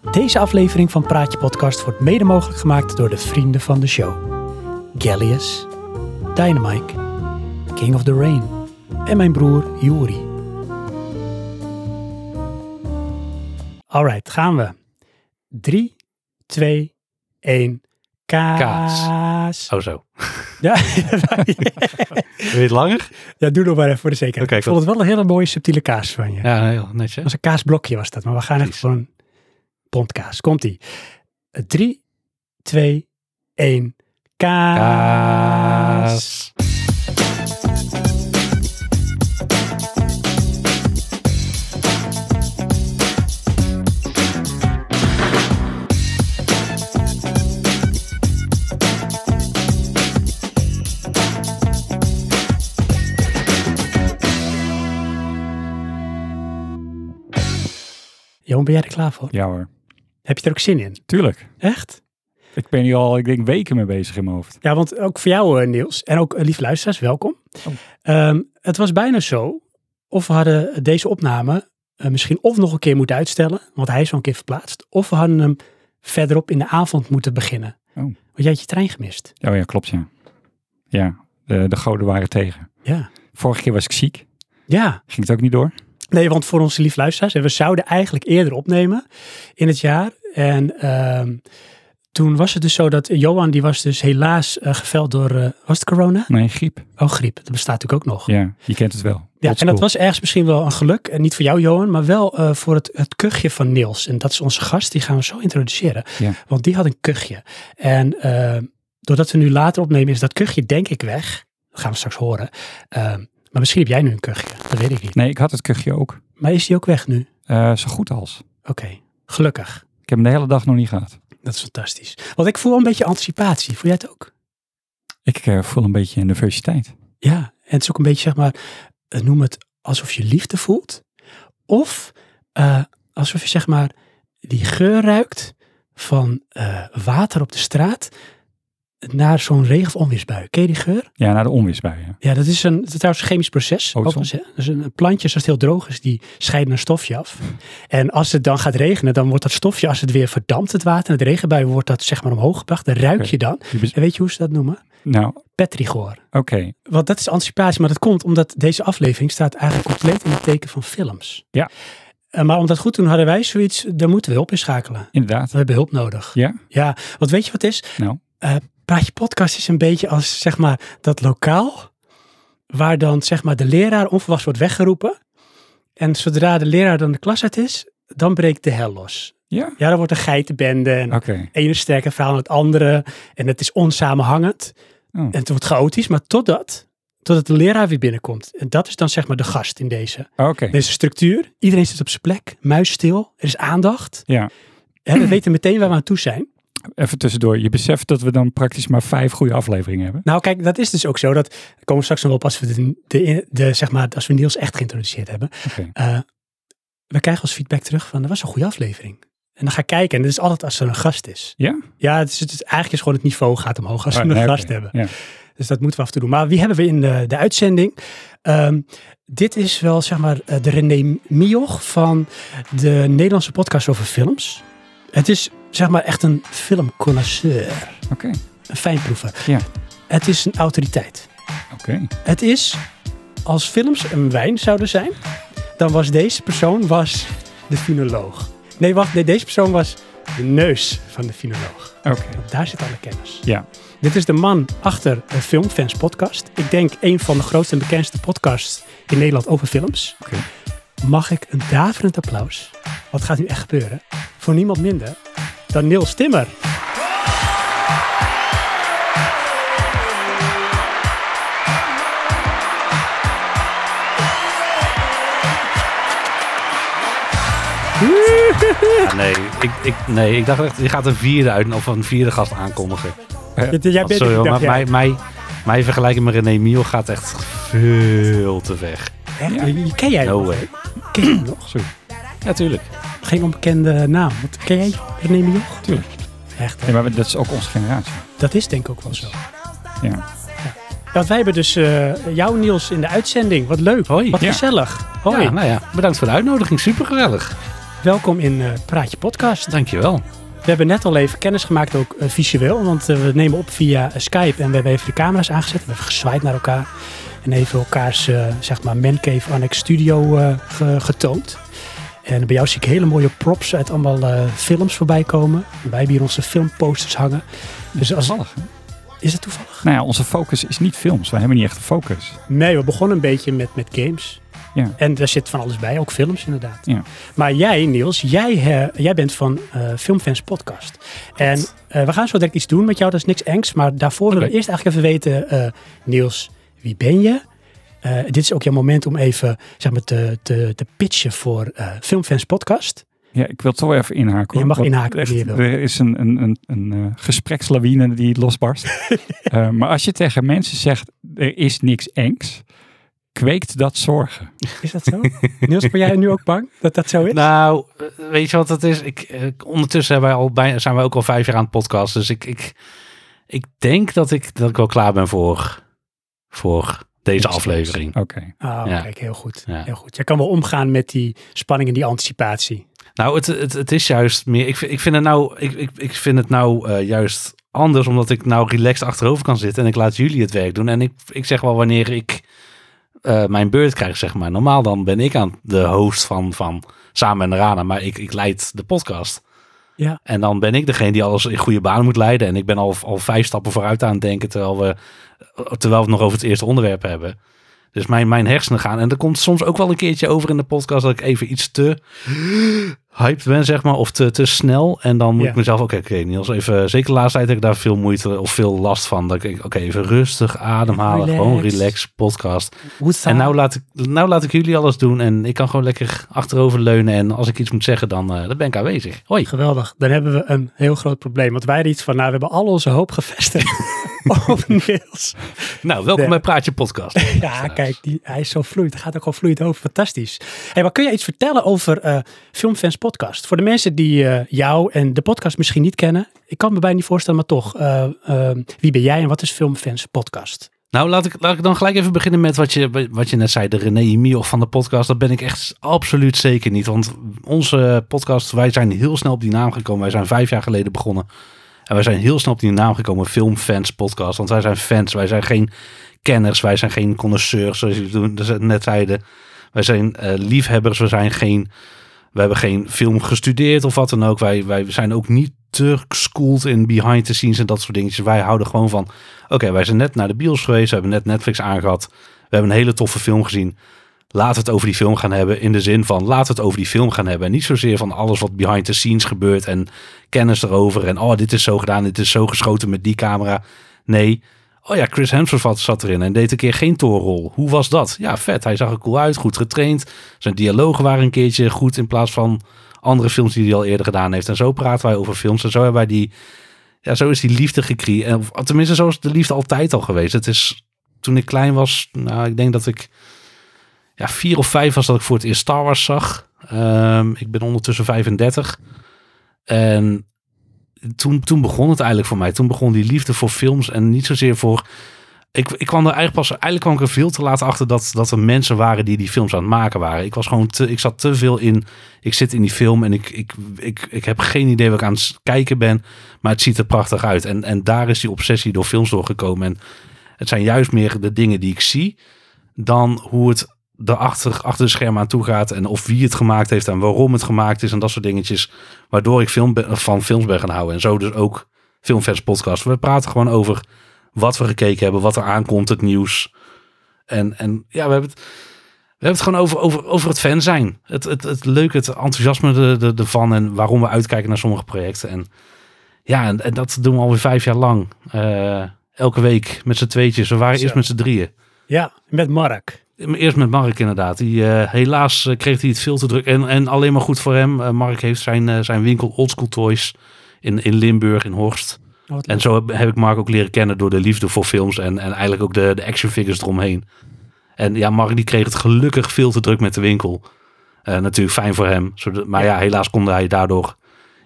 Deze aflevering van Praatje Podcast wordt mede mogelijk gemaakt door de vrienden van de show. Gallius, Dynamite, King of the Rain en mijn broer Juri. Alright, gaan we. 3, 2, 1. Kaas. Oh zo. Ja, Wil je het langer? ja, doe nog maar even voor de zekerheid. Oké, ik vond het wel een hele mooie subtiele kaas van je. Ja, heel netjes. Dat was een kaasblokje was dat, maar we gaan Precies. voor een pondkaas. Komt-ie. 3, 2, 1. Kaas. Kaas. Johan, ben jij er klaar voor? Ja hoor, Heb je er ook zin in? tuurlijk. Echt? Ik ben hier al, ik denk, weken mee bezig in mijn hoofd. Ja, want ook voor jou, eh, Niels, en ook eh, lieve luisteraars, welkom. Oh. Ehm, het was bijna zo, of we hadden deze opname eh, misschien of nog een keer moeten uitstellen, want hij is al een keer verplaatst, of we hadden hem verderop in de avond moeten beginnen. Oh. Want jij had je trein gemist. Oh ja, klopt ja. Ja, de, de goden waren tegen. Ja. Vorige keer was ik ziek. Ja, Ging het ook niet door? Nee, want voor onze lieve luisteraars, en we zouden eigenlijk eerder opnemen in het jaar. En ehm, toen was het dus zo dat Johan, die was dus helaas eh, geveld door, eh, was het corona? Nee, griep. Oh, griep, dat bestaat natuurlijk ook nog. Ja, je kent het wel. Ja, en dat was ergens misschien wel een geluk. En niet voor jou, Johan, maar wel eh, voor het, het kuchje van Niels. En dat is onze gast, die gaan we zo introduceren. Ja. Want die had een kuchje. En doordat we nu later opnemen, is dat kuchje denk ik weg. Dat gaan we straks horen. Maar misschien heb jij nu een kuchje, dat weet ik niet. Nee, ik had het kuchje ook. Maar is die ook weg nu? Eh, zo goed als. Oké, gelukkig. Ik heb hem de hele dag nog niet gehad. Dat is fantastisch. Want ik voel een beetje anticipatie. Voel jij het ook? Ik eh, voel een beetje nervositeit. Ja, en het is ook een beetje, zeg maar, eh, noem het alsof je liefde voelt. Of alsof je, zeg maar, die geur ruikt van water op de straat naar zo'n regen- of onweersbui. Ken je die geur? Ja, na de onweersbuien. Ja, dat is een, dat is trouwens een chemisch proces. Overigens, hè. Dat is een, een plantje, als het heel droog is, die scheiden een stofje af. En als het dan gaat regenen, dan wordt dat stofje, als het weer verdampt, het water, en het regenbui, wordt dat zeg maar omhoog gebracht. Dan ruik je dan. En weet je hoe ze dat noemen? Nou, Petrichor. oké. Want dat is anticipatie, maar dat komt omdat deze aflevering staat eigenlijk compleet in het teken van films. Ja. Eh, maar om dat goed te doen hadden wij zoiets, daar moeten we hulp in schakelen. Inderdaad. We hebben hulp nodig. Ja? Ja, want weet je wat het is? Nou, Praatje podcast is een beetje als zeg maar dat lokaal waar dan zeg maar de leraar onverwachts wordt weggeroepen. En zodra de leraar dan de klas uit is, dan breekt de hel los. ja? Ja, dan wordt een geitenbende en Oké. ene sterke verhaal aan het andere. En het is onsamenhangend. Oh. En het wordt chaotisch, maar totdat, totdat de leraar weer binnenkomt. En dat is dan zeg maar de gast in deze, Oké. deze structuur. Iedereen zit op zijn plek, muisstil, er is aandacht. Ja. Hè, we weten meteen waar we aan toe zijn. Even tussendoor. Je beseft dat we dan praktisch maar vijf goede afleveringen hebben. Nou kijk, dat is dus ook zo. Dat komen we straks nog op als we, de, de, de, zeg maar, als we Niels echt geïntroduceerd hebben. Eh, we krijgen als feedback terug van, dat was een goede aflevering. En dan ga ik kijken en dat is altijd als er een gast is. Ja? Ja, het is, het is eigenlijk is gewoon het niveau gaat omhoog als we Oh, een nee, gast hebben. Ja. Dus dat moeten we af en toe doen. Maar wie hebben we in de, de uitzending? Ehm, dit is wel zeg maar eh, de René Mioch van de Nederlandse podcast over films. Het is zeg maar echt een filmconnoisseur. Oké. Een fijnproever. Ja. Het is een autoriteit. Oké. Het is, als films een wijn zouden zijn, dan was deze persoon was de finoloog. Nee, wacht, nee, deze persoon was de neus van de finoloog. Oké. Daar zit alle kennis. Ja. Dit is de man achter de Filmfans podcast. Ik denk een van de grootste en bekendste podcasts in Nederland over films. Oké. Mag ik een daverend applaus, wat gaat nu echt gebeuren, voor niemand minder dan Niels Timmer. Ja, nee, ik, ik, nee, ik dacht echt, je gaat een vierde uit of een vierde gast aankondigen. Jij bent, Sorry, hoor, dacht, maar mij, mij, mij vergelijken met René Mio gaat echt veel te weg. Ja. ken jij No nog? way. Ken je nog? Sorry. Ja, tuurlijk. Geen onbekende naam. Wat, ken jij René Mioch? Tuurlijk. Echt? Nee, maar dat is ook onze generatie. Dat is denk ik ook wel zo. Ja. Want wij hebben dus eh, jou Niels in de uitzending. Wat leuk. Hoi. Wat Ja. gezellig. Hoi. Ja, nou ja, bedankt voor de uitnodiging. Super gezellig. welkom in eh, Praatje Podcast. Dankjewel. We hebben net al even kennis gemaakt, ook eh, visueel, want we nemen op via Skype en we hebben even de camera's aangezet. We hebben gezwaaid naar elkaar en even elkaars, zeg maar, Mancave Annex Studio ge- getoond. En bij jou zie ik hele mooie props uit allemaal eh, films voorbij komen. Wij hebben hier onze filmposters hangen. Dus als, Toevallig. hè? is het toevallig? Nou ja, onze focus is niet films. Wij hebben niet echt een focus. Nee, we begonnen een beetje met, met games. Ja. En daar zit van alles bij, ook films inderdaad. Ja. Maar jij, Niels, jij, jij bent van eh, Filmfans Podcast. En eh, we gaan zo direct iets doen met jou, dat is niks engs. Maar daarvoor willen we eerst eigenlijk even weten, Niels, wie ben je? Eh, dit is ook jouw moment om even zeg maar, te, te, te pitchen voor eh, Filmfans Podcast. Ja, ik wil toch even inhaken. hoor. Je mag inhaken echt, je wil. Er is een, een, een, een eh, gesprekslawine die losbarst. Eh, maar als je tegen mensen zegt, er is niks engs, kweekt dat zorgen. Is dat zo? Niels, ben jij nu ook bang dat dat zo is? Nou, weet je wat het is? Ik, ondertussen hebben wij al bijna, zijn wij ook al vijf jaar aan het podcast. Dus ik, ik, ik denk dat ik, dat ik wel klaar ben voor, voor deze aflevering. Oké. Oh, Ja. kijk, heel goed. Ja. heel goed. Jij kan wel omgaan met die spanning en die anticipatie. Nou, het, het, het is juist meer. Ik, vind- ik vind het nou, ik, ik, ik vind het nou eh, juist anders, omdat ik nou relaxed achterover kan zitten en ik laat jullie het werk doen. En ik, ik zeg wel wanneer ik eh, mijn beurt krijg, zeg maar. Normaal dan ben ik aan de host van, van Samen en Rana, maar ik, ik leid de podcast. Ja. En dan ben ik degene die alles in goede baan moet leiden. En ik ben al, al vijf stappen vooruit aan het denken, terwijl we, terwijl we het nog over het eerste onderwerp hebben. Dus mijn, mijn hersenen gaan. En er komt soms ook wel een keertje over in de podcast dat ik even iets te hyped ben, zeg maar. Of te, te snel. En dan moet Ja. ik mezelf, oké, oké, Niels, even, zeker de laatste tijd heb ik daar veel moeite of veel last van. Dat ik, oké, even rustig ademhalen. Relax. Gewoon relax, podcast. En nou laat, ik, nou laat ik jullie alles doen. En ik kan gewoon lekker achterover leunen. En als ik iets moet zeggen, dan, eh, dan ben ik aanwezig. Hoi. Geweldig. Dan hebben we een heel groot probleem. Want wij hadden iets van, nou, we hebben al onze hoop gevestigd op Niels. Nou, welkom bij Praatje Podcast. Ja, kijk, die, hij is zo vloeiend. Gaat ook gewoon vloeiend over. Fantastisch. Hey, maar kun je iets vertellen over eh, Filmfans Podcast? Voor de mensen die eh, jou en de podcast misschien niet kennen. Ik kan me bijna niet voorstellen, maar toch. eh, eh, wie ben jij en wat is Filmfans Podcast? Nou, laat ik, laat ik dan gelijk even beginnen met wat je, wat je net zei. De René Mioch van de podcast. Dat ben ik echt absoluut zeker niet. Want onze podcast, wij zijn heel snel op die naam gekomen. Wij zijn vijf jaar geleden begonnen. En wij zijn heel snel op die naam gekomen. Filmfans podcast. Want wij zijn fans. Wij zijn geen kenners. Wij zijn geen connoisseurs, zoals dus net zeiden. Wij zijn liefhebbers. We zijn geen... We hebben geen film gestudeerd of wat dan ook. Wij, wij zijn ook niet te geschoold in behind the scenes en dat soort dingetjes. Wij houden gewoon van Oké, wij zijn net naar de bios geweest. We hebben net Netflix aangehad. We hebben een hele toffe film gezien. We het over die film gaan hebben. In de zin van, we het over die film gaan hebben. En niet zozeer van alles wat behind the scenes gebeurt. En kennis erover. En oh, dit is zo gedaan. Dit is zo geschoten met die camera. Nee. Oh ja, Chris Hemsworth zat erin en deed een keer geen toorrol. Hoe was dat? Ja, vet. Hij zag er cool uit. Goed getraind. Zijn dialogen waren een keertje goed. In plaats van andere films die hij al eerder gedaan heeft. En zo praten wij over films. En zo hebben wij die ja, zo is die liefde gecreëerd. Of Tenminste, zo is de liefde altijd al geweest. Het is toen ik klein was, nou, ik denk dat ik ja, vier of vijf was dat ik voor het eerst Star Wars zag. Ehm, ik ben ondertussen 35. En toen, toen begon het eigenlijk voor mij. Toen begon die liefde voor films en niet zozeer voor. Ik, ik kwam er eigenlijk pas. Eigenlijk kwam ik er veel te laat achter dat, dat er mensen waren die die films aan het maken waren. Ik was gewoon te. Ik zat te veel in. Ik zit in die film en ik, ik, ik, ik heb geen idee wat ik aan het kijken ben. Maar het ziet er prachtig uit. En, en daar is die obsessie door films doorgekomen. En het zijn juist meer de dingen die ik zie. dan hoe het erachter achter de schermen aan toe gaat. En of wie het gemaakt heeft en waarom het gemaakt is. En dat soort dingetjes. Waardoor ik film ben- van films ben gaan houden. En zo dus ook Filmfans podcast. We praten gewoon over wat we gekeken hebben. Wat er aankomt, het nieuws. En, en ja, we hebben het... We hebben het gewoon over, over, over het fan zijn. Het, het, het leuke, het enthousiasme de, de, ervan. En waarom we uitkijken naar sommige projecten. En ja, en, en dat doen we alweer vijf jaar lang. Eh, elke week met z'n tweetjes. We waren Zo. eerst met z'n drieën. Ja, met Mark. Eerst met Mark inderdaad. Die, eh, helaas eh, kreeg hij het veel te druk. En, en alleen maar goed voor hem. Eh, Mark heeft zijn, zijn winkel Oldschool Toys in, in Limburg, in Horst. Oh, En zo heb, heb ik Mark ook leren kennen door de liefde voor films. En, en eigenlijk ook de, de action figures eromheen. En ja, Mark die kreeg het gelukkig veel te druk met de winkel. Natuurlijk fijn voor hem. Zodat, maar ja, helaas kon hij daardoor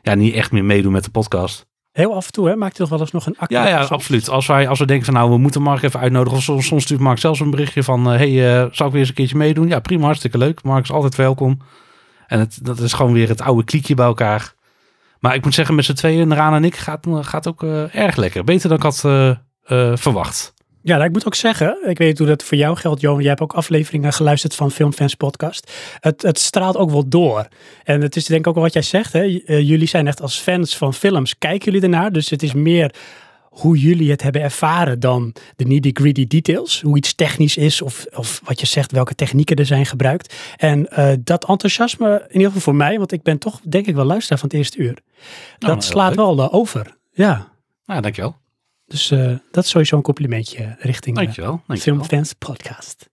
ja, niet echt meer meedoen met de podcast. Heel af en toe, hè? Maakt hij toch wel eens nog een actie? Ja, ja, absoluut. Als wij, als we denken van nou, we moeten Mark even uitnodigen. Of soms, soms stuurt Mark zelfs een berichtje van... eh, hey, eh, zou ik weer eens een keertje meedoen? Ja, prima, hartstikke leuk. Mark is altijd welkom. En het, dat is gewoon weer het oude kliekje bij elkaar. Maar ik moet zeggen, met z'n tweeën, Raan en ik, gaat, gaat ook eh, erg lekker. Beter dan ik had eh, eh, verwacht. Ja, nou, ik moet ook zeggen, ik weet niet hoe dat voor jou geldt, Johan. Jij hebt ook afleveringen geluisterd van Filmfans Podcast. Het, het straalt ook wel door. En het is denk ik ook wat jij zegt. Hè? Eh, jullie zijn echt als fans van films, kijken jullie ernaar. Dus het is meer hoe jullie het hebben ervaren dan de nitty-gritty details. Hoe iets technisch is of, of wat je zegt, welke technieken er zijn gebruikt. En eh, dat enthousiasme, in ieder geval voor mij, want ik ben toch denk ik wel luisteraar van het eerste uur. Dat heel slaat wel eh, over. Ja, Nou, dankjewel. Dus eh, dat is sowieso een complimentje richting... eh, Dankjewel. dankjewel. Filmfans Podcast.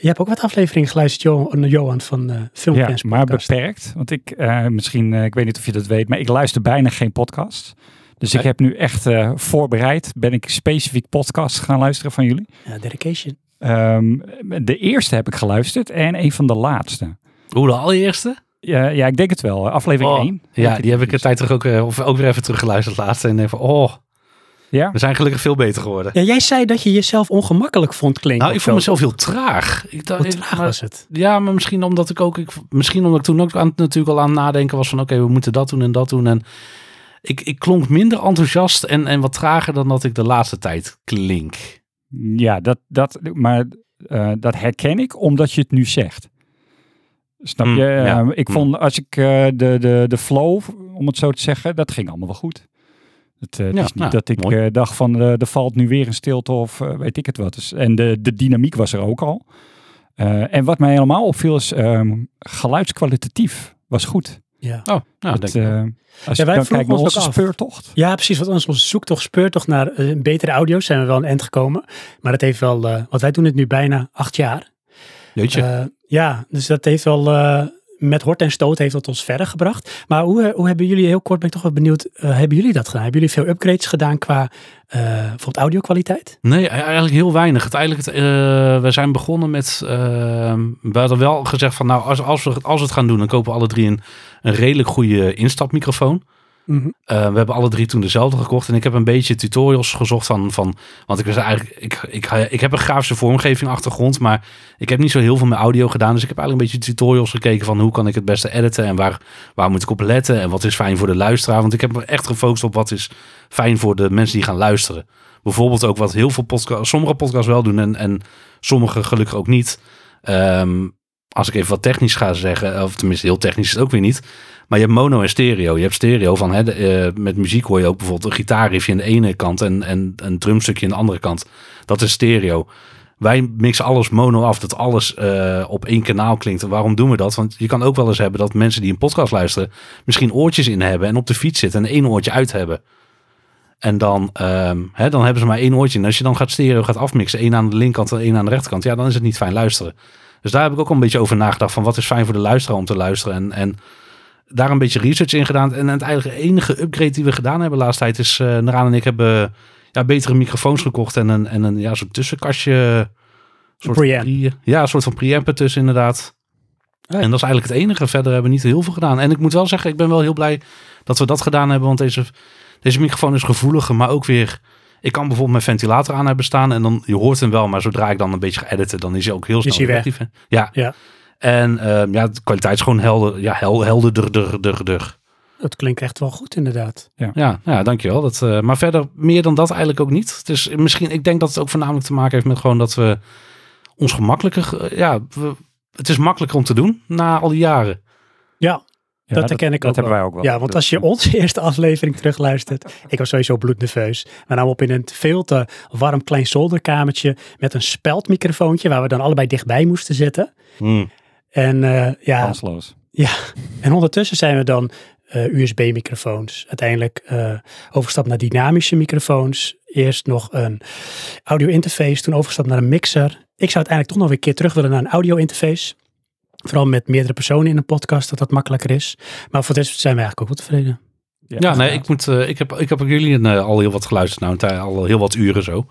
Je hebt ook wat afleveringen geluisterd, Jo- Johan, van eh Ja, Filmfans maar Podcast. beperkt. Want ik, eh, misschien, eh, ik weet niet of je dat weet, maar ik luister bijna geen podcast. Dus ik heb nu echt eh, voorbereid, ben ik specifiek podcast gaan luisteren van jullie. Ja, dedication. Ehm, de eerste heb ik geluisterd en een van de laatste. Hoe de allereerste? Ja, ja ik denk het wel. Aflevering Oh, 1. Ja, die heb ik een tijd terug ook, eh, of ook weer even teruggeluisterd laatst. En van, oh, Ja? we zijn gelukkig veel beter geworden. Ja, jij zei dat je jezelf ongemakkelijk vond klinken. Nou, ik vond mezelf heel traag. Ik dacht, Hoe ik- traag maar- was het? Ja, maar misschien omdat ik ook, ik, misschien omdat ik toen ook aan, natuurlijk al aan het nadenken was van, oké, we moeten dat doen en dat doen. En ik, ik klonk minder enthousiast en, en wat trager dan dat ik de laatste tijd klink. Ja, dat, dat, maar eh, dat herken ik omdat je het nu zegt. Snap Mm, je? ja. Eh, ik Mm. vond als ik eh, de, de, de flow, om het zo te zeggen, dat ging allemaal wel goed. Het, eh, het Ja, is niet nou, dat ik mooi. eh, dacht van eh, er valt nu weer een stilte of weet ik het wat. Dus, en de, de dynamiek was er ook al. Eh, en wat mij helemaal opviel is ehm, geluidskwalitatief was goed. Ja. Oh, nou, Het, denk ik. eh, als Ja, je wij dan kijkt naar onze af. speurtocht. ja, precies. Want onze zoektocht speurtocht naar betere audio zijn we wel een eind gekomen. Maar dat heeft wel, eh want wij doen het nu bijna acht jaar. Jeetje. Eh, ja, dus dat heeft wel eh, met hort en stoot heeft dat ons verder gebracht. Maar hoe, hoe hebben jullie, heel kort ben ik toch wel benieuwd, eh, hebben jullie dat gedaan? Hebben jullie veel upgrades gedaan qua bijvoorbeeld audio-kwaliteit? Nee, e- eigenlijk heel weinig. Het, eh, we zijn begonnen met, we hadden wel gezegd van, nou, als, als, we, als we het gaan doen, dan kopen we alle drie een, een redelijk goede instapmicrofoon. Mhm. Eh, we hebben alle drie toen dezelfde gekocht. En ik heb een beetje tutorials gezocht van, van want ik was eigenlijk, ik, ik, ik heb een grafische vormgeving achtergrond, maar ik heb niet zo heel veel met audio gedaan. Dus ik heb eigenlijk een beetje tutorials gekeken van hoe kan ik het beste editen en waar, waar moet ik op letten en wat is fijn voor de luisteraar. Want ik heb me echt gefocust op wat is fijn voor de mensen die gaan luisteren. Bijvoorbeeld ook wat heel veel podcasts, sommige podcasts wel doen en, en sommige gelukkig ook niet. Ehm, als ik even wat technisch ga zeggen, of tenminste heel technisch is het ook weer niet. Maar je hebt mono en stereo. Je hebt stereo van, hè, eh, met muziek hoor je ook bijvoorbeeld een gitaarriffje aan de ene kant en, en een drumstukje aan de andere kant. Dat is stereo. Wij mixen alles mono af, dat alles eh, op één kanaal klinkt. Waarom doen we dat? Want je kan ook wel eens hebben dat mensen die een podcast luisteren, misschien oortjes in hebben en op de fiets zitten en één oortje uit hebben. En dan, ehm, hè, dan hebben ze maar één oortje. En als je dan gaat stereo gaat afmixen, één aan de linkerkant en één aan de rechterkant, ja, dan is het niet fijn luisteren. Dus daar heb ik ook al een beetje over nagedacht van wat is fijn voor de luisteraar om te luisteren. En, en daar een beetje research in gedaan. En uiteindelijk de enige upgrade die we gedaan hebben de laatste tijd is, uh, Naraan en ik hebben ja, betere microfoons gekocht en een, en een ja, zo'n tussenkastje. Soort preamp. pre- ja, een soort van preamp ertussen inderdaad. En dat is eigenlijk het enige. Verder hebben we niet heel veel gedaan. En ik moet wel zeggen, ik ben wel heel blij dat we dat gedaan hebben. Want deze, deze microfoon is gevoeliger, maar ook weer... Ik kan bijvoorbeeld mijn ventilator aan hebben staan en dan, je hoort hem wel, maar zodra ik dan een beetje ga editen, dan is hij ook heel snel actief. hè. Ja. Ja. En ehm, ja, de kwaliteit is gewoon helder, ja, hel, helderder, dur, dur, dur. Dat klinkt echt wel goed inderdaad. Ja, ja, dankjewel. Dat, eh, maar verder meer dan dat eigenlijk ook niet. Het is misschien, ik denk dat het ook voornamelijk te maken heeft met gewoon dat we ons gemakkelijker, ja, we, het is makkelijker om te doen na al die jaren. Ja, Ja, dat herken ik dat ook hebben wel. wij ook wel. Ja, want als je onze eerste aflevering terugluistert, ik was sowieso bloednerveus. We namen op in een veel te warm klein zolderkamertje met een speldmicrofoontje waar we dan allebei dichtbij moesten zitten. En eh, ja, Kansloos. en ondertussen zijn we dan eh, USB-microfoons. Uiteindelijk eh, overgestapt naar dynamische microfoons. Eerst nog een audio-interface, toen overgestapt naar een mixer. Ik zou uiteindelijk toch nog een keer terug willen naar een audio-interface. Vooral met meerdere personen in een podcast, dat dat makkelijker is. Maar voor dit zijn we eigenlijk ook wel tevreden. Ja, nee, ik, moet, eh, ik, heb, ik heb ook jullie eh, al heel wat geluisterd, nou, een al heel wat uren zo.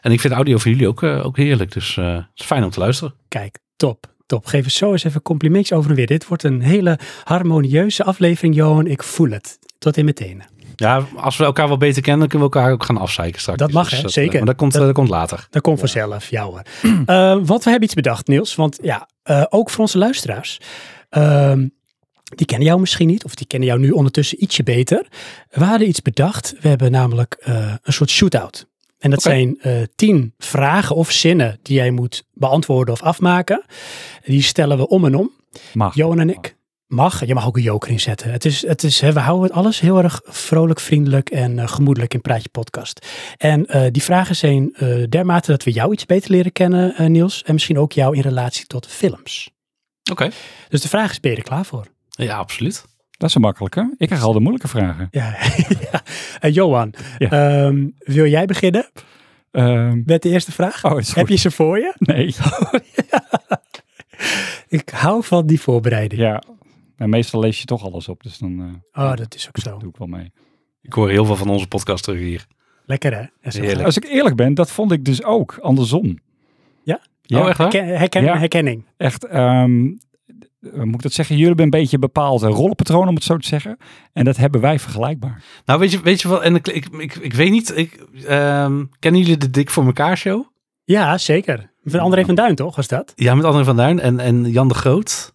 En ik vind audio van jullie ook, eh, ook heerlijk, dus eh, het is fijn om te luisteren. Kijk, top, top. Geef eens zo eens even complimentjes over en weer. Dit wordt een hele harmonieuze aflevering, Johan. Ik voel het. Tot in meteen. Ja, als we elkaar wel beter kennen, dan kunnen we elkaar ook gaan afzeiken straks. Dat mag, hè? eh, Zeker. Maar dat komt, Dat- eh, dat komt later. Dat komt vanzelf, ja hoor. Eh, want we hebben iets bedacht, Niels. Want ja, eh, ook voor onze luisteraars. ehm, Die kennen jou misschien niet, of die kennen jou nu ondertussen ietsje beter. We hadden iets bedacht. We hebben namelijk eh, een soort shootout. En dat zijn eh, tien vragen of zinnen die jij moet beantwoorden of afmaken. Die stellen we om en om. Mag. Johan en ik. Mag, je mag ook een joker inzetten. Het is, het is, hè, we houden het alles heel erg vrolijk, vriendelijk en eh, gemoedelijk in Praatje Podcast. En eh, die vragen zijn eh, dermate dat we jou iets beter leren kennen, eh, Niels. En misschien ook jou in relatie tot films. Oké. Dus de vraag is, ben je er klaar voor? Ja, absoluut. Dat is een makkelijke. Ik krijg al de moeilijke vragen. Ja, ja. Eh, Johan, Ja. ehm, wil jij beginnen Ehm, met de eerste vraag? oh, is Heb je ze voor je? Nee. Ik hou van die voorbereiding. Ja. Nou, meestal lees je toch alles op, dus dan eh, Oh, dat is ook zo. doe ik wel mee. Ik hoor heel veel van onze podcast terug hier. Lekker hè? Heerlijk. Als ik eerlijk ben, dat vond ik dus ook andersom. Ja? Ja, Oh, echt waar? Herken, herken- Ja. Herkenning. echt. ehm, moet ik dat zeggen? Jullie hebben een beetje een bepaald rollenpatroon, om het zo te zeggen. En dat hebben wij vergelijkbaar. Nou, weet je, weet je wel, en ik, ik, ik, ik weet niet, ik, ehm, kennen jullie de Dik voor elkaar show? Ja, zeker. Van André van Duin toch, was dat? Ja, met André van Duin en, en Jan de Groot.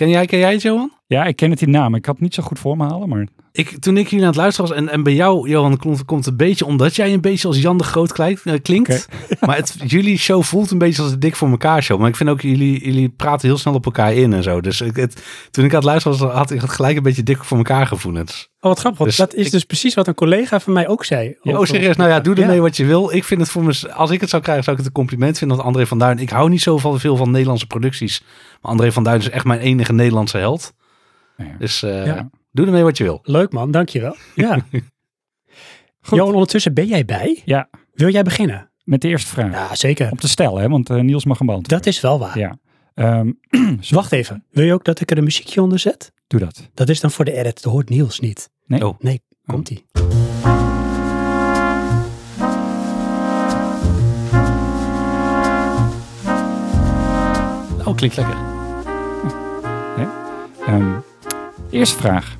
Ken jij, ken jij het, Johan? Ja, ik ken het die naam. Ik had het niet zo goed voor me halen, maar Ik, toen ik hier aan het luisteren was, en, en bij jou, Johan, komt, komt een beetje omdat jij een beetje als Jan de Groot klinkt. eh, klinkt. Maar het, jullie show voelt een beetje als de Dik voor elkaar show. Maar ik vind ook, jullie, jullie praten heel snel op elkaar in en zo. Dus ik, het, toen ik aan het luisteren was, had ik het gelijk een beetje dik voor elkaar gevoelens. Oh, wat grappig. Dus dat is ik- dus precies wat een collega van mij ook zei. Oh, serieus? Nou ja, doe ermee Ja. wat je wil. Ik vind het voor me, als ik het zou krijgen, zou ik het een compliment vinden. Want André van Duin, ik hou niet zo van veel van Nederlandse producties. Maar André van Duin is echt mijn enige Nederlandse held. nou ja. Dus eh, Ja. Doe ermee wat je wil. Leuk man, dankjewel. Ja. Goed. Johan, ondertussen ben jij bij? Ja. Wil jij beginnen? met de eerste vraag. Ja, zeker. Om te stellen, hè, want eh, Niels mag hem beantwoorden. Dat is wel waar. Ja. Ehm, wacht even. Wil je ook dat ik er een muziekje onder zet? doe dat. Dat is dan voor de edit. Dat hoort Niels niet. Nee? Oh. Nee, komt-ie. Oh, klinkt lekker. Ehm, eerste vraag.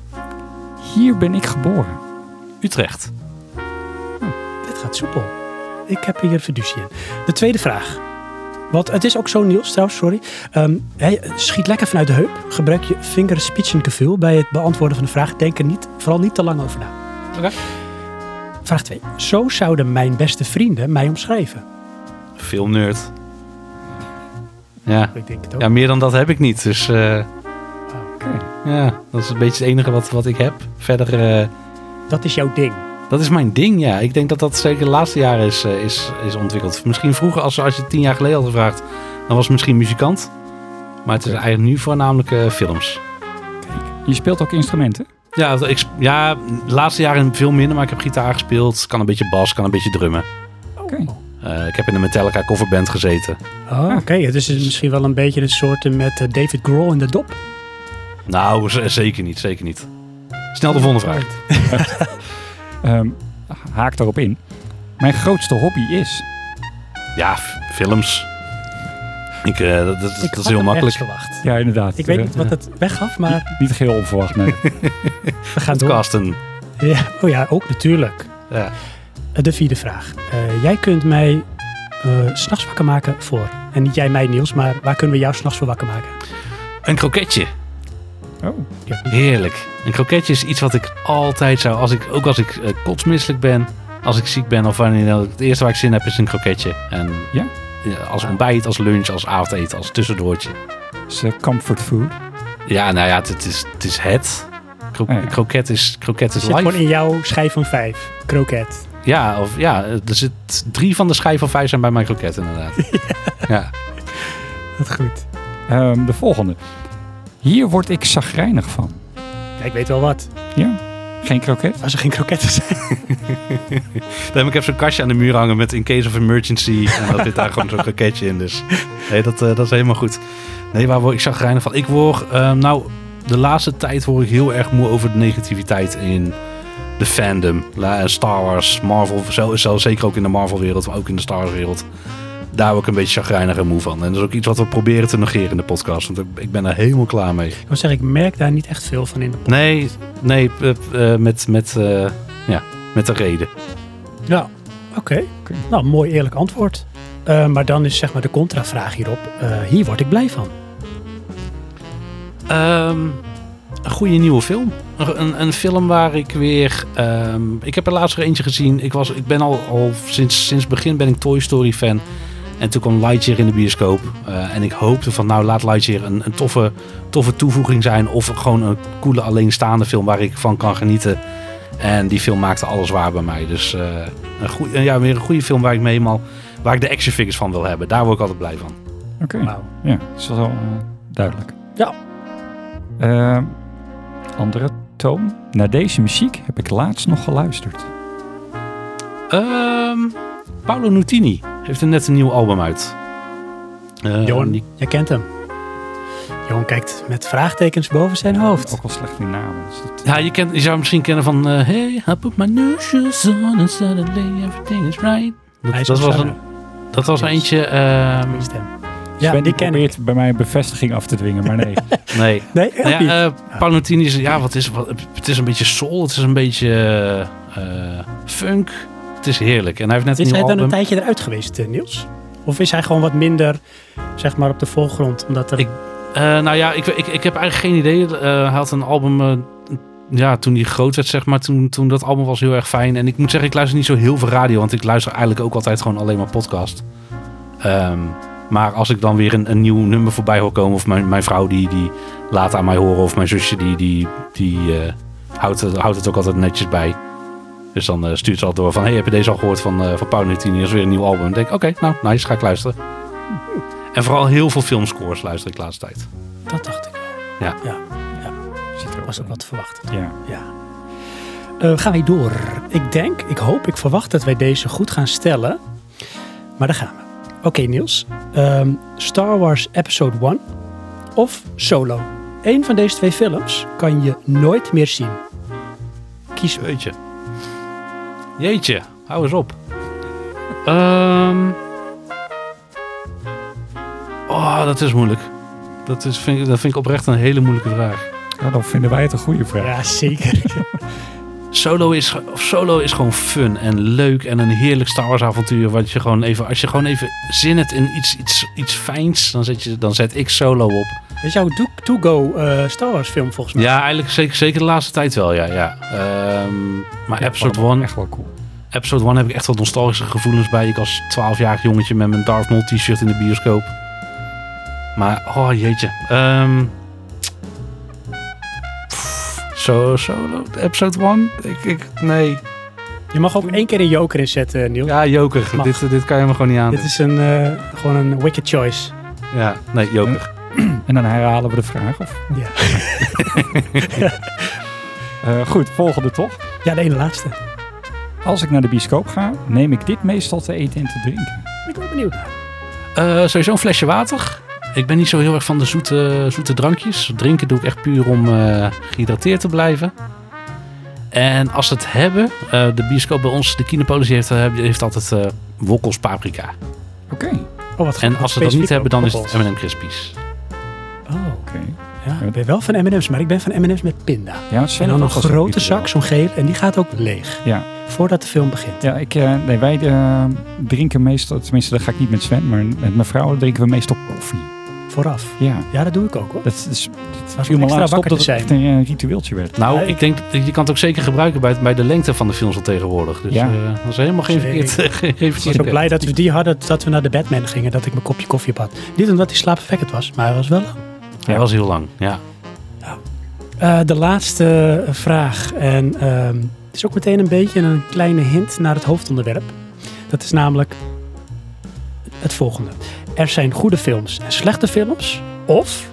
Hier ben ik geboren. Utrecht. Dit gaat soepel. Ik heb hier fiducie in. De tweede vraag. Want het is ook zo, Niels, trouwens, sorry. Ehm, schiet lekker vanuit de heup. Gebruik je vingerspitsengevoel bij het beantwoorden van de vraag. Denk er niet, vooral niet te lang over na. Oké. Vraag 2. Zo zouden mijn beste vrienden mij omschrijven. Veel nerd. Ja. Ik denk het ook. ja, meer dan dat heb ik niet. Dus eh, Oké. ja, dat is een beetje het enige wat, wat ik heb. Verder, eh, Dat is jouw ding. dat is mijn ding, ja. Ik denk dat dat zeker de laatste jaren is, eh, is, is ontwikkeld. Misschien vroeger, als, als je het tien jaar geleden had gevraagd, dan was het misschien muzikant. Maar het is eigenlijk nu voornamelijk eh, films. Je speelt ook instrumenten? Ja, ik, ja, de laatste jaren veel minder, maar ik heb gitaar gespeeld. Kan een beetje bas, kan een beetje drummen. Oké. Eh, ik heb in een Metallica coverband gezeten. Oh, oké. Het is misschien wel een beetje een soort met David Grohl in de dop. Nou, zeker niet, zeker niet. Snel de volgende vraag. Ehm, haak daarop in. Mijn grootste hobby is... Ja, films. Ik, eh, dat, dat- dat Ik is had heel makkelijk. verwacht. Ja, inderdaad. Ik weet niet wat het weggaf, maar Niet geheel onverwacht, nee. we gaan door. Podcasten. Ja, oh ja, ook natuurlijk. Ja. Eh, De vierde vraag. Eh, jij kunt mij eh, s s'nachts wakker maken voor. En niet jij mij, Niels, maar waar kunnen we jou s'nachts voor wakker maken? Een kroketje. Oh, Heerlijk. Een kroketje is iets wat ik altijd zou, als ik, ook als ik eh, kotsmisselijk ben, als ik ziek ben of wanneer het eerste waar ik zin heb is een kroketje. En Ja? als ontbijt, als lunch, als avondeten, als tussendoortje. is eh, comfort food. Ja, nou ja, het, is, het is het. Kro Ah, ja. Kroket is, kroket is Het zit gewoon in jouw schijf van vijf. Kroket. Ja, of, ja, er zit drie van de schijf van vijf zijn bij mijn kroket inderdaad. ja. Wat goed. Ehm, de volgende. Hier word ik zagrijnig van. Ja, ik weet wel wat. Ja? Geen kroket? Als er geen kroketten zijn. Dan heb ik even zo'n kastje aan de muur hangen met in case of emergency. En dat zit daar gewoon zo'n kroketje in. Dus nee, dat, eh, dat is helemaal goed. Nee, waar word ik zagrijnig van? Ik word, ehm, nou, de laatste tijd word ik heel erg moe over de negativiteit in de fandom. La- Star Wars, Marvel, zo, zo, zeker ook in de Marvel wereld, maar ook in de Star Wars wereld. Daar ik een beetje chagrijnig en moe van. En dat is ook iets wat we proberen te negeren in de podcast. Want ik- ben er helemaal klaar mee. Ik zeggen, ik merk daar niet echt veel van in de podcast. Nee, nee, eh, eh, met, met, eh, ja, met de reden. Ja, oké. Nou, mooi eerlijk antwoord. Maar dan is zeg maar de contravraag hierop. hier word ik blij van. Ehm, een goede nieuwe film. Een, een, film waar ik weer... ehm, ik heb er laatst er eentje gezien. Ik, was, ik ben al, al sinds, sinds begin ben ik Toy Story fan. En toen kwam Lightyear in de bioscoop. Eh, en ik hoopte van nou laat Lightyear een, een toffe, toffe toevoeging zijn. Of gewoon een coole alleenstaande film waar ik van kan genieten. En die film maakte alles waar bij mij. Dus eh, een goeie, ja, weer een goede film waar ik me helemaal... Waar ik de action figures van wil hebben. Daar word ik altijd blij van. Oké, Wauw. ja, dat is wel eh, duidelijk. Ja. Andere toon. Naar deze muziek heb ik laatst nog geluisterd. Ehm, Paolo Nutini heeft er net een nieuw album uit. Eh, Johan, die- jij kent hem. Johan kijkt met vraagtekens boven zijn hoofd. Ook al slecht in namen. dus dat- ja, je, kent, je zou hem misschien kennen van... eh, hey, I put my new shoes on and suddenly everything is right. Dat, is was, een, dat was Yes. eentje... ehm, stem. Ja, Sven die ken ik. probeert bij mij een bevestiging af te dwingen, maar nee. nee. Nee, ja, eh, is... Ja, wat is, wat, het is een beetje soul. Het is een beetje eh, funk. Het is heerlijk. En hij heeft net een is hij dan een tijdje eruit geweest, eh, Niels? Of is hij gewoon wat minder, zeg maar, op de voorgrond? Omdat er... Ik- Eh, nou ja, ik, ik, ik heb eigenlijk geen idee. Eh, hij had een album, ja, toen hij groot werd, zeg maar. Toen, toen dat album was heel erg fijn. En ik moet zeggen, ik luister niet zo heel veel radio. Want ik luister eigenlijk ook altijd gewoon alleen maar podcast. Ehm, maar als ik dan weer een, een nieuw nummer voorbij hoor komen... of mijn, mijn vrouw die, die laat aan mij horen... of mijn zusje die, die, die houdt, het, houdt het ook altijd netjes bij. Dus dan eh, stuurt ze altijd door van... hey, heb je deze al gehoord van, eh van Paul Nutini? Dat is weer een nieuw album. Dan denk ik, oké, nou, nice, ga ik luisteren. En vooral heel veel filmscores luister ik de laatste tijd. Dat dacht ik wel. Ja. ja. Zit er Was ook wat te verwachten. Ja. Ja. Eh, gaan wij door. Ik denk, ik hoop, ik verwacht dat wij deze goed gaan stellen. Maar daar gaan we. Oké, Niels. Ehm, Star Wars Episode 1 of Solo. Eén van deze twee films kan je nooit meer zien. Kies Jeetje. Jeetje, hou eens op. Ehm. Oh, dat is moeilijk. Dat, is, vind ik, dat vind ik oprecht een hele moeilijke vraag. Ja, dan vinden wij het een goede vraag. Ja, zeker. Solo is, of solo is gewoon fun en leuk en een heerlijk Star Wars avontuur. Wat je gewoon even, als je gewoon even zin hebt in iets, iets, iets fijns, dan zet, je, dan zet ik solo op. Dit is jouw Do- To-Go eh, Star Wars film volgens mij. Ja, eigenlijk zeker, zeker de laatste tijd wel, ja. ja. Ehm, maar Ja, episode allemaal 1 Echt wel cool. Episode 1 heb ik echt wel nostalgische gevoelens bij. Ik als 12-jarig jongetje met mijn Darth Maul t-shirt in de bioscoop. Maar, oh jeetje. Ehm pff, zo, solo, episode 1? Ik, ik, nee. Je mag ook één keer een joker inzetten, Niels. Ja, Joker. Dit, dit kan je me gewoon niet aan. Dit is een, eh, gewoon een wicked choice. Ja, nee, Joker. En dan herhalen we de vraag. Of? Ja. Eh, goed, volgende toch? Ja, de ene laatste. Als ik naar de bioscoop ga, neem ik dit meestal te eten en te drinken. Ik ben benieuwd naar. Eh, sowieso een flesje water. Ik ben niet zo heel erg van de zoete, zoete drankjes. Drinken doe ik echt puur om eh, gehydrateerd te blijven. En als ze het hebben, eh, de bioscoop bij ons, de Kinepolis, die heeft, heeft altijd eh wokkels paprika. Oké. Oh, wat En als ze dat niet hebben, dan is het M&M Crispies. Oh, Oké. ja. Ik ben wel van M&M's, maar ik ben van M&M's met pinda. Ja, En dan een ook grote zak, zo'n geel, en die gaat ook leeg. Ja. Voordat de film begint. Ja, ik, eh, nee, wij eh, drinken meestal, tenminste dat ga ik niet met Sven, maar met mijn vrouw drinken we meestal koffie. Vooraf. Ja, Ja, dat doe ik ook hoor. dat, is, Als dat viel me extra laatst op dat het een eh, ritueeltje werd. Nou, Ja, ik ik- denk, dat je kan het ook zeker gebruiken bij, bij de lengte van de films al tegenwoordig. Dus Ja. eh, dat is helemaal geen verkeerd, Ik was idee. blij dat we die hadden, dat we naar de Batman gingen, dat ik mijn kopje koffie had. Niet omdat hij slaapverwekkend was, maar hij was wel lang. Hij was heel lang, ja. Eh, de laatste vraag. En ehm, het is ook meteen een beetje een kleine hint naar het hoofdonderwerp. Dat is namelijk het volgende. Er zijn goede films en slechte films. Of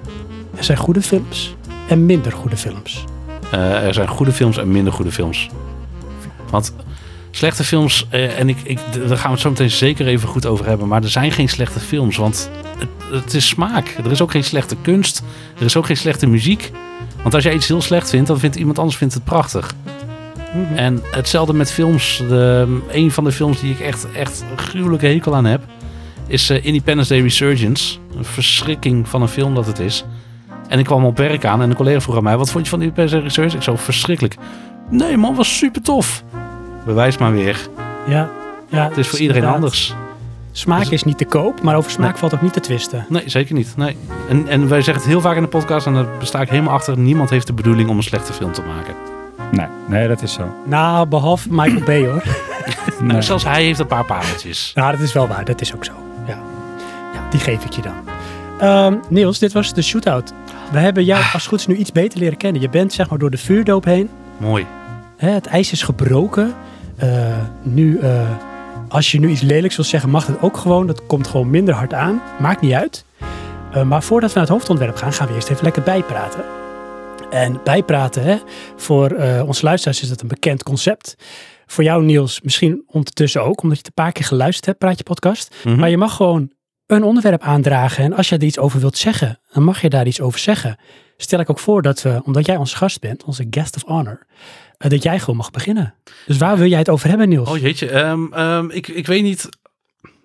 er zijn goede films en minder goede films. Eh, er zijn goede films en minder goede films. Want slechte films, eh, en ik, ik, daar gaan we het zo meteen zeker even goed over hebben. Maar er zijn geen slechte films, want het, het is smaak. Er is ook geen slechte kunst. Er is ook geen slechte muziek. Want als jij iets heel slecht vindt, dan vindt iemand anders vindt het prachtig. En hetzelfde met films. De, een van de films die ik echt, echt een gruwelijke hekel aan heb, is eh, Independence Day Resurgence. Een verschrikking van een film dat het is. En ik kwam op werk aan en een collega vroeg aan mij: Wat vond je van Independence Day Resurgence? Ik zo verschrikkelijk. Nee, man, was super tof. Bewijs maar weer. Ja, ja, Het is voor iedereen inderdaad. anders. Smaak Dus- is niet te koop, maar over smaak Nee. valt ook niet te twisten. Nee, zeker niet. Nee. En, en wij zeggen het heel vaak in de podcast, en daar sta ik helemaal achter. Niemand heeft de bedoeling om een slechte film te maken. Nee, nee, dat is zo. Nou, behalve Michael Bay hoor. Nee. Nou, zelfs hij heeft een paar pareltjes. Nou, dat is wel waar. Dat is ook zo. Ja, ja die geef ik je dan. Ehm, Niels, dit was de shootout. We hebben jou als het goed is nu iets beter leren kennen. Je bent zeg maar door de vuurdoop heen. Mooi. Hè, het ijs is gebroken. Eh, nu, eh, als je nu iets lelijks wil zeggen, mag het ook gewoon. Dat komt gewoon minder hard aan. Maakt niet uit. Eh, maar voordat we naar het hoofdontwerp gaan, gaan we eerst even lekker bijpraten. En bijpraten, hè, voor onze luisteraars is dat een bekend concept. Voor jou, Niels, misschien ondertussen ook, omdat je het een paar keer geluisterd hebt, Praatje Podcast. Mhm. Maar je mag gewoon een onderwerp aandragen. En als je er iets over wilt zeggen, dan mag je daar iets over zeggen. Stel ik ook voor dat we, omdat jij ons gast bent, onze guest of honor, eh, dat jij gewoon mag beginnen. Dus waar wil jij het over hebben, Niels? Oh jeetje, ehm, ehm, ik, ik weet niet.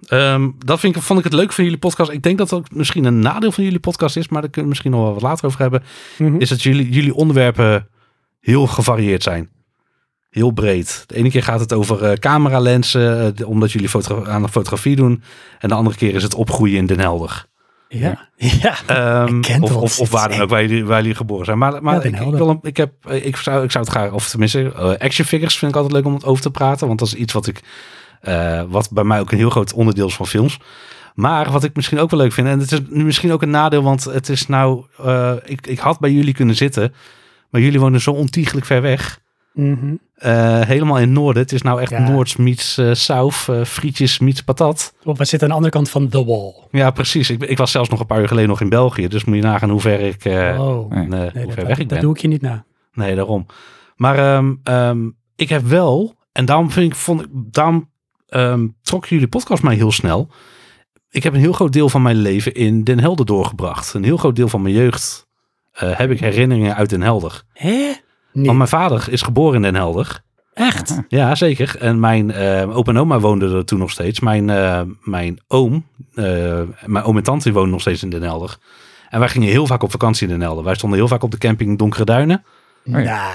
Ehm, dat vind ik, vond ik het leuk van jullie podcast. Ik denk dat dat misschien een nadeel van jullie podcast is, maar daar kunnen we misschien nog wel wat later over hebben. Mhm. Is dat jullie, jullie onderwerpen heel gevarieerd zijn. Heel breed. De ene keer gaat het over eh, cameralensen, eh, omdat jullie aan de fotografie doen. En de andere keer is het opgroeien in Den Helder. Ja. ja. Ehm, of, of, of waar dan ook, waar jullie, waar jullie geboren zijn. Maar, maar Ja, ik, wil een, ik, heb, eh, ik, zou, ik zou het graag, of tenminste, eh, action figures vind ik altijd leuk om het over te praten. Want dat is iets wat ik, eh, wat bij mij ook een heel groot onderdeel is van films. Maar wat ik misschien ook wel leuk vind, en het is nu misschien ook een nadeel, want het is nou, ik, ik had bij jullie kunnen zitten, maar jullie wonen zo ontiegelijk ver weg. Mhm. Eh, helemaal in het noorden. Het is nou echt Ja. Noords meets eh South, eh, frietjes meets patat. Klopt, we zitten aan de andere kant van The Wall. Ja, precies. Ik, ik was zelfs nog een paar uur geleden nog in België, dus moet je nagaan hoe ver ik, eh, oh, nee. nee, hoe dat, ver weg ik dat ben. doe ik je niet na. Nee, daarom. Maar ehm, ehm, ik heb wel, en daarom, vind ik, vond ik, daarom ehm, trok jullie podcast mij heel snel. Ik heb een heel groot deel van mijn leven in Den Helder doorgebracht. Een heel groot deel van mijn jeugd eh, heb ik herinneringen uit Den Helder. Hè? Nee. Want mijn vader is geboren in Den Helder. Echt? Ja, zeker. En mijn eh, opa en oma woonden er toen nog steeds. Mijn, eh, mijn oom, eh, mijn oom en tante woonden nog steeds in Den Helder. En wij gingen heel vaak op vakantie in Den Helder. Wij stonden heel vaak op de camping Donkere Duinen. ja.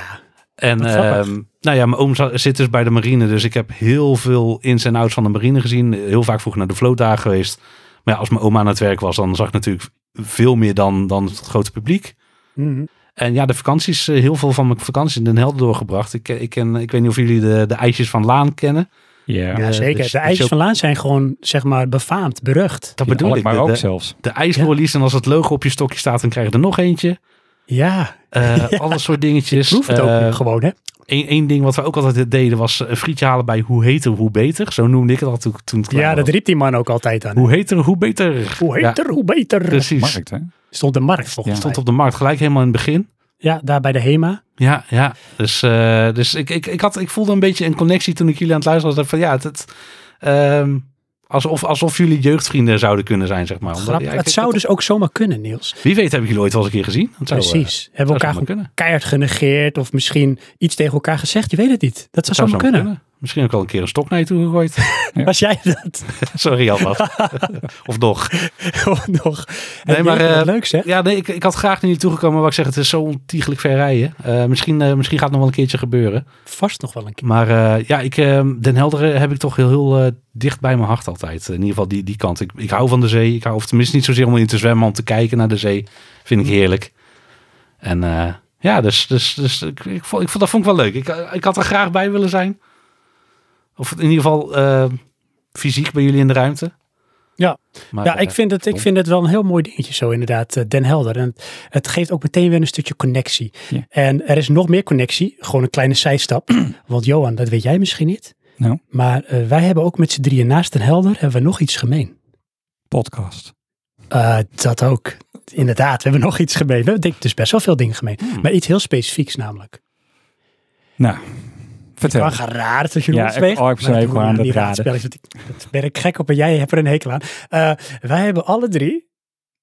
En ehm, nou ja, mijn oom zit dus bij de marine. Dus ik heb heel veel ins en outs van de marine gezien. Heel vaak vroeg naar de vlootdagen geweest. Maar ja, als mijn oma aan het werk was, dan zag ik natuurlijk veel meer dan, dan het grote publiek. mhm. En ja, de vakanties, eh, heel veel van mijn vakanties in Den Helder doorgebracht. Ik, ik, ken, ik weet niet of jullie de, de ijsjes van Laan kennen. Ja, ja, Eh, zeker. dus- de dus ijsjes ook- van Laan zijn gewoon, zeg maar, befaamd, berucht. Dat bedoel ik. maar De, ook de, zelfs. de ijsrollies en als het logo op je stokje staat, dan krijg je er nog eentje. Ja, Eh Ja. Alle soort dingetjes. proef het ook Eh, gewoon, hè? Eén één ding wat we ook altijd deden was een frietje halen bij hoe heter, hoe beter. Zo noemde ik het al toen, toen het klein Ja, dat riep die man ook altijd aan. Hoe heter, hoe beter. Hoe Ja, heter, hoe beter. precies. Markt, hè? Stond de markt volgens Ja. Stond op de markt gelijk helemaal in het begin. Ja, daar bij de HEMA. Ja, ja. Dus, eh, dus ik, ik, ik, had, ik voelde een beetje een connectie toen ik jullie aan het luisteren was. Van ja, het, het, ehm, alsof, alsof jullie jeugdvrienden zouden kunnen zijn, zeg maar. Omdat- ja, het zou dus ook zomaar kunnen, Niels. Wie weet heb ik jullie ooit wel eens een keer gezien. Dat zou, eh, Precies. Hebben we elkaar kunnen. keihard genegeerd of misschien iets tegen elkaar gezegd? Je weet het niet. Dat zou Dat zou zomaar zomaar kunnen. Misschien ook al een keer een stok naar je toe gegooid. Was jij dat? Sorry alvast. of nog. Of nog? Nee, maar, eh, leuk zeg. Ja, nee, ik, ik had graag naar jullie toegekomen. Maar ik zeg, het is zo ontiegelijk ver rijden. Eh, misschien, eh, misschien gaat het nog wel een keertje gebeuren. Vast nog wel een keer. Maar ja, ik, Den Helder heb ik toch heel, heel dicht bij mijn hart altijd. In ieder geval die, die kant. Ik, ik hou van de zee. Ik hou, of tenminste niet zozeer om in te zwemmen, om te kijken naar de zee. Vind ik heerlijk. En ja, dus, dus, dus ik, ik, vond, ik vond, dat vond ik wel leuk. Ik, ik had er graag bij willen zijn. Of in ieder geval eh, fysiek bij jullie in de ruimte. Ja. maar, ja, eh, ik vind, het, ik vind het wel een heel mooi dingetje zo inderdaad, eh, Den Helder. En het, geeft ook meteen weer een stukje connectie. Ja. En er is nog meer connectie, gewoon een kleine zijstap. Want Johan, dat weet jij misschien niet. Nou, Maar eh, wij hebben ook met z'n drieën naast Den Helder hebben we nog iets gemeen. podcast. Eh, dat ook. Inderdaad, we hebben nog iets gemeen. We hebben denk ik dus best wel veel dingen gemeen. Hmm. Maar iets heel specifieks namelijk. Nou, vertel. Het was raar dat je Ja, ik- oh, ik ben hekel aan dat die raden. Dat ben ik gek op en jij hebt er een hekel aan. Eh, wij hebben alle drie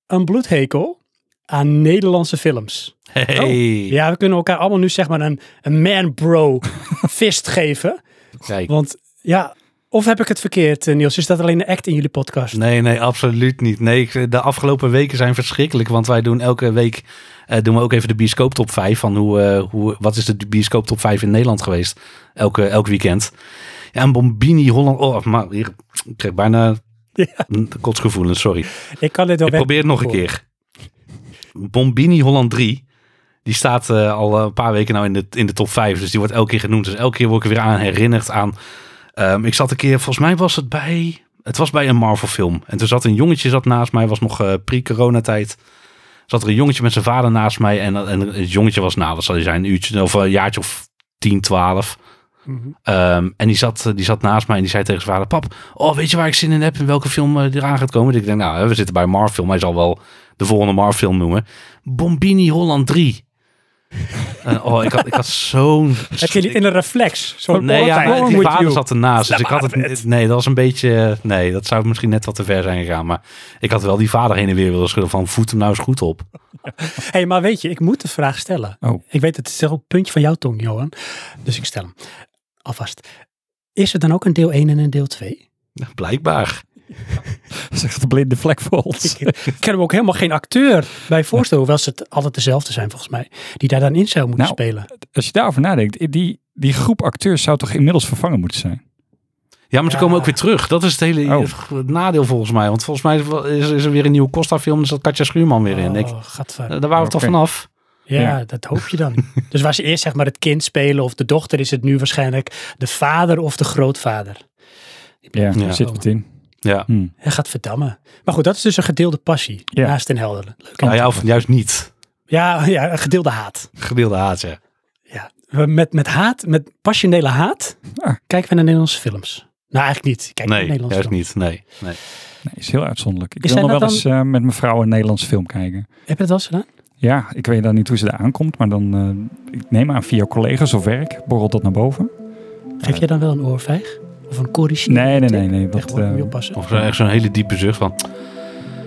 een bloedhekel aan Nederlandse films. Hey. Ja, we kunnen elkaar allemaal nu zeg maar een, een man-bro fist geven. Kijk. Want ja, of heb ik het verkeerd, eh, Niels? Is dat alleen een act in jullie podcast? Nee, nee, absoluut niet. Nee, ik- de afgelopen weken zijn verschrikkelijk. Want wij doen elke week eh, doen we ook even de bioscoop top 5. Van hoe, eh, hoe, wat is de bioscoop top 5 in Nederland geweest? Elke, elk weekend. Ja, en Bombini, Holland. Oh, maar hier, ik krijg bijna Ja. Kotsgevoelens, sorry. Ik kan dit wel Ik probeer het nog een keer. Bombini Holland 3. Die staat eh, al een paar weken nou in de, in de top 5. Dus die wordt elke keer genoemd. Dus elke keer word ik er weer aan herinnerd aan. Ehm, ik zat een keer, volgens mij was het bij. Het was bij een Marvel film. En toen zat een jongetje zat naast mij. Was nog pre-coronatijd. Zat er een jongetje met zijn vader naast mij. En, en het jongetje was, nou, wat zal hij zijn? Een uurtje of een jaartje of 10, 12. Mhm. Ehm, en die zat, die zat naast mij en die zei tegen zijn vader: Pap, oh, weet je waar ik zin in heb? In welke film eh, die eraan gaat komen? Dus ik denk, nou, we zitten bij een Marvel. Hij zal wel de volgende Marvel film noemen. Bombini Holland 3. En, oh, ik had, ik had zo'n... Heb je niet in een reflex? Zo Nee, ja, die vader you? zat ernaast. Dus ik had het Nee, dat was een beetje... Nee, dat zou misschien net wat te ver zijn gegaan. Maar ik had wel die vader heen en weer willen schudden van... Voet hem nou eens goed op. hey, maar weet je, ik moet de vraag stellen. Oh. Ik weet, het is ook een puntje van jouw tong, Johan. Dus ik stel hem. Alvast. Is er dan ook een deel 1 en een deel 2? Blijkbaar. Zegt de blinde vlekvolt. Ik, ik kan hem ook helemaal geen acteur bij voorstellen. Hoewel ze het altijd dezelfde zijn volgens mij. Die daar dan in zou moeten Nou, spelen. Als je daarover nadenkt, die, die groep acteurs zou toch inmiddels vervangen moeten zijn? Ja, maar ze Ja. komen ook weer terug. Dat is het hele Oh. het nadeel volgens mij. Want volgens mij is, is er weer een nieuwe Costa-film. Er zat Katja Schuurman weer in. Ik, Oh, daar waren we toch vanaf. Ja, Ja. dat hoop je dan. dus waar ze eerst zeg maar het kind spelen of de dochter, is het nu waarschijnlijk de vader of de grootvader. Ja, Ja. daar zit wat in. Ja. Hm. Hij gaat verdammen. Maar goed, dat is dus een gedeelde passie Ja. naast Den Helder. Leuk. Nou ja, of juist niet. Ja, ja, een gedeelde haat. Gedeelde haat, ja. Ja. Met, met haat, met passionele haat, Ah. kijken we naar Nederlandse films. Nou, eigenlijk niet. Kijk naar Nee, Nederlandse juist films. niet. Nee, nee. Nee, is heel uitzonderlijk. Ik Is wil nog wel eens eh, met mijn vrouw een Nederlandse film kijken. Heb je dat wel eens gedaan? Ja, ik weet dan niet hoe ze daar aankomt, maar dan, eh, ik neem aan via collega's of werk, borrelt dat naar boven. Geef jij dan wel een oorvijg? Of een corrigie? Nee, nee, nee, nee. Eh, oppassen. Of zo- echt zo'n hele diepe zucht van...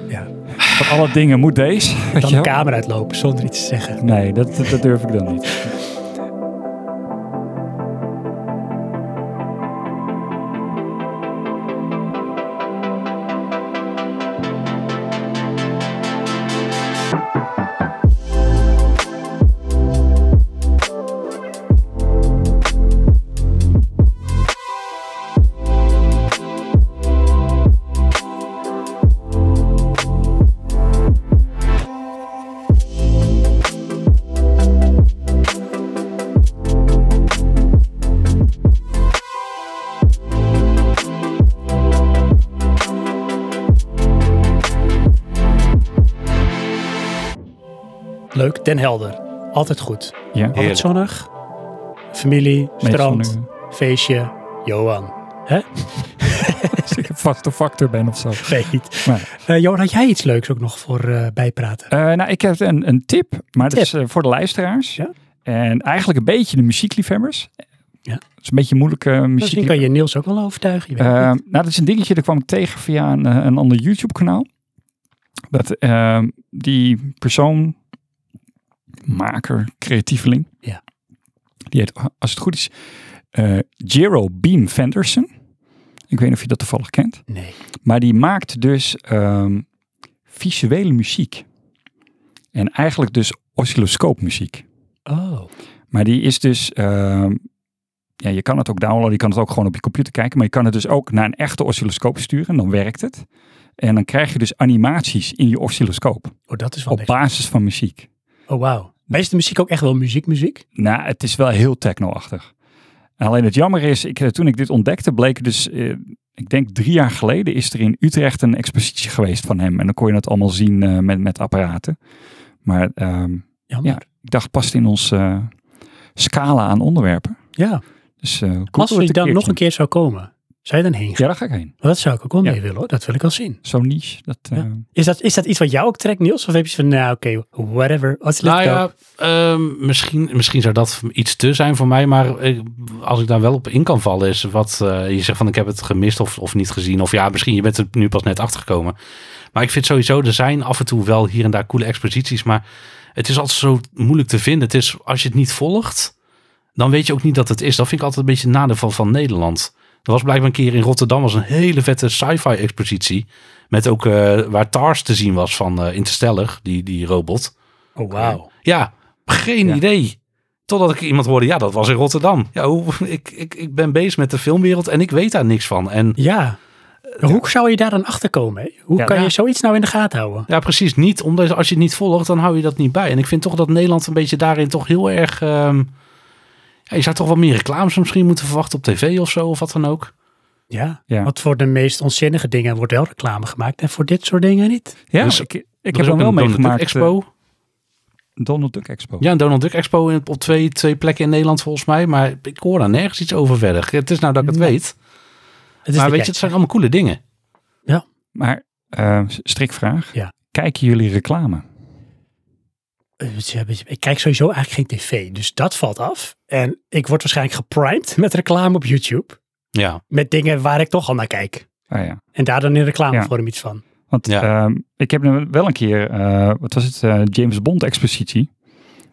Ja. van alle dingen moet deze. Dan de kamer uitlopen zonder iets te zeggen. Nee, dat, dat, dat durf ik dan niet. Den Helder. Altijd goed. Ja, Altijd Heerlijk. zonnig. Familie, strand, feestje, Johan. Hè? Als ik een vaste factor ben of zo. Nee, niet. Maar, Eh, Johan, had jij iets leuks ook nog voor eh, bijpraten? eh, nou, ik heb een, een tip, maar dat Tip? is eh, voor de luisteraars. Ja. En eigenlijk een beetje de muziekliefhebbers. Ja. Het is een beetje moeilijke Misschien muziek. kan je Niels ook wel overtuigen. Je weet het niet. nou, dat is een dingetje, dat kwam ik tegen via een, een ander YouTube-kanaal. Dat die persoon, maker, creatieveling, Ja. die heet, als het goed is, eh Jero Beam Fenderson. Ik weet niet of je dat toevallig kent. Nee. Maar die maakt dus ehm, visuele muziek. En eigenlijk dus oscilloscoopmuziek. Oh. Maar die is dus, ehm, ja, je kan het ook downloaden, je kan het ook gewoon op je computer kijken, maar je kan het dus ook naar een echte oscilloscoop sturen en dan werkt het. En dan krijg je dus animaties in je oscilloscoop oh, dat is wel op basis van muziek. Oh, wauw. Maar is de muziek ook echt wel muziek, muziek? Nou, het is wel heel techno-achtig. Alleen het jammer is, ik, eh, toen ik dit ontdekte, bleek dus, eh, ik denk drie jaar geleden, is er in Utrecht een expositie geweest van hem. En dan kon je het allemaal zien eh, met, met apparaten. Maar ehm, ja, ik dacht, past in ons eh, scala aan onderwerpen. Ja. Dus eh, Als hij dan nog een keer zou komen, zou je dan heen gaan? Ja, daar ga ik heen. Maar dat zou ik ook wel Ja. mee willen hoor. Dat wil ik wel zien. Zo'n niche. Dat, eh. Is dat, is dat iets wat jou ook trekt, Niels? Of heb je van, nou oké, whatever. Let's, Nou ja, ehm, misschien, misschien zou dat iets te zijn voor mij. Maar ik- als ik daar wel op in kan vallen is wat eh, je zegt van ik heb het gemist of, of niet gezien. Of ja, misschien je bent er nu pas net achter gekomen. Maar ik vind sowieso, er zijn af en toe wel hier en daar coole exposities. Maar het is altijd zo moeilijk te vinden. Het is, als je het niet volgt, dan weet je ook niet dat het is. Dat vind ik altijd een beetje een nadeel van, van Nederland. Er was blijkbaar een keer in Rotterdam was een hele vette sci-fi expositie. Met ook eh, waar Tars te zien was van eh, Interstellar, die, die robot. oh, wauw. Ja, geen Ja. idee. Totdat ik iemand hoorde, ja, dat was in Rotterdam. Ja, hoe, ik, ik, ik ben bezig met de filmwereld en ik weet daar niks van. En Ja, Hoe zou je daar dan achter komen? hè? Hoe Ja, kan je zoiets nou in de gaten houden? Ja, precies. Niet, omdat als je het niet volgt, dan hou je dat niet bij. En ik vind toch dat Nederland een beetje daarin toch heel erg... ehm, ja, je zou toch wel meer reclames misschien moeten verwachten op tv of zo, of wat dan ook. Ja, Ja. want voor de meest onzinnige dingen wordt wel reclame gemaakt en voor dit soort dingen niet. Ja, Dus ik, ik Er heb ook wel een Donald Duck meegemaakt. Expo. eh, Donald Duck Expo. Ja, een Donald Duck Expo in, op twee, twee plekken in Nederland volgens mij. Maar ik hoor daar nergens iets over verder. Het is nou dat ik het Nee. weet. Het is maar weet je, het zijn allemaal coole dingen. Maar eh, strikvraag. Ja. Kijken jullie reclame? Eh, Ik kijk sowieso eigenlijk geen tv, dus dat valt af. En ik word waarschijnlijk geprimed met reclame op YouTube. Ja, Met dingen waar ik toch al naar kijk. Ah ja. En daar dan in reclamevorm iets van. Want Ja. ehm, ik heb nu wel een keer, eh, wat was het, eh, James Bond expositie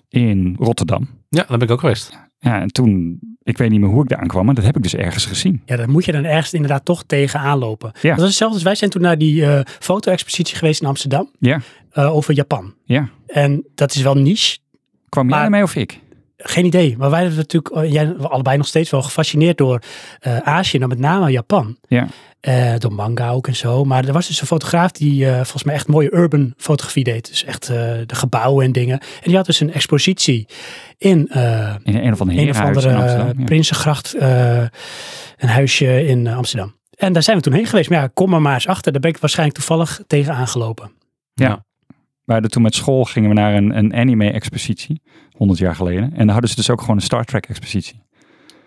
in Rotterdam. ja daar ben ik ook geweest. Ja, en toen, ik weet niet meer hoe ik daar aankwam, maar dat heb ik dus ergens gezien. Ja, dan moet je dan ergens inderdaad toch tegenaan lopen. Ja. Dat is hetzelfde als wij zijn toen naar die eh, foto-expositie geweest in Amsterdam. Ja. eh, over Japan. Ja. En dat is wel niche. Kwam jij Maar- ermee of ik? Geen idee. Maar wij hebben natuurlijk, eh, jij allebei nog steeds wel gefascineerd door eh Azië, en met name Japan. Ja. Eh, door manga ook en zo. Maar er was dus een fotograaf die eh, volgens mij echt mooie urban fotografie deed. Dus echt eh, de gebouwen en dingen. En die had dus een expositie in eh, In een of andere een of herenhuis andere in Amsterdam. ja. Prinsengracht, eh, een huisje in Amsterdam. En daar zijn we toen heen geweest. Maar ja, kom er maar eens achter. Daar ben ik waarschijnlijk toevallig tegen aangelopen. We hadden toen met school gingen we naar een, een anime-expositie, 100 jaar geleden. En daar hadden ze dus ook gewoon een Star Trek-expositie.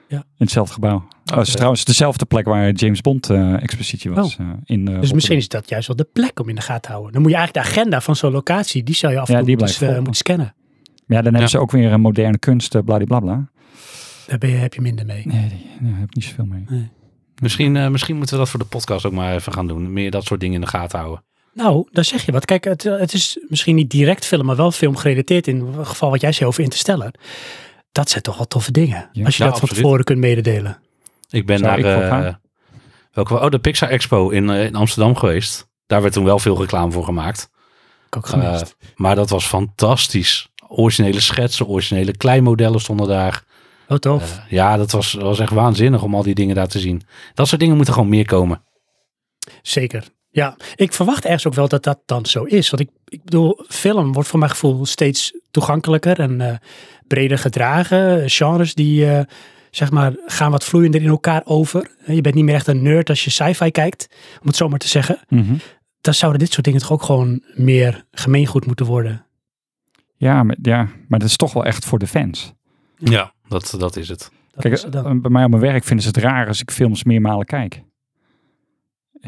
Ja. In hetzelfde gebouw. Dat was Oké. trouwens dezelfde plek waar James Bond-expositie was. eh, in, eh, Dus misschien is dat juist wel de plek om in de gaten te houden. Dan moet je eigenlijk de agenda van zo'n locatie, die zou je af en Ja, toe die moeten, eh, moeten scannen. Ja, dan hebben Ja. ze ook weer een moderne kunst, uh, bladibladbla. Daar ben je, heb je minder mee. Nee, daar heb ik niet zoveel mee. Misschien, eh, misschien moeten we dat voor de podcast ook maar even gaan doen. Meer dat soort dingen in de gaten houden. Nou, daar zeg je wat. Kijk, het, het is misschien niet direct film, maar wel film gerelateerd. In het geval wat jij zei over Interstellar. Dat zijn toch wel toffe dingen. Ja. Als je Ja, dat van tevoren kunt mededelen. Ik ben Zou naar ik eh, welke, oh, de Pixar Expo in, eh, in Amsterdam geweest. Daar werd toen wel veel reclame voor gemaakt. Ik ook. Eh, maar dat was fantastisch. Originele schetsen, originele kleinmodellen stonden daar. oh, tof. Eh, ja, dat was, was echt waanzinnig om al die dingen daar te zien. Dat soort dingen moeten gewoon meer komen. Zeker. Ja, ik verwacht ergens ook wel dat dat dan zo is. Want ik, ik bedoel, film wordt voor mijn gevoel steeds toegankelijker en eh, breder gedragen. Genres die, eh, zeg maar, gaan wat vloeiender in elkaar over. Je bent niet meer echt een nerd als je sci-fi kijkt, om het zo maar te zeggen. Mhm. Dan zouden dit soort dingen toch ook gewoon meer gemeengoed moeten worden. ja, maar, ja, maar dat is toch wel echt voor de fans. Ja, dat, dat is het. Dat Kijk, is het dan. eh, bij mij op mijn werk vinden ze het raar als ik films meermalen kijk.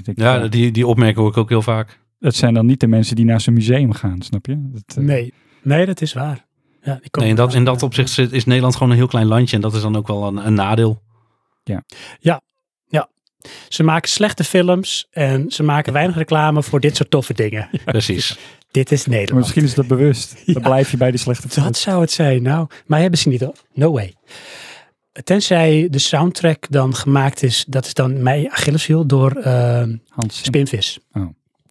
Denk, Ja, ja, die, die opmerking hoor ik ook heel vaak. Het zijn dan niet de mensen die naar zo'n museum gaan, snap je? Dat, eh, Nee, nee, dat is waar. Ja, die komen Nee, in dat, in dat opzicht zit- is Nederland gewoon een heel klein landje. En dat is dan ook wel een, een nadeel. Ze maken slechte films en ze maken weinig reclame voor dit soort toffe dingen. Precies. Dit is Maar Nederland. misschien is dat bewust. Dan Ja. blijf je bij die slechte Dat films. zou het zijn. Nou, maar hebben ze niet. No way. Tenzij de soundtrack dan gemaakt is, dat is dan mijn Achilleshiel door Hans Zimmer. Spinvis. Oh.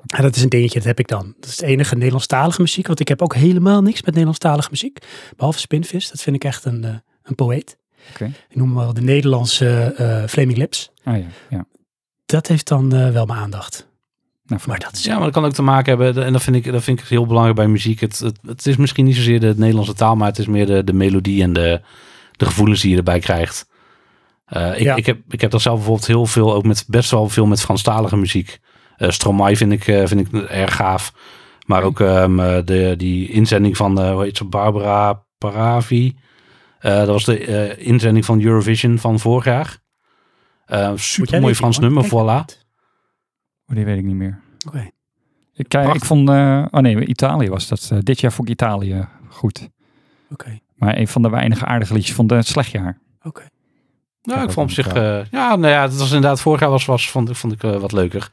En dat is een dingetje, dat heb ik dan. Dat is het enige Nederlandstalige muziek, want ik heb ook helemaal niks met Nederlandstalige muziek. Behalve Spinvis, dat vind ik echt een, eh, een poëet. Oké. Ik noem hem wel de Nederlandse eh Flaming Lips. Ah ja, ja. Dat heeft dan eh, wel mijn aandacht. Nou, Maar dat is Ja, maar dat kan ook te maken hebben. En dat vind ik, dat vind ik heel belangrijk bij muziek. Het, het, het is misschien niet zozeer de Nederlandse taal, maar het is meer de, de melodie en de, de gevoelens die je erbij krijgt. Eh, ik, Ja. ik, heb, ik heb dat zelf bijvoorbeeld heel veel, ook met best wel veel met Franstalige muziek. Eh Stromae vind ik, eh, vind ik erg gaaf. Maar ook ehm, eh, de, die inzending van, eh hoe heet ze, Barbara Paravi. Eh, dat was de eh, inzending van Eurovision van vorig jaar. Eh super mooi Frans nummer, voilà. Oh, die weet ik niet meer. Oké. Ik, kijk, ik vond, eh, oh nee, Italië was dat. dit jaar vond ik Italië goed. Oké. Maar een van de weinige aardige liedjes vond het slecht jaar. Oké. Ja, Ja, ik dat vond op zich. ik eh, ja, nou ja, het was inderdaad vorig jaar was, was vond, ik- vond ik eh, wat leuker.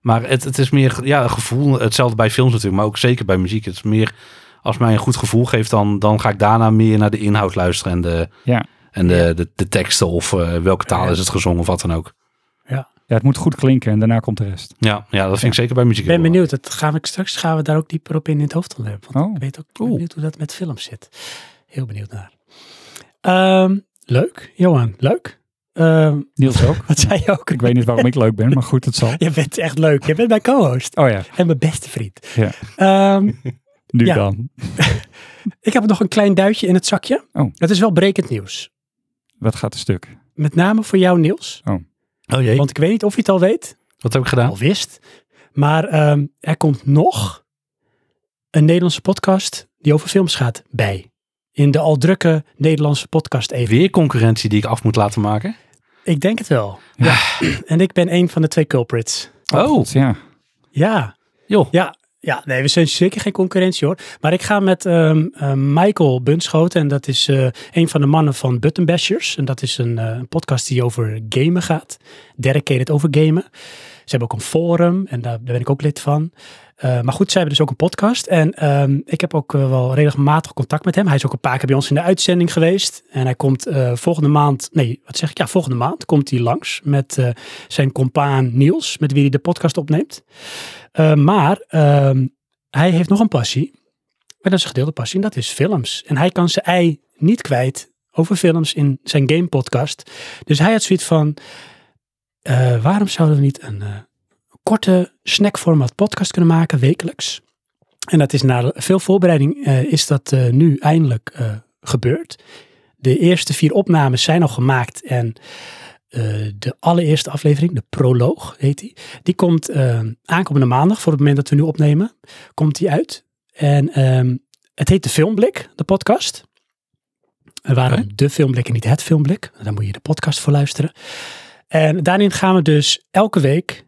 Maar het, het is meer ja, een gevoel. Hetzelfde bij films natuurlijk, maar ook zeker bij muziek. Het is meer als mij een goed gevoel geeft, dan, dan ga ik daarna meer naar de inhoud luisteren en de, Ja. en de, de, de teksten of eh, welke taal Ja. is het gezongen of wat dan ook. Ja, het moet goed klinken en daarna komt de rest. Ja, ja dat vind ik zeker bij muziek. Ik ben benieuwd. Dat gaan we straks gaan we daar ook dieper op in in het hoofdonderwerp. Want Oh. ik weet ook ik ben benieuwd hoe dat met films zit. Heel benieuwd naar. Ehm, leuk, Johan. Leuk. Ehm, Niels ook. wat zei je ook? Ik weet niet waarom ik leuk ben, maar goed, het zal. Je bent echt leuk. Je bent mijn co-host. Oh ja, En mijn beste vriend. Ja. Ehm, nu Ja. dan. ik heb nog een klein duitje in het zakje. Oh. Het is wel brekend nieuws. Wat gaat een stuk? Met name voor jou, Niels. Oh jee, Want ik weet niet of je het al weet. wat heb ik gedaan? Al wist. Maar ehm, er komt nog een Nederlandse podcast die over films gaat bij. In de al drukke Nederlandse podcast even. Weer concurrentie die ik af moet laten maken. Ik denk het wel. Ja. En ik ben een van de twee culprits. Oh, God, ja. Ja, joh. ja, ja. Nee, we zijn zeker geen concurrentie hoor. Maar ik ga met ehm, eh, Michael Bunschoten. En dat is eh, een van de mannen van Button Bashers. En dat is een eh, een podcast die over gamen gaat. Dedicated over gamen. Ze hebben ook een forum en daar, daar ben ik ook lid van. Eh, maar goed, zij hebben dus ook een podcast. En ehm, ik heb ook eh, wel regelmatig contact met hem. Hij is ook een paar keer bij ons in de uitzending geweest. En hij komt eh, volgende maand, nee, wat zeg ik? Ja, volgende maand komt hij langs met zijn compaan Niels, met wie hij de podcast opneemt. Maar ehm, hij heeft nog een passie. En dat is een gedeelde passie en dat is films. En hij kan zijn ei niet kwijt over films in zijn game podcast. Dus hij had zoiets van, waarom zouden we niet een korte snackformat podcast kunnen maken, wekelijks? En dat is na veel voorbereiding eh, is dat eh, nu eindelijk eh, gebeurd. De eerste vier opnames zijn al gemaakt en de allereerste aflevering, de proloog heet die, die komt aankomende maandag, voor het moment dat we nu opnemen, komt die uit. En ehm, het heet de Filmblik, de podcast. En waarom de Filmblik en niet het Filmblik? Daar moet je de podcast voor luisteren. En daarin gaan we dus elke week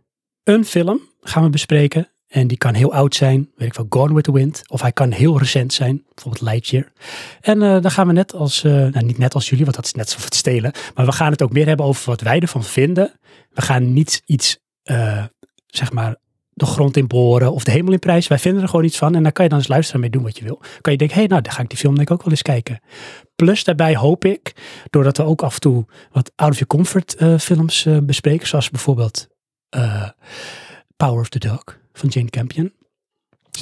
een film gaan we bespreken. En die kan heel oud zijn, weet ik wel, Gone with the Wind. Of hij kan heel recent zijn, bijvoorbeeld Lightyear. En eh, dan gaan we net als, eh, nou niet net als jullie, want dat is net zo het stelen. Maar we gaan het ook meer hebben over wat wij ervan vinden. We gaan niet iets, eh, zeg maar, de grond in boren of de hemel in prijs. Wij vinden er gewoon iets van. En dan kan je dan eens luisteren mee doen wat je wil. Kan je denken, hé, hey, nou, dan ga ik die film denk ik ook wel eens kijken. Plus daarbij hoop ik, doordat we ook af en toe wat out of your comfort films bespreken. Zoals bijvoorbeeld eh, Power of the Dog van Jane Campion.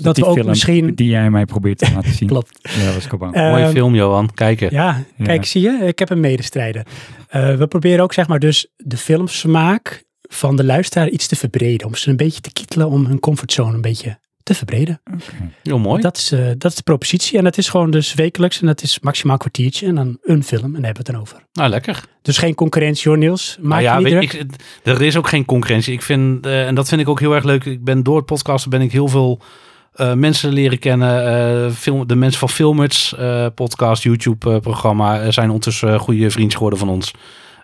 Dat die we ook film misschien... die jij mij probeert te laten zien. Klopt. Ja, dat was Cobaan. Mooie Ehm, film, Johan. Kijken. Ja, Ja. kijk, zie je, ik heb een medestrijder. Eh, we proberen ook, zeg maar, dus de filmsmaak van de luisteraar iets te verbreden. Om ze een beetje te kietelen, om hun comfortzone een beetje te verbreden. Heel mooi. Dat, is, eh, dat is de propositie. En dat is gewoon dus wekelijks. En dat is maximaal een kwartiertje. En dan een film. En daar hebben we het dan over. Nou, lekker. Dus geen concurrentie hoor, Niels. Maak Nou je ja, niet weet, ik, er is ook geen concurrentie. Ik vind, eh, en dat vind ik ook heel erg leuk. Ik ben door het podcasten ben ik heel veel eh, mensen leren kennen. Film, de mensen van Filmers podcast, YouTube programma zijn ondertussen goede vrienden geworden van ons.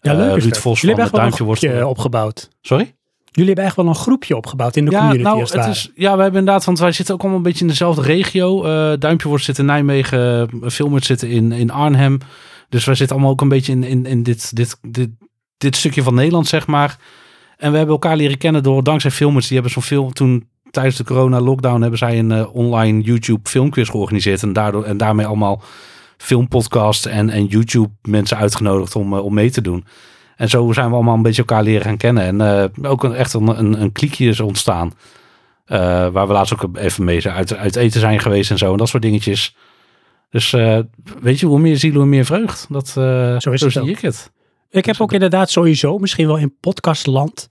Ja, leuk Ruud. Vos van een Duimpje Worstelen. opgebouwd. Sorry? Jullie hebben echt wel een groepje opgebouwd in de Ja, community. nou, als het het ware. is, ja, we hebben inderdaad, want wij zitten ook allemaal een beetje in dezelfde regio. Eh Duimpje wordt zit in Nijmegen, uh, Filmers zitten in, in Arnhem. Dus wij zitten allemaal ook een beetje in, in, in dit, dit, dit, dit stukje van Nederland, zeg maar. En we hebben elkaar leren kennen door, dankzij Filmers, die hebben zo'n film, toen tijdens de corona-lockdown hebben zij een eh, online YouTube filmquiz georganiseerd. En, daardoor, en daarmee allemaal filmpodcast en, en YouTube mensen uitgenodigd om, eh, om mee te doen. En zo zijn we allemaal een beetje elkaar leren gaan kennen. En eh, ook een, echt een, een, een kliekje is ontstaan. Eh, waar we laatst ook even mee zijn uit, uit eten zijn geweest en zo. En dat soort dingetjes. Dus eh, weet je, hoe meer ziel, hoe meer vreugd. Dat, Zo is het zie ook. ik het. Ik heb ook inderdaad sowieso, misschien wel in podcastland.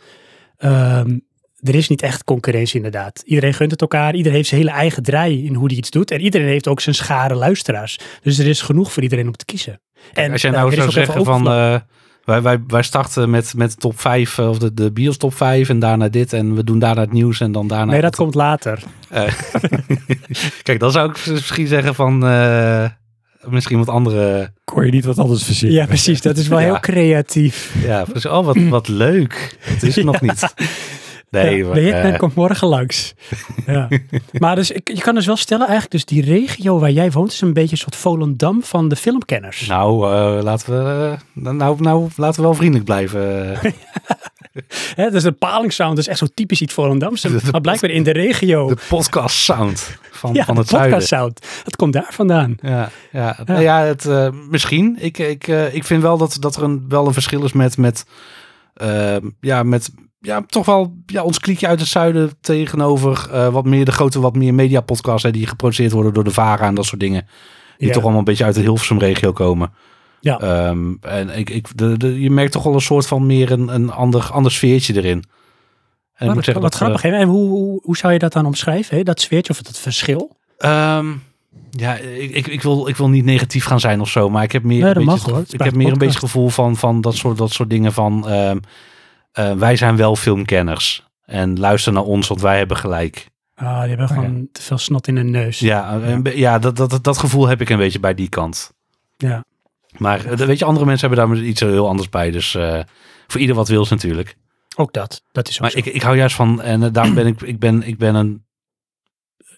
ehm, er is niet echt concurrentie inderdaad. Iedereen gunt het elkaar. Iedereen heeft zijn hele eigen draai in hoe hij iets doet. En iedereen heeft ook zijn schare luisteraars. Dus er is genoeg voor iedereen om te kiezen. En Als jij nou is zou zeggen van... eh, wij, wij, wij starten met, met de top 5, of de, de BIOS top 5 en daarna dit. En we doen daarna het nieuws en dan daarna... nee, dat komt later. Eh, Kijk, dan zou ik misschien zeggen van... eh, misschien wat andere... Kon je niet wat anders verzinnen? Ja, precies. Dat is wel Ja. heel creatief. Ja, precies. oh, wat, wat leuk. Het is nog niet. Nee, Ja, maar, de hitman eh, komt morgen langs. Ja. maar dus, ik, je kan dus wel stellen, eigenlijk dus die regio waar jij woont is een beetje een soort Volendam van de filmkenners. Nou, eh, laten we, eh, nou, nou, laten we wel vriendelijk blijven. Hè, dat is een palingsound, dat is echt zo typisch iets Volendams. Maar blijkbaar in de regio. De podcast sound van, ja, van de het zuiden. podcast sound. Dat komt daar vandaan. Ja, ja. Nou ja het, eh, misschien. Ik, ik, ik vind wel dat, dat er een, wel een verschil is met, met, ja, met ja, toch wel ja, ons kliekje uit het zuiden tegenover eh, wat meer de grote, wat meer mediapodcasts hè, die geproduceerd worden door de VARA en dat soort dingen. Die Ja. toch allemaal een beetje uit de Hilversum regio komen. Ja. Ehm, en ik, ik, de, de, je merkt toch wel een soort van meer een, een ander, ander sfeertje erin. En ik moet dat, zeggen wat dat, grappig. hè? En hoe, hoe, hoe zou je dat dan omschrijven? Hè? Dat sfeertje of het verschil? eh, ehm, ja, ik, ik, ik, wil, ik wil niet negatief gaan zijn of zo, maar ik heb meer, Nee, een dat beetje, het- ik heb meer een beetje het gevoel van, van dat, soort, dat soort dingen van ehm, eh, wij zijn wel filmkenners. En luister naar ons, want wij hebben gelijk. Ah, die hebben Oh, ja. gewoon te veel snot in hun neus. Ja, een be- ja dat, dat, dat, gevoel heb ik een beetje bij die kant. Ja. Maar eh, weet je, andere mensen hebben daar iets heel anders bij. Dus eh, voor ieder wat wils natuurlijk. Ook dat. Dat is ook Maar zo. ik, ik hou juist van, en eh, daarom ben ik, ik ben, ik ben een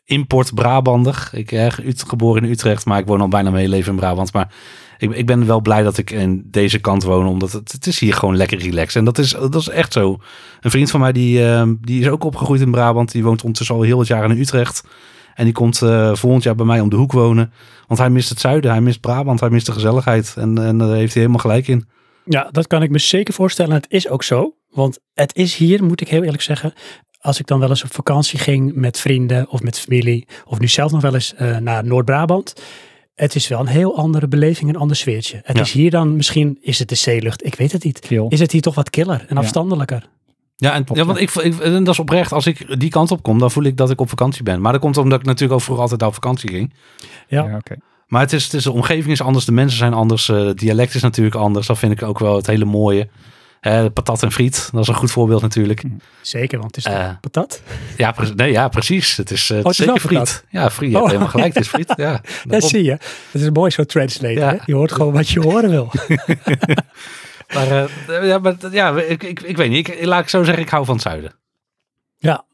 import Brabander. Ik ben geboren in Utrecht, maar ik woon al bijna mijn hele leven in Brabant. Maar ik, ik ben wel blij dat ik in deze kant woon, omdat het, het is hier gewoon lekker relaxed. En dat is, dat is echt zo. Een vriend van mij, die, eh, die is ook opgegroeid in Brabant. Die woont ondertussen al heel het jaar in Utrecht. En die komt eh, volgend jaar bij mij om de hoek wonen. Want hij mist het zuiden, hij mist Brabant, hij mist de gezelligheid. En, en daar heeft hij helemaal gelijk in. Ja, dat kan ik me zeker voorstellen. Het is ook zo. Want het is hier, moet ik heel eerlijk zeggen. Als ik dan wel eens op vakantie ging met vrienden of met familie. Of nu zelf nog wel eens eh, naar Noord-Brabant. Het is wel een heel andere beleving, een ander sfeertje. Het Ja. is hier dan, misschien is het de zeelucht. Ik weet het niet. Is het hier toch wat killer en Ja. afstandelijker? Ja, en, ja, want ik, ik, en dat is oprecht. Als ik die kant op kom, dan voel ik dat ik op vakantie ben. Maar dat komt omdat ik natuurlijk ook vroeger altijd op vakantie ging. Ja. Ja, oké. Maar het is, het is, de omgeving is anders, de mensen zijn anders, eh, het dialect is natuurlijk anders. Dat vind ik ook wel het hele mooie. Eh, patat en friet, dat is een goed voorbeeld natuurlijk. Zeker, want het is Eh, patat. Ja, pre- nee, ja precies. Het is, het Oh, is het is zeker friet. Ja, friet. Oh. helemaal gelijk. Het is friet. Ja, daarom. zie je. Het is mooi zo translate. Ja. Je hoort gewoon wat je horen wil. maar, eh, ja, maar ja, ik, ik, ik weet niet. Ik, laat ik zo zeggen, ik hou van het zuiden. Ja.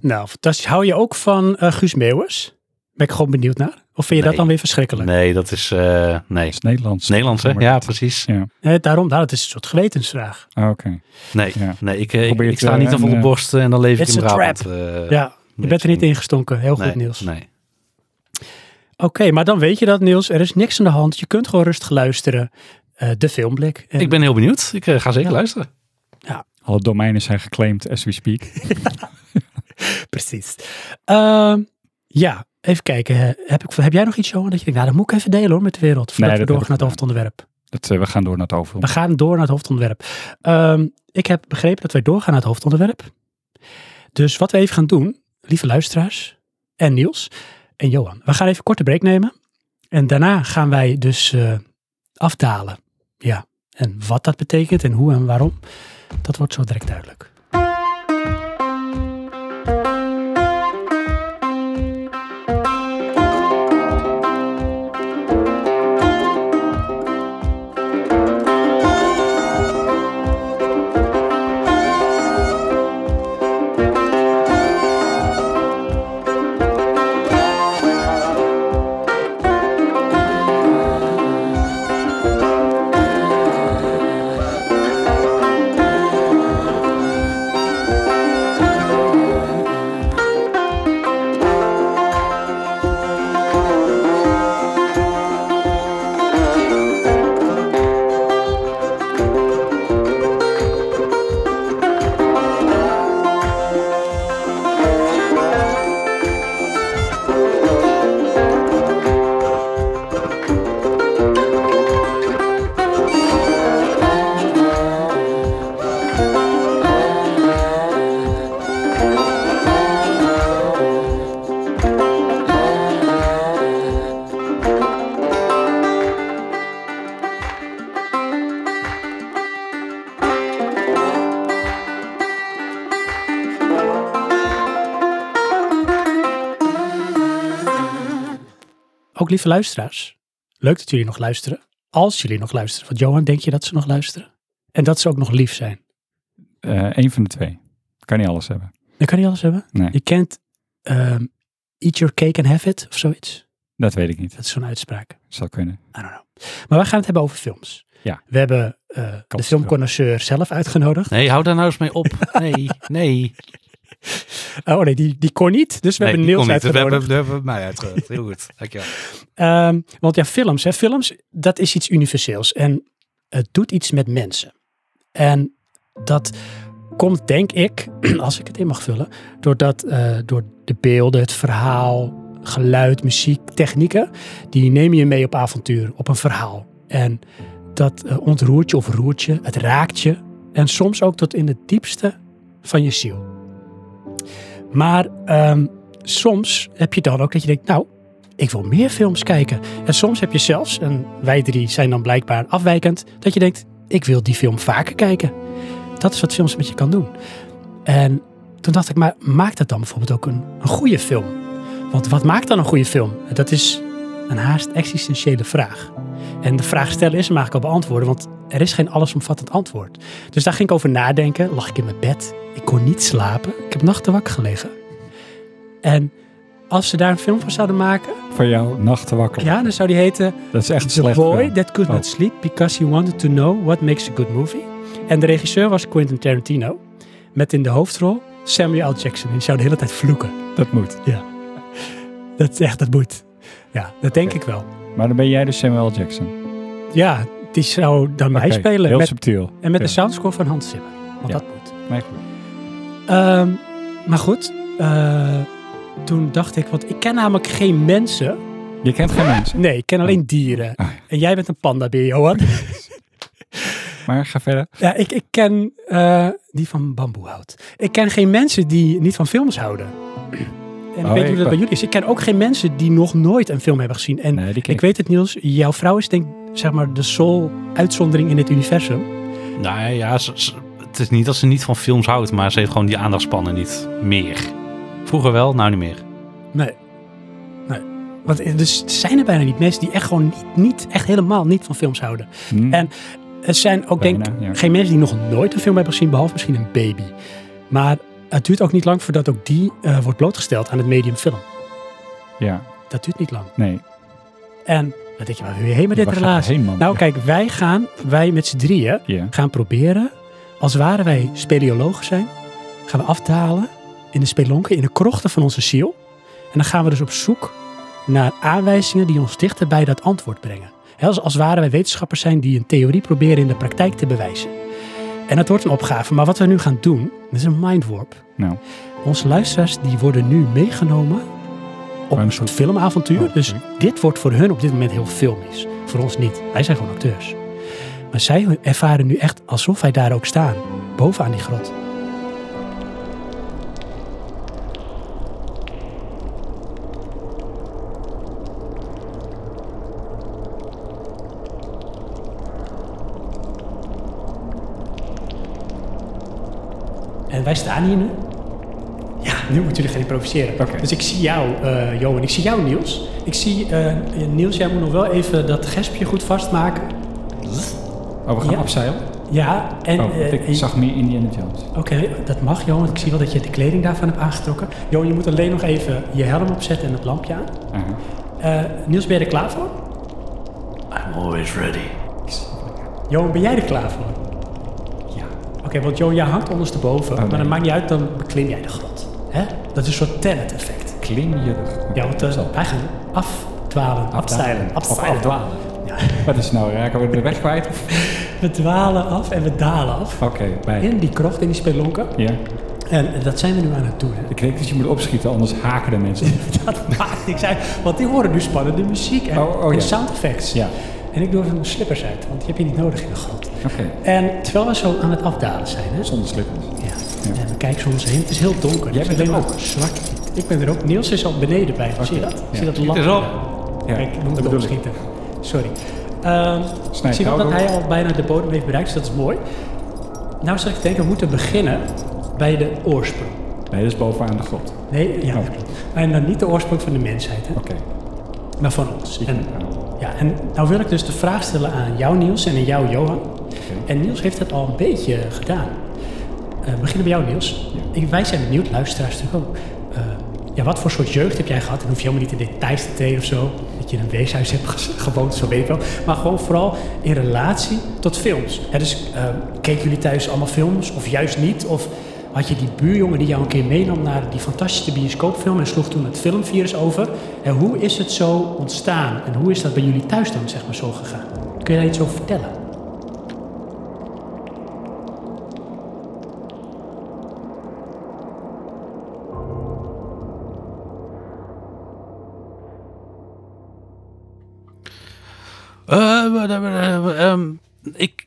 Nou, fantastisch. Hou je ook van Guus Meeuwers? Ben ik gewoon benieuwd naar. Of vind je dat dan weer verschrikkelijk? Nee, dat is... eh, nee. Het is Nederlands. Nederlands, hè? Ja, dat- precies. Ja, Eh, daarom, nou, het is een soort gewetensvraag. Ah, oké. Nee, Ja. nee ik, eh, ik, sta eh, niet aan een, eh, borst en dan leef ik in Brabant. eh, ja, je bent er niet ingestonken. Heel goed, nee, Niels. Nee. Oké, maar dan weet je dat, Niels. Er is niks aan de hand. Je kunt gewoon rustig luisteren. Eh, de filmblik. En- Ik ben heel benieuwd. Ik ga zeker Ja. luisteren. Alle domeinen zijn geclaimd as we speak. Precies. Ehm, ja, even kijken. Heb, ik, heb jij nog iets, Johan? Dat je denkt, nou, dat moet ik even delen hoor met de wereld. Voordat Nee, we doorgaan naar het hoofdonderwerp. Dat, eh, we gaan door naar het overal. We gaan door naar het hoofdonderwerp. Ehm, ik heb begrepen dat wij doorgaan naar het hoofdonderwerp. Dus wat we even gaan doen, lieve luisteraars en Niels en Johan. We gaan even een korte break nemen. En daarna gaan wij dus eh, afdalen. Ja, en wat dat betekent en hoe en waarom, dat wordt zo direct duidelijk. Ook lieve luisteraars, leuk dat jullie nog luisteren. Als jullie nog luisteren. Want Johan, denk je dat ze nog luisteren? En dat ze ook nog lief zijn. Eh Eén van de twee. Kan niet alles hebben. Dat kan niet alles hebben. Nee. Je kent ehm, Eat Your Cake and Have It of zoiets. Dat weet ik niet. Dat is zo'n uitspraak. Zou kunnen. I don't know. Maar wij gaan het hebben over films. Ja. We hebben eh, de filmconnoisseur zelf uitgenodigd. Nee, hou daar nou eens mee op. Nee, nee. Oh nee, die, die kon niet. Dus we nee, hebben Niels niet. We uitgenodigd. hebben, we hebben mij uitgenodigd. Heel goed. Dankjewel. Ehm, want ja, films, hè, films, dat is iets universeels. En het doet iets met mensen. En dat komt, denk ik, als ik het in mag vullen, doordat, eh, door de beelden, het verhaal, geluid, muziek, technieken, die nemen je mee op avontuur, op een verhaal. En dat eh, ontroert je of roert je, het raakt je. En soms ook tot in het diepste van je ziel. Maar ehm, soms heb je dan ook dat je denkt, nou, ik wil meer films kijken. En soms heb je zelfs, en wij drie zijn dan blijkbaar afwijkend, dat je denkt, ik wil die film vaker kijken. Dat is wat films met je kan doen. En toen dacht ik, maar maakt dat dan bijvoorbeeld ook een, een goede film? Want wat maakt dan een goede film? Dat is een haast existentiële vraag. En de vraag stellen is hem eigenlijk al beantwoorden, want er is geen allesomvattend antwoord. Dus daar ging ik over nadenken, lag ik in mijn bed, ik kon niet slapen, ik heb nachten wakker gelegen. En als ze daar een film van zouden maken, Voor jou nachten wakker. ja, dan zou die heten Dat is echt The slecht Boy film. That Could Oh. Not Sleep Because He Wanted to Know What Makes a Good Movie. En de regisseur was Quentin Tarantino, met in de hoofdrol Samuel L. Jackson. En die zou de hele tijd vloeken. Dat moet. Dat is echt, dat moet. Ja, dat denk ik wel. Maar dan ben jij dus Samuel L. Jackson. Ja, die zou dan mij spelen. Heel Met, subtiel. en met Ja. de soundscore van Hans Zimmer. Want Ja. dat moet. Nee, goed. Ehm, maar goed, eh, toen dacht ik, want ik ken namelijk geen mensen. Je kent geen mensen. Nee, ik ken alleen dieren. Ah. En jij bent een pandabeer, Johan. Maar ga verder. Ja, ik, ik ken eh, die van bamboehout. Ik ken geen mensen die niet van films houden. En ik Oh, weet niet hoe dat bij jullie is. Ik ken ook geen mensen die nog nooit een film hebben gezien. En Nee, ik weet het Niels, jouw vrouw is denk zeg maar de sole uitzondering in dit universum. Nou ja, ze- ze- het is niet dat ze niet van films houdt, maar ze heeft gewoon die aandachtspannen niet meer. Vroeger wel, nou niet meer. Nee. Nee. Want er- dus zijn er bijna niet mensen die echt gewoon niet, niet echt helemaal niet van films houden. Hm. En Er zijn ook denk ik Bijna, ja. geen mensen die nog nooit een film hebben gezien, behalve misschien een baby. Maar het duurt ook niet lang voordat ook die eh, wordt blootgesteld aan het medium film. Ja, Dat duurt niet lang. nee. En wat denk je, waar wil je heen met dit Waar heen, man? Nou kijk, wij gaan, wij met z'n drieën, Ja. gaan proberen, als ware wij speleologen zijn, gaan we afdalen in de spelonken, in de krochten van onze ziel. En dan gaan we dus op zoek naar aanwijzingen die ons dichter bij dat antwoord brengen. Hè, als, als ware wij wetenschappers zijn die een theorie proberen in de praktijk te bewijzen. En dat wordt een opgave. Maar wat we nu gaan doen, dat is een mindwarp. Nou, Onze luisteraars die worden nu meegenomen op een soort filmavontuur. Oh, dus dit wordt voor hun op dit moment heel filmisch. Voor ons niet. Wij zijn gewoon acteurs. Maar zij ervaren nu echt alsof wij daar ook staan. Bovenaan die grot. En wij staan hier nu. Ja, nu moeten jullie gaan improviseren. Oké. Dus ik zie jou, eh Johan. Ik zie jou, Niels. Ik zie, eh, Niels, jij moet nog wel even dat gespje goed vastmaken. oh, we gaan Ja. opzeilen? Ja, en... Oh, eh, ik eh, zag meer Indiana Jones. Oké, dat mag, Johan. want Ik zie wel dat je de kleding daarvan hebt aangetrokken. Johan, je moet alleen nog even je helm opzetten en het lampje aan. Aha. Eh, Niels, ben je er klaar voor? I'm always ready. Johan, ben jij er klaar voor? Want Johan, jij hangt ondersteboven. Maar nee. dat maakt niet uit, dan beklim jij de grot. Hè? Dat is een soort Tenet-effect. Klim je de... Ja, want eh, Zo. wij gaan afdwalen, afstijlen, afdwalen. Ja, Wat is nou? Raken we de weg kwijt? we dwalen af en we dalen af. Oké, bij. In die krocht, in die spelonken. Ja. En dat zijn we nu aan het doen. Hè? Ik denk dat je moet opschieten, anders haken de mensen. Dat maakt niks uit, want die horen nu spannende muziek en, Oh, oh, en sound effects. Ja. En ik doe even mijn slippers uit, want die heb je niet nodig in de grot. Oké. En terwijl we zo aan het afdalen zijn, hè? Zonder slippers. Ja. En we kijken zo om ons heen. Het is heel donker. Jij Het bent er maar zwart. Ik ben er ook. Niels is al beneden bij. Zie je dat? Ja. Zie je dat Het lamp? is op. Ja, Kijk, ik moet het opschieten. Sorry. Ehm, Snijd ik zie ook touw dat hij al bijna de bodem heeft bereikt, dus dat is mooi. Nou zou ik denken, we moeten beginnen bij de oorsprong. Nee, dat is bovenaan de grot. Nee, ja, Oh. En dan niet de oorsprong van de mensheid, hè? Oké. maar van ons. En. Ja, en nou wil ik dus de vraag stellen aan jou Niels en aan jou Johan. En Niels heeft het al een beetje gedaan. Eh, we beginnen bij jou Niels. Ja. Ik, wij zijn benieuwd, luisteraars natuurlijk ook. Eh, ja, wat voor soort jeugd heb jij gehad? En hoef je helemaal niet in details te treden of zo. Dat je in een weeshuis hebt gewoond, zo weet ik wel. Maar gewoon vooral in relatie tot films. Hè, dus keken jullie thuis allemaal films of juist niet? Of had je die buurjongen die jou een keer meenam naar die fantastische bioscoopfilm en sloeg toen het filmvirus over? En hoe is het zo ontstaan? En hoe is dat bij jullie thuis dan zeg maar zo gegaan? Kun je daar iets over vertellen? Eh, eh, eh, eh, ehm, ik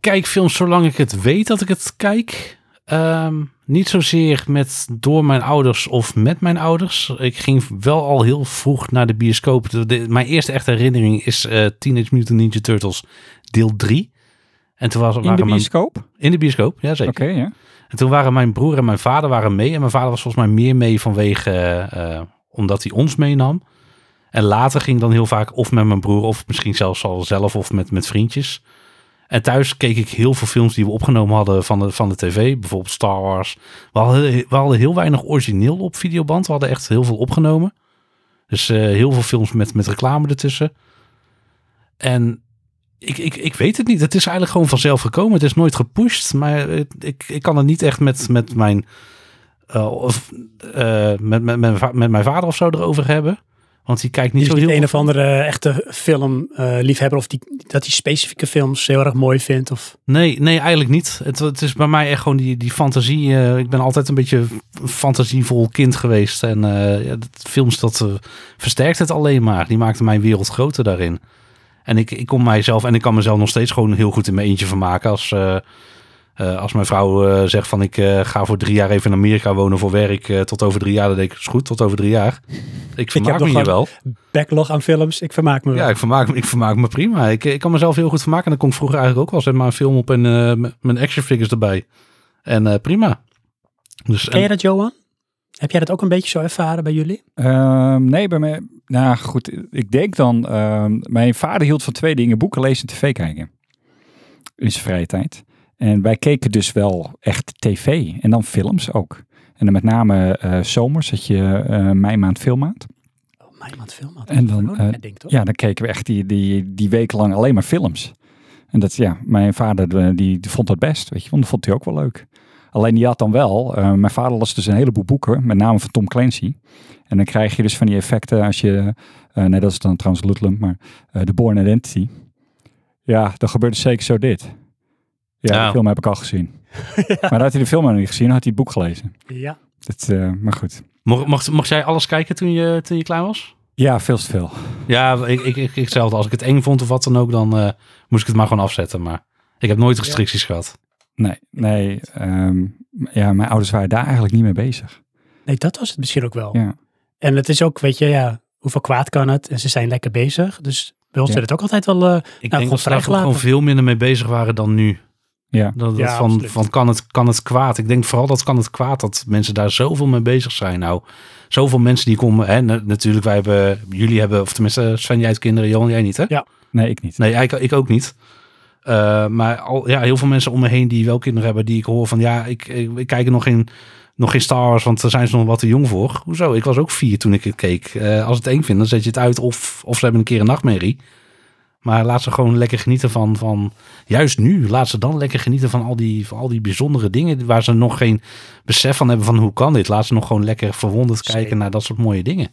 kijk films zolang ik het weet dat ik het kijk. Ehm, niet zozeer met door mijn ouders of met mijn ouders. Ik ging wel al heel vroeg naar de bioscoop. De- de- mijn eerste echte herinnering is eh, Teenage Mutant Ninja Turtles deel 3. En toen was, In de mijn, bioscoop? in de bioscoop, ja zeker. Oké, ja. En toen waren mijn broer en mijn vader waren mee. En mijn vader was volgens mij meer mee vanwege, eh, omdat hij ons meenam. En later ging dan heel vaak of met mijn broer of misschien zelfs al zelf of met, met vriendjes. En thuis keek ik heel veel films die we opgenomen hadden van de, van de tv. Bijvoorbeeld Star Wars. We hadden, we hadden heel weinig origineel op videoband. We hadden echt heel veel opgenomen. Dus eh, heel veel films met, met reclame ertussen. En ik, ik, ik weet het niet. Het is eigenlijk gewoon vanzelf gekomen. Het is nooit gepusht. Maar ik, ik kan het niet echt met, met mijn... eh, of, eh, met, met, met, met mijn vader of zo erover hebben. Want die kijkt niet Niet zo niet heel een veel of andere echte filmliefhebber of die, dat die specifieke films heel erg mooi vindt. Of, Nee, nee, eigenlijk niet. Het, het is bij mij echt gewoon die, die fantasie. eh, ik ben altijd een beetje een fantasievol kind geweest. En eh, ja, dat, films, dat eh, versterkt het alleen maar. Die maakten mijn wereld groter daarin. En ik, ik kon mijzelf, en ik kan mezelf nog steeds gewoon heel goed in mijn eentje vermaken. Als, eh, als mijn vrouw eh, zegt van ik eh, ga voor drie jaar even in Amerika wonen voor werk. eh, tot over drie jaar, dan denk ik, is goed, tot over drie jaar. Ik vermaak me hier wel- backlog aan films, ik vermaak me wel. Ja, ik vermaak, me- ik vermaak me prima. Ik, ik kan mezelf heel goed vermaken. En dan kon ik vroeger eigenlijk ook wel eens maar een film op en mijn action figures erbij. En eh, prima. Dus, Ken je en- dat, Johan? Heb jij dat ook een beetje zo ervaren bij jullie? Ehm, nee, bij mij. Nou goed, ik denk dan. ehm, mijn vader hield van twee dingen: boeken lezen en tv kijken. In zijn vrije tijd. En wij keken dus wel echt tv en dan films ook. En dan met name eh zomers, dat je eh mei maand filmmaand. Oh, mijn maand film. had. En dan, eh, ding, toch? Ja, dan keken we echt die, die, die week lang alleen maar films. En dat, ja, mijn vader die, die vond dat best, weet je, want dat vond hij ook wel leuk. Alleen die had dan wel, mijn vader las dus een heleboel boeken, met name van Tom Clancy. En dan krijg je dus van die effecten als je, eh, nee dat is dan trouwens Ludlum, maar de Born Identity. Ja, dan gebeurt dus zeker zo dit. Ja, de film heb ik al gezien. Maar had hij de film nog niet gezien, had hij het boek gelezen. Ja. Dat, eh, maar goed. mocht, mocht, mocht jij alles kijken toen je, toen je klein was? Ja, veel te veel. Ja, ik, ik, ik, hetzelfde. Als ik het eng vond of wat dan ook, dan eh, moest ik het maar gewoon afzetten. Maar ik heb nooit restricties gehad. Nee, nee. ehm, ja, mijn ouders waren daar eigenlijk niet mee bezig. Nee, dat was het misschien ook wel. Ja. En het is ook, weet je, ja, hoeveel kwaad kan het? En ze zijn lekker bezig. Dus bij ons Ja. werd het ook altijd wel... eh, Ik gewoon denk dat ze daar gewoon veel minder mee bezig waren dan nu. Ja. Dat, dat Ja, van, absoluut. van kan, het, kan het kwaad. Ik denk vooral dat kan het kwaad dat mensen daar zoveel mee bezig zijn. Nou, zoveel mensen die komen. Hè, na- natuurlijk, wij hebben, jullie hebben, of tenminste, Sven, jij hebt kinderen, Johan, jij niet, hè? Ja. Nee, ik niet. Nee, ik, ik ook niet. Eh, maar al, ja, heel veel mensen om me heen die wel kinderen hebben, die ik hoor van ja, ik, ik, ik kijk er nog geen, nog geen Star Wars, want daar zijn ze nog wat te jong voor. Hoezo? Ik was ook vier toen ik het keek. Eh, als het eng vindt, dan zet je het uit of, of ze hebben een keer een nachtmerrie. Maar laat ze gewoon lekker genieten van, van, juist nu, laat ze dan lekker genieten van al, die, van al die bijzondere dingen waar ze nog geen besef van hebben van hoe kan dit. Laat ze nog gewoon lekker verwonderd Zeker. kijken naar dat soort mooie dingen.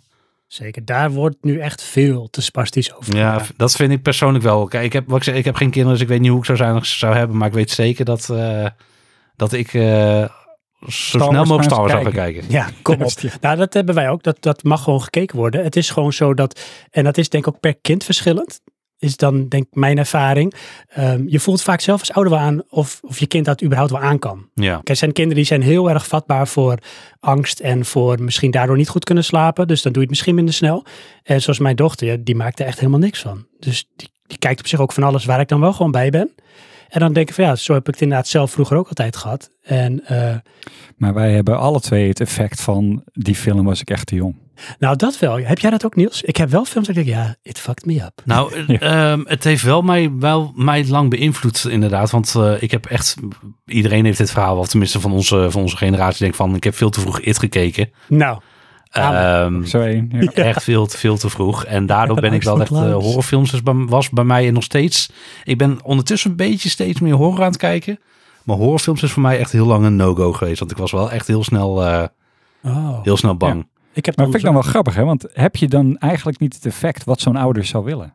zeker, daar wordt nu echt veel te spastisch over. Ja, gedaan. dat vind ik persoonlijk wel. Kijk, ik heb, wat ik, zeg, ik heb geen kinderen, dus ik weet niet hoe ik zou zijn als ik ze zou hebben. Maar ik weet zeker dat, eh, dat ik eh, zo snel mogelijk Star Wars zou gaan kijken. kijken. Ja, kom op. Nou, dat hebben wij ook. Dat, dat mag gewoon gekeken worden. Het is gewoon zo dat, en dat is denk ik ook per kind verschillend. Is dan denk ik mijn ervaring. Ehm, je voelt vaak zelf als ouder wel aan of, of je kind dat überhaupt wel aan kan. Ja, Kijk, er zijn kinderen die zijn heel erg vatbaar voor angst en voor misschien daardoor niet goed kunnen slapen. Dus dan doe je het misschien minder snel. En zoals mijn dochter, ja, die maakt er echt helemaal niks van. Dus die, die kijkt op zich ook van alles waar ik dan wel gewoon bij ben. En dan denk ik van ja, zo heb ik het inderdaad zelf vroeger ook altijd gehad. En eh, Maar wij hebben alle twee het effect van die film was ik echt te jong. nou, dat wel. Heb jij dat ook, Niels? Ik heb wel films dat ik denk, ja, it fucked me up. nou, eh, ehm, het heeft wel mij, wel mij lang beïnvloed inderdaad. Want eh, ik heb echt, iedereen heeft dit verhaal, of tenminste van onze, van onze generatie, denk van, ik heb veel te vroeg It gekeken. Nou, Amen. Ehm, Zo één. Ja. echt veel, te- veel te vroeg. En daardoor ben ik wel echt, eh, horrorfilms bij- was bij mij nog steeds. Ik ben ondertussen een beetje steeds meer horror aan het kijken. Maar horrorfilms is voor mij echt heel lang een no-go geweest. Want ik was wel echt heel snel, eh, oh. heel snel bang. ik heb Maar dan vind ik dan wel grappig, hè? Want heb je dan eigenlijk niet het effect wat zo'n ouder zou willen?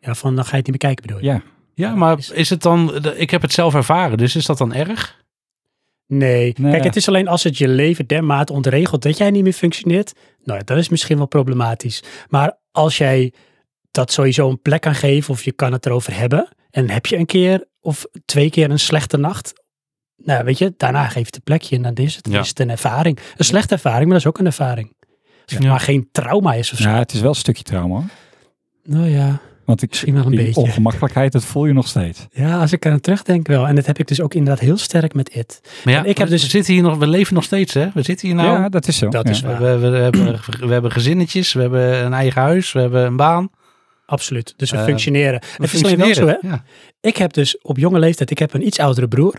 Ja, van dan ga je het niet meer kijken bedoel je? Ja. Ja, maar is het dan... Ik heb het zelf ervaren, dus is dat dan erg? Nee. Nee. Kijk, het is alleen als het je leven dermate ontregelt dat jij niet meer functioneert. Nou ja, dat is misschien wel problematisch. Maar als jij dat sowieso een plek aan geven of je kan het erover hebben. En heb je een keer of twee keer een slechte nacht. Nou, weet je, daarna geef je het een plekje en dan is het, Ja. is het een ervaring. Een slechte ervaring, maar dat is ook een ervaring. Als het Ja. maar geen trauma is of zo. Ja, het is wel een stukje trauma. Nou ja, Want ik, Misschien wel een die beetje. ongemakkelijkheid, dat voel je nog steeds. ja, als ik aan het terugdenk wel. En dat heb ik dus ook inderdaad heel sterk met It. Maar ja, En ik heb we- dus- we zitten hier nog, we leven nog steeds, hè? We zitten hier nou. ja, dat is zo. Dat ja. is we, waar. we, we, hebben, we hebben gezinnetjes, we hebben een eigen huis, we hebben een baan. Absoluut. Dus we Eh, functioneren. We het is alleen wel zo, hè? Ja. Ik heb dus op jonge leeftijd, ik heb een iets oudere broer.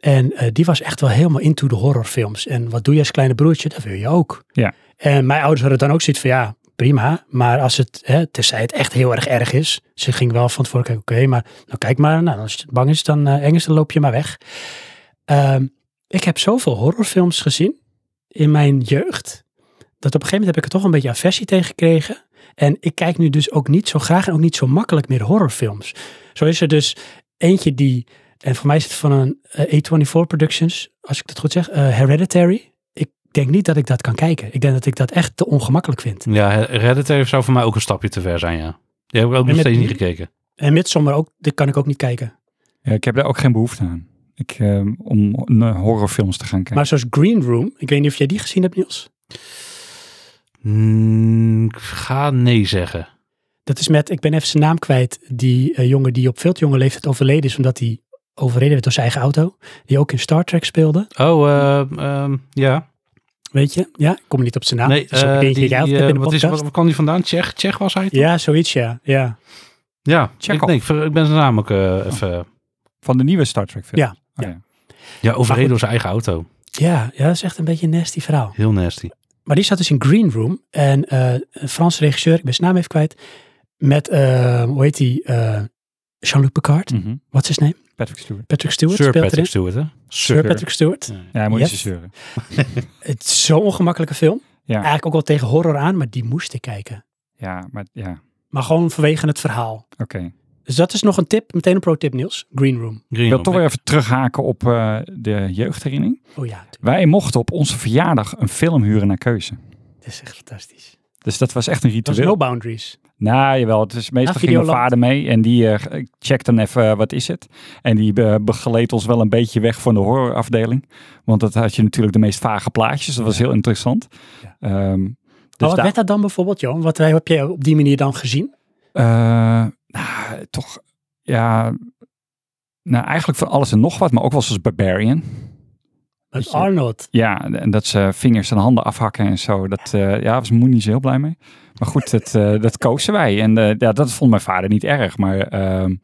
En eh, die was echt wel helemaal into de horrorfilms. En wat doe je als kleine broertje? Dat wil je ook. Ja. En mijn ouders hadden dan ook zoiets van, ja, prima. Maar als het, hè, het echt heel erg erg is. Ze ging wel van tevoren kijken, oké, maar nou kijk maar. Nou, als het bang is, dan eh, eng is, dan loop je maar weg. Ehm, ik heb zoveel horrorfilms gezien in mijn jeugd. Dat op een gegeven moment heb ik er toch een beetje aversie tegen gekregen. En ik kijk nu dus ook niet zo graag en ook niet zo makkelijk meer horrorfilms. Zo is er dus eentje die, en voor mij is het van een eh, A24 Productions, als ik dat goed zeg, eh, Hereditary. Ik denk niet dat ik dat kan kijken. Ik denk dat ik dat echt te ongemakkelijk vind. ja, Hereditary zou voor mij ook een stapje te ver zijn, ja. Die heb ik ook nog met- steeds niet gekeken. En Midsommar ook, dit kan ik ook niet kijken. Ja, ik heb daar ook geen behoefte aan. Ik, eh, om horrorfilms te gaan kijken. Maar zoals Green Room, ik weet niet of jij die gezien hebt, Niels. Mm, ik ga nee zeggen. Dat is met, ik ben even zijn naam kwijt, die eh, jongen die op veel te jonge leeftijd overleden is, omdat hij overreden werd door zijn eigen auto. Die ook in Star Trek speelde. Oh, eh, ehm, ja. Weet je? Ja, ik kom niet op zijn naam. nee, Dat is ook eh, die, eh, heb in de wat, is, wat, wat kwam die vandaan? Tsjech? Tsjech was hij? toch? Ja, zoiets ja. ja. Ja, ik, nee, ik, ver- ik ben zijn naam ook eh, even... Van de nieuwe Star Trek film. Ja, ja. ja. Overreden door zijn eigen auto. Ja, ja, dat is echt een beetje een nasty verhaal. Heel nasty. Maar die zat dus in Green Room. En eh, een Franse regisseur, ik ben zijn naam even kwijt. Met, eh, hoe heet die? eh, Jean-Luc Picard. Mhm. What's his name? Patrick Stewart. Patrick Stewart Sir speelt Patrick erin. Stewart, hè? Sir Patrick Stewart. Ja. Hij moet Yes. niet zeuren. Het is zo'n ongemakkelijke film. Ja. Eigenlijk ook wel tegen horror aan, maar die moest ik kijken. Ja, maar ja, Maar gewoon vanwege het verhaal. oké. Dus dat is nog een tip, meteen een pro-tip Niels. Green Room. Green Ik wil Room. toch weer even terughaken op eh, de jeugdherinnering. Oh ja, Wij mochten op onze verjaardag een film huren naar keuze. dat is echt fantastisch. Dus dat was echt een Dat was ritueel. no boundaries. Nou, jawel. Het is meestal ging mijn vader mee en die eh checkt dan even eh, wat is het. En die eh, begeleed ons wel een beetje weg van de horrorafdeling. Want dat had je natuurlijk de meest vage plaatjes. Dat was heel interessant. Ja. Ehm, dus maar wat daar- werd dat dan bijvoorbeeld, Johan? Wat heb je op die manier dan gezien? Eh, nou, toch, ja, nou eigenlijk van alles en nog wat, maar ook wel zoals Barbarian. Met je- Arnold. Ja, en dat ze vingers en handen afhakken en zo. Dat eh, ja, was Moe niet zo heel blij mee. Maar goed, dat, eh, dat kozen wij. En eh, ja, dat vond mijn vader niet erg. Maar ehm,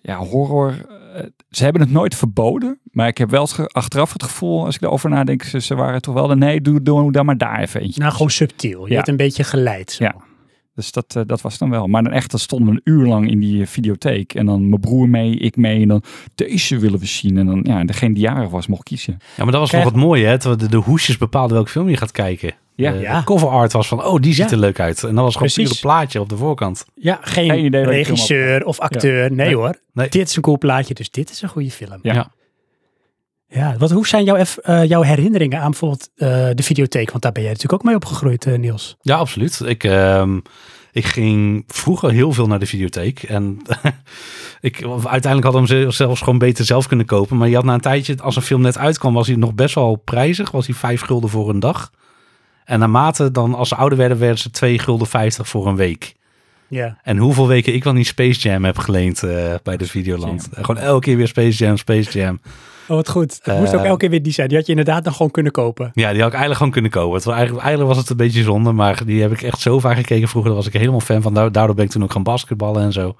ja, horror. eh, ze hebben het nooit verboden. Maar ik heb wel het achteraf het gevoel, als ik erover nadenk, ze, ze waren toch wel de nee, doe, doe dan maar daar even eentje. Nou, gewoon subtiel. Je Ja. hebt een beetje geleid. Zo. Ja. Dus dat, eh, dat was dan wel. Maar dan echt, dan stonden we een uur lang in die videotheek. En dan mijn broer mee, ik mee. En dan deze willen we zien. En dan, ja, degene die jarig was, mocht kiezen. Ja, maar dat was Krijg- nog wat mooie, hè? De, de hoesjes bepaalden welke film je gaat kijken. Ja. De, Ja. de cover art was van, oh, die ziet Ja. er leuk uit. En dat was gewoon een plaatje op de voorkant. Ja, geen, Geen idee regisseur of acteur. Nee, Nee. hoor. Nee. Dit is een cool plaatje, dus dit is een goede film. Ja. Ja. Ja, wat, hoe zijn jouw, eh, jouw herinneringen aan bijvoorbeeld eh, de videotheek? Want daar ben jij natuurlijk ook mee opgegroeid, eh, Niels. Ja, absoluut. Ik, ehm, ik ging vroeger heel veel naar de videotheek. En ik, uiteindelijk had hem ze- zelfs gewoon beter zelf kunnen kopen. Maar je had na een tijdje, als een film net uitkwam, was hij nog best wel prijzig. Was hij vijf gulden voor een dag. En naarmate dan, als ze ouder werden, werden ze 2 gulden 50 voor een week. Ja. En hoeveel weken ik wel niet Space Jam heb geleend eh, bij de Videoland. Gewoon elke keer weer Space Jam, Space Jam. Oh, wat goed. Het moest Eh, ook elke keer weer die zijn. Die had je inderdaad dan gewoon kunnen kopen. Ja, die had ik eigenlijk gewoon kunnen kopen. Het was eigenlijk, eigenlijk was het een beetje zonde, maar die heb ik echt zo vaak gekeken vroeger. Daar was ik helemaal fan van. Daar- Daardoor ben ik toen ook gaan basketballen en zo.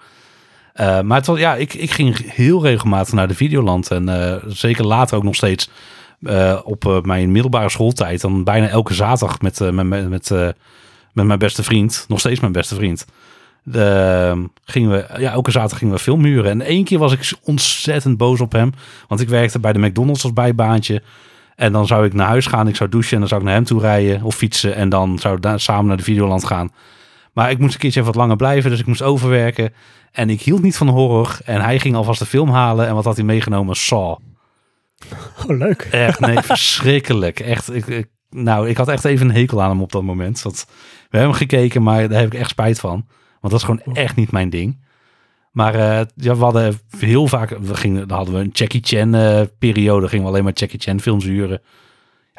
Eh, maar het was, ja, ik, ik ging heel regelmatig naar de Videoland. En eh, zeker later ook nog steeds eh, op eh, mijn middelbare schooltijd. Dan bijna elke zaterdag met, eh, met, met, met, mijn beste vriend. Nog steeds mijn beste vriend. De, gingen we, ja, elke zaterdag gingen we film huren. En één keer was ik ontzettend boos op hem. Want ik werkte bij de McDonald's als bijbaantje. En dan zou ik naar huis gaan, ik zou douchen en dan zou ik naar hem toe rijden of fietsen. En dan zou ik samen naar de Videoland gaan. Maar ik moest een keertje even wat langer blijven, dus ik moest overwerken. En ik hield niet van horror. En hij ging alvast de film halen. En wat had hij meegenomen? Saw. Oh, leuk. Echt, nee, verschrikkelijk. Echt, ik, nou, ik had echt even een hekel aan hem op dat moment. We hebben hem gekeken, maar daar heb ik echt spijt van. Want dat is gewoon echt niet mijn ding. Maar eh, ja, we hadden heel vaak, we gingen, dan hadden we een Jackie Chan eh, periode, gingen we alleen maar Jackie Chan films huren.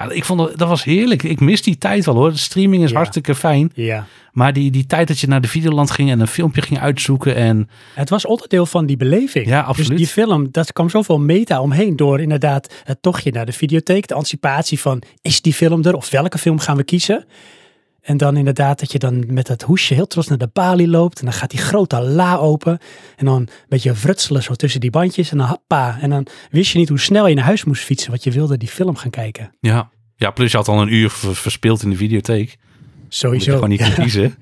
Ja, ik vond dat, dat was heerlijk. Ik mis die tijd wel hoor. De streaming is Ja. hartstikke fijn. Ja. Maar die, die tijd dat je naar de Videoland ging en een filmpje ging uitzoeken en Het was onderdeel van die beleving. Ja, Dus absoluut. die film, dat kwam zoveel meta omheen door inderdaad het tochtje naar de videotheek. De anticipatie van, is die film er of welke film gaan we kiezen? En dan inderdaad dat je dan met dat hoesje heel trots naar de balie loopt. En dan gaat die grote la open. En dan een beetje frutselen zo tussen die bandjes. En dan hoppa. En dan wist je niet hoe snel je naar huis moest fietsen. Want je wilde die film gaan kijken. ja. Ja, plus je had al een uur ver- verspeeld in de videotheek. Omdat je Sowieso. gewoon niet Ja. kiezen.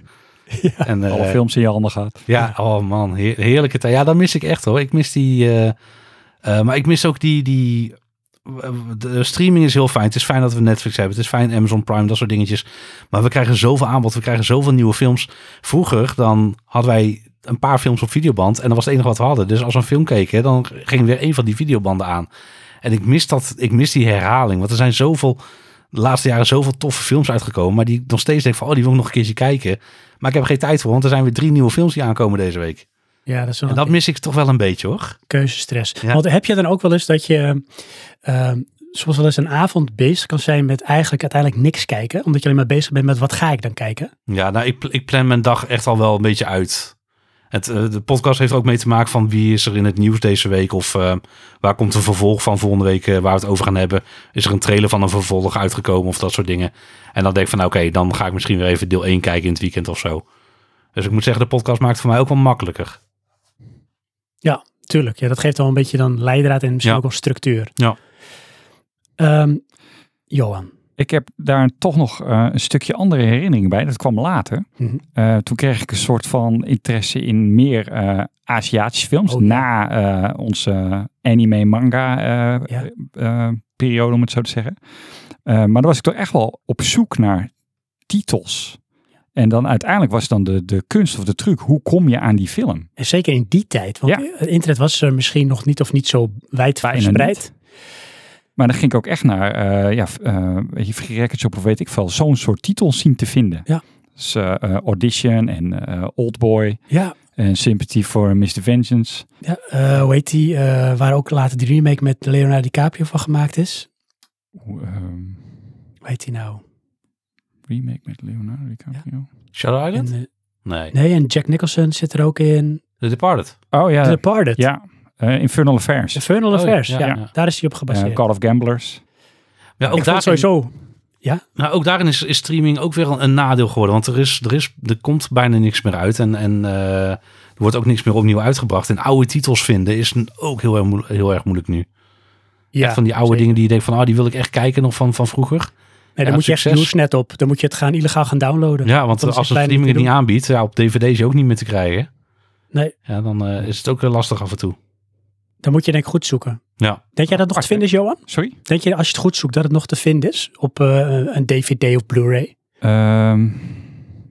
En, eh, Alle films in je handen gaat. Ja, oh man, heer- heerlijke tijd. Ja, dat mis ik echt hoor. Ik mis die, eh, eh, maar ik mis ook die, die, de streaming is heel fijn. Het is fijn dat we Netflix hebben. Het is fijn Amazon Prime, dat soort dingetjes. Maar we krijgen zoveel aanbod, we krijgen zoveel nieuwe films. Vroeger dan hadden wij een paar films op videoband en dat was het enige wat we hadden. Dus als we een film keken, dan ging weer een van die videobanden aan. En ik mis dat, ik mis die herhaling, want er zijn zoveel de laatste jaren zoveel toffe films uitgekomen, maar die nog steeds denk van, oh, die wil ik nog een keertje kijken. Maar ik heb geen tijd voor, want er zijn weer drie nieuwe films die aankomen deze week. Ja, dat is wel En een dat mis ik toch wel een beetje hoor. keuzestress. Ja. Want heb je dan ook wel eens dat je eh, soms wel eens een avond bezig kan zijn met eigenlijk uiteindelijk niks kijken. Omdat je alleen maar bezig bent met wat ga ik dan kijken. Ja, nou, ik, ik plan mijn dag echt al wel een beetje uit. Het, eh, de podcast heeft ook mee te maken van wie is er in het nieuws deze week. Of eh, waar komt een vervolg van volgende week eh, waar we het over gaan hebben. Is er een trailer van een vervolg uitgekomen of dat soort dingen. En dan denk ik van nou, oké, dan ga ik misschien weer even deel 1 kijken in het weekend of zo. Dus ik moet zeggen, de podcast maakt het voor mij ook wel makkelijker. Ja, tuurlijk. Ja, dat geeft wel een beetje dan leidraad en misschien Ja. ook wel structuur. Ja. Ehm, Johan. Ik heb daar toch nog eh, een stukje andere herinnering bij. Dat kwam later. Mhm. Eh, toen kreeg ik een soort van interesse in meer eh, Aziatische films. Oh, ja. Na onze anime-manga eh, Ja. eh, periode, om het zo te zeggen. Maar dan was ik toch echt wel op zoek naar titels. En dan uiteindelijk was dan de, de kunst of de truc. Hoe kom je aan die film? En zeker in die tijd. Want Ja. het internet was er misschien nog niet of niet zo wijd Bijna verspreid. Maar dan ging ik ook echt naar, eh ja, weet je, Free Records Shop of weet ik veel, zo'n soort titels zien te vinden. Ja. Dus eh, eh, Audition en Oldboy Ja, en Sympathy for Mr. Vengeance. ja hoe heet die? waar ook later die remake met Leonardo DiCaprio van gemaakt is. Hoe, ehm, Hoe heet die nou? Remake met Leonardo DiCaprio. Shutter En, Island? Nee. nee, en Jack Nicholson zit er ook in. The Departed. Oh ja, The Departed. ja. eh, Infernal Affairs. Infernal Oh, ja. Affairs. Ja, Ja, ja. daar is hij op gebaseerd. God of Gamblers. Ja, ook ik vond daarin, sowieso... nou, ook daarin is, is streaming ook weer een, een nadeel geworden. Want er, is, er, is, er komt bijna niks meer uit. En, en eh, er wordt ook niks meer opnieuw uitgebracht. En oude titels vinden is ook heel erg, moe- heel erg moeilijk nu. Ja, Echt van die oude zeker. dingen die je denkt van, oh, die wil ik echt kijken nog van, van vroeger. Nee, dan Ja, moet je echt succes. Usenet op. Dan moet je het gaan illegaal gaan downloaden. Ja, want als bijna streaming het niet aanbiedt, ja, op dvd is je ook niet meer te krijgen. Nee. Ja, dan eh, is het ook eh, lastig af en toe. Dan moet je denk ik goed zoeken. Ja. Denk jij dat nog te vinden is, Johan? Sorry? Denk je als je het goed zoekt dat het nog te vinden is op eh, een DVD of Blu-ray? Ehm,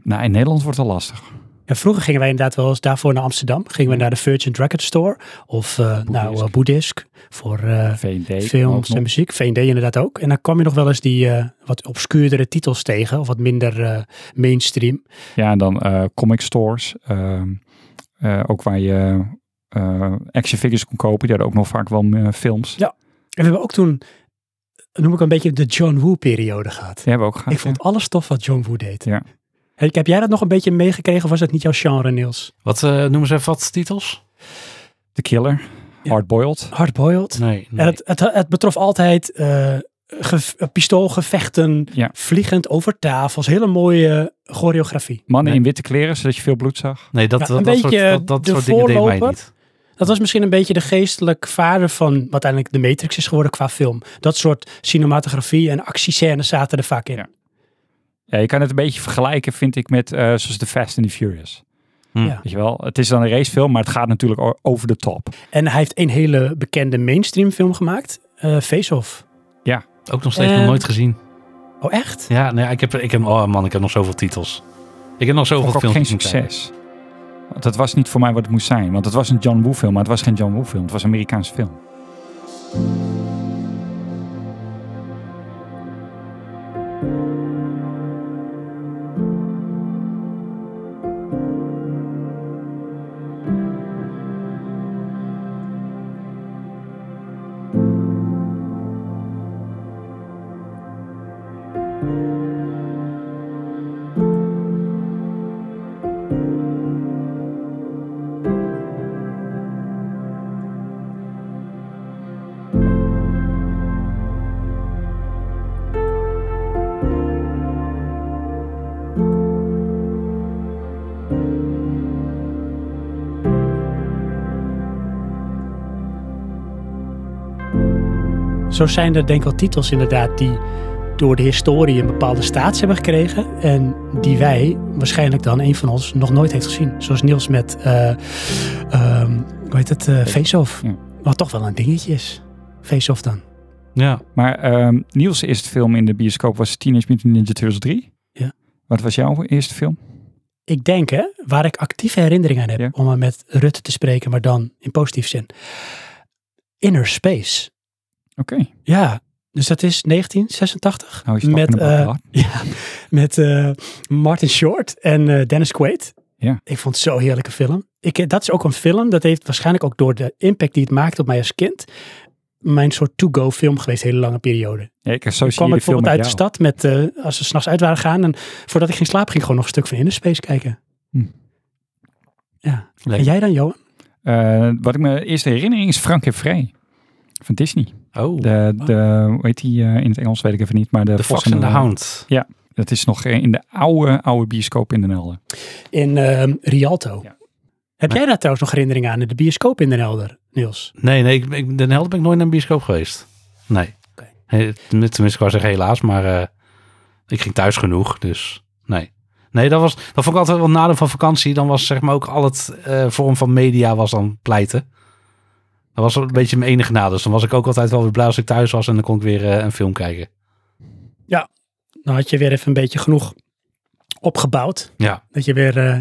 nou, in Nederland wordt het al lastig. Ja, vroeger gingen wij inderdaad wel eens daarvoor naar Amsterdam. Gingen we naar de Virgin Record Store of eh nou uh, Boeddhisk voor eh, films en muziek. V&D inderdaad ook. En dan kwam je nog wel eens die wat obscuurdere titels tegen of wat minder mainstream. Ja, en dan comic stores. ehm, eh, ook waar je action figures kon kopen. Die hadden ook nog vaak wel films. Ja. En we hebben ook toen, noem ik een beetje de John Woo periode gehad. Die hebben we ook gehad. Ik vond alles tof wat John Woo deed. Ja. Heb jij dat nog een beetje meegekregen of was dat niet jouw genre, Niels? Wat eh, noemen ze even wat titels? The Killer. Ja. Hardboiled. Hardboiled. Nee. nee. En het, het, het betrof altijd eh, ge- pistoolgevechten, Ja. vliegend over tafels. Hele mooie choreografie. Mannen Nee. in witte kleren, zodat je veel bloed zag. nee, dat, Ja, dat, een dat soort, beetje dat, dat de soort dingen deed mij niet. Dat was misschien een beetje de geestelijk vader van wat uiteindelijk de Matrix is geworden qua film. Dat soort cinematografie en actiescènes zaten er vaak in. Ja. Ja, je kan het een beetje vergelijken, vind ik, met eh, zoals The Fast and the Furious. Hm. Ja. Weet je wel, het is dan een racefilm, maar het gaat natuurlijk over de top. En hij heeft een hele bekende mainstream film gemaakt. eh Face Off. Ook nog steeds En- nog nooit gezien. Oh echt? Ja, nee, ik heb, ik heb, oh man, ik heb nog zoveel titels. Ik heb nog zoveel films. geen succes. Want dat was niet voor mij wat het moest zijn. Want het was een John Woo film, maar het was geen John Woo film. Het was een Amerikaanse film. Zo zijn er denk ik wel titels inderdaad die door de historie een bepaalde status hebben gekregen. En die wij, waarschijnlijk dan een van ons, nog nooit heeft gezien. Zoals Niels met, ehm, hoe heet het, eh Face-Off. Ja. Wat toch wel een dingetje is. Face-Off dan. Ja. Maar ehm Niels' eerste film in de bioscoop was Teenage Mutant Ninja Turtles 3. Ja. Wat was jouw eerste film? Ik denk, hè, waar ik actieve herinneringen aan heb, Ja. om met Rutte te spreken, maar dan in positief zin. Inner Space. Oké. Ja, dus dat is 1986. Nou, is met, what? ja, met eh, Martin Short en eh, Dennis Quaid. Ja. Ik vond het zo'n heerlijke film. Ik, dat is ook een film, dat heeft waarschijnlijk ook door de impact die het maakte op mij als kind, mijn soort to-go film geweest, een hele lange periode. Ja, ik Ik associeer kwam film bijvoorbeeld uit de stad met, als we s'nachts uit waren gegaan en voordat ik ging slapen ging ik gewoon nog een stuk van Inner Space kijken. Hm. Ja. En jij dan, Johan? Wat ik me eerste herinnering is Frank en Vrij. Van Disney. Oh, De, de, hoe heet die eh, in het Engels, weet ik even niet. Maar de, de Fox de eh, Hound. Dat is nog in de oude, oude bioscoop in Den Helder. In ehm, Rialto. Ja. Heb jij daar trouwens nog herinneringen aan in de bioscoop in Den Helder, Niels? Nee, nee, ik, ik, Den Helder ben ik nooit naar een bioscoop geweest. Nee. Oké. Hey, tenminste, ik wou zeggen helaas, maar eh, ik ging thuis genoeg, dus nee. Nee, dat, was, dat vond ik altijd wel nadeel van vakantie. Dan was zeg maar ook al het eh, vorm van media was dan pleiten. Dat was een beetje mijn enige nadeel. Dus dan was ik ook altijd wel weer blij als ik thuis was en dan kon ik weer eh, een film kijken. Dan had je weer even een beetje genoeg opgebouwd. Ja, Dat je weer eh,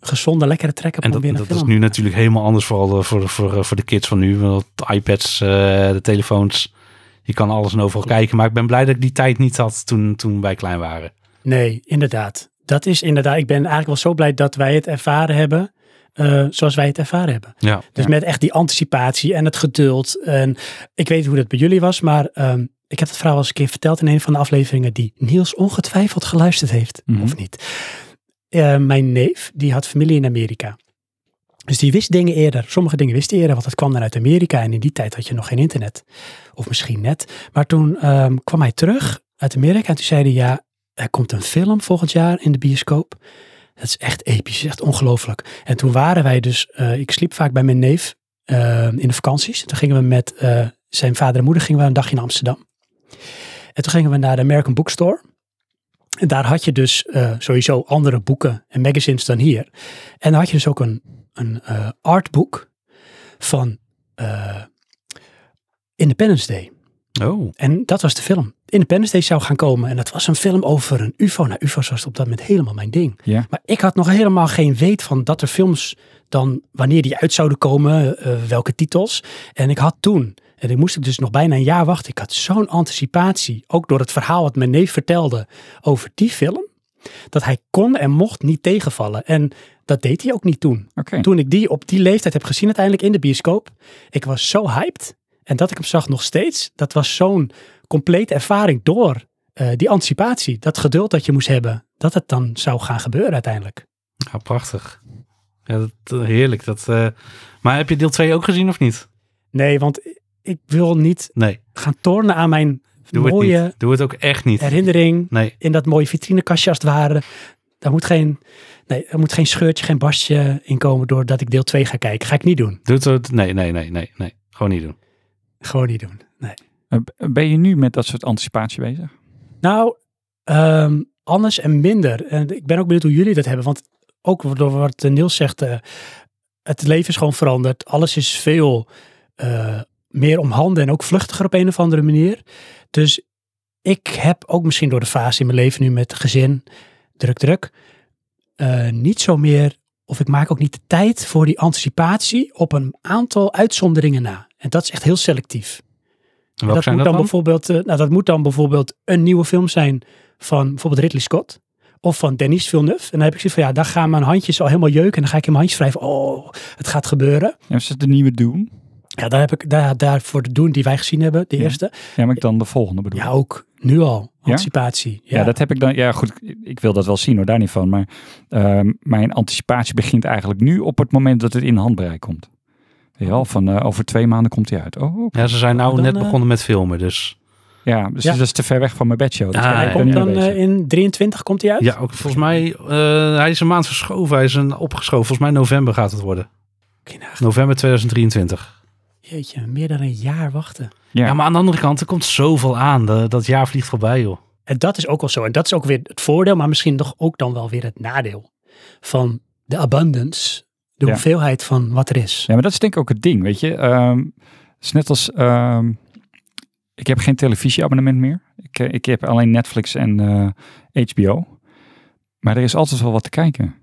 gezonde, lekkere trek hebt en dat, dat is nu natuurlijk helemaal anders voor, voor, voor, voor de kids van nu. Want de iPads, eh, de telefoons, je kan alles en overal kijken. Maar ik ben blij dat ik die tijd niet had toen, toen wij klein waren. Nee, inderdaad. Dat is inderdaad, ik ben eigenlijk wel zo blij dat wij het ervaren hebben eh, zoals wij het ervaren hebben. Ja, Dus Ja. met echt die anticipatie en het geduld. En ik weet hoe dat bij jullie was, maar ehm, ik heb het verhaal al eens een keer verteld in een van de afleveringen die Niels ongetwijfeld geluisterd heeft, Mhm. of niet. Eh, mijn neef, die had familie in Amerika. Dus die wist dingen eerder. Sommige dingen wist hij eerder, want het kwam dan uit Amerika. En in die tijd had je nog geen internet. Of misschien net. Maar toen ehm, kwam hij terug uit Amerika en toen zei hij, ja, er komt een film volgend jaar in de bioscoop. Dat is echt episch, echt ongelooflijk. En toen waren wij dus, eh, ik sliep vaak bij mijn neef eh, in de vakanties. Toen gingen we met eh, zijn vader en moeder gingen we een dagje naar Amsterdam. En toen gingen we naar de American Bookstore. En daar had je dus sowieso andere boeken en magazines dan hier. En dan had je dus ook een, een artboek van Independence Day. Oh, En dat was de film. Independence Day zou gaan komen. En dat was een film over een UFO. Nou, UFO's was op dat moment helemaal mijn ding. Ja. Maar ik had nog helemaal geen weet van dat er films dan, wanneer die uit zouden komen, eh, welke titels. En ik had toen, en ik moest ik dus nog bijna een jaar wachten. Ik had zo'n anticipatie, ook door het verhaal wat mijn neef vertelde over die film. Dat hij kon en mocht niet tegenvallen. En dat deed hij ook niet toen. Toen ik die op die leeftijd heb gezien uiteindelijk in de bioscoop. Ik was zo hyped. En dat ik hem zag nog steeds. Dat was zo'n complete ervaring door eh, die anticipatie. Dat geduld dat je moest hebben. Dat het dan zou gaan gebeuren uiteindelijk. ja, prachtig. Ja, dat, eh, heerlijk. Dat, eh, maar heb je deel 2 ook gezien of niet? Nee, want ik wil niet Nee, gaan tornen aan mijn doe het mooie niet. Doe het ook echt niet. herinnering. Nee, In dat mooie vitrinekastje als het ware. Daar moet geen, nee, er moet geen scheurtje, geen barstje in komen doordat ik deel 2 ga kijken. Ga ik niet doen. doe het, nee, nee, nee, nee, nee. Gewoon niet doen. Gewoon niet doen. Nee. Ben je nu met dat soort anticipatie bezig? Nou, ehm, anders en minder. En ik ben ook benieuwd hoe jullie dat hebben. Want ook door wat Niels zegt, eh, het leven is gewoon veranderd. Alles is veel eh, meer om handen en ook vluchtiger op een of andere manier. Dus ik heb ook misschien door de fase in mijn leven nu met gezin, druk, druk, eh, niet zo meer, of ik maak ook niet de tijd voor die anticipatie op een aantal uitzonderingen na. En dat is echt heel selectief. En dat moet dat dan dan? bijvoorbeeld, eh, nou, dat moet dan bijvoorbeeld een nieuwe film zijn van bijvoorbeeld Ridley Scott. Of van Denis Villeneuve. En dan heb ik zoiets van, ja, daar gaan mijn handjes al helemaal jeuken. En dan ga ik in mijn handjes wrijven. Oh, het gaat gebeuren. Ja, is het de nieuwe Doen? Ja, daar heb ik daar, daarvoor de doen die wij gezien hebben, de Ja. eerste. Ja, maar ik dan de volgende bedoel. Ja, ook nu al. Anticipatie. Ja. Ja, dat heb ik dan. Ja, goed. Ik wil dat wel zien hoor, daar niet van. Maar ehm, mijn anticipatie begint eigenlijk nu op het moment dat het in handbereik komt. Wel, van eh, over twee maanden komt hij uit. Oh. Ja, ze zijn nou Dan, net eh, begonnen met filmen, dus... ja, dus Ja. dat is te ver weg van mijn bedshow. Dat Ah, hij ja, komt dan eh, in 23 komt hij uit. Ja, ook volgens mij, eh, hij is een maand verschoven. Hij is een opgeschoven. Volgens mij november gaat het worden. November 2023. Jeetje, meer dan een jaar wachten. Ja. Ja. maar aan de andere kant, er komt zoveel aan. De- dat jaar vliegt voorbij, joh. En dat is ook wel zo. En dat is ook weer het voordeel, maar misschien toch ook dan wel weer het nadeel van de abundance. De Ja. hoeveelheid van wat er is. Ja, maar dat is denk ik ook het ding, weet je. Ehm, het is net als, ehm, ik heb geen televisieabonnement meer. Ik, eh, ik heb alleen Netflix en eh, HBO. Maar er is altijd wel wat te kijken.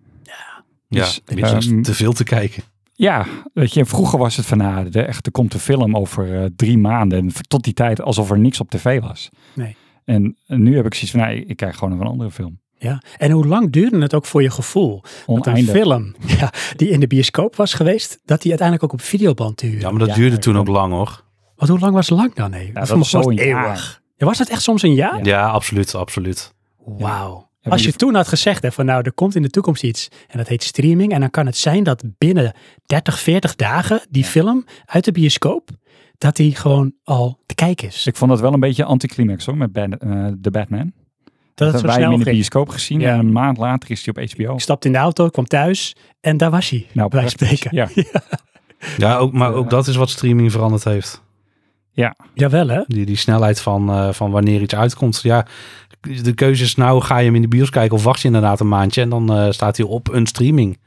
Dus, ja, ehm, te veel te kijken. Ja, weet je, vroeger was het van, nou, de, echt, er komt een film over eh, drie maanden. En tot die tijd alsof er niks op tv was. Nee. En, nu heb ik zoiets van, nou, ik kijk gewoon naar een andere film. Ja. En hoe lang duurde het ook voor je gevoel? Dat een Oneindig. film ja, die in de bioscoop was geweest, dat die uiteindelijk ook op videoband duurde. Ja, maar dat Ja, duurde toen ook lang, hoor. Want hoe lang was lang dan? Nee? dat is zo was een jaar. eeuwig. Ja, was dat echt soms een jaar? Ja. Ja, absoluut, absoluut. Wauw. Ja, Als je toen had gezegd hè, van nou, er komt in de toekomst iets en dat heet streaming. En dan kan het zijn dat binnen 30, 40 dagen die film uit de bioscoop, dat die gewoon al te kijken is. Ik vond dat wel een beetje anticlimax hoor, met Ban- eh, The Batman. Dat Dat zo wij in de bioscoop gezien Ja. en een maand later is hij op HBO. Ik stapte in de auto, kwam thuis en daar was hij. Nou, bij praktisch, spreken. Ja. Ja, ook, maar ook dat is wat streaming veranderd heeft. Jawel hè? Die, die snelheid van, eh, van wanneer iets uitkomt. Ja, de keuze is nou, ga je hem in de bios kijken of wacht je inderdaad een maandje en dan eh, staat hij op een streaming.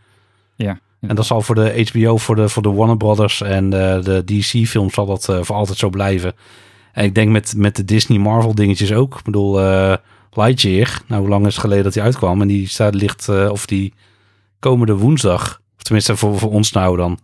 Ja. En dat zal voor de HBO, voor de, voor de Warner Brothers en de, de DC-films zal dat eh, voor altijd zo blijven. En ik denk met, met de Disney Marvel dingetjes ook. Ik bedoel, eh, Lightyear, nou hoe lang is het geleden dat hij uitkwam? En die staat ligt, eh, of die komende woensdag, of tenminste voor, voor ons nou dan,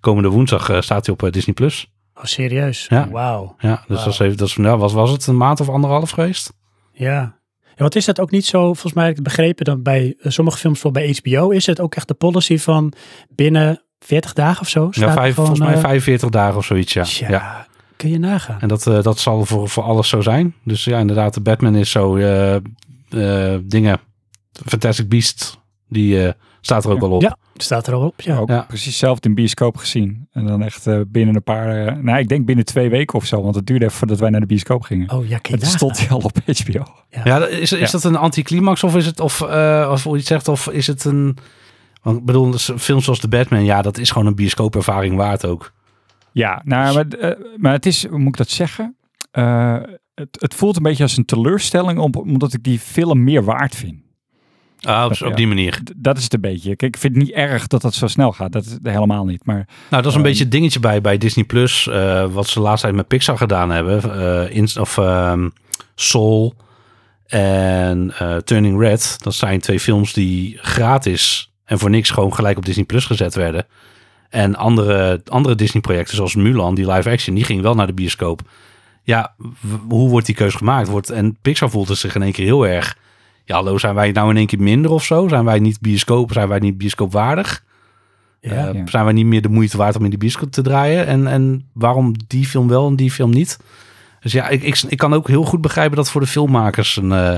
komende woensdag eh, staat hij op eh, Disney+. Plus. Oh, serieus? Ja. Wauw. Ja, dus Wauw. dat is even, dat is, nou, was, was het een maand of anderhalf geweest? Ja. ja. Wat is dat ook niet zo, volgens mij heb ik het begrepen, dat bij sommige films, voor bij HBO, is het ook echt de policy van binnen 40 dagen of zo? Ja, staat vijf, van, volgens mij eh, 45 dagen of zoiets, ja. Ja. Kun je nagaan. En dat, eh, dat zal voor, voor alles zo zijn. Dus ja, inderdaad, de Batman is zo eh, eh, dingen. Fantastic Beast, die eh, staat er ook Ja. al op. Ja, staat er al op. Ja. Ook Ja. precies hetzelfde in bioscoop gezien. En dan echt eh, binnen een paar, eh, nou ik denk binnen twee weken of zo. Want het duurde even voordat wij naar de bioscoop gingen. Oh ja, je het stond hij al op HBO. Ja, is, is Ja. dat een anticlimax of is het, of eh, als hoe je het zegt, of is het een... Want ik bedoel, dus films zoals de Batman, ja, dat is gewoon een bioscoopervaring waard ook. Ja, nou, maar, eh, maar het is, hoe moet ik dat zeggen? Eh, het, het voelt een beetje als een teleurstelling om, omdat ik die film meer waard vind. Ah, op, op die manier. Dat is het een beetje. Kijk, ik vind het niet erg dat dat zo snel gaat. Dat is helemaal niet. Maar Nou, dat is een Ehm, beetje het dingetje bij, bij Disney Plus. eh, wat ze de laatste tijd met Pixar gedaan hebben. in, of ehm, Soul en Turning Red. Dat zijn twee films die gratis en voor niks gewoon gelijk op Disney Plus gezet werden. En andere, andere Disney-projecten zoals Mulan, die live action, die ging wel naar de bioscoop. Ja, hoe wordt die keuze gemaakt? Wordt, en Pixar voelt het zich in één keer heel erg. Ja, hallo, zijn wij nou in één keer minder of zo? Zijn wij niet bioscoop? Zijn wij niet bioscoopwaardig? Ja. Eh, Ja. Zijn wij niet meer de moeite waard om in de bioscoop te draaien? En, en waarom die film wel en die film niet? Dus ja, ik, ik, ik kan ook heel goed begrijpen dat voor de filmmakers een, eh,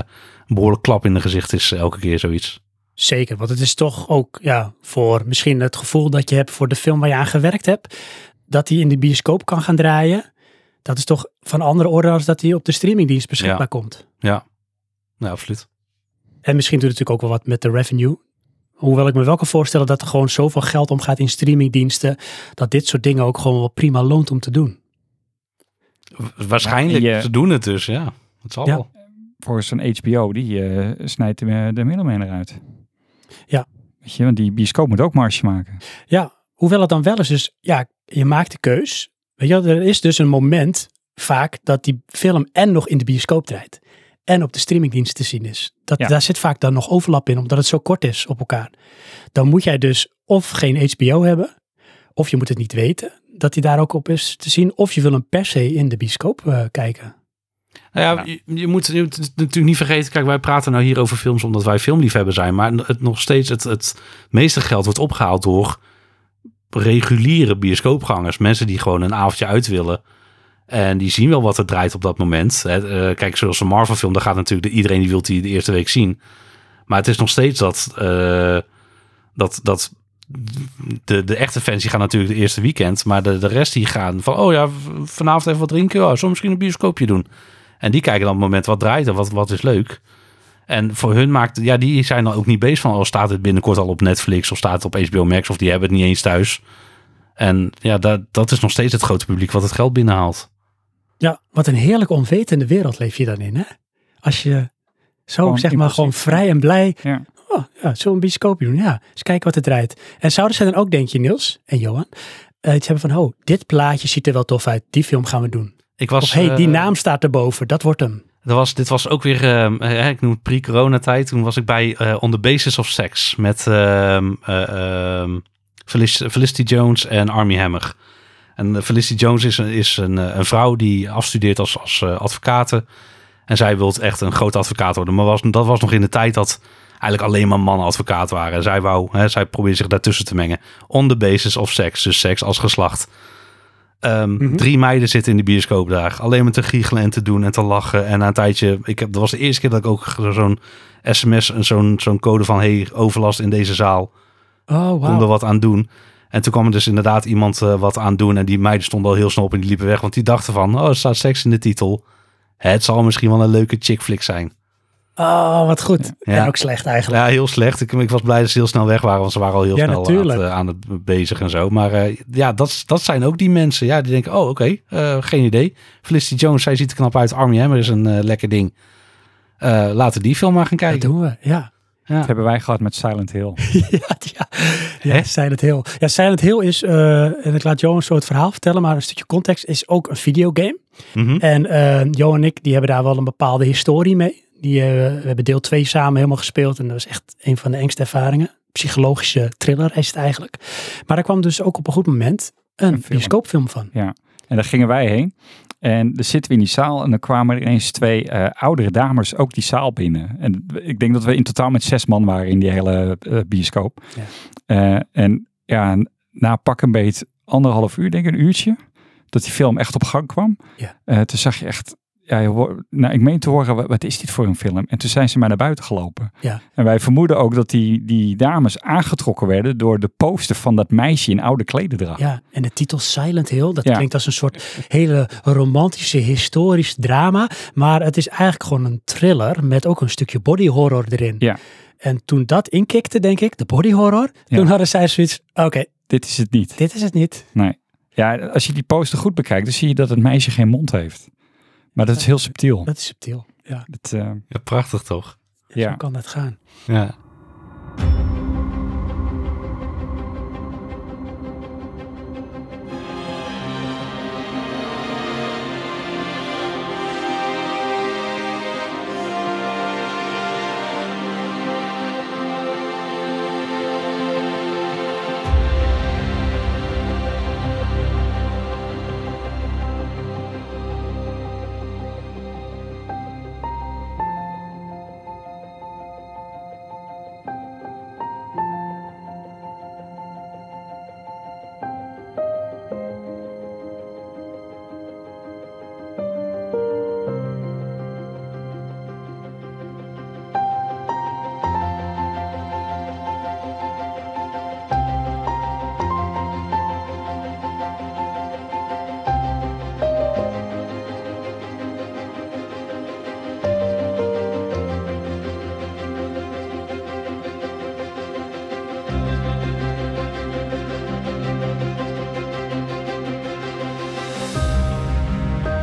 een behoorlijk klap in de gezicht is eh, elke keer zoiets. Zeker, want het is toch ook ja, voor misschien het gevoel dat je hebt voor de film waar je aan gewerkt hebt, dat die in de bioscoop kan gaan draaien. Dat is toch van andere orde als dat die op de streamingdienst beschikbaar Ja. komt. Ja, ja absoluut. En misschien doet het natuurlijk ook wel wat met de revenue. Hoewel ik me wel kan voorstellen dat er gewoon zoveel geld omgaat in streamingdiensten, dat dit soort dingen ook gewoon wel prima loont om te doen. Waarschijnlijk, Ja, je- ze doen het dus, ja. Het zal Ja. wel. voor zo'n HBO, die eh, snijdt de, de middelman eruit. Ja. Weet je, want die bioscoop moet ook marge maken. Ja, hoewel het dan wel is, dus ja, je maakt de keus. Weet je er is dus een moment vaak dat die film en nog in de bioscoop draait. En op de streamingdienst te zien is. Dat, Ja. Daar zit vaak dan nog overlap in, omdat het zo kort is op elkaar. Dan moet jij dus of geen HBO hebben, of je moet het niet weten dat die daar ook op is te zien. Of je wil hem per se in de bioscoop eh, kijken. Nou ja, Ja. Je, je moet je moet het natuurlijk niet vergeten. Kijk, wij praten nou hier over films omdat wij filmliefhebber zijn. Maar het nog steeds het, het meeste geld wordt opgehaald door reguliere bioscoopgangers. Mensen die gewoon een avondje uit willen. En die zien wel wat er draait op dat moment. Eh, kijk, zoals een Marvel film, daar gaat natuurlijk de, iedereen die wil die de eerste week zien. Maar het is nog steeds dat, eh, dat, dat de, de echte fans die gaan natuurlijk de eerste weekend. Maar de, de rest die gaan van, oh ja, vanavond even wat drinken. Oh, zullen we misschien een bioscoopje doen? En die kijken dan op het moment wat draait er, wat, wat is leuk. En voor hun maakt, ja, die zijn dan ook niet bezig van, oh, staat het binnenkort al op Netflix of staat het op HBO Max of die hebben het niet eens thuis. En ja, dat, dat is nog steeds het grote publiek wat het geld binnenhaalt. Ja, wat een heerlijk onwetende wereld leef je dan in, hè? Als je zo, Gewoon zeg maar, gewoon vrij en blij. Ja. Oh, ja, zo'n bioscoopje doen. Ja, eens kijken wat het draait. En zouden ze dan ook, denk je, Niels en Johan, eh, iets hebben van, oh, dit plaatje ziet er wel tof uit. Die film gaan we doen. Ik was, Of, hey, die eh, naam staat erboven. Dat wordt hem. Dat was, dit was ook weer, eh, ik noem het pre-corona-tijd. Toen was ik bij eh, On the Basis of Sex met ehm, eh, ehm, Felic- Felicity Jones en Army Hammer. En Felicity Jones is, een- is een, een vrouw die afstudeert als, als advocate. En zij wil echt een groot advocaat worden. Maar was, dat was nog in de tijd dat eigenlijk alleen maar mannen advocaat waren. En zij wou, hè, zij probeerde zich daartussen te mengen. On the basis of sex, dus seks als geslacht. Ehm, Mhm. Drie meiden zitten in de bioscoop daar. Alleen maar te giechelen en te doen en te lachen. En na een tijdje, ik heb, dat was de eerste keer dat ik ook zo'n sms, en zo'n zo'n code van hey, overlast in deze zaal. Oh, Kom er wat aan doen. En toen kwam er dus inderdaad iemand eh, wat aan doen. En die meiden stonden al heel snel op en die liepen weg. Want die dachten van, oh, er staat seks in de titel. Het zal misschien wel een leuke chick flick zijn. Oh, wat goed. Ja. Ja, ook slecht eigenlijk. Ja, heel slecht. Ik, ik was blij dat ze heel snel weg waren, want ze waren al heel Ja, snel aan het, eh, aan het bezig en zo. Maar eh, ja, dat, dat zijn ook die mensen. Ja, die denken, oh, oké, eh, geen idee. Felicity Jones, zij ziet er knap uit. Army Hammer is een eh, lekker ding. Eh, laten we die film maar gaan Dat kijken. doen we, ja. Ja. Dat hebben wij gehad met Silent Hill. ja, ja. ja? Silent Hill. Ja, Silent Hill is, eh, en ik laat Johan zo het verhaal vertellen, maar een stukje context is ook een videogame. Mhm. En eh, Johan en ik, die hebben daar wel een bepaalde historie mee. Die, eh, we hebben deel 2 samen helemaal gespeeld en dat was echt een van de engste ervaringen. Psychologische thriller is het eigenlijk. Maar daar kwam dus ook op een goed moment een, Een film. bioscoopfilm van. Ja. En daar gingen wij heen. En dan zitten we in die zaal en dan kwamen er ineens twee eh, oudere dames ook die zaal binnen. En ik denk dat we in totaal met zes man waren in die hele eh, bioscoop. Ja. En ja, na pak een beet anderhalf uur, denk ik, een uurtje, dat die film echt op gang kwam. Ja. Toen zag je echt, ja, nou, ik meen te horen, wat, wat is dit voor een film? En toen zijn ze maar naar buiten gelopen. Ja. En wij vermoeden ook dat die, die dames aangetrokken werden door de poster van dat meisje in oude klederdracht. Ja, en de titel Silent Hill, dat Ja. klinkt als een soort hele romantische, historisch drama. Maar het is eigenlijk gewoon een thriller met ook een stukje body horror erin. Ja. En toen dat inkikte, denk ik, de body horror, Ja. toen hadden zij zoiets, oké, Dit is het niet. dit is het niet. Nee. Ja, als je die poster goed bekijkt, dan zie je dat het meisje geen mond heeft. Maar dat is heel subtiel. Dat is subtiel. Ja, Dat, eh, Ja, prachtig toch? Ja. zo kan dat gaan. Ja.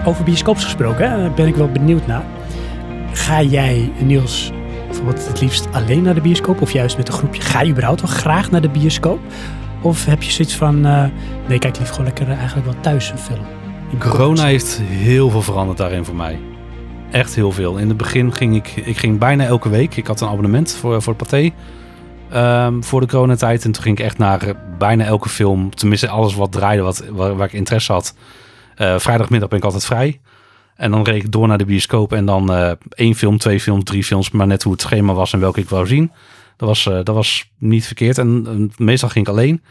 Over bioscoops gesproken, daar ben ik wel benieuwd naar. Ga jij, Niels, bijvoorbeeld het liefst alleen naar de bioscoop of juist met een groepje? Ga je überhaupt wel graag naar de bioscoop? Of heb je zoiets van, eh, nee, kijk liever gewoon lekker eh, eigenlijk wel thuis een film? Corona heeft heel veel veranderd daarin voor mij. Echt heel veel. In het begin ging ik, ik ging bijna elke week. Ik had een abonnement voor, voor het Pathé. ehm, voor de coronatijd. En toen ging ik echt naar eh, bijna elke film. Tenminste, alles wat draaide, wat, waar, waar ik interesse had. Eh, vrijdagmiddag ben ik altijd vrij. En dan reed ik door naar de bioscoop. En dan eh, één film, twee films, drie films. Maar net hoe het schema was en welke ik wou zien. Dat was, eh, dat was niet verkeerd. En meestal ging ik alleen.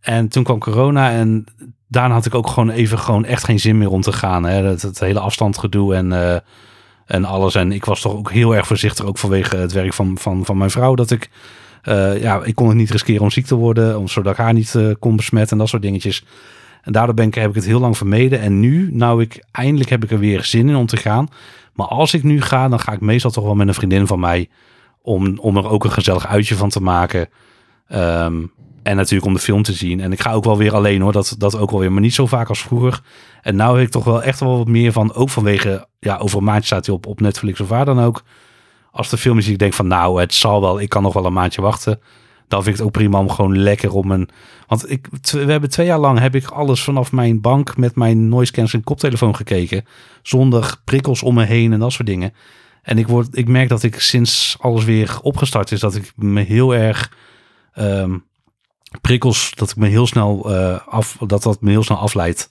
En toen kwam corona. En daarna had ik ook gewoon even gewoon echt geen zin meer om te gaan. Hè. Het, hele afstandgedoe en, en alles. En ik was toch ook heel erg voorzichtig. Ook vanwege het werk van, van, van mijn vrouw. Dat ik, ja, ik kon het niet riskeren om ziek te worden. Om, zodat ik haar niet kon besmetten en dat soort dingetjes. En daardoor ben ik, heb ik het heel lang vermeden. En nu, nou ik, eindelijk heb ik er weer zin in om te gaan. Maar als ik nu ga, dan ga ik meestal toch wel met een vriendin van mij. Om, om er ook een gezellig uitje van te maken. Ehm, En natuurlijk om de film te zien. En ik ga ook wel weer alleen hoor, dat, dat ook wel weer. Maar niet zo vaak als vroeger. En nou heb ik toch wel echt wel wat meer van, ook vanwege, ja, over een staat hij op, op Netflix of waar dan ook. Als de film is, ik denk van, nou, het zal wel, ik kan nog wel een maandje wachten. Dan vind ik het ook prima om gewoon lekker om een... Want ik, we hebben twee jaar lang heb ik alles vanaf mijn bank met mijn noise cancelling koptelefoon gekeken. Zonder prikkels om me heen en dat soort dingen. En ik, word, ik merk dat ik sinds alles weer opgestart is, dat ik me heel erg ehm, prikkels, dat ik me heel snel eh, af, dat dat me heel snel afleidt.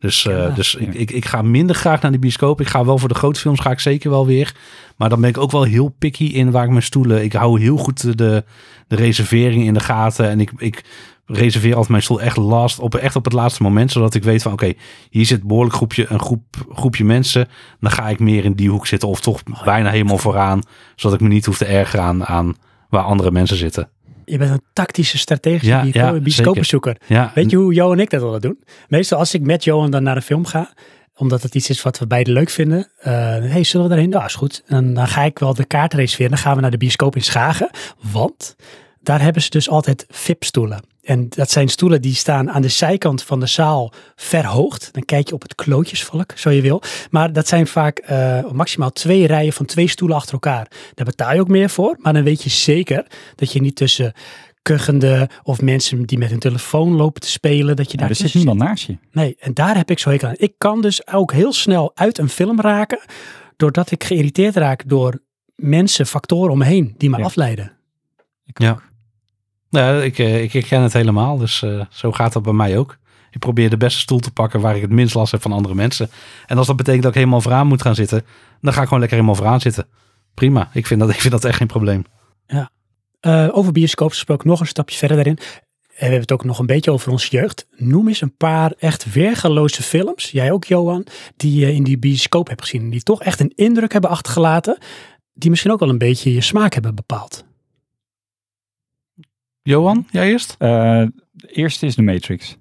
Dus, eh, Ja, dus ja. ik, ik, ik ga minder graag naar de bioscoop. Ik ga wel voor de grote films, ga ik zeker wel weer. Maar dan ben ik ook wel heel picky in waar ik mijn stoelen. Ik hou heel goed de, de, reservering in de gaten. En ik, ik reserveer altijd mijn stoel echt, last, op, echt op het laatste moment. Zodat ik weet van oké, hier zit een behoorlijk groepje, een groep, groepje mensen. Dan ga ik meer in die hoek zitten. Of toch bijna helemaal vooraan. Zodat ik me niet hoef te ergeren aan, aan waar andere mensen zitten. Je bent een tactische, strategische Ja, ja, bioscoopbezoeker. Ja, Weet je hoe Johan en ik dat willen doen? Meestal als ik met Johan dan naar een film ga, omdat het iets is wat we beide leuk vinden. eh hey, zullen we daarheen? Nou, is goed. En dan ga ik wel de kaart reserveren. Dan gaan we naar de bioscoop in Schagen. Want daar hebben ze dus altijd VIP-stoelen. En dat zijn stoelen die staan aan de zijkant van de zaal verhoogd. Dan kijk je op het klootjesvolk, zo je wil. Maar dat zijn vaak eh, maximaal twee rijen van twee stoelen achter elkaar. Daar betaal je ook meer voor. Maar dan weet je zeker dat je niet tussen kuchende of mensen die met hun telefoon lopen te spelen, dat je Ja, daar er zit niemand naast je. Nee, en daar heb ik zo hekel aan. Ik kan dus ook heel snel uit een film raken, doordat ik geïrriteerd raak door mensen, factoren om me heen die me Ja. afleiden. Ik Ja. ook. Nou, ik, eh, ik herken het helemaal. Dus eh, zo gaat dat bij mij ook. Ik probeer de beste stoel te pakken waar ik het minst last heb van andere mensen. En als dat betekent dat ik helemaal vooraan moet gaan zitten, dan ga ik gewoon lekker helemaal vooraan zitten. Prima. Ik vind dat, ik vind dat echt geen probleem. Eh, over bioscoop gesproken, nog een stapje verder daarin. En we hebben het ook nog een beetje over onze jeugd. Noem eens een paar echt weergaloze films, jij ook Johan, die je in die bioscoop hebt gezien. Die toch echt een indruk hebben achtergelaten, die misschien ook wel een beetje je smaak hebben bepaald. Johan, jij eerst? Eh, de eerste is de Matrix.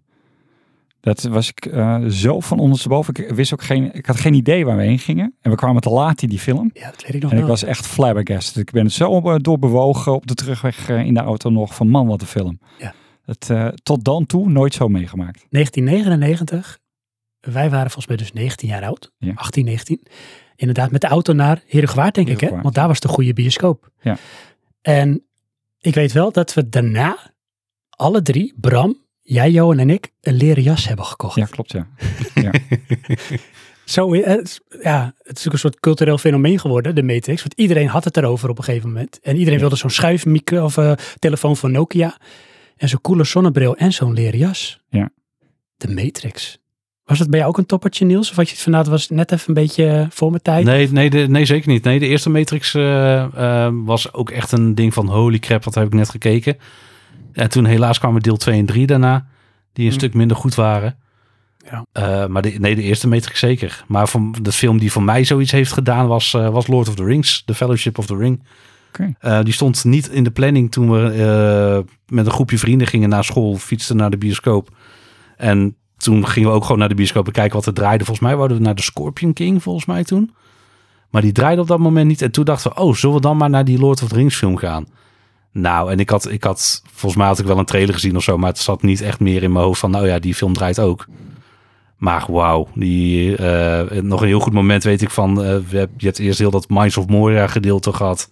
Dat was ik eh, zo van ondersteboven. Ik wist ook geen, ik had geen idee waar we heen gingen. En we kwamen te laat in die film. Ja, dat weet ik nog En ik was echt flabbergasted. Ik ben zo eh, doorbewogen op de terugweg in de auto nog van man wat een film. Ja. Het, eh, tot dan toe nooit zo meegemaakt. 1999. Wij waren volgens mij dus 19 jaar oud. Ja. 18, 19. Inderdaad, met de auto naar Herengewaard, denk ik. Hè? Want daar was de goede bioscoop. Ja. En ik weet wel dat we daarna alle drie, Bram, jij, Johan en ik, een leren jas hebben gekocht. Ja, klopt ja. Zo, eh, het is- ja, het is ook een soort cultureel fenomeen geworden, de Matrix. Want iedereen had het erover op een gegeven moment. En iedereen Ja. wilde zo'n schuifmicro of eh, telefoon van Nokia. En zo'n coole zonnebril en zo'n leren jas. Ja. De Matrix. Was het bij jou ook een toppertje, Niels? Of had je het van, nou, was net even een beetje eh, voor mijn tijd? Nee, nee, de, nee, zeker niet. Nee, de eerste Matrix eh, eh, was ook echt een ding van holy crap, wat heb ik net gekeken. En toen helaas kwamen deel 2 en 3 daarna, die een Hm. stuk minder goed waren. Ja. Maar de, nee, de eerste Matrix zeker. Maar van de film die voor mij zoiets heeft gedaan was, was Lord of the Rings, The Fellowship of the Ring. Oké. Eh, die stond niet in de planning toen we met een groepje vrienden gingen naar school, fietsten naar de bioscoop. En toen gingen we ook gewoon naar de bioscoop en kijken wat er draaide. Volgens mij wouden we naar de Scorpion King, volgens mij toen. Maar die draaide op dat moment niet. En toen dachten we, oh, zullen we dan maar naar die Lord of the Rings film gaan? Nou, en ik had, ik had, volgens mij had ik wel een trailer gezien of zo, maar het zat niet echt meer in mijn hoofd van, nou ja, die film draait ook. Maar wauw, die, eh, nog een heel goed moment weet ik van, eh, we hebben, je hebt eerst heel dat Minds of Moria gedeelte gehad,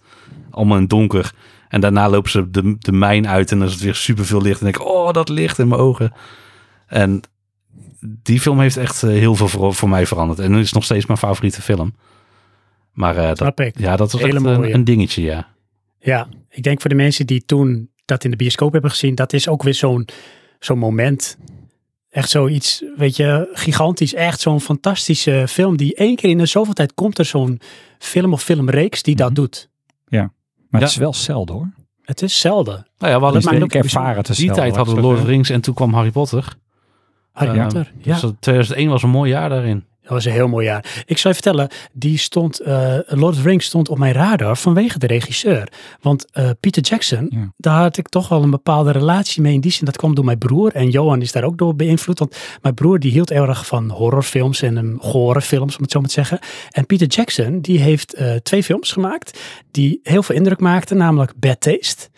allemaal in donker. En daarna lopen ze de, de mijn uit en dan is het weer super veel licht. En denk ik, oh, dat licht in mijn ogen. En die film heeft echt eh, heel veel voor, voor mij veranderd. En het is nog steeds mijn favoriete film. Maar eh, dat, ja, dat was Hele echt een, een dingetje, ja. Ja, ik denk voor de mensen die toen dat in de bioscoop hebben gezien, dat is ook weer zo'n zo'n moment. Echt zoiets, weet je, gigantisch. Echt zo'n fantastische film die één keer in de zoveel tijd komt er zo'n film of filmreeks die dat Mhm. doet. Maar Ja. het is wel zelden hoor. Het is zelden. Nou ja, we hadden ik ook ervaar het te die zelden, tijd hadden we. Lord of the Rings en toen kwam Harry Potter. Harry. Potter. Dus dat 2001 was een mooi jaar daarin. Dat was een heel mooi jaar. Ik zal je vertellen, die stond, eh, Lord of the Rings stond op mijn radar vanwege de regisseur. Want eh, Peter Jackson, Ja. daar had ik toch wel een bepaalde relatie mee in die zin. Dat kwam door mijn broer en Johan is daar ook door beïnvloed. Want mijn broer die hield heel erg van horrorfilms en um, gore films, om het zo maar te zeggen. En Peter Jackson, die heeft eh, twee films gemaakt die heel veel indruk maakten, namelijk Bad Taste.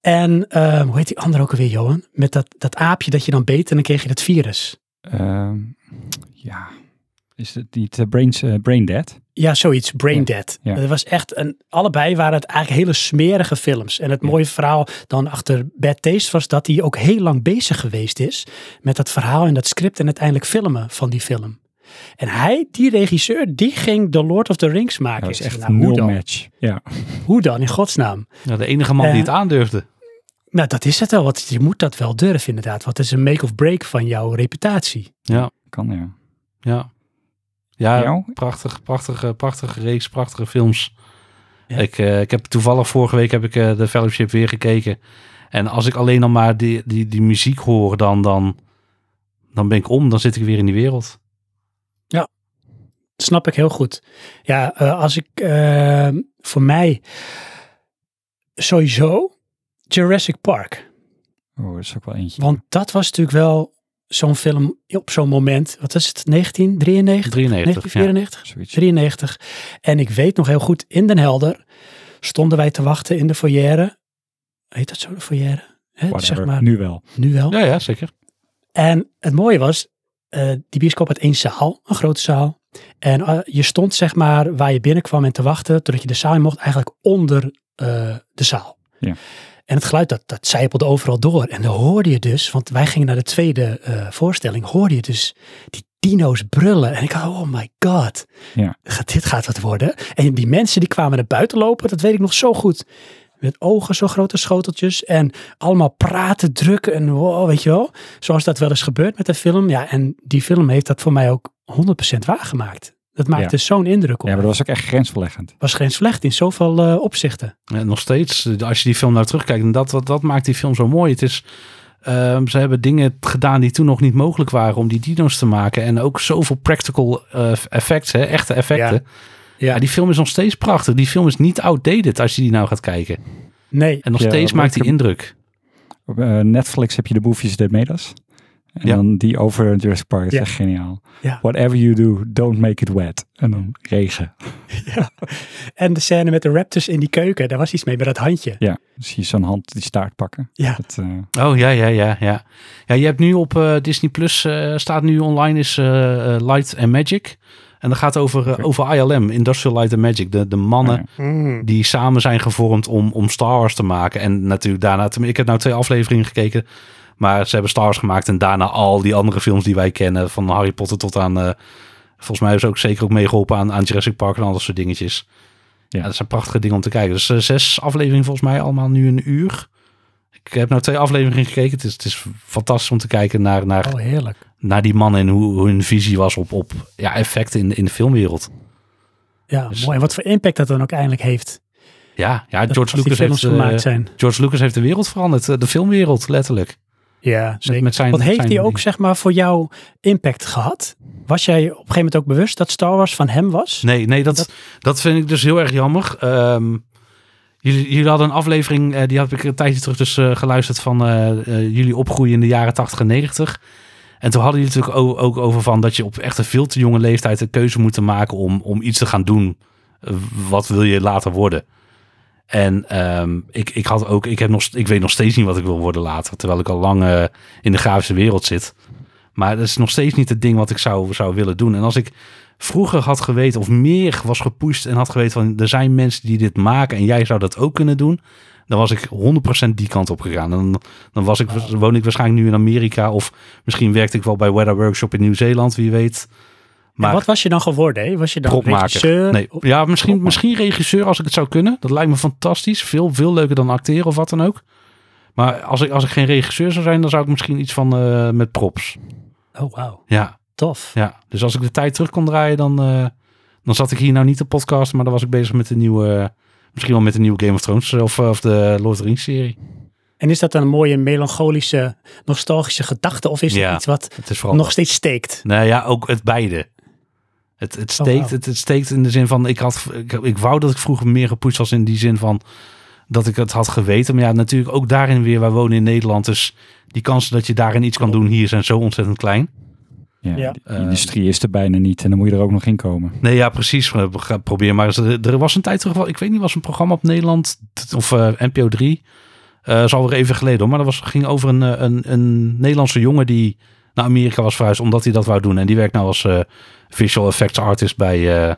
En hoe heet die andere ook alweer, Johan? Met dat, dat aapje dat je dan beet en dan kreeg je dat virus. Ehm, ja, is het niet eh, brains, eh, Brain Dead? Ja, zoiets. Brain Ja, Dead. ja. Dat was echt een. Allebei waren het eigenlijk hele smerige films. En het Ja. mooie verhaal dan achter Bad Taste was dat hij ook heel lang bezig geweest is met dat verhaal en dat script en uiteindelijk filmen van die film. En hij, die regisseur, die ging The Lord of the Rings maken. dat is echt nou, hoe dan? match. Ja, Hoe dan, in godsnaam? Ja, de enige man Eh, die het aandurfde. Nou, dat is het wel. Want je moet dat wel durven, inderdaad. Want het is een make of break van jouw reputatie. Ja, kan ja. ja. Ja, Jou? prachtig, prachtige, prachtige reeks, prachtige films. Ja. Ik, eh, ik heb toevallig vorige week heb ik eh, de Fellowship weer gekeken. En als ik alleen al maar die, die, die muziek hoor, dan, dan, dan ben ik om. Dan zit ik weer in die wereld. Snap ik heel goed. Ja, eh, als ik eh, voor mij sowieso Jurassic Park. Oh, dat is ook wel eentje. Want dat was natuurlijk wel zo'n film op zo'n moment. Wat is het? 1993? 93. ja. 1994? Zoiets. 93. En ik weet nog heel goed, in Den Helder stonden wij te wachten in de foyer. Heet dat zo, de foyer? Hè, zeg maar, Nu wel. nu wel. Ja, ja, zeker. En het mooie was, eh, die bioscoop had één zaal, een grote zaal. En eh, je stond zeg maar waar je binnenkwam en te wachten, totdat je de zaal mocht, eigenlijk onder eh, de zaal. Ja. En het geluid, dat, dat zijpelde overal door. En dan hoorde je dus, want wij gingen naar de tweede eh, voorstelling, hoorde je dus die dino's brullen. En ik had, oh my god, Ja. gaat, dit gaat wat worden. En die mensen die kwamen naar buiten lopen, dat weet ik nog zo goed. Met ogen zo grote schoteltjes en allemaal praten, drukken en wow, weet je wel. Zoals dat wel eens gebeurt met de film. Ja, en die film heeft dat voor mij ook 100% waargemaakt. Dat maakte zo'n indruk op Ja, maar dat was ook echt grensverleggend. was geen slecht in zoveel eh, opzichten. En nog steeds, als je die film nou terugkijkt, en dat, dat, dat maakt die film zo mooi. Het is, ehm, ze hebben dingen gedaan die toen nog niet mogelijk waren om die dino's te maken. En ook zoveel practical eh, effects, hè, echte effecten. Ja. Ja, die film is nog steeds prachtig. Die film is niet outdated als je die nou gaat kijken. nee. En nog Ja, steeds maakt die ik- indruk. Op eh, Netflix heb je de Movies That Made Us. En Ja. dan die over Jurassic Park. Is Ja. echt geniaal. Ja. Whatever you do, don't make it wet. En dan regen. En de scène met de raptors in die keuken, daar was iets mee met dat handje. Ja, zie je zo'n hand die staart pakken. Ja. Dat, eh, Oh ja, ja, ja, ja. Ja, je hebt nu op eh, Disney Plus eh, staat nu online is Light and Magic. En dat gaat over, over ILM, Industrial Light and Magic. De, de mannen oh ja. Mm. die samen zijn gevormd om, om Star Wars te maken. En natuurlijk daarna, ik heb nou twee afleveringen gekeken. Maar ze hebben Star Wars gemaakt en daarna al die andere films die wij kennen. Van Harry Potter tot aan, eh, volgens mij hebben ze ook zeker ook meegeholpen aan, aan Jurassic Park en al dat soort dingetjes. Ja. Ja. dat zijn prachtige dingen om te kijken. Dus eh, zes afleveringen volgens mij allemaal nu een uur. Ik heb nou twee afleveringen gekeken. Het is, het is fantastisch om te kijken naar, naar, Oh, heerlijk. naar die mannen en hoe, hoe hun visie was op, op ja, effecten in, in de filmwereld. Ja, Dus- mooi. En wat voor impact dat dan ook eindelijk heeft. Ja, ja George Lucas heeft, gemaakt zijn. George Lucas heeft de wereld veranderd. De filmwereld, letterlijk. Ja, zeker. met zijn- Wat heeft zijn hij ook, zeg maar, voor jou impact gehad? Was jij op een gegeven moment ook bewust dat Star Wars van hem was? Nee, nee dat, Dat- dat... vind ik dus heel erg jammer. Ehm, jullie, jullie hadden een aflevering, eh, die had ik een tijdje terug dus eh, geluisterd van eh, jullie opgroeien in de jaren 80 en 90. En toen hadden jullie natuurlijk ook, over van dat je op echt een veel te jonge leeftijd een keuze moet maken om, om iets te gaan doen. Wat wil je later worden? En ehm, ik, ik, had ook, ik, heb nog, ik weet nog steeds niet wat ik wil worden later. Terwijl ik al lang eh, in de grafische wereld zit. Maar dat is nog steeds niet het ding wat ik zou, zou willen doen. En als ik vroeger had geweten of meer was gepusht en had geweten van er zijn mensen die dit maken en jij zou dat ook kunnen doen. Dan was ik 100% die kant op gegaan. Dan, dan was ik, woon ik waarschijnlijk nu in Amerika of misschien werkte ik wel bij Weather Workshop in Nieuw-Zeeland, wie weet. Maar wat was je dan geworden? Was je dan regisseur? Nee, ja, misschien, misschien regisseur als ik het zou kunnen. Dat lijkt me fantastisch. Veel, veel leuker dan acteren of wat dan ook. Maar als ik, als ik geen regisseur zou zijn, dan zou ik misschien iets van eh, met props. Oh, wauw. Ja, Tof. ja. Dus als ik de tijd terug kon draaien, dan, eh, dan zat ik hier nou niet te podcast, maar dan was ik bezig met de nieuwe, misschien wel met de nieuwe Game of Thrones of, of de Lord of the Rings serie. En is dat dan een mooie melancholische, nostalgische gedachte? Of is het Ja. iets wat Het nog steeds steekt? Nou ja, ook het beide. Het, het, Oh, steekt, het, het steekt in de zin van, ik, had, ik, ik wou dat ik vroeger meer gepusht was in die zin van dat ik het had geweten. Maar ja, natuurlijk ook daarin weer, wij wonen in Nederland, dus die kansen dat je daarin iets kan doen hier zijn zo ontzettend klein. Ja, Ja. De Eh, industrie is er bijna niet en dan moet je er ook nog in komen. Nee, ja, precies. We gaan proberen maar eens. Er was een tijd terug, wel- ik weet niet, was een programma op Nederland of eh, NPO 3. eh is alweer even geleden hoor. Maar dat was, ging over een, eh, een, een Nederlandse jongen die naar Amerika was verhuisd omdat hij dat wou doen. En die werkt nou als eh, visual effects artist bij, eh,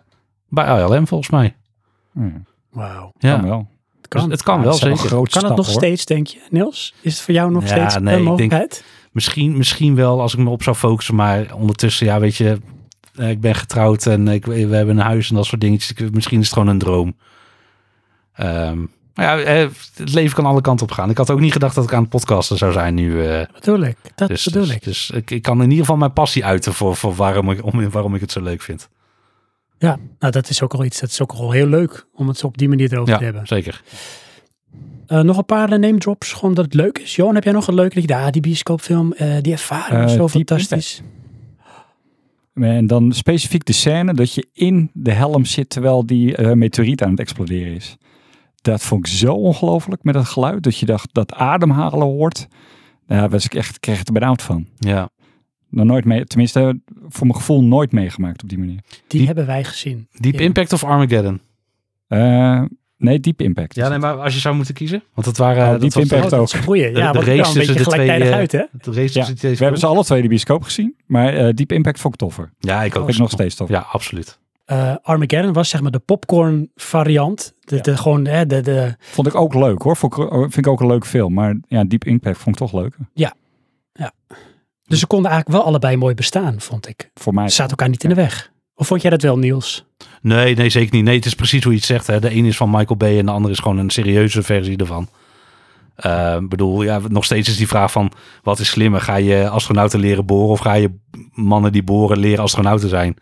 bij ILM volgens mij. Ja, Wauw. Ja, kan wel. Het kan. Dus het kan Ja, wel het zijn zeker. kan het stappen, nog hoor. steeds, denk je, Niels? Is het voor jou nog Ja, steeds nee, ik een denk- mogelijkheid? Misschien, misschien wel als ik me op zou focussen. Maar ondertussen, ja, weet je, eh, ik ben getrouwd en ik, we hebben een huis en dat soort dingetjes. Ik- Misschien is het gewoon een droom. Ehm, maar ja, eh, het leven kan alle kanten op gaan. Ik had ook niet gedacht dat ik aan het podcasten zou zijn nu. eh, Dat bedoel ik. Dat dus bedoel dus, ik. dus ik, ik kan in ieder geval mijn passie uiten voor, voor waarom, ik, om, waarom ik het zo leuk vind. Ja, nou dat is ook al iets. Dat is ook al heel leuk om het zo op die manier erover te Ja, hebben. zeker. Eh, nog een paar name drops, gewoon dat het leuk is. Johan, heb jij nog een leuke? dat je- Ja, die bioscoopfilm, eh, die ervaring Eh, zo fantastisch. En dan specifiek de scène dat je in de helm zit terwijl die eh, meteoriet aan het exploderen is. Dat vond ik zo ongelooflijk met het geluid. Dat je dacht dat ademhalen hoort. Daar was ik echt, kreeg ik er benauwd van. Ja. Nog nooit mee, tenminste voor mijn gevoel nooit meegemaakt op die manier. Die, hebben wij gezien. Deep Ja. Impact of Armageddon? Eh, nee, Deep Impact. Ja, nee, maar als je zou moeten kiezen. Want het waren... Oh, dat Deep was- Impact Oh, dat ook. goeie. de Ja, want race tussen beetje de twee, uit, hè? De race Ja, tussen die twee we hebben ze alle twee de bioscoop gezien. Maar eh Deep Impact vond ik toffer. Ja, ik ook. Vind ik nog steeds tof. Ja, absoluut. Eh, Armageddon was zeg maar de popcorn variant. De, Ja. de, gewoon, hè, de, de, Vond ik ook leuk hoor. Vond ik, vind ik ook een leuk film. Maar ja, Deep Impact vond ik toch leuk. dus ze konden eigenlijk wel allebei mooi bestaan, vond ik. Voor mij. Ze zaten elkaar niet in de weg. Of vond jij dat wel, Niels? Nee, nee, zeker niet. Nee, het is precies hoe je het zegt. Hè. De een is van Michael Bay en de andere is gewoon een serieuze versie ervan. Eh, Ik bedoel, ja, nog steeds is die vraag van... wat is slimmer? Ga je astronauten leren boren... of ga je mannen die boren leren astronauten zijn?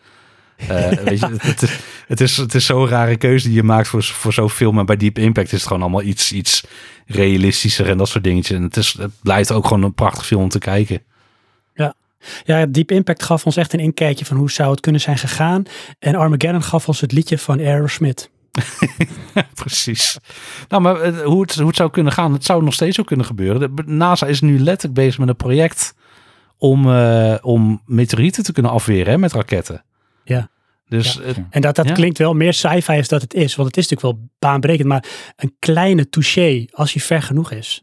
Eh, weet je, het, het, is- het, is, het is zo'n rare keuze die je maakt voor, voor zo'n film. En bij Deep Impact is het gewoon allemaal iets, iets realistischer... en dat soort dingetjes. En het, is, het blijft ook gewoon een prachtig film om te kijken. Ja, Deep Impact gaf ons echt een inkijkje van hoe zou het kunnen zijn gegaan. En Armageddon gaf ons het liedje van Aerosmith. Precies. Nou, maar eh, hoe het, hoe het zou kunnen gaan, het zou nog steeds ook kunnen gebeuren. De NASA is nu letterlijk bezig met een project om, eh, om meteorieten te kunnen afweren hè, met raketten. Dus Ja. het- En dat, dat Ja. klinkt wel meer sci-fi als dat het is. Want het is natuurlijk wel baanbrekend. Maar een kleine touché, als hij ver genoeg is,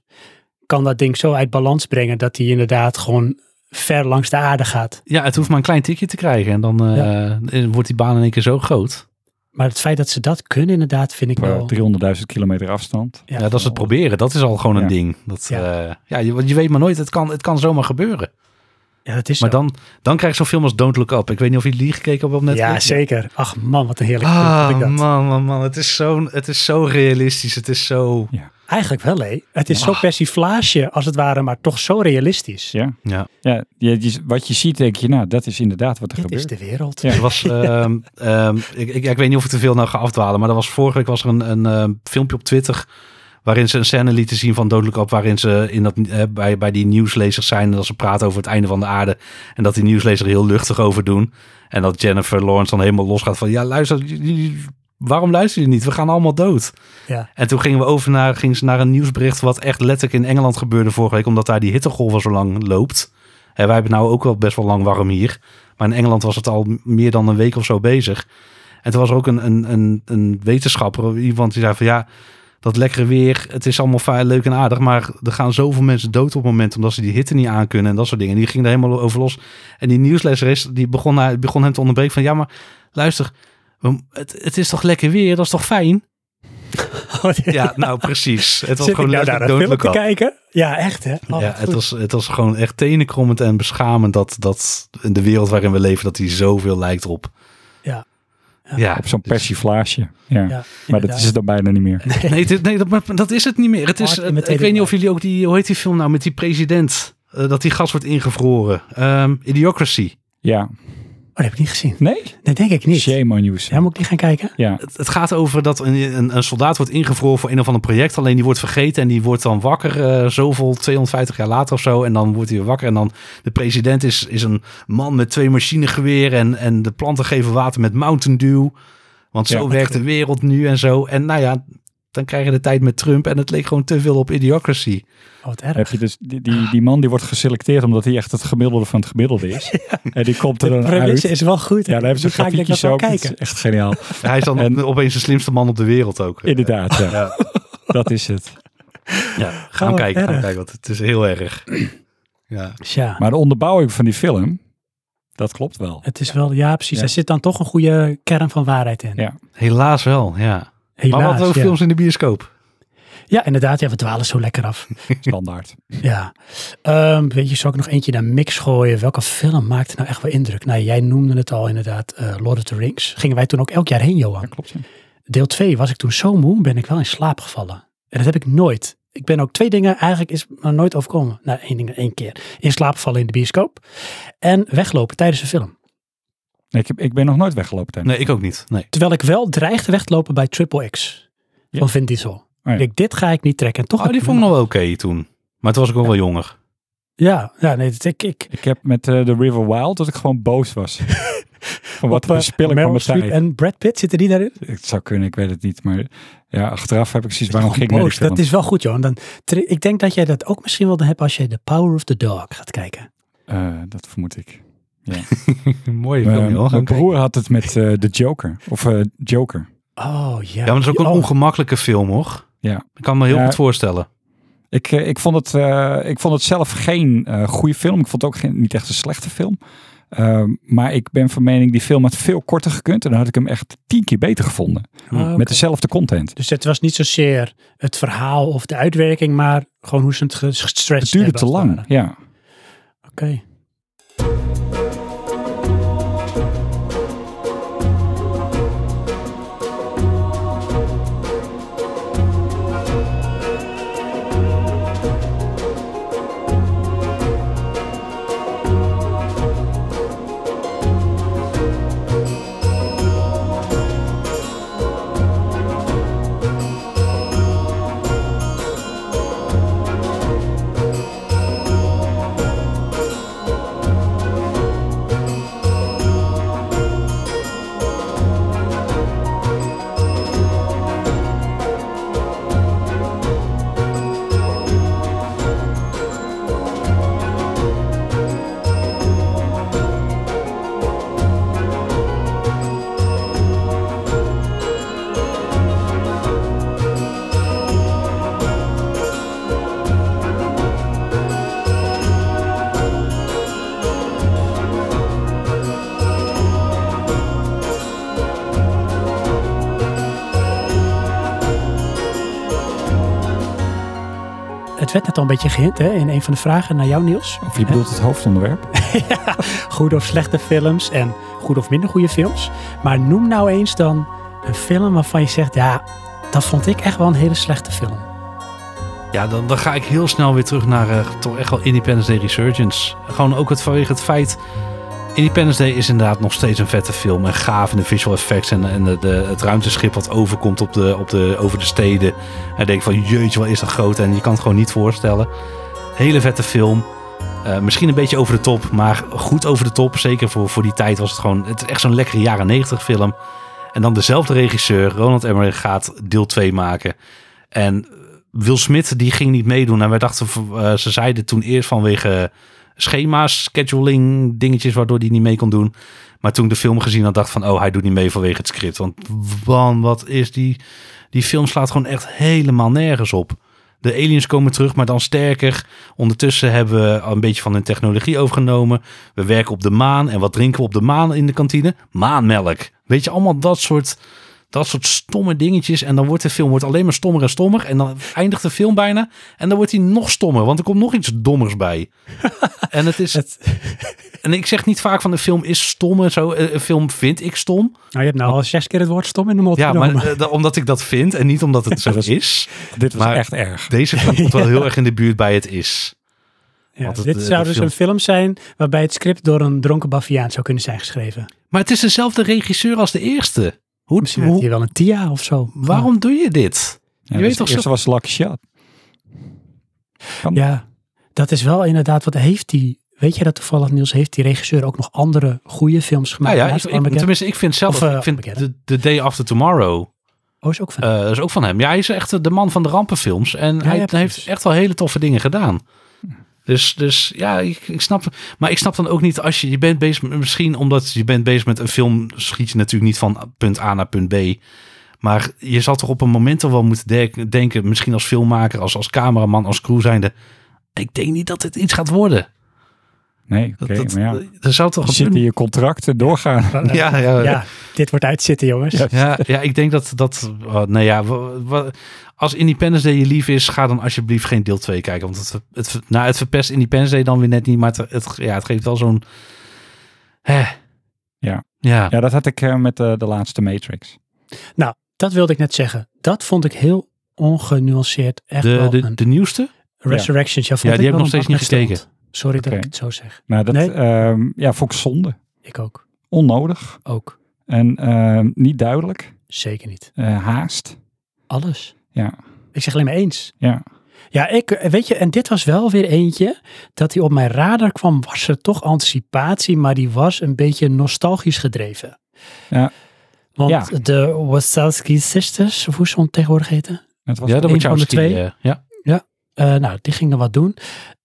kan dat ding zo uit balans brengen dat hij inderdaad gewoon ver langs de aarde gaat. ja, het hoeft maar een klein tikje te krijgen en dan eh, wordt die baan in één keer zo groot. Maar het feit dat ze dat kunnen inderdaad, vind ik eh, wel... 300.000 kilometer afstand. Ja, dat is het proberen. Dat is al gewoon een ding. Dat, Ja. ja. ja, je, want je weet maar nooit, het kan, het kan zomaar gebeuren. Ja, dat is Maar zo. dan, dan krijg je zo'n film als Don't Look Up. Ik weet niet of jullie die gekeken hebben op Netflix. Ja, zeker. Ach man, wat een heerlijk film Ah, vind ik dat. man, man, man. Het is, zo, het is zo realistisch. Het is zo... Eigenlijk wel, hé. Het is zo'n Ah. persiflage als het ware, maar toch zo realistisch. Ja. Ja. Ja, je, je- wat je ziet, denk je, nou, dat is inderdaad wat er Dit is gebeurt. de wereld. Ja. Er was, ehm, ehm, ik, ik, ik weet niet of ik te veel nou ga afdwalen, maar er was vorige week was er een, een ehm, filmpje op Twitter waarin ze een scène lieten zien van Dodelijk Op, waarin ze in dat, eh, bij, bij die nieuwslezers zijn en dat ze praten over het einde van de aarde en dat die nieuwslezer heel luchtig over doen en dat Jennifer Lawrence dan helemaal losgaat van ja luister, waarom luister je niet? We gaan allemaal dood. Ja. En toen gingen we over naar, gingen ze naar een nieuwsbericht wat echt letterlijk in Engeland gebeurde vorige week, omdat daar die hittegolf al zo lang loopt. En wij hebben nou ook wel best wel lang warm hier. Maar in Engeland was het al meer dan een week of zo bezig. En toen was er ook een, een, een, een wetenschapper, iemand die zei van ja, dat lekkere weer, het is allemaal fijn, leuk en aardig, maar er gaan zoveel mensen dood op het moment omdat ze die hitte niet aankunnen en dat soort dingen. En die ging er helemaal over los. En die nieuwslezer is, die begon, haar- begon hem te onderbreken van ja, maar luister, het, het is toch lekker weer, dat is toch fijn? Ja, nou precies. Het was Zit gewoon nou naar film look te kijken? Ja, echt hè? Oh, ja, het was, het was gewoon echt tenenkrommend en beschamend dat, dat in de wereld waarin we leven, dat die zoveel lijkt op. Ja. Op zo'n dus- persiflage. Ja. Ja, maar dat is het dan bijna niet meer. Nee, dit, nee dat, maar dat is het niet meer. Het is, ik weet niet of jullie ook die, hoe heet die film nou, met die president, eh, dat die gas wordt ingevroren. Ehm, Idiocracy. Ja, dat heb ik niet gezien. Nee? Nee, denk ik niet. Shame on you. Ja, moet ik die gaan kijken? Ja. Het, het gaat over dat een, een, een soldaat wordt ingevroren voor een of ander project. Alleen die wordt vergeten en die wordt dan wakker eh, zoveel, 250 jaar later of zo. En dan wordt hij weer wakker. En dan de president is, is een man met twee machinegeweren. En, en de planten geven water met Mountain Dew. Want zo Ja. werkt de wereld nu en zo. En nou ja, dan krijg je de tijd met Trump. En het leek gewoon te veel op Idiocracy. Oh, wat Heb erg. je dus die, die, die man die wordt geselecteerd omdat hij echt het gemiddelde van het gemiddelde is. En die komt er De dan uit. is wel goed. Ja, daar hebben ze Dan ik grafiekjes ook. Is kijken. echt geniaal. Hij is dan En- opeens de slimste man op de wereld ook. Inderdaad, ja. Ja, Dat is het. ja. gaan Oh, kijken. Gaan kijken, want het is heel erg. Ja. Tja, Maar de onderbouwing van die film, dat klopt wel. het is wel, ja precies. Ja. Er zit dan toch een goede kern van waarheid in. Ja. Helaas wel, ja. Helaas, maar wat over ja. films in de bioscoop? Ja, inderdaad. Ja, we dwalen zo lekker af. Standaard. Ja. Ehm, weet je, zou ik nog eentje naar mix gooien? Welke film maakte nou echt wel indruk? Nou, jij noemde het al inderdaad, eh, Lord of the Rings. Gingen wij toen ook elk jaar heen, Johan. Klopt. Ja. Deel 2 was ik toen zo moe, ben ik wel in slaap gevallen. En dat heb ik nooit. Ik ben ook twee dingen, eigenlijk is me nooit overkomen. Nou, één ding, één keer. In slaap vallen in de bioscoop. En weglopen tijdens de film. Nee, ik, heb, ik ben nog nooit weggelopen tijdens. Nee, ik ook niet. Nee. Terwijl ik wel dreigde weg te lopen bij Triple X. Ja. Van Vin Diesel. ja. Ik denk, dit ga ik niet trekken. En toch Oh, die vond ik nog wel oké toen. Maar toen was ik ook wel jonger. Ja, ja nee, dat, ik, ik, Ik heb met eh, The River Wild dat ik gewoon boos was. Van wat op, eh, van mijn tijd. en Brad Pitt, zitten die daarin? Het zou kunnen, ik weet het niet. Maar ja, achteraf heb ik zoiets, waarom ging Boos? Dat is wel goed, joh. Dan, ik denk dat jij dat ook misschien wel hebt als je The Power of the Dog gaat kijken. Eh, dat vermoed ik. Mooie Mijn- film, joh. mijn kijken. broer had het met eh The Joker. Of eh, Joker. Oh ja. Ja, maar dat is ook een Oh, ongemakkelijke film, hoor. Ja. Ik kan me heel Ja. goed voorstellen. Ik, eh, ik, vond het, eh, ik vond het zelf geen eh goede film. Ik vond het ook geen, niet echt een slechte film. Ehm, maar ik ben van mening, die film had veel korter gekund. En dan had ik hem echt tien keer beter gevonden. oh. Met dezelfde content. Dus het was niet zozeer het verhaal of de uitwerking, maar gewoon hoe ze het gestretched Het duurde hebben, te lang, ja. Oké. Het werd net al een beetje gehint hè, in een van de vragen naar jou, Niels. Of je bedoelt het hoofdonderwerp? Goede of slechte films en goede of minder goede films. Maar noem nou eens dan een film waarvan je zegt, ja, dat vond ik echt wel een hele slechte film. Ja, dan, dan ga ik heel snel weer terug naar eh, toch echt wel Independence Day Resurgence. Gewoon ook het, vanwege het feit... Independence Day is inderdaad nog steeds een vette film. En gaaf in de visual effects en, en de, het ruimteschip wat overkomt op de, op de, over de steden. En denk van jeetje, wat is dat groot. En je kan het gewoon niet voorstellen. Hele vette film. Eh, misschien een beetje over de top, maar goed over de top. Zeker voor, voor die tijd was het gewoon... Het is echt zo'n lekkere jaren 90 film. En dan dezelfde regisseur, Ronald Emmerich, gaat deel 2 maken. En Will Smith die ging niet meedoen. En wij dachten, eh, ze zeiden toen eerst vanwege schema's, scheduling, dingetjes waardoor hij niet mee kon doen. Maar toen ik de film gezien had, dacht van, oh, hij doet niet mee vanwege het script. Want man, wat is die... Die film slaat gewoon echt helemaal nergens op. De aliens komen terug, maar dan sterker. Ondertussen hebben we een beetje van hun technologie overgenomen. We werken op de maan. En wat drinken we op de maan in de kantine? Maanmelk. Weet je, allemaal dat soort, dat soort stomme dingetjes. En dan wordt de film wordt alleen maar stommer en stommer. En dan eindigt de film bijna. En dan wordt hij nog stommer, want er komt nog iets dommers bij. en het is... Het, En ik zeg niet vaak van de film is stom en zo. Eh, Een film vind ik stom. nou, je hebt nou al zes keer het woord stom in de mond Ja, genomen. maar eh, da- omdat ik dat vind en niet omdat het zo is-. Dit was Maar- echt erg. Deze film komt wel heel erg in de buurt bij het is. Ja, het, dit eh, zou de dus film- een film zijn waarbij het script door een dronken baviaan zou kunnen zijn geschreven. Maar het is dezelfde regisseur als de eerste. Hoe, Misschien hoe- hij wel een Tia of zo. waarom doe je dit? Ja, weet dus toch de eerste zo- was Lucky Shot. Ja, dat is wel inderdaad wat heeft die. Weet je dat toevallig, Niels, heeft die regisseur ook nog andere goede films gemaakt? Nou ja, ik, ik, tenminste, ik vind zelf, Of, eh, ik vind The Day After Tomorrow, Oh, is ook van. eh, dat is ook van hem. Ja, hij is echt de man van de rampenfilms. En Ja, hij ja, heeft echt wel hele toffe dingen gedaan. Dus, dus ja, ik, ik snap. Maar ik snap dan ook niet als je, je bent bezig met, misschien omdat je bent bezig met een film, schiet je natuurlijk niet van punt A naar punt B. Maar je zal toch op een moment wel moeten denken, denken misschien als filmmaker, als, als cameraman, als crew zijnde. Ik denk niet dat dit iets gaat worden. Nee, oké, Dat, dat, maar ja. er zou toch Zit in je contracten doorgaan. Ja, ja, ja, dit wordt uitzitten, jongens. Ja. Ja, ja, ik denk dat dat. oh, nou ja, als Independence Day je lief is, ga dan alsjeblieft geen deel 2 kijken. Want het, het, nou, het verpest Independence Day dan weer net niet, maar het, het, ja, het geeft wel zo'n. Hè. Ja. Ja. Ja, dat had ik eh, met de, de laatste Matrix. Dat wilde ik net zeggen. Dat vond ik heel ongenuanceerd. Echt De, wel de, een de nieuwste? Resurrections. Ja, Ja, die heb ik nog steeds niet stront. Sorry dat ik het zo zeg. Nou, dat Nee. ehm, ja, vond ik zonde. Ik ook. Onnodig. Ook. En ehm, niet duidelijk. Zeker niet. Eh, haast. Alles. Ja. Ik zeg alleen maar eens. Ja. Ja, ik, eh, weet je, en dit was wel weer eentje dat hij op mijn radar kwam, was er toch anticipatie, maar die was een beetje nostalgisch gedreven. Ja. Want Ja. de Wachowski Sisters, of hoe ze tegenwoordig heten, Het was Ja, dat een moet van de twee. ja. eh, nou, die gingen wat doen.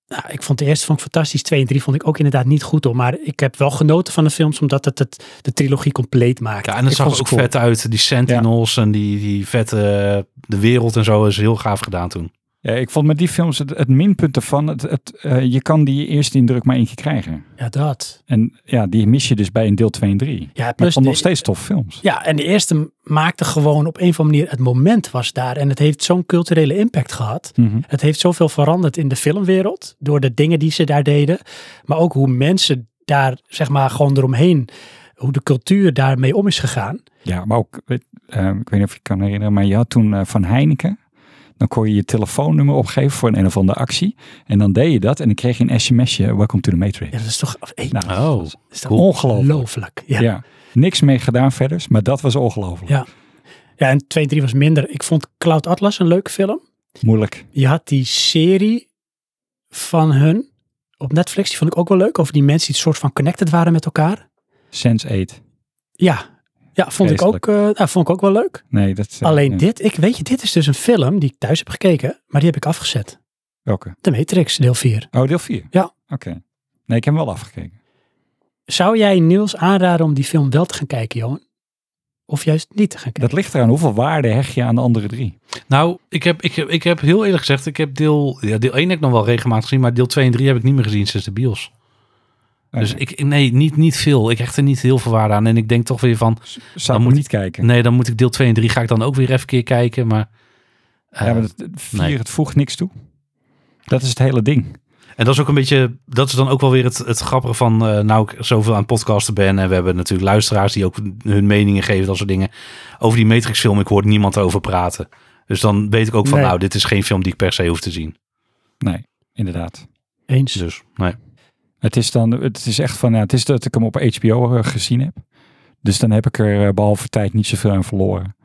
Nou, ik vond de eerste vond ik fantastisch, twee en drie vond ik ook inderdaad niet goed hoor, maar ik heb wel genoten van de films omdat het, het de trilogie compleet maakt. ja, en het Ik zag ook cool. vet uit. Die Sentinels en die, die vette. De wereld en zo is heel gaaf gedaan toen. Ja, ik vond met die films het, het minpunt ervan, het, het, eh, je kan die eerste indruk maar één keer krijgen. Ja, dat. En ja, die mis je dus bij een deel 2 en 3. Maar Ja, plus vond nog steeds tof films. Ja, en de eerste maakte gewoon op een of andere manier, het moment was daar. En het heeft zo'n culturele impact gehad. Mhm. Het heeft zoveel veranderd in de filmwereld. Door de dingen die ze daar deden. Maar ook hoe mensen daar, zeg maar, gewoon eromheen. Hoe de cultuur daarmee om is gegaan. Ja, maar ook, eh, ik weet niet of je kan herinneren, maar je had toen eh, van Heineken, dan kon je je telefoonnummer opgeven voor een, een of andere actie. En dan deed je dat en dan kreeg je een sms'je, welcome to the Matrix. Ja, dat is toch, hey, Nou, Oh, dat is ongelooflijk. Ja. Ja. niks mee gedaan verder, maar dat was ongelooflijk. Ja. ja, en 2 en 3 was minder. Ik vond Cloud Atlas een leuke film. Moeilijk. Je had die serie van hun op Netflix. Die vond ik ook wel leuk. Over die mensen die soort van connected waren met elkaar. Sense 8. Ja, ja vond, ik ook, eh, nou, vond ik ook wel leuk. Nee, dat is... eh, Alleen dit, ik weet je, dit is dus een film die ik thuis heb gekeken. Maar die heb ik afgezet. Welke? De Matrix, deel 4. Oh, deel 4? Ja. Oké. Nee, ik heb hem wel afgekeken. Zou jij Niels aanraden om die film wel te gaan kijken, Johan? Of juist niet te gaan kijken? Dat ligt eraan hoeveel waarde hecht je aan de andere drie. Nou, ik heb, ik, heb, ik heb heel eerlijk gezegd, ik heb deel, ja, deel 1 heb ik nog wel regelmatig gezien, maar deel 2 en 3 heb ik niet meer gezien sinds de bios. Dus ik, nee, niet, niet veel. Ik hecht er niet heel veel waarde aan. En ik denk toch weer van, Zou dan moet- niet kijken. nee, dan moet ik deel 2 en 3 ga ik dan ook weer even een keer kijken. Maar, eh, ja, maar dat, vier, nee. het voegt niks toe. Dat is het hele ding. En dat is ook een beetje, dat is dan ook wel weer het, het grappige van, eh, nou ik zoveel aan het podcasten ben. En we hebben natuurlijk luisteraars die ook hun meningen geven, dat soort dingen. Over die Matrix film, ik hoor niemand over praten. Dus dan weet ik ook van, Nee. nou dit is geen film die ik per se hoef te zien. Nee, inderdaad. Eens. Dus, nee. Het is dan, het is echt van, ja, het is dat ik hem op HBO gezien heb. Dus dan heb ik er eh, behalve tijd niet zoveel aan verloren.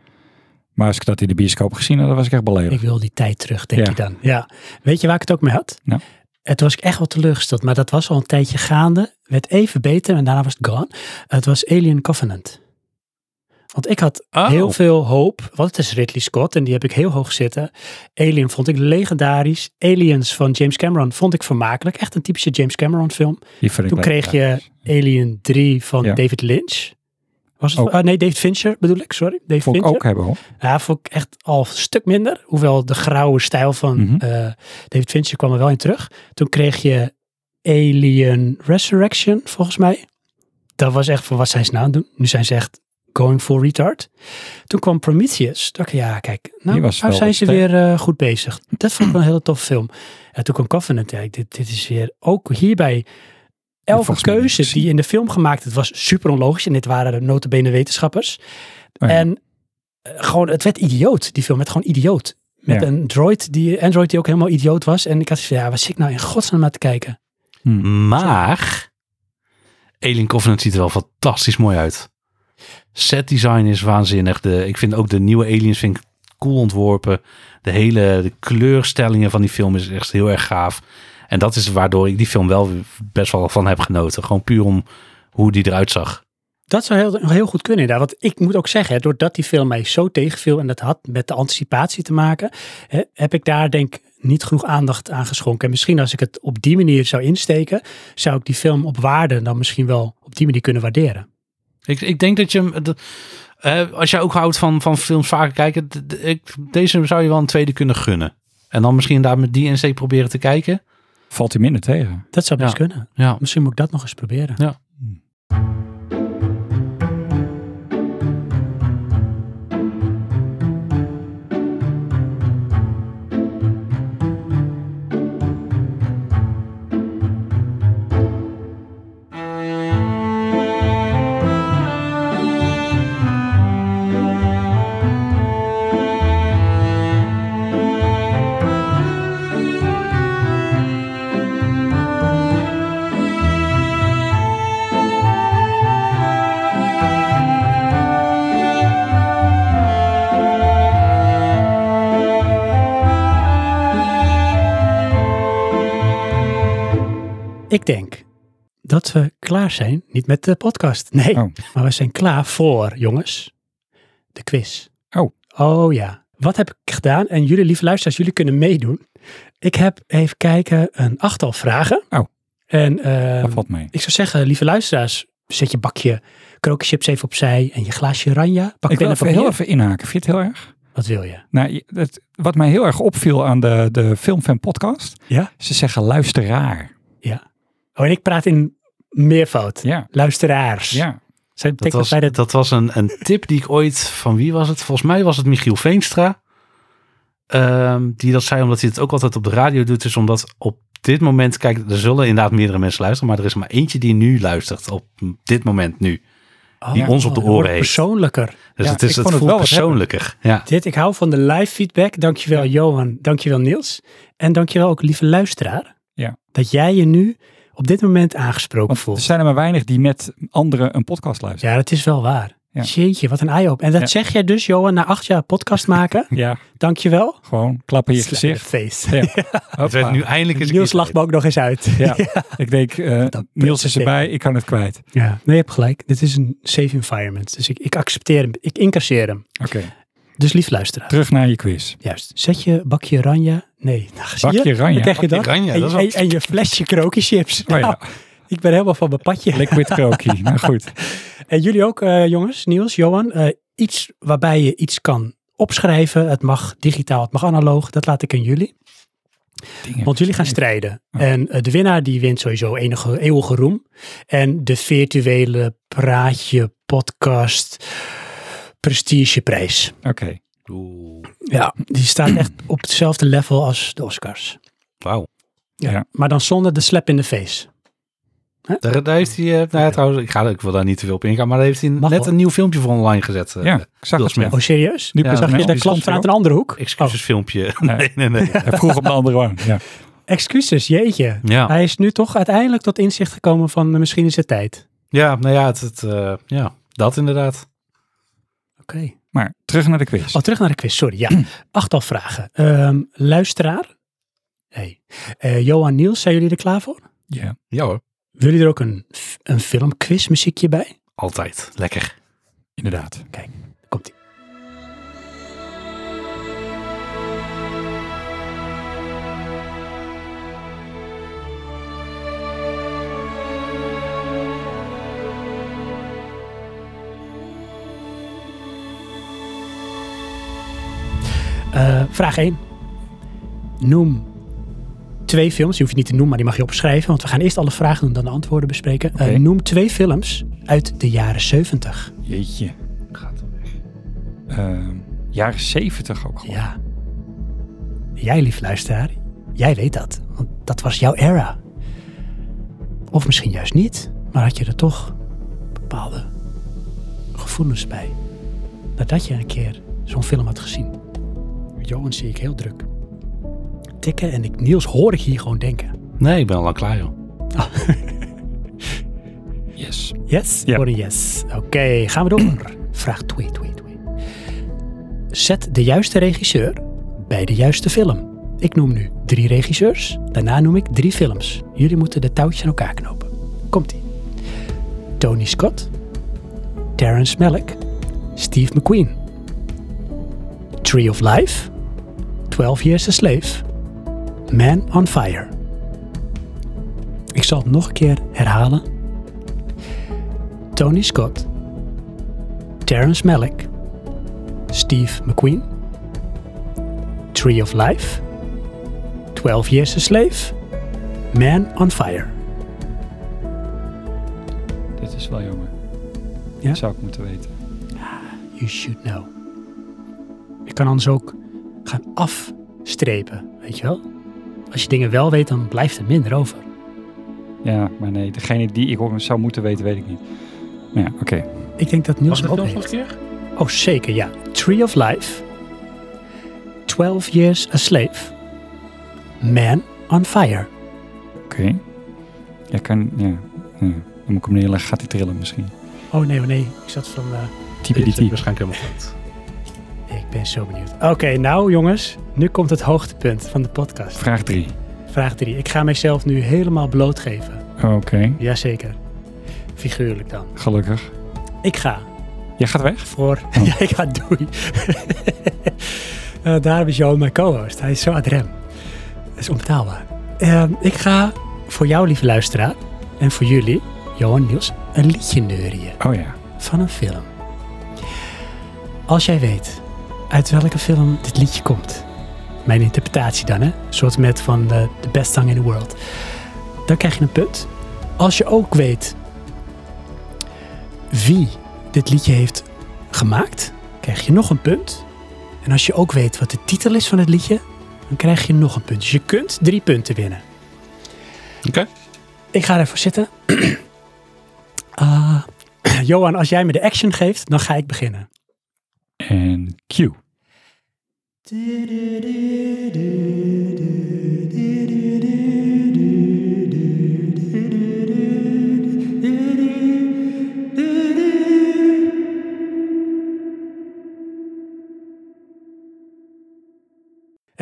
Maar als ik dat in de bioscoop gezien had, dan was ik echt beledigd. Ik wil die tijd terug, denk Ja. je dan. Ja. Weet je waar ik het ook mee had? Toen was ik echt wel teleurgesteld. Maar dat was al een tijdje gaande. Werd even beter en daarna was het gone. Het was Alien Covenant. Want ik had Oh. heel veel hoop. Want het is Ridley Scott en die heb ik heel hoog zitten. Alien vond ik legendarisch. Aliens van James Cameron vond ik vermakelijk. Echt een typische James Cameron film. Die vind ik Toen kreeg je Alien 3 van Ja. David Lynch. Was het? Ah, nee, David Fincher bedoel ik. Sorry. David Vond ik Fincher. ook hebben hoor. Ja, vond ik echt al een stuk minder. Hoewel de grauwe stijl van Mhm. eh, David Fincher kwam er wel in terug. Toen kreeg je Alien Resurrection, volgens mij. Dat was echt van wat zijn ze nou aan het doen? Nu zijn ze echt going for retard. Toen kwam Prometheus. Dacht ik, ja, kijk, nou, nou zijn ze weer eh, goed bezig. Dat vond ik wel een hele toffe film. En toen kwam Covenant. Ja, dit, dit is weer ook hierbij. Elke keuze die in de film gemaakt is, was super onlogisch. En dit waren de notabene wetenschappers. Oh ja. En eh, gewoon, het werd idioot. Die film werd gewoon idioot. Met Ja. een droid die, Android die ook helemaal idioot was. En ik had zoiets van, ja, wat zit ik nou in godsnaam naar te kijken? Hm. Maar Alien Covenant ziet er wel fantastisch mooi uit. Set design is waanzinnig. De, ik vind ook de nieuwe aliens vind ik cool ontworpen. De hele de kleurstellingen van die film is echt heel erg gaaf. En dat is waardoor ik die film wel best wel van heb genoten. Gewoon puur om hoe die eruit zag. Dat zou heel, heel goed kunnen inderdaad. Want ik moet ook zeggen, doordat die film mij zo tegenviel en dat had met de anticipatie te maken, heb ik daar denk ik niet genoeg aandacht aan geschonken. En misschien als ik het op die manier zou insteken, zou ik die film op waarde dan misschien wel op die manier kunnen waarderen. Ik, ik denk dat je hem. de- eh, als jij ook houdt van, van films vaker kijken. ik, deze zou je wel een tweede kunnen gunnen. En dan misschien daar met die insteek proberen te kijken. Valt hij minder tegen. Dat zou best Ja. kunnen. Ja. Misschien moet ik dat nog eens proberen. Ja. Ik denk dat we klaar zijn, niet met de podcast. Nee, Oh. maar we zijn klaar voor, jongens, de quiz. Oh. Oh ja. Wat heb ik gedaan? En jullie, lieve luisteraars, jullie kunnen meedoen. Ik heb even kijken een achttal vragen. Oh. En Dat valt mee. ik zou zeggen, lieve luisteraars, zet je bakje krokenchips even opzij en je glaasje oranje. Pak Ik wil even heel even inhaken. Vind je het heel erg? Wat wil je? Nou, het, wat mij heel erg opviel aan de, de Filmfan podcast. Ja? Ze zeggen luisteraar. Oh, en ik praat in meervoud. Ja. Luisteraars. Ja. Zij Dat betekent was, de dat was een, een tip die ik ooit, van wie was het? Volgens mij was het Michiel Veenstra. Ehm, die dat zei, omdat hij het ook altijd op de radio doet. Dus omdat op dit moment, kijk, er zullen inderdaad meerdere mensen luisteren. Maar er is maar eentje die nu luistert. Op dit moment nu. die ons op de dat oren heeft. persoonlijker. Dus Ja, het, is, ik het vond het voelt wel wat persoonlijker. Ja. Dit, ik hou van de live feedback. Dankjewel Johan, dankjewel Niels. En dankjewel ook lieve luisteraar. Ja. Dat jij je nu op dit moment aangesproken Want er zijn er maar weinig die met anderen een podcast luisteren. Ja, dat is wel waar. Ja. Jeetje, wat een eye-open. En dat Ja. zeg jij dus, Johan, na acht jaar podcast maken. Ja, Dankjewel. gewoon klappen in je gezicht. face. Ja. Het werd nu eindelijk eens een Niels lacht me ook nog eens uit. Ja. Ik denk, eh, Niels is erbij, ik kan het kwijt. Ja, nee, je hebt gelijk. Dit is een safe environment. Dus ik, ik accepteer hem. Ik incasseer hem. Oké, Dus lief luisteraar. terug naar je quiz. Juist. Zet je bakje oranje. Nee, nou, zie je? Bakje je Bakje dan? oranje, en, dat en, wel- en je flesje krokenchips. Oh ja, Nou, ik ben helemaal van mijn padje. liquid krokie. nou goed. En jullie ook, eh, jongens, Niels, Johan. eh, iets waarbij je iets kan opschrijven. Het mag digitaal, het mag analoog. Dat laat ik aan jullie. Dingen. Want jullie gaan strijden. Oh. En eh, de winnaar die wint sowieso enige eeuwige roem. En de virtuele praatje podcast prestigeprijs. Oké, Oeh, Ja, die staat echt op hetzelfde level als de Oscars. wauw. Ja. Maar dan zonder de slap in the face. Daar, daar heeft hij, eh, nou ja, trouwens, ik, ga, ik wil daar niet te veel op ingaan, maar daar heeft hij Mag net wel. een nieuw filmpje voor online gezet. eh, ja, ik zag het. Oh, serieus? Nu Ja, Zag een je de klant vanuit een andere hoek? Excuusfilmpje. Nee. Nee, nee, nee. Hij vroeg op de andere wang. Ja. Excuses, jeetje. Ja. Hij is nu toch uiteindelijk tot inzicht gekomen van eh, misschien is het tijd. ja, nou ja, het, het, eh, ja, dat inderdaad. Oké. Maar terug naar de quiz. Oh, terug naar de quiz, sorry. Ja, achttal vragen. Ehm, luisteraar. Hey. Eh, Johan Niels, zijn jullie er klaar voor? Ja. Ja hoor. Willen jullie er ook een, een filmquiz muziekje bij? Altijd. Lekker. Inderdaad. Ie. Eh, vraag 1. Noem twee films. Die hoef je niet te noemen, maar die mag je opschrijven. Want we gaan eerst alle vragen doen, dan de antwoorden bespreken. Eh, noem twee films uit de jaren 70. Jeetje. Gaat er weg. Ehm, jaren zeventig ook gewoon. Ja. Jij, lief luisteraar, jij weet dat. Want dat was jouw era. Of misschien juist niet, maar had je er toch bepaalde gevoelens bij. Nadat je een keer zo'n film had gezien. Johan zie ik heel druk. Tikken en ik, Niels hoor ik hier gewoon denken. Nee, ik ben al lang klaar, joh. Yes. Yes? Ja. Voor een yes. Oké, gaan we door. Vraag 2, 2, 2. Zet de juiste regisseur bij de juiste film. Ik noem nu drie regisseurs. Daarna noem ik drie films. Jullie moeten de touwtjes aan elkaar knopen. Komt-ie. Tony Scott. Terrence Malick. Steve McQueen. Tree of Life. 12 Years a Slave. Man on Fire. Ik zal het nog een keer herhalen. Tony Scott, Terrence Malick, Steve McQueen, Tree of Life, 12 Years a Slave, Man on Fire. Dit is wel jammer. Ja? Dat zou ik moeten weten. You should know. Je kan anders ook gaan afstrepen, weet je wel? Als je dingen wel weet, dan blijft er minder over. Ja, maar nee, degene die ik ook zou moeten weten, weet ik niet. Maar ja, oké. Ik denk dat Niels hem ook nog heeft. keer? Oh, zeker, ja. Tree of Life, 12 Years a Slave, Man on Fire. Oké. Ja, kan... Ja. ja. Dan moet ik hem neerleggen. Gaat hij trillen misschien? Oh nee, oh nee, ik zat van... eh, Type die is type. waarschijnlijk helemaal goed. Ik ben zo benieuwd. Oké, nou jongens, nu komt het hoogtepunt van de podcast. Vraag 3. Vraag 3. Ik ga mijzelf nu helemaal blootgeven. Oké, Jazeker. Figuurlijk dan. gelukkig. Ik ga Jij gaat weg? voor... Oh. ja, ik ga doei. Eh, daarom is Johan mijn co-host. Hij is zo ad rem. Dat is onbetaalbaar. Ehm, ik ga voor jou, lieve luisteraar, en voor jullie, Johan Niels, een liedje neurien. Oh ja. van een film. Als jij weet uit welke film dit liedje komt, mijn interpretatie dan, hè, een soort met van de The Best Song in the World, dan krijg je een punt. Als je ook weet wie dit liedje heeft gemaakt, krijg je nog een punt. En als je ook weet wat de titel is van het liedje, dan krijg je nog een punt. Dus je kunt drie punten winnen. Oké. Ik ga ervoor zitten. Ah, Johan, als jij me de action geeft, dan ga ik beginnen. En Q. En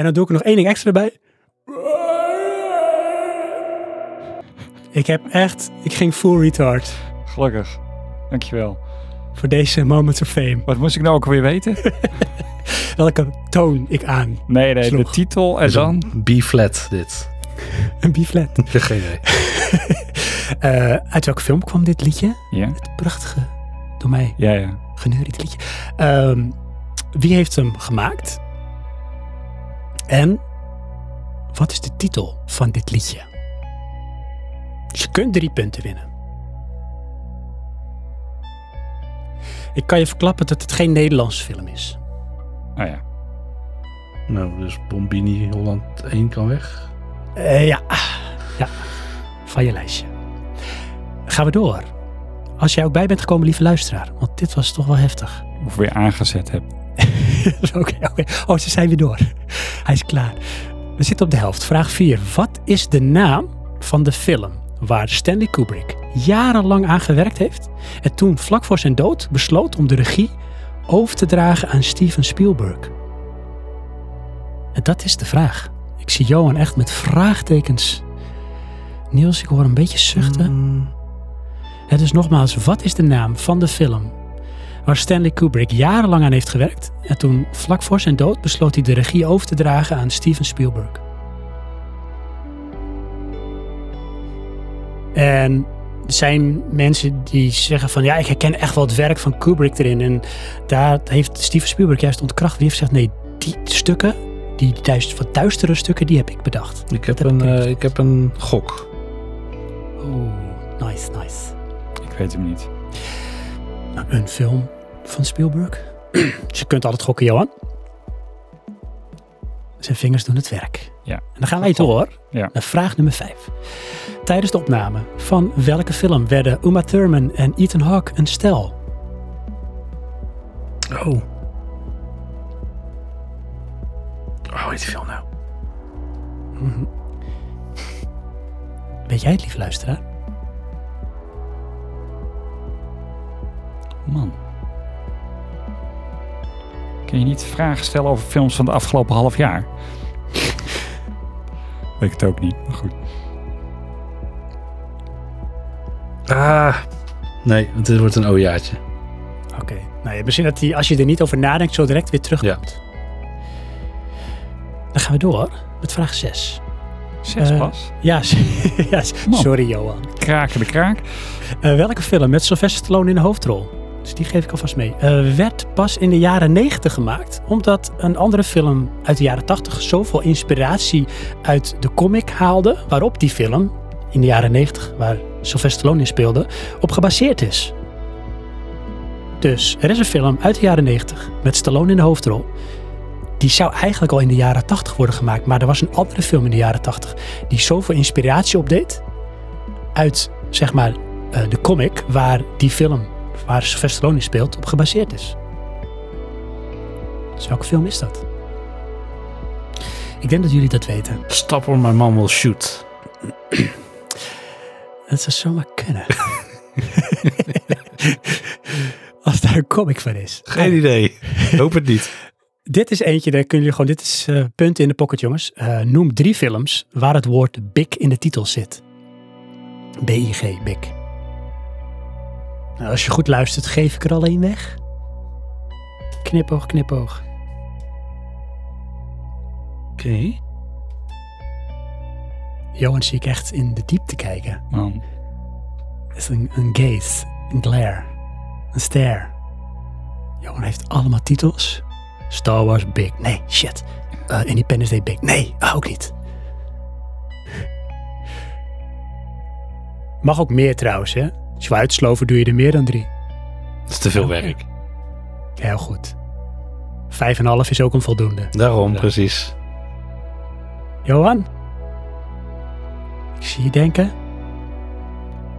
dan doe ik er nog één ding extra bij. Ik heb echt, ik ging full retard Gelukkig. Dankjewel. voor deze moments of fame. Wat moest ik nou ook weer weten? Welke toon ik aan? Nee, nee, de titel en Is dan... B-flat dit. Een B-flat. Geen idee. Eh, uit welke film kwam dit liedje? Ja? Het prachtige, door mij Ja, ja. geneuried liedje. Ehm, wie heeft hem gemaakt? En wat is de titel van dit liedje? Dus je kunt drie punten winnen. Ik kan je verklappen dat het geen Nederlandse film is. Oh ja. Nou, dus Bombini Holland 1 kan weg. Eh, ja. ja, van je lijstje. Gaan we door. Als jij ook bij bent gekomen, lieve luisteraar, want dit was toch wel heftig. Of weer aangezet heb. Oké, oké. Oh, ze zijn weer door. Hij is klaar. We zitten op de helft. Vraag 4. Wat is de naam van de film waar Stanley Kubrick jarenlang aan gewerkt heeft en toen vlak voor zijn dood besloot om de regie over te dragen aan Steven Spielberg? En dat is de vraag. Ik zie Johan echt met vraagtekens. Niels, ik hoor een beetje zuchten. Mm, Ja, dus nogmaals, wat is de naam van de film waar Stanley Kubrick jarenlang aan heeft gewerkt en toen vlak voor zijn dood besloot hij de regie over te dragen aan Steven Spielberg? En zijn mensen die zeggen van ja, ik herken echt wel het werk van Kubrick erin. En daar heeft Steven Spielberg juist ontkracht. Die heeft gezegd nee, die stukken, die duist, wat duistere stukken, die heb ik bedacht. ik, heb Dat heb een, ik eh, ik heb een gok. Oeh, nice, nice. Ik weet hem niet. Nou, een film van Spielberg. dus je kunt altijd gokken, Johan. Zijn vingers doen het werk. Ja. En dan gaan wij door Ja. naar vraag nummer 5. Tijdens de opname van welke film werden Uma Thurman en Ethan Hawke een stel? Oh. Heet die film nou? Mhm. Weet jij het, lieve luisteraar? Man. Kun je niet vragen stellen over films van de afgelopen half jaar? Weet ik het ook niet, maar goed. Ah, nee, want dit wordt een ojaatje. Oké. Nou ja, misschien dat hij, als je er niet over nadenkt, zo direct weer terugkomt. Dan gaan we door met vraag 6. Zes Eh, pas. Ja, ja sorry Johan. Kraken de kraak. Eh, welke film met Sylvester Stallone in de hoofdrol? Dus die geef ik alvast mee. Eh, werd pas in de jaren 90 gemaakt, omdat een andere film uit de jaren 80 zoveel inspiratie uit de comic haalde, waarop die film in de jaren 90, waar Sylvester Stallone in speelde, op gebaseerd is. Dus er is een film uit de jaren 90 met Stallone in de hoofdrol. Die zou eigenlijk al in de jaren 80 worden gemaakt, maar er was een andere film in de jaren 80 die zoveel inspiratie opdeed uit, zeg maar, eh, de comic waar die film, waar Sylvester Stallone speelt, op gebaseerd is. Dus welke film is dat? Ik denk dat jullie dat weten. Stop or my mom will shoot. Dat zou zomaar kunnen. Als daar een comic van is. Geen idee. Hoop het niet. Dit is eentje, daar kunnen jullie gewoon, dit is eh punten in de pocket jongens. Eh, noem drie films waar het woord big in de titel zit. B-I-G, big. Nou, als je goed luistert, geef ik er al één weg. Knipoog, knipoog. Oké. Johan zie ik echt in de diepte kijken. Man. Het is een, een gaze, een glare, een stare. Johan heeft allemaal titels. Star Wars Big. Nee, shit. Uh, Independence Day Big. Nee, ah, ook niet. Mag ook meer trouwens, hè? Als je wil uitsloven, doe je er meer dan drie. Dat is te veel werk. Heel goed. Vijf en een half is ook een voldoende. Daarom, Ja. precies. Johan? Ik zie je denken.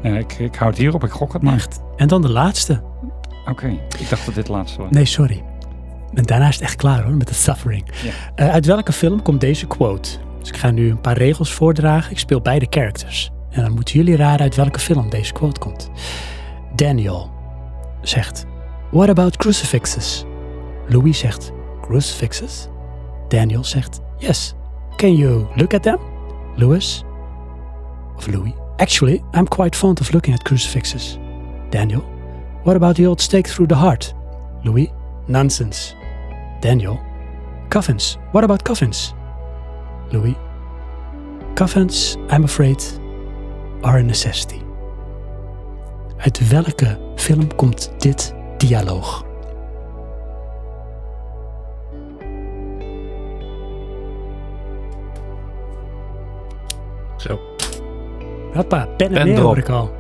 Ik, ik hou het hierop, ik gok het maar. Echt. En dan de laatste. Oké, ik dacht dat dit de laatste was. Nee, sorry. En daarna is het echt klaar hoor, met de suffering. Ja. Eh, uit welke film komt deze quote? Dus ik ga nu een paar regels voordragen. Ik speel beide characters. En dan moeten jullie raden uit welke film deze quote komt. Daniel zegt, What about crucifixes? Louis zegt, Crucifixes? Daniel zegt, Yes. Can you look at them? Louis? Of Louis? Actually, I'm quite fond of looking at crucifixes. Daniel? What about the old stake through the heart? Louis? Nonsense. Daniel? Coffins. What about coffins? Louis? Coffins, I'm afraid, are a necessity. Uit welke film komt dit dialoog? Zo. Hoppa, pen en neer hoor ik al.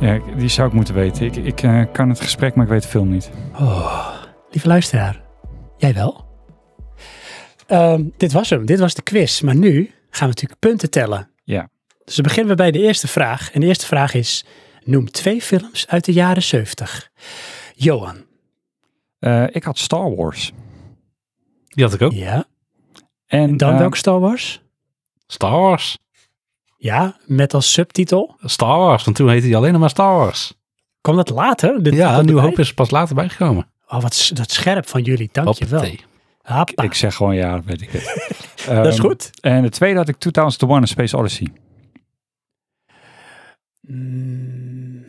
Ja, die zou ik moeten weten. Ik, ik eh, kan het gesprek, maar ik weet de film niet. Oh, lieve luisteraar, jij wel? Ehm, dit was hem, dit was de quiz. Maar nu gaan we natuurlijk punten tellen. Ja. Dus dan beginnen we bij de eerste vraag. En de eerste vraag is, noem twee films uit de jaren 70. Johan. Eh, ik had Star Wars. Die had ik ook. Ja. En En dan eh, welke Star Wars? Star Wars. Ja, met als subtitel. Star Wars, want toen heette hij alleen nog maar Star Wars. Kwam dat later? Dit ja, kwam Nieuw erbij? Hoop is er pas later bijgekomen. Oh, wat dat scherp van jullie, dankjewel. Hoppa. Ik zeg gewoon ja, dat weet ik het. dat is Ehm, goed. En de tweede had ik 2001 A Space Odyssey. Mm,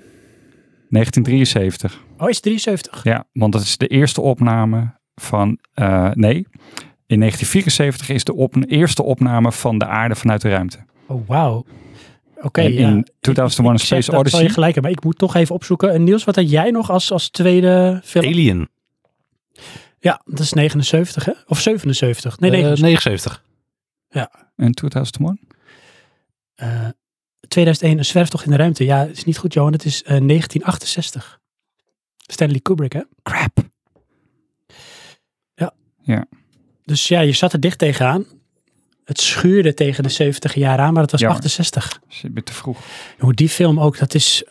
1973. Oh, is 73? Ja, want dat is de eerste opname van... eh, nee, in 1974 is de op, eerste opname van de aarde vanuit de ruimte. Oh, wauw. Oké, ja. in 2001 A Ik zeg, Space dat Odyssey... je gelijk hebben, maar ik moet toch even opzoeken. En Niels, wat had jij nog als, als tweede film? Alien. Ja, dat is 79, hè? Of 77? Nee, Eh, 79. 79. En 2001? Eh, 2001, een zwerftocht in de ruimte. Ja, het is niet goed, Johan. Het is eh, 1968. Stanley Kubrick, hè? Crap. Dus ja, je zat er dicht tegenaan. Het schuurde tegen de 70 jaar aan, maar het was Jammer. 68. Dus ik ben te vroeg. Hoe die film ook, dat is...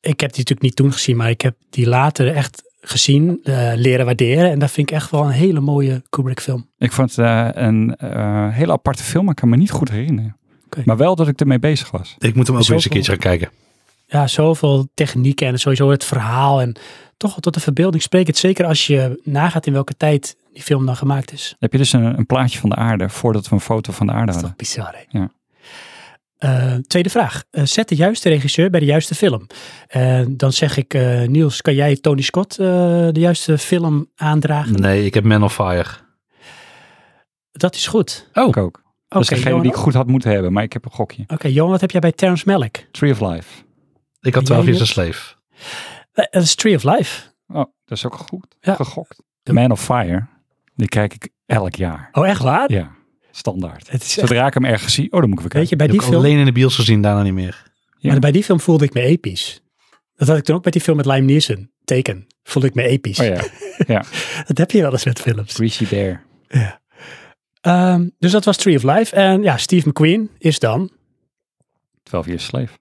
Ik heb die natuurlijk niet toen gezien, maar ik heb die later echt gezien, eh, leren waarderen. En dat vind ik echt wel een hele mooie Kubrick film. Ik vond het eh, een eh, hele aparte film, maar ik kan me niet goed herinneren. Maar wel dat ik ermee bezig was. Ik moet hem ook eens een keertje gaan kijken. Ja, zoveel technieken en sowieso het verhaal. En toch wel tot de verbeelding spreekt het. Zeker als je nagaat in welke tijd die film dan gemaakt is. Heb je dus een, een plaatje van de aarde voordat we een foto van de aarde Dat is hadden? toch bizar, hè? Ja. Eh, tweede vraag. Eh, zet de juiste regisseur bij de juiste film. Eh, dan zeg ik, eh, Niels, kan jij Tony Scott eh, de juiste film aandragen? Nee, ik heb Man of Fire. Dat is goed. Oh, Ik ook. Dat is Oké, degene Johan die ik goed had moeten hebben, maar ik heb een gokje. Oké, Johan, wat heb jij bij Terrence Malick? Tree of Life. ik had En 12 jij, Years a Slave. Dat is Tree of Life. Oh, dat is ook goed Ja. gegokt. Man of Fire, die kijk ik elk jaar. Oh, echt waar? Ja, standaard. Het is echt- Zodra ik hem ergens zie, oh, dan moet ik weer weet je, kijken. bij Die film, alleen in de bios gezien, daarna niet meer. Ja. maar bij die film voelde ik me episch. Dat had ik toen ook met die film met Lime Neeson. Teken. Voelde ik me episch. Oh ja, Dat heb je wel eens met films. Greasy Bear. Ehm, dus dat was Tree of Life. En ja, Steve McQueen is dan 12 Years Slave.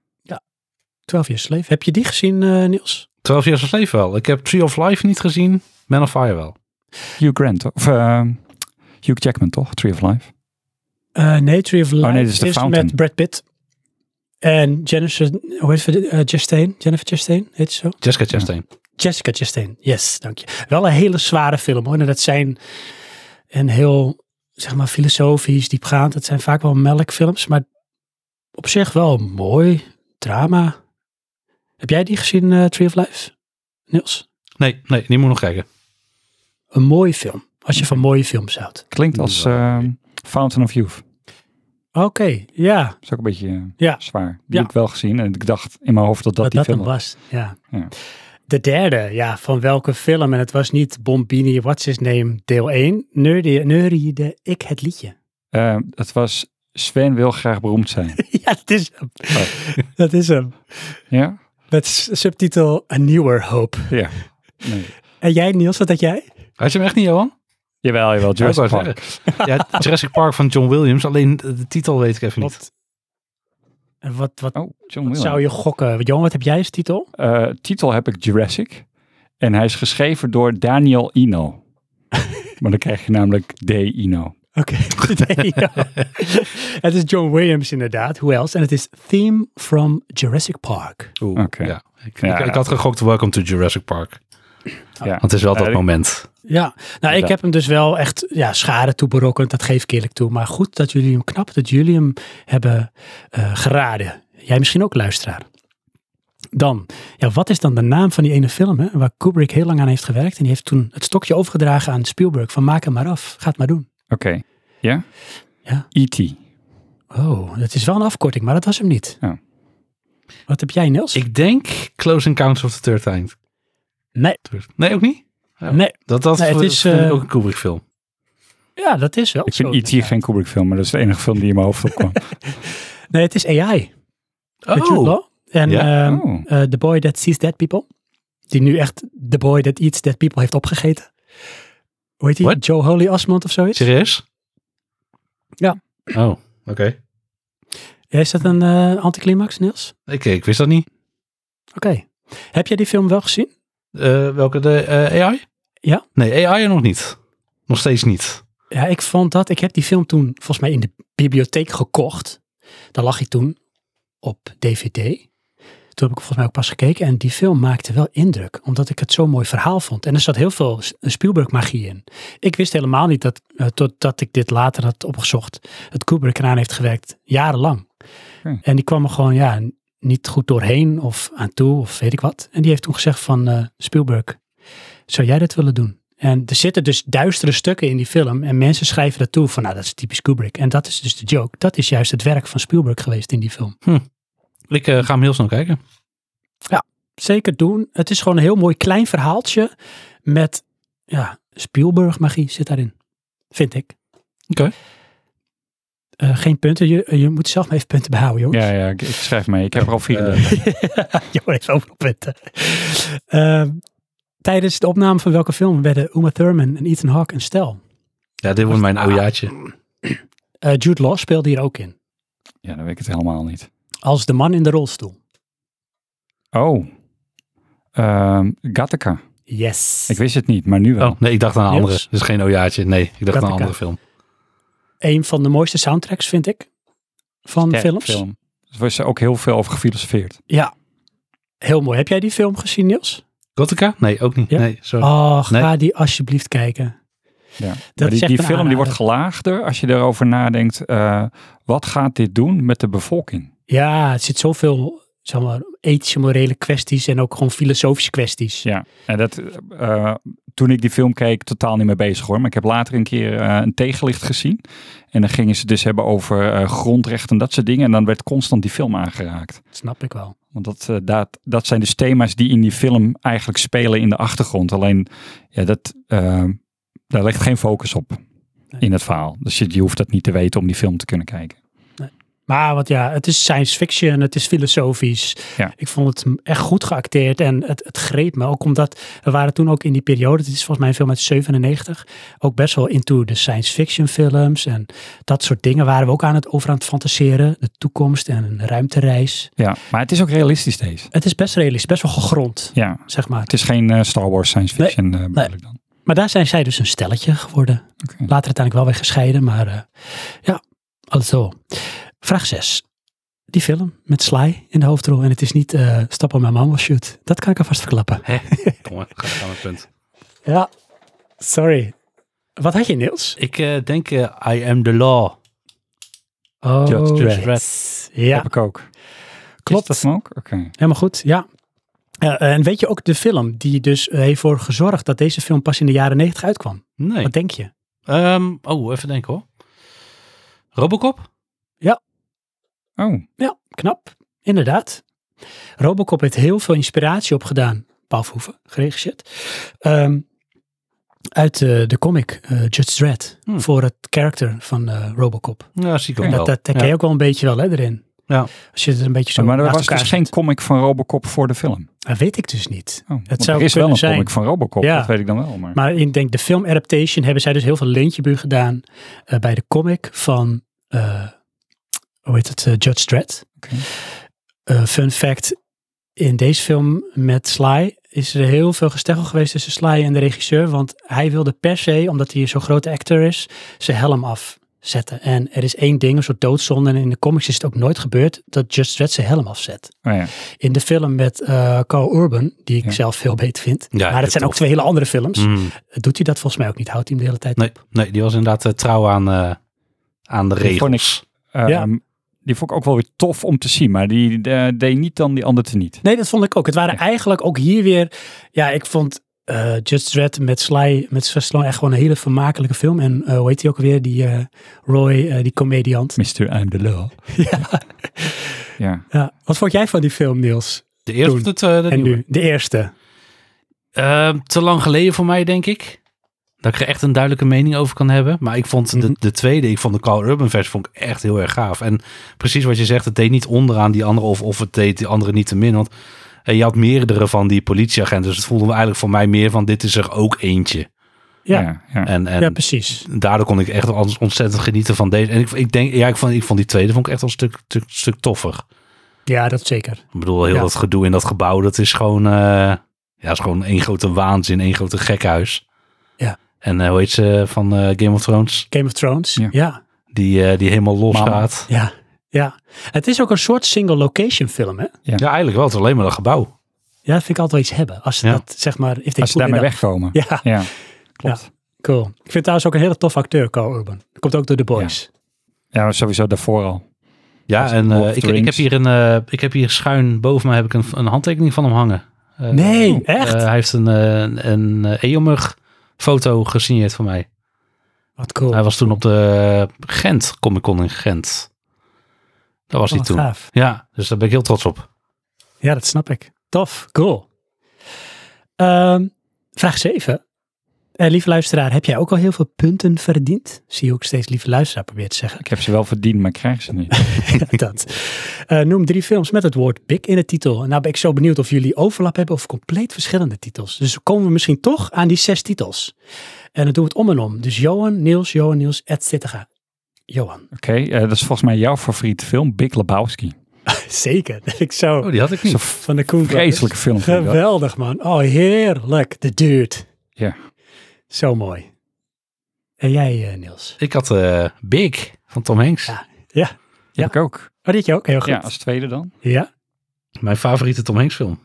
12 Years Slave. Heb je die gezien, eh, Niels? 12 Years Slave wel. Ik heb Tree of Life niet gezien. Man of Fire wel. Hugh Grant, toch? of uh, Hugh Jackman toch? Tree of Life. Eh, nee, Tree of Life nee, dit is The Fountain. met Brad Pitt. En Jennifer, hoe heet het? eh, Chastain? Jennifer Chastain, heet ze zo? Jessica Chastain. Jessica Chastain, yes, dank je. Wel een hele zware film hoor. En dat zijn een heel, zeg maar, filosofisch, diepgaand. Het zijn vaak wel melkfilms, maar op zich wel mooi. Drama. Heb jij die gezien, eh, Tree of Life, Niels? Nee, nee, die moet nog kijken. Een mooie film. Als je van mooie films houdt. Klinkt als Ja. eh, Fountain of Youth. Oké, ja. Dat is ook een beetje eh, Ja. zwaar. Die Ja. heb ik wel gezien en ik dacht in mijn hoofd dat dat, Dat die dat film was. was, ja. Ja. De derde, ja, van welke film? En het was niet Bombini, What's His Name, deel 1. Neuriede, neuriede ik het liedje. Eh, het was Sven wil graag beroemd zijn. ja, dat is hem. Oh. Dat is hem. ja? Met subtitel A Newer Hope. Ja. Nee. En jij, Niels, wat had jij? Had je hem echt niet, Johan? Jawel, jawel. Jurassic Park. Ja, Jurassic Park van John Williams. Alleen de titel weet ik even niet. Wat, en wat, wat, Oh, John wat Williams. zou je gokken? Johan, wat heb jij als titel? Eh, titel heb ik Jurassic. En hij is geschreven door Daniel Ino. maar dan krijg je namelijk D. Ino. Oké. Het is John Williams inderdaad. Who else? En het is Theme from Jurassic Park. Oké. ja. Ik, Ja. ik, ik had gegokt Welcome to Jurassic Park. Ja. Want het is wel dat ik- moment. Ja, nou ik heb hem dus wel echt ja, schade toeberokkend, dat geef ik eerlijk toe. Maar goed dat jullie hem, knap dat jullie hem hebben eh, geraden. Jij misschien ook luisteraar. Dan, ja, wat is dan de naam van die ene film hè, waar Kubrick heel lang aan heeft gewerkt. En die heeft toen het stokje overgedragen aan Spielberg van maak hem maar af, ga het maar doen. Oké. Ja? Ja. E.T. Oh, dat is wel een afkorting, maar dat was hem niet. Oh. Wat heb jij Niels? Ik denk Close Encounters of the Third Kind. Nee, Nee, ook niet? Ja. nee, Dat, dat Nee, het is, eh, ook een Kubrick film. ja dat is wel Ik vind E.T. inderdaad. geen Kubrick film, maar dat is de enige film die in mijn hoofd opkwam. Nee, het is AI. Oh. En ehm, Oh. eh, The Boy That Sees Dead People. Die nu echt The Boy That Eats Dead People heeft opgegeten. Hoe heet die? What? Joe Holy Osmond of zoiets? serieus? Ja. Oh, oké. Ja, is dat een eh, anticlimax, Niels? Ik, ik wist dat niet. Oké. Heb jij die film wel gezien? Eh, welke, de eh, AI? Ja. Nee, AI nog niet. Nog steeds niet. Ja, ik vond dat. Ik heb die film toen volgens mij in de bibliotheek gekocht. Daar lag hij toen op DVD. Toen heb ik volgens mij ook pas gekeken. En die film maakte wel indruk. Omdat ik het zo'n mooi verhaal vond. En er zat heel veel S- Spielberg magie in. Ik wist helemaal niet dat, eh, totdat ik dit later had opgezocht. Het Kubrick eraan heeft gewerkt. Jarenlang. Oké. En die kwam er gewoon ja, niet goed doorheen of aan toe of weet ik wat. En die heeft toen gezegd van eh, Spielberg, zou jij dat willen doen? En er zitten dus duistere stukken in die film. En mensen schrijven dat toe van, nou, dat is typisch Kubrick. En dat is dus de joke. Dat is juist het werk van Spielberg geweest in die film. Ik eh, ga hem heel snel kijken. Zeker doen. Het is gewoon een heel mooi klein verhaaltje met, ja, Spielberg magie zit daarin. Vind ik. Oké. Eh, geen punten. Je, je moet zelf maar even punten behouden, jongens. ja, ja, ik, ik schrijf mee. Ik heb er al 34. je heeft overal punten. Ehm, tijdens de opname van welke film werden Uma Thurman en Ethan Hawke een stel? Ja, dit wordt mijn oudejaartje. Eh, Jude Law speelde hier ook in. ja, dan weet ik het helemaal niet. Als de man in de rolstoel. Oh. Ehm Gattaca. Yes. Ik wist het niet, maar nu wel. Oh, nee, ik dacht aan een Niels? andere. Dus geen ojaatje. Nee, ik dacht aan een andere film. Een van de mooiste soundtracks, vind ik, van Sterk films. Film. Er was ook heel veel over gefilosofeerd. Ja, heel mooi. Heb jij die film gezien, Niels? Gothica? Nee, ook niet. Ja? Nee, sorry. Oh, ga Nee. die alsjeblieft kijken. Ja. Dat is die, film die wordt gelaagder als je erover nadenkt. eh, wat gaat dit doen met de bevolking? Ja, het zit zoveel zeg maar, ethische, morele kwesties en ook gewoon filosofische kwesties. Ja, en dat, eh, toen ik die film keek, totaal niet mee bezig hoor. Maar ik heb later een keer eh, een tegenlicht gezien. En dan gingen ze dus hebben over eh, grondrechten en dat soort dingen. En dan werd constant die film aangeraakt. Dat snap ik wel. Want dat, dat, dat zijn dus thema's die in die film eigenlijk spelen in de achtergrond. Alleen, ja, dat, daar ligt geen focus op Nee. in het verhaal. Dus je, je hoeft dat niet te weten om die film te kunnen kijken. Maar wat ja, het is science fiction, het is filosofisch. Ja. Ik vond het echt goed geacteerd en het, het greep me. Ook omdat we waren toen ook in die periode, het is volgens mij een film uit 97, ook best wel into de science fiction films en dat soort dingen waren we ook aan het over aan het fantaseren. De toekomst en een ruimtereis. Ja, maar het is ook realistisch deze. Het is best realistisch, best wel gegrond, Ja, zeg maar. het is geen eh, Star Wars science Nee, fiction eh, bedoel ik dan. Maar daar zijn zij dus een stelletje geworden. Oké. Later uiteindelijk wel weer gescheiden, maar eh, ja, alles zo. Vraag 6. Die film met Sly in de hoofdrol en het is niet eh Stap op mijn man was shoot. Dat kan ik alvast verklappen. Hè? Jongen, ga ik aan het punt. Ja, sorry. Wat had je Niels? Ik eh, denk eh, I am the law. Oh, Judge right. Ja, Heb ik ook. klopt. Is dat ook? Oké. Helemaal goed, ja. Ja, en weet je ook de film die dus heeft voor gezorgd dat deze film pas in de jaren 90 uitkwam? Nee. Wat denk je? Ehm, oh, even denken hoor. Robocop? Oh, Ja, knap. Inderdaad. Robocop heeft heel veel inspiratie opgedaan. Paul Verhoeven, geregisseerd. Ehm, uit eh, de comic eh, Judge Dredd. Hmm. Voor het karakter van eh, Robocop. Ja, zie ik ook wel. Dat, dat herken je ook wel een beetje wel hè, erin. Ja. Als je het een beetje zo maar er was dus geen comic van Robocop voor de film. Dat weet ik dus niet. Oh, want zou er is wel een zijn. comic van Robocop, Ja. dat weet ik dan wel. Maar, Maar ik denk de film adaptation hebben zij dus heel veel leentjebu gedaan eh, bij de comic van, eh, hoe heet het, eh, Judge Dredd. Oké. Eh, fun fact, in deze film met Sly is er heel veel gesteggel geweest tussen Sly en de regisseur. Want hij wilde per se, omdat hij zo'n grote actor is, zijn helm afzetten. En er is één ding, een soort doodzonde. En in de comics is het ook nooit gebeurd dat Judge Dredd zijn helm afzet. oh ja. In de film met eh Carl Urban, die ik Ja. zelf veel beter vind. Ja, maar het zijn ook twee hele andere films. Mm. Doet hij dat volgens mij ook niet? Houdt hij hem de hele tijd Nee, op? nee, die was inderdaad trouw aan, eh, aan de regels. Ehm, Ja. Die vond ik ook wel weer tof om te zien, maar die eh, deed niet dan die andere niet. Nee, dat vond ik ook. Het waren Ja. eigenlijk ook hier weer... Ja, ik vond eh Judge Dredd met Sly, met Stallone echt gewoon een hele vermakelijke film. En eh, hoe heet hij ook alweer? Die eh, Roy, eh, die comediant. Mr. I'm the Law. ja. Ja. ja. Wat vond jij van die film, Niels? De eerste Toen. de en nieuwe? nu, de eerste. Ehm, te lang geleden voor mij, denk ik. Dat ik er echt een duidelijke mening over kan hebben. Maar ik vond Mhm. de, de tweede, ik vond de Carl Urban versie vond ik echt heel erg gaaf. En precies wat je zegt, het deed niet onderaan die andere of, of het deed die andere niet te min. Want eh, je had meerdere van die politieagenten. Dus het voelde me eigenlijk voor mij meer van dit is er ook eentje. Ja, ja, Ja, ja. En, en precies. daardoor kon ik echt ontzettend genieten van deze. En ik, ik denk, ja, ik vond, ik vond die tweede vond ik echt een stuk, stuk, stuk toffer. Ja, dat zeker. Ik bedoel, heel Ja. dat gedoe in dat gebouw, dat is gewoon, eh, ja, is gewoon één grote waanzin, één grote gekhuis. Ja. En eh, hoe heet ze van eh, Game of Thrones? Game of Thrones. Ja. Ja. ja. Die, eh, die helemaal los Mama. gaat. Ja. Het is ook een soort single location film, hè? Ja, eigenlijk wel. Het is alleen maar dat gebouw. Ja, dat vind ik altijd wel iets hebben. Als ze Ja. dat, zeg maar... If Als ze daarmee wegkomen. Ja, Ja, klopt. cool. Ik vind trouwens ook een hele tof acteur, Carl Urban. Dat komt ook door The Boys. Ja, maar sowieso daarvoor al. Ja, Als en eh, ik, ik, heb hier een, eh, ik heb hier schuin boven me heb ik een, een handtekening van hem hangen. Eh, Nee, eh, echt? hij heeft een, eh, een, een eh, Eomug foto gesigneerd van mij. Wat cool. Hij was toen op de Gent, Comic Con in Gent. Daar was Oh, hij toen. gaaf. Ja, dus daar ben ik heel trots op. Ja, dat snap ik. Tof, cool. Ehm, vraag 7. Eh, lieve luisteraar, heb jij ook al heel veel punten verdiend? Zie je ook steeds lieve luisteraar probeert te zeggen. Ik heb ze wel verdiend, maar ik krijg ze niet. Ja, dat. Eh, noem drie films met het woord big in de titel. En nou ben ik zo benieuwd of jullie overlap hebben of compleet verschillende titels. Dus dan komen we misschien toch aan die zes titels. En dan doen we het om en om. Dus Johan, Niels, Johan, Niels, et cetera. Johan. Oké, eh, dat is volgens mij jouw favoriete film, Big Lebowski. Zeker, dat ik zo. Oh, die had ik niet. Van de Koen vreselijke film. Geweldig, man. Oh, heerlijk. De dude. Ja. Zo mooi. En jij, eh, Niels? Ik had eh, Big van Tom Hanks. Ja. Ja. Heb ik ook. Oh, dit je ook? Heel goed. Ja, als tweede dan. Ja? Mijn favoriete Tom Hanks film.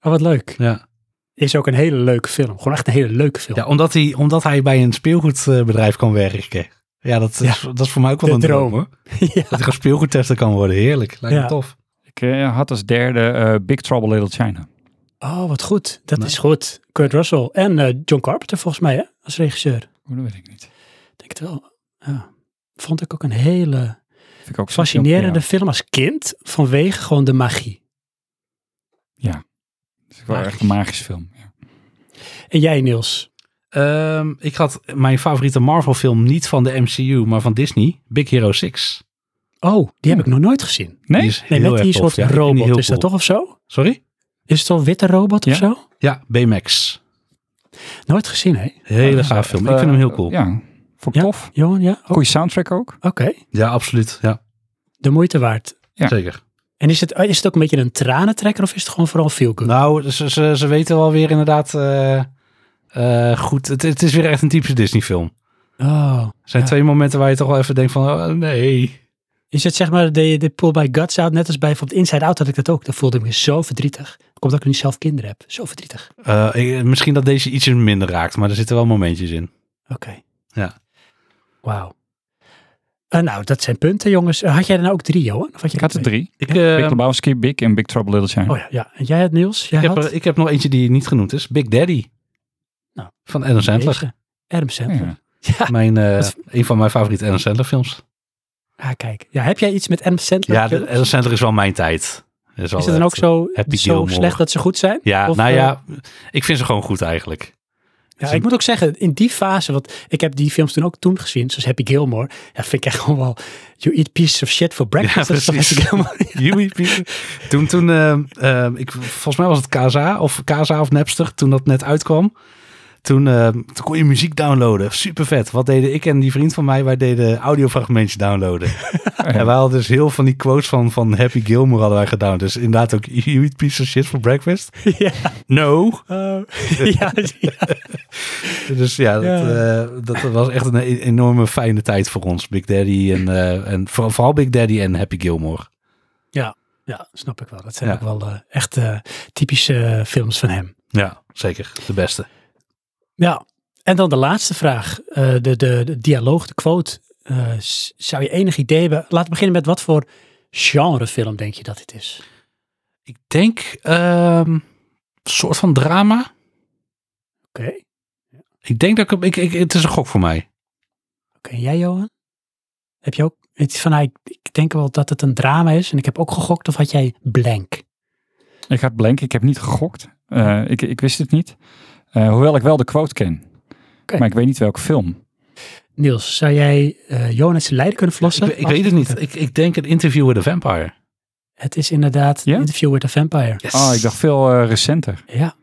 Oh, wat leuk. Ja. Is ook een hele leuke film. Gewoon echt een hele leuke film. Ja, omdat hij, omdat hij bij een speelgoedbedrijf kan werken. Ja, dat is, dat is voor mij ook wel De een droom, droom. hoor. ja. Dat hij gewoon speelgoedtester kan worden. Heerlijk. Lijkt Ja. me tof. Ik eh, had als derde eh, Big Trouble Little China. Oh, wat goed. Dat Nee. is goed. Kurt Russell en eh, John Carpenter volgens mij, hè? Als regisseur. Oh, dat weet ik niet. Denk het wel. Ja. Vond ik ook een hele ik ook fascinerende film, film als kind. Vanwege gewoon de magie. Ja. Het is wel Magisch. echt een magische film. Ja. En jij, Niels? Ehm, ik had mijn favoriete Marvel film niet van de MCU, maar van Disney. Big Hero 6. Oh, die heb ik nog nooit gezien. Nee? Nee, met die soort Ja, robot. Is dat cool. toch of zo? Sorry? Is het een witte robot of Ja. zo? Ja, Baymax. Nooit gezien, hè? Hele Oh, gaaf film. eh, Ik vind hem heel cool. Ja, Ja, vond ik Ja? tof. Johan, ja? Oh, Goeie soundtrack ook. Oké. absoluut. Ja, De moeite waard. Ja. zeker. En is het, is het ook een beetje een tranentrekker of is het gewoon vooral veel good? Nou, ze, ze, ze weten wel weer inderdaad eh, eh, goed. Het, het is weer echt een typische Disney film. Oh. Er zijn Ja. twee momenten waar je toch wel even denkt van, oh, nee. Is het zeg maar de, de pull by guts out, net als bij bijvoorbeeld Inside Out had ik dat ook. Dat voelde ik me zo verdrietig. Komt dat ik nu zelf kinderen heb. Zo verdrietig. Eh, ik- misschien dat deze ietsje minder raakt, maar er zitten wel momentjes in. Oké. Ja. Wauw. Eh, nou, dat zijn punten, jongens. Eh, had jij er nou ook drie, Johan? Of had je Ik had er drie. Ik, Big eh, Lebowski, Big en Big Trouble Little China. Oh ja, ja. En jij had Niels? Jij ik, heb had? er, ik heb nog eentje die niet genoemd is. Big Daddy. Nou, van Adam Sandler. Adam Sandler. Ja. Ja. Mijn, eh, Wat- een van mijn favoriete Adam Sandler films. Ah, kijk. Ja, heb jij iets met Adam Sandler? Ja? Adam Sandler is wel mijn tijd. Is, is het dan ook zo, zo slecht dat ze goed zijn? Ja, Of, nou eh, ja, ik vind ze gewoon goed eigenlijk. Ja, ik moet ook zeggen, in die fase, want ik heb die films toen ook toen gezien, zoals Happy Gilmore. Ja, vind ik echt gewoon wel, you eat pieces of shit for breakfast. Ja, dat is. Happy Gilmore? Joey Pieter. Toen, toen eh, eh, ik, volgens mij was het KSA of KSA of Napster, toen dat net uitkwam. Toen, eh, toen kon je muziek downloaden. Super vet. Wat deden ik en die vriend van mij? Wij deden audiofragmentjes downloaden. En wij hadden dus heel van die quotes van, van Happy Gilmore hadden wij gedaan. Dus inderdaad ook, you eat piece of shit for breakfast? ja. No. Oh. ja, ja. Dus ja, dat, Ja. eh, dat was echt een e- enorme fijne tijd voor ons. Big Daddy en, eh, en vooral, Big Daddy en Happy Gilmore. ja, snap ik wel. Dat zijn Ja. ook wel echt typische films van hem. Ja, zeker. De beste. Ja, en dan de laatste vraag. Eh, de, de, de dialoog, de quote. Eh, zou je enig idee hebben? Laten we beginnen met wat voor genrefilm denk je dat dit is? Ik denk ehm, een soort van drama. Oké. Ik denk dat ik, ik, ik het is een gok voor mij. Oké, en jij Johan? Heb je ook iets van, nou, ik, ik denk wel dat het een drama is en ik heb ook gegokt of had jij blank? Ik had blank, ik heb niet gegokt. Eh, ik, ik wist het niet. Eh, hoewel ik wel de quote ken. Maar ik weet niet welke film. Niels, zou jij eh Jonas zijn lijden kunnen verlossen? Ik, weet het niet. Ik, ik denk een interview with a vampire. Het is inderdaad Ja? Interview with a Vampire. Yes. Oh, ik dacht veel eh, recenter. Ja.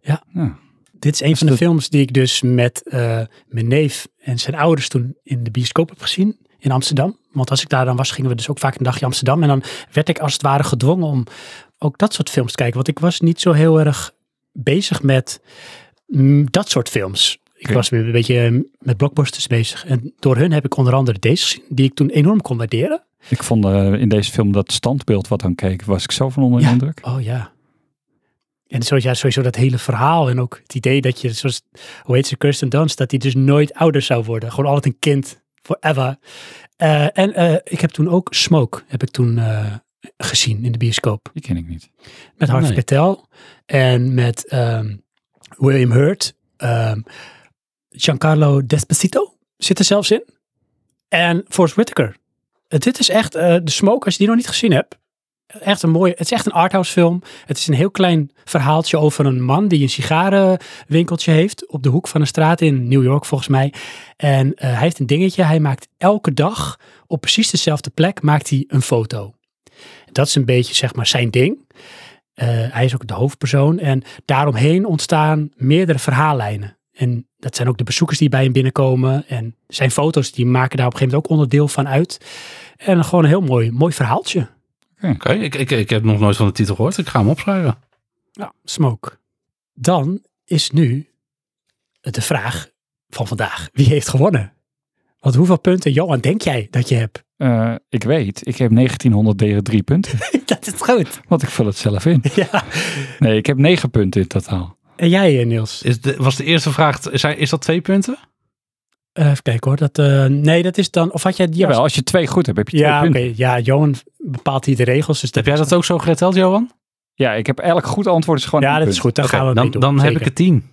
Ja. Ja. Dit is een Dus van de films die ik dus met eh, mijn neef en zijn ouders toen in de bioscoop heb gezien in Amsterdam. Want als ik daar dan was, gingen we dus ook vaak een dagje Amsterdam. En dan werd ik als het ware gedwongen om ook dat soort films te kijken. Want ik was niet zo heel erg bezig met mm, dat soort films. Ik was weer een beetje eh, met blockbusters bezig. En door hun heb ik onder andere deze gezien, die ik toen enorm kon waarderen. Ik vond eh, in deze film dat standbeeld wat dan keek, was ik zo van onder de Ja. indruk. Oh ja. En sowieso, ja, sowieso dat hele verhaal en ook het idee dat je, zoals, hoe heet ze, Kirsten Dunst, dat hij dus nooit ouder zou worden. Gewoon altijd een kind, forever. Eh, en eh, ik heb toen ook Smoke, heb ik toen eh, gezien in de bioscoop. Die ken ik niet. Met Harvey Nee. Keitel en met ehm, William Hurt. ehm, Giancarlo Despacito zit er zelfs in. En Forrest Whitaker. Dit is echt, eh, de Smoke, als je die nog niet gezien hebt. Echt een mooie, het is echt een arthouse film. Het is een heel klein verhaaltje over een man die een sigarenwinkeltje heeft. Op de hoek van een straat in New York volgens mij. En eh, hij heeft een dingetje. Hij maakt elke dag op precies dezelfde plek maakt hij een foto. Dat is een beetje zeg maar zijn ding. Eh, hij is ook de hoofdpersoon. En daaromheen ontstaan meerdere verhaallijnen. En dat zijn ook de bezoekers die bij hem binnenkomen. En zijn foto's, die maken daar op een gegeven moment ook onderdeel van uit. En gewoon een heel mooi, mooi verhaaltje. Oké, ik, ik, ik heb nog nooit van de titel gehoord. Ik ga hem opschrijven. Ja, Smoke. Dan is nu de vraag van vandaag. Wie heeft gewonnen? Want hoeveel punten, Johan, denk jij dat je hebt? Eh, ik weet, ik heb 1903 punten, dat is goed. want ik vul het zelf in. Ja. Nee, ik heb 9 punten in totaal. En jij, eh, Niels? Is de, was de eerste vraag, is, hij- is dat twee punten? Eh, even kijken hoor. Dat, eh, nee, dat is dan... Of had jij die... Jawel, als je twee goed hebt, heb je twee ja, oké. punten. Ja, Johan bepaalt hier de regels. Dus Heb jij dat ook zo geteld, Johan? Ja, ik heb elk goed antwoord is gewoon Ja, dat punt. is goed. Oké, gaan we dan, mee doen. dan heb ik er tien.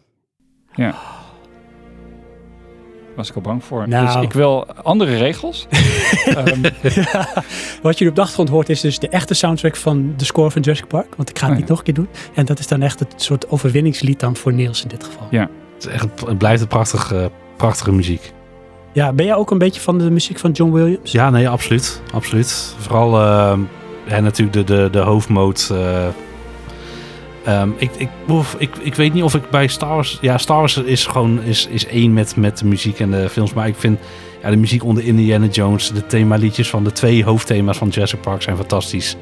Was ik al bang voor. Nou. Dus ik wil andere regels. Ehm, Ja, wat je op de achtergrond hoort is dus de echte soundtrack van de score van Jurassic Park. Want ik ga het Oh ja. niet nog een keer doen. En dat is dan echt het soort overwinningslied dan voor Niels in dit geval. Ja. Het, is echt, het blijft een prachtige, prachtige muziek. Ja, ben jij ook een beetje van de muziek van John Williams? Ja, nee, absoluut. absoluut. Vooral ehm, ja, natuurlijk de, de, de hoofdmoot. eh, ehm, ik, ik, ik, ik weet niet of ik bij Star Wars... Ja, Star Wars is gewoon is, is één met, met de muziek en de films. Maar ik vind ja, de muziek onder Indiana Jones... de themaliedjes van de twee hoofdthema's van Jurassic Park zijn fantastisch.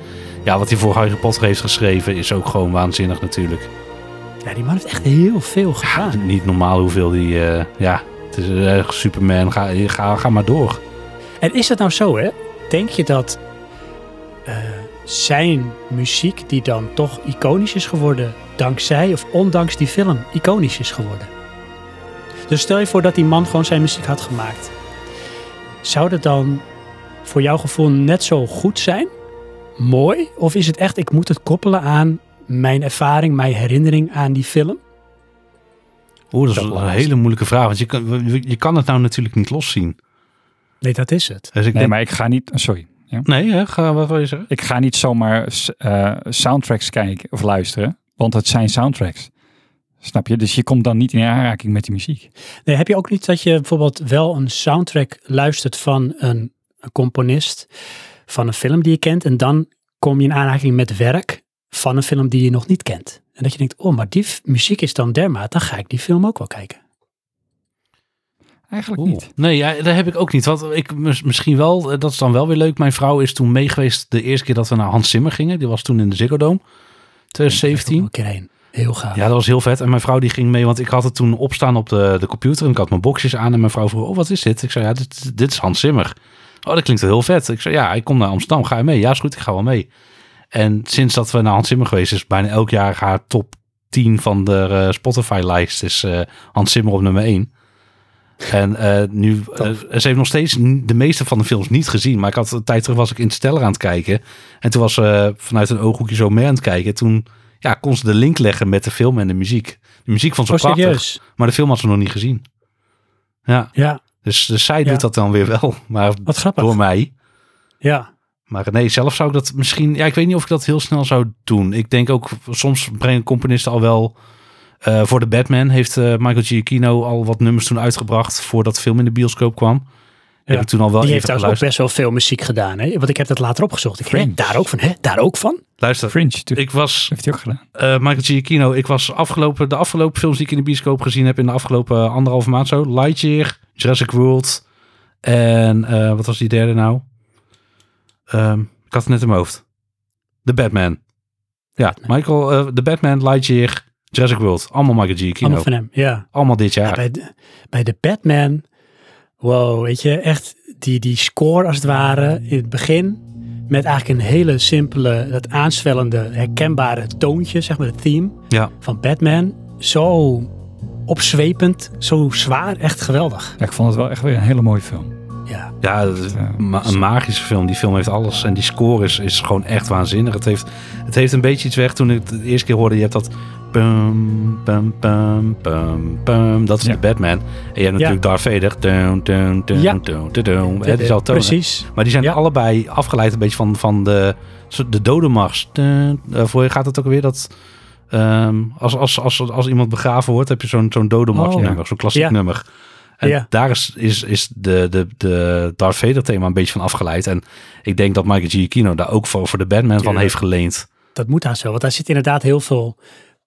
Ja, wat hij voor Harry Potter heeft geschreven... is ook gewoon waanzinnig natuurlijk. Ja, die man heeft echt heel veel gedaan. Niet normaal hoeveel die... eh, ja, het is eh, Superman. Ga, ga, ga maar door. En is het nou zo, hè? Denk je dat eh, zijn muziek, die dan toch iconisch is geworden, dankzij of ondanks die film iconisch is geworden? Dus stel je voor dat die man gewoon zijn muziek had gemaakt. Zou dat dan voor jouw gevoel net zo goed zijn? Mooi? Of is het echt, ik moet het koppelen aan mijn ervaring, mijn herinnering aan die film? Oeh, dat is een hele moeilijke vraag. Want je kan, je kan het nou natuurlijk niet loszien. Nee, dat is het. Dus ik nee, denk, maar ik ga niet... Sorry. Ja. nee hè, ga, wat wil je zeggen? Ik ga niet zomaar eh, soundtracks kijken of luisteren, want het zijn soundtracks. Snap je? Dus je komt dan niet in aanraking met die muziek. Nee, heb je ook niet dat je bijvoorbeeld wel een soundtrack luistert van een, een componist van een film die je kent en dan kom je in aanraking met werk van een film die je nog niet kent. En dat je denkt, oh, maar die muziek is dan dermate, dan ga ik die film ook wel kijken. Eigenlijk Oeh. niet. Nee, ja, dat heb ik ook niet. Want ik mis- misschien wel, eh, dat is dan wel weer leuk. Mijn vrouw is toen meegeweest de eerste keer dat we naar Hans Zimmer gingen. Die was toen in de Ziggo Dome, Daar 2017. een keer heen. Heel gaaf. Ja, dat was heel vet. En mijn vrouw die ging mee, want ik had het toen opstaan op de, de computer. En ik had mijn boxjes aan. En mijn vrouw vroeg, oh, wat is dit? Ik zei, ja, dit, dit is Hans Zimmer. Oh, dat klinkt wel heel vet. Ik zei, ja, ik kom naar Amsterdam. Ga je mee? Ja, is goed, ik ga wel mee. En sinds dat we naar Hans Zimmer geweest is, bijna elk jaar haar top 10 van de eh, Spotify-lijst is eh, Hans Zimmer op nummer 1. En eh, nu, eh, ze heeft nog steeds de meeste van de films niet gezien. Maar ik had een tijd terug was ik Interstellar aan het kijken. En toen was ze vanuit een ooghoekje zo mee aan het kijken. Toen ja, kon ze de link leggen met de film en de muziek. De muziek vond ze Oh, prachtig, serieus? maar de film had ze nog niet gezien. Ja, Ja, dus, dus zij Ja. doet dat dan weer wel. Maar wat grappig. door mij. Ja, Maar nee, zelf zou ik dat misschien... Ja, ik weet niet of ik dat heel snel zou doen. Ik denk ook, soms brengen componisten al wel... eh, voor de Batman heeft eh, Michael Giacchino al wat nummers toen uitgebracht... voordat de film in de bioscoop kwam. Die Ja. heb ik toen al wel die heeft trouwens ook best wel veel muziek gedaan. Hè? Want ik heb dat later opgezocht. Ik, Fringe. daar ook van, hè? Daar ook van? Luister, Fringe, ik was Heeft hij ook gedaan. eh, Michael Giacchino. Ik was afgelopen, de afgelopen films die ik in de bioscoop gezien heb... in de afgelopen anderhalve maand zo. Lightyear, Jurassic World en eh, wat was die derde nou? Ehm, ik had het net in mijn hoofd. The Batman. Ja, Batman. Michael, eh The Batman, Lightyear, Jurassic World. Allemaal Michael Giacchino. Allemaal van hem, ja. Allemaal dit Ja, jaar. bij, de, bij de Batman, wow, weet je, echt die, die score als het ware in het begin. Met eigenlijk een hele simpele, dat aanswellende, herkenbare toontje, zeg maar, het theme Ja. van Batman. Zo opzwepend, zo zwaar, echt geweldig. Ja, ik vond het wel echt weer een hele mooie film. Ja, Ja, dat is Ja. ma- een magische film. Die film heeft alles. En die score is, is gewoon echt waanzinnig. Het heeft, het heeft een beetje iets weg toen ik het de eerste keer hoorde. Je hebt dat... Bum, bum, bum, bum, bum. Dat is Ja. de Batman. En je hebt natuurlijk Darth Vader. Dun, dun, dun, Ja. dun, dun, dun. Hè, die zal tonen. precies. Maar die zijn Ja. allebei afgeleid een beetje van, van de, de dodemars. Dun, eh, voor je gaat het ook weer dat... ehm, als, als, als, als iemand begraven wordt, heb je zo'n zo'n dodemars Oh. nummer. Zo'n klassiek Ja. nummer. En Ja. daar is, is, is de, de, de Darth Vader thema een beetje van afgeleid. En ik denk dat Michael Giacchino daar ook voor, voor de Batman van heeft geleend. Dat moet daar zo, want daar zit inderdaad heel veel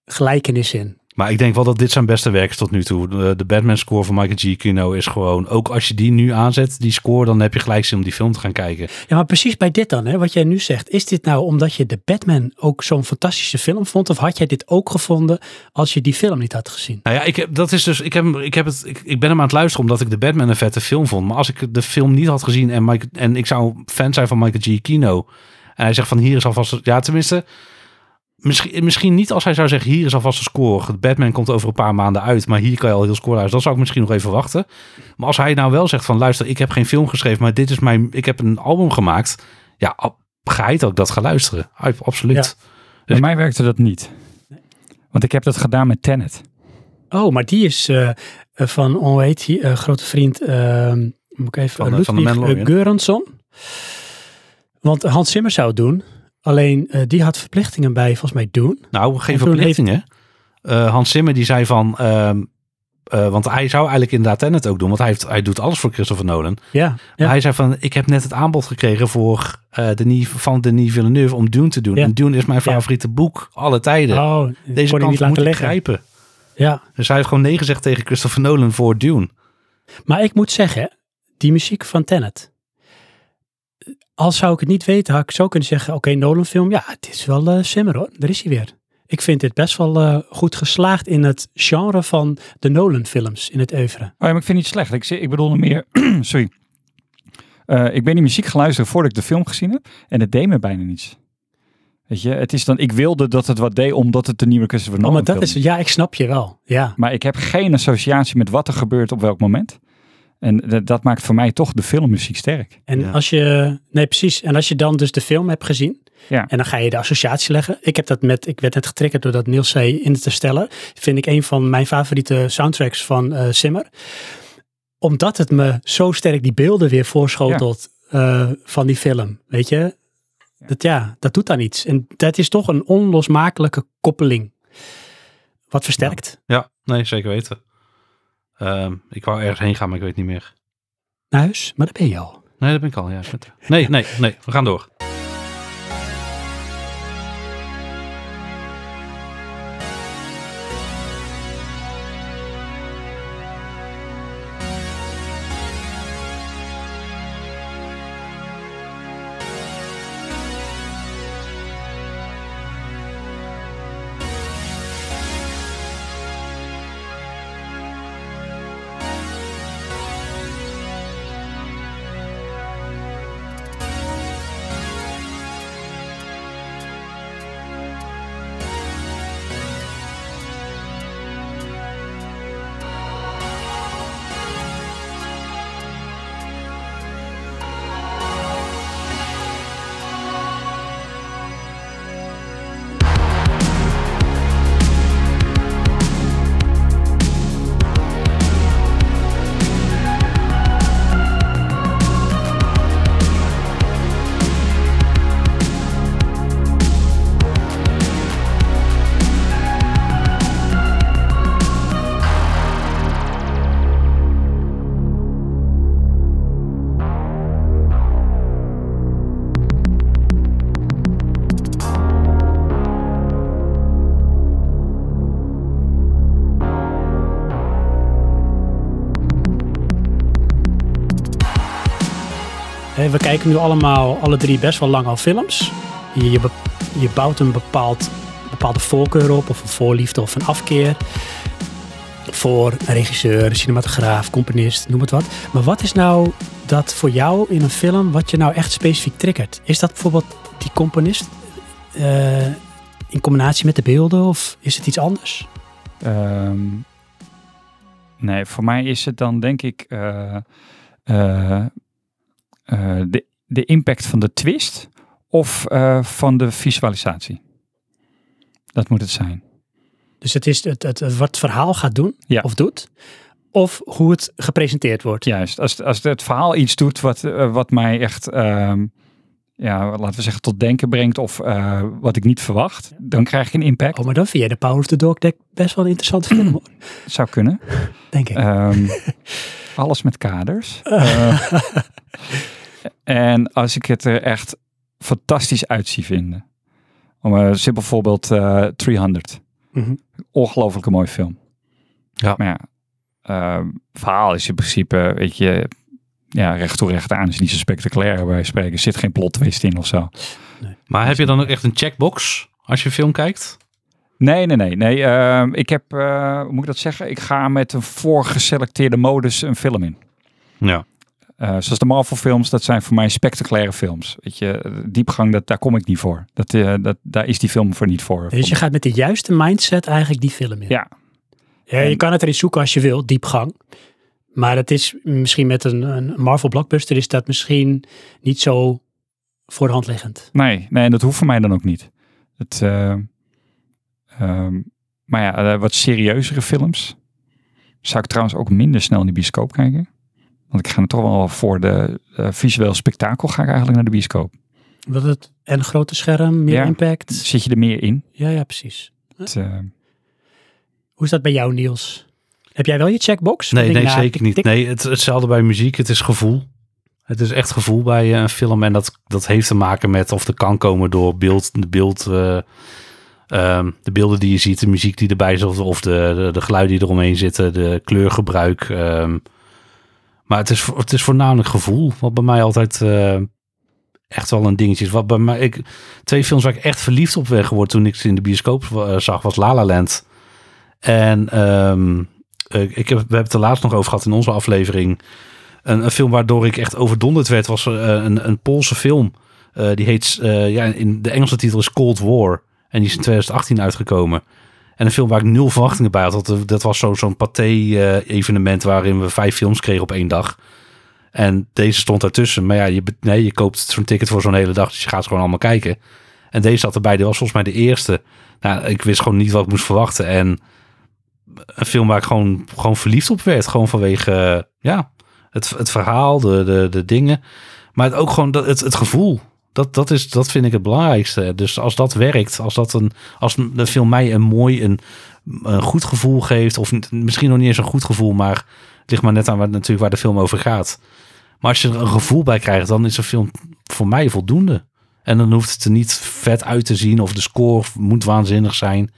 gelijkenis in. Maar ik denk wel dat dit zijn beste werk is tot nu toe. De, de Batman-score van Michael Giacchino is gewoon... Ook als je die nu aanzet, die score... dan heb je gelijk zin om die film te gaan kijken. Ja, maar precies bij dit dan, hè, wat jij nu zegt. Is dit nou omdat je de Batman ook zo'n fantastische film vond? Of had jij dit ook gevonden als je die film niet had gezien? Nou ja, ik heb, dat is dus, ik, heb, ik, heb het, ik, ik ben hem aan het luisteren omdat ik de Batman een vette film vond. Maar als ik de film niet had gezien en, Mike, en ik zou fan zijn van Michael Giacchino... en hij zegt van hier is alvast... Ja, tenminste... Misschien, misschien niet als hij zou zeggen, hier is alvast een score. Batman komt over een paar maanden uit, maar hier kan je al heel score uit. Dan zou ik misschien nog even wachten. Maar als hij nou wel zegt van, luister, ik heb geen film geschreven, maar dit is mijn, ik heb een album gemaakt. Ja, ga je ook dat gaan luisteren. Absoluut. Bij mij werkte dat niet. Want ik heb dat gedaan met Tenet. Oh, maar die is eh, eh, van, hoe heet die, eh, grote vriend, eh, moet ik even, Van, uh, van de Ludwig uh, Göransson. Want Hans Zimmer zou het doen, alleen eh, die had verplichtingen bij, volgens mij, doen. Nou, geen verplichtingen. Eh, Hans Zimmer die zei van, ehm, eh, want hij zou eigenlijk inderdaad Tenet ook doen, want hij, heeft, hij doet alles voor Christopher Nolan. Ja, Maar hij zei van, ik heb net het aanbod gekregen voor Denis, van Denis Villeneuve om Dune te doen. Ja. En Dune is mijn Ja. favoriete boek, alle tijden. oh, Deze kon hij kans niet moet liggen. grijpen. Ja, Dus hij heeft gewoon nee gezegd tegen Christopher Nolan voor Dune. maar ik moet zeggen, die muziek van Tenet. Als zou ik het niet weten, had ik zo kunnen zeggen, oké, Nolan film, ja, het is wel eh Zimmer hoor, daar is hij weer. Ik vind dit best wel eh, goed geslaagd in het genre van de Nolan films, in het oeuvre. Oh ja, maar ik vind het niet slecht. Ik, ik bedoelde meer, sorry. Eh, ik ben die muziek geluisterd voordat ik de film gezien heb. En het deed me bijna niets. Weet je, het is dan, ik wilde dat het wat deed omdat het de nieuwe Christopher Oh, Nolan maar dat film is, ja, ik snap je wel. Ja, Maar ik heb geen associatie met wat er gebeurt op welk moment. En dat, dat maakt voor mij toch de filmmuziek sterk. en Ja. als je, nee precies, en als je dan dus de film hebt gezien, Ja. en dan ga je de associatie leggen. Ik heb dat met, ik werd net getriggerd doordat Niels zei Interstellar, vind ik een van mijn favoriete soundtracks van eh Simmer. Omdat het me zo sterk die beelden weer voorschotelt eh, van die film, weet je. Dat ja, dat doet dan iets. En dat is toch een onlosmakelijke koppeling. Wat versterkt. Ja, nee, zeker weten. Ehm, ik wou ergens heen gaan, maar ik weet niet meer. Naar huis, maar daar ben je al. Nee, dat ben ik al. Ja. Nee, nee, nee. We gaan door. We kijken nu allemaal, alle drie best wel lang al films. Je, je, bouwt een bepaald, bepaalde voorkeur op, of een voorliefde of een afkeer. Voor een regisseur, cinematograaf, componist, noem het wat. Maar wat is nou dat voor jou in een film, wat je nou echt specifiek triggert? Is dat bijvoorbeeld die componist eh, in combinatie met de beelden, of is het iets anders? Ehm, nee, voor mij is het dan denk ik eh, eh, eh, de, de impact van de twist of eh, van de visualisatie. Dat moet het zijn. Dus het is het, het, wat het verhaal gaat doen, Ja. of doet, of hoe het gepresenteerd wordt. Juist, als, als het verhaal iets doet wat, eh, wat mij echt, ehm, ja, laten we zeggen, tot denken brengt of wat ik niet verwacht, dan krijg ik een impact. Oh, maar dan vind jij de Power of the Dog Deck best wel een interessante film, hoor. Zou kunnen. denk ik. Ehm, alles met kaders. Eh, en als ik het er echt fantastisch uit zie vinden. Om een simpel voorbeeld, eh 300. Mhm. Ongelooflijk mooie film. Ja. Maar ja, eh, verhaal is in principe, weet je, ja, recht toe recht aan. Is niet zo spectaculair bij spreken. Er zit geen plot twist in of zo. Maar heb je dan ook echt een checkbox als je film kijkt? Nee, nee, nee. nee ehm, ik heb, eh, hoe moet ik dat zeggen? Ik ga met een voorgeselecteerde modus een film in. Ja. Eh, zoals de Marvel films, dat zijn voor mij spectaculaire films. Weet je, diepgang, dat, daar kom ik niet voor. Dat, eh, dat, daar is die film voor niet voor. Dus je gaat met de juiste mindset eigenlijk die film in. Ja. Ja, je En- kan het erin zoeken als je wil, diepgang. Maar het is misschien met een, een Marvel blockbuster is dat misschien niet zo voor de hand liggend. Nee, nee, en dat hoeft voor mij dan ook niet. Het, eh, ehm, maar ja, wat serieuzere films zou ik trouwens ook minder snel in de bioscoop kijken. Want ik ga er toch wel voor de eh, visueel spektakel ga ik eigenlijk naar de bioscoop. Dat het en een grote scherm, meer Ja. impact. Zit je er meer in? Ja, ja, precies. Het, eh, Hoe is dat bij jou, Niels? Heb jij wel je checkbox? Nee, nee nou, zeker tik, niet. tik. Nee, het, hetzelfde bij muziek. Het is gevoel. Het is echt gevoel bij eh, een film. En dat, dat heeft te maken met of er kan komen door beeld, de, beeld, eh, ehm, de beelden die je ziet, de muziek die erbij zit, of de, de, de geluiden die eromheen zitten, de kleurgebruik. ehm. Maar het is, het is voornamelijk gevoel, wat bij mij altijd eh, echt wel een dingetje is. Wat bij mij, ik, twee films waar ik echt verliefd op ben geworden toen ik ze in de bioscoop eh, zag, was La La Land. En ehm, eh, ik heb, we hebben het er laatst nog over gehad in onze aflevering. Een, een film waardoor ik echt overdonderd werd was eh, een, een Poolse film. Die heet, ja, in de Engelse titel is Cold War. En die is in 2018 uitgekomen. En een film waar ik nul verwachtingen bij had. Dat, dat was zo- zo'n pathé-evenement waarin we vijf films kregen op één dag. En deze stond daartussen. Maar ja, je, nee, je koopt zo'n ticket voor zo'n hele dag. Dus je gaat gewoon allemaal kijken. En deze zat erbij. Dit was volgens mij de eerste. Nou, ik wist gewoon niet wat ik moest verwachten. En een film waar ik gewoon, gewoon verliefd op werd. Gewoon vanwege, eh, ja, het, het verhaal, de, de, de dingen. Maar het ook gewoon dat, het, het gevoel. Dat, dat, is, dat vind ik het belangrijkste. Dus als dat werkt, als, dat een, als de film mij een mooi, een, goed gevoel geeft. Of misschien nog niet eens een goed gevoel, maar het ligt maar net aan waar, natuurlijk waar de film over gaat. Maar als je er een gevoel bij krijgt, dan is een film voor mij voldoende. En dan hoeft het er niet vet uit te zien of de score moet waanzinnig zijn.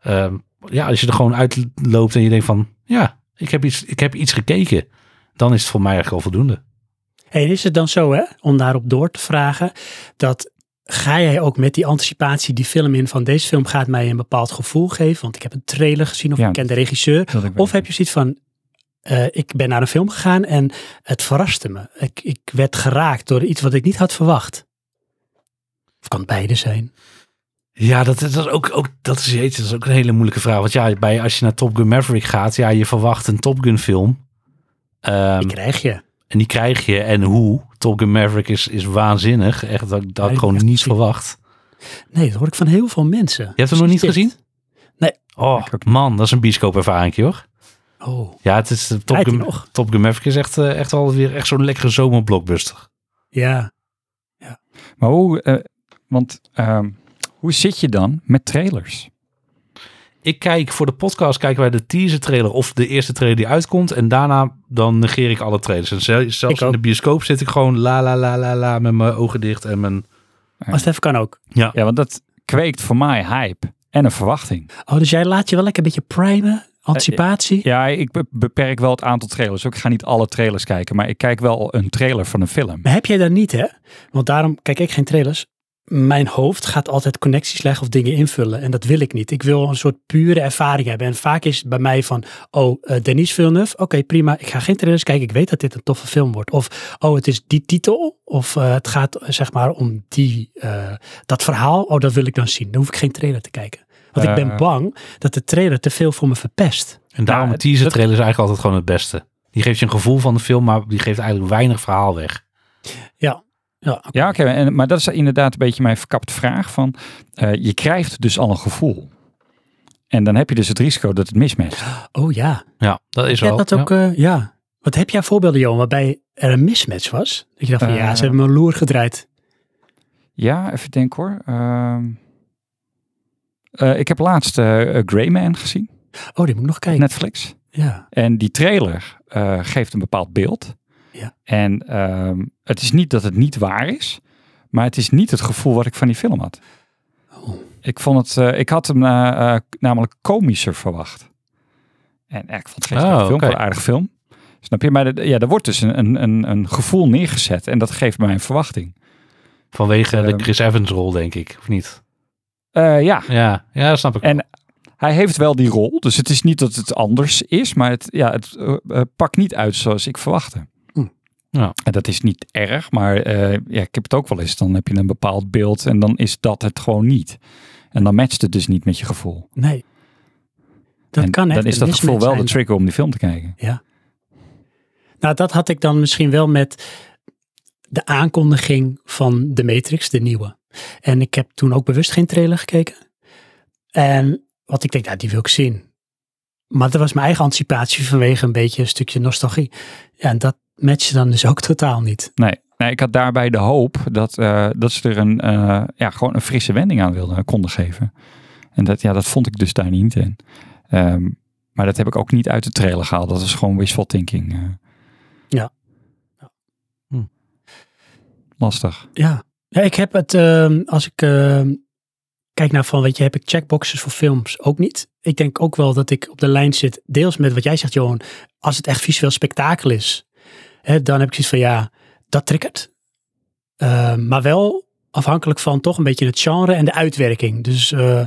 Ehm, ja, als je er gewoon uitloopt en je denkt van, ja, ik heb iets, ik heb iets gekeken, dan is het voor mij eigenlijk al voldoende. En is het dan zo, hè, om daarop door te vragen, dat ga jij ook met die anticipatie die film in van deze film gaat mij een bepaald gevoel geven, want ik heb een trailer gezien of Ja. ik ken de regisseur, of heb je zoiets van, eh, ik ben naar een film gegaan en het verraste me. Ik, ik werd geraakt door iets wat ik niet had verwacht. Of kan het beide zijn? Ja, dat, is- dat, is ook, ook, dat, is, jeetje, dat is ook een hele moeilijke vraag. Want ja, bij, als je naar Top Gun Maverick gaat, ja, je verwacht een Top Gun film. Ehm, Die krijg je. En die krijg je. En hoe? Top Gun Maverick is, is waanzinnig. Echt, dat, dat had ik gewoon niet verwacht. Nee, dat hoor ik van heel veel mensen. Je hebt hem nog niet dit. gezien? Nee. Oh, man, dat is een bioscoopervaring, hoor. Oh, Ja, het is de Top Gun, nog? Top Gun Maverick is echt, eh, echt alweer echt zo'n lekkere zomerblockbuster. ja. Maar hoe, eh, want ehm, hoe zit je dan met trailers? Ik kijk voor de podcast kijken wij de teaser trailer of de eerste trailer die uitkomt. En daarna dan negeer ik alle trailers. En zel- zelfs Ik in ook. de bioscoop zit ik gewoon la la la la la met mijn ogen dicht en mijn... Als het even kan ook. Ja, Ja, want dat kweekt voor mij hype en een verwachting. Oh, dus jij laat je wel lekker een beetje primen? Anticipatie? Ja, ik be- beperk wel het aantal trailers. Ook ik ga niet alle trailers kijken, maar ik kijk wel een trailer van een film. Maar heb jij dat niet, hè? Want daarom kijk ik geen trailers. Mijn hoofd gaat altijd connecties leggen of dingen invullen. En dat wil ik niet. Ik wil een soort pure ervaring hebben. En vaak is het bij mij van, oh, eh Denis Villeneuve. Oké, prima. Ik ga geen trailers kijken. Ik weet dat dit een toffe film wordt. Of, oh, het is die titel. Of eh, het gaat eh, zeg maar om die, eh, dat verhaal. Oh, dat wil ik dan zien. Dan hoef ik geen trailer te kijken. Want ik ben bang dat de trailer te veel voor me verpest. en daarom Ja, een teaser dat- trailer is eigenlijk altijd gewoon het beste. Die geeft je een gevoel van de film, maar die geeft eigenlijk weinig verhaal weg. Ja. Ja, oké. Ja, oké. en Maar dat is inderdaad een beetje mijn verkapte vraag van, eh, je krijgt dus al een gevoel. En dan heb je dus het risico dat het mismatcht. Oh ja. Ja, dat is Ja, wel. dat ook, eh, ja. Wat heb jij voorbeelden, Johan, waarbij er een mismatch was? Dat je dacht van, ja, Eh. ze hebben me een loer gedraaid. Ja, even denken hoor. Ehm, eh, ik heb laatst eh Greyman gezien, Oh, die moet ik nog kijken. Netflix. Ja. En die trailer eh, geeft een bepaald beeld. Ja. En ehm, het is niet dat het niet waar is, maar het is niet het gevoel wat ik van die film had. Oh. Ik vond het, eh, ik had hem eh, eh, namelijk komischer verwacht. En ik vond het geen Oh, slechte film, een aardige film. Snap je? Maar de- ja, er wordt dus een, een, een, gevoel neergezet en dat geeft mij een verwachting. Vanwege de Ehm. Chris Evans rol, denk ik. Of niet? Ja, Ja, ja dat snap ik. En hij heeft wel die rol, dus het is niet dat het anders is, maar het, ja, het pakt niet uit zoals ik verwachtte. Ja. En dat is niet erg, maar eh, ja, ik heb het ook wel eens. Dan heb je een bepaald beeld en dan is dat het gewoon niet. En dan matcht het dus niet met je gevoel. Nee. Dat en kan echt Dan is dat gevoel wel de trigger om die film te kijken. Nou, dat had ik dan misschien wel met de aankondiging van The Matrix, de nieuwe. En ik heb toen ook bewust geen trailer gekeken. En wat ik denk, nou, die wil ik zien. Maar dat was mijn eigen anticipatie vanwege een beetje een stukje nostalgie. Ja, en dat matchte dan dus ook totaal niet. Nee, nee ik had daarbij de hoop dat, eh, dat ze er een, eh, ja, gewoon een frisse wending aan wilden, konden geven. En dat, ja, dat vond ik dus daar niet in. Ehm, maar dat heb ik ook niet uit de trailer gehaald. Dat is gewoon wishful thinking. eh. Ja. Ja. Hm. Lastig. Ja, ja ik heb het, ehm, als ik ehm, kijk naar van, weet je, heb ik checkboxes voor films ook niet. Ik denk ook wel dat ik op de lijn zit, deels met wat jij zegt, Johan. Als het echt visueel spektakel is, hè, dan heb ik zoiets van, ja, dat triggert. Ehm, maar wel afhankelijk van toch een beetje het genre en de uitwerking. Dus eh,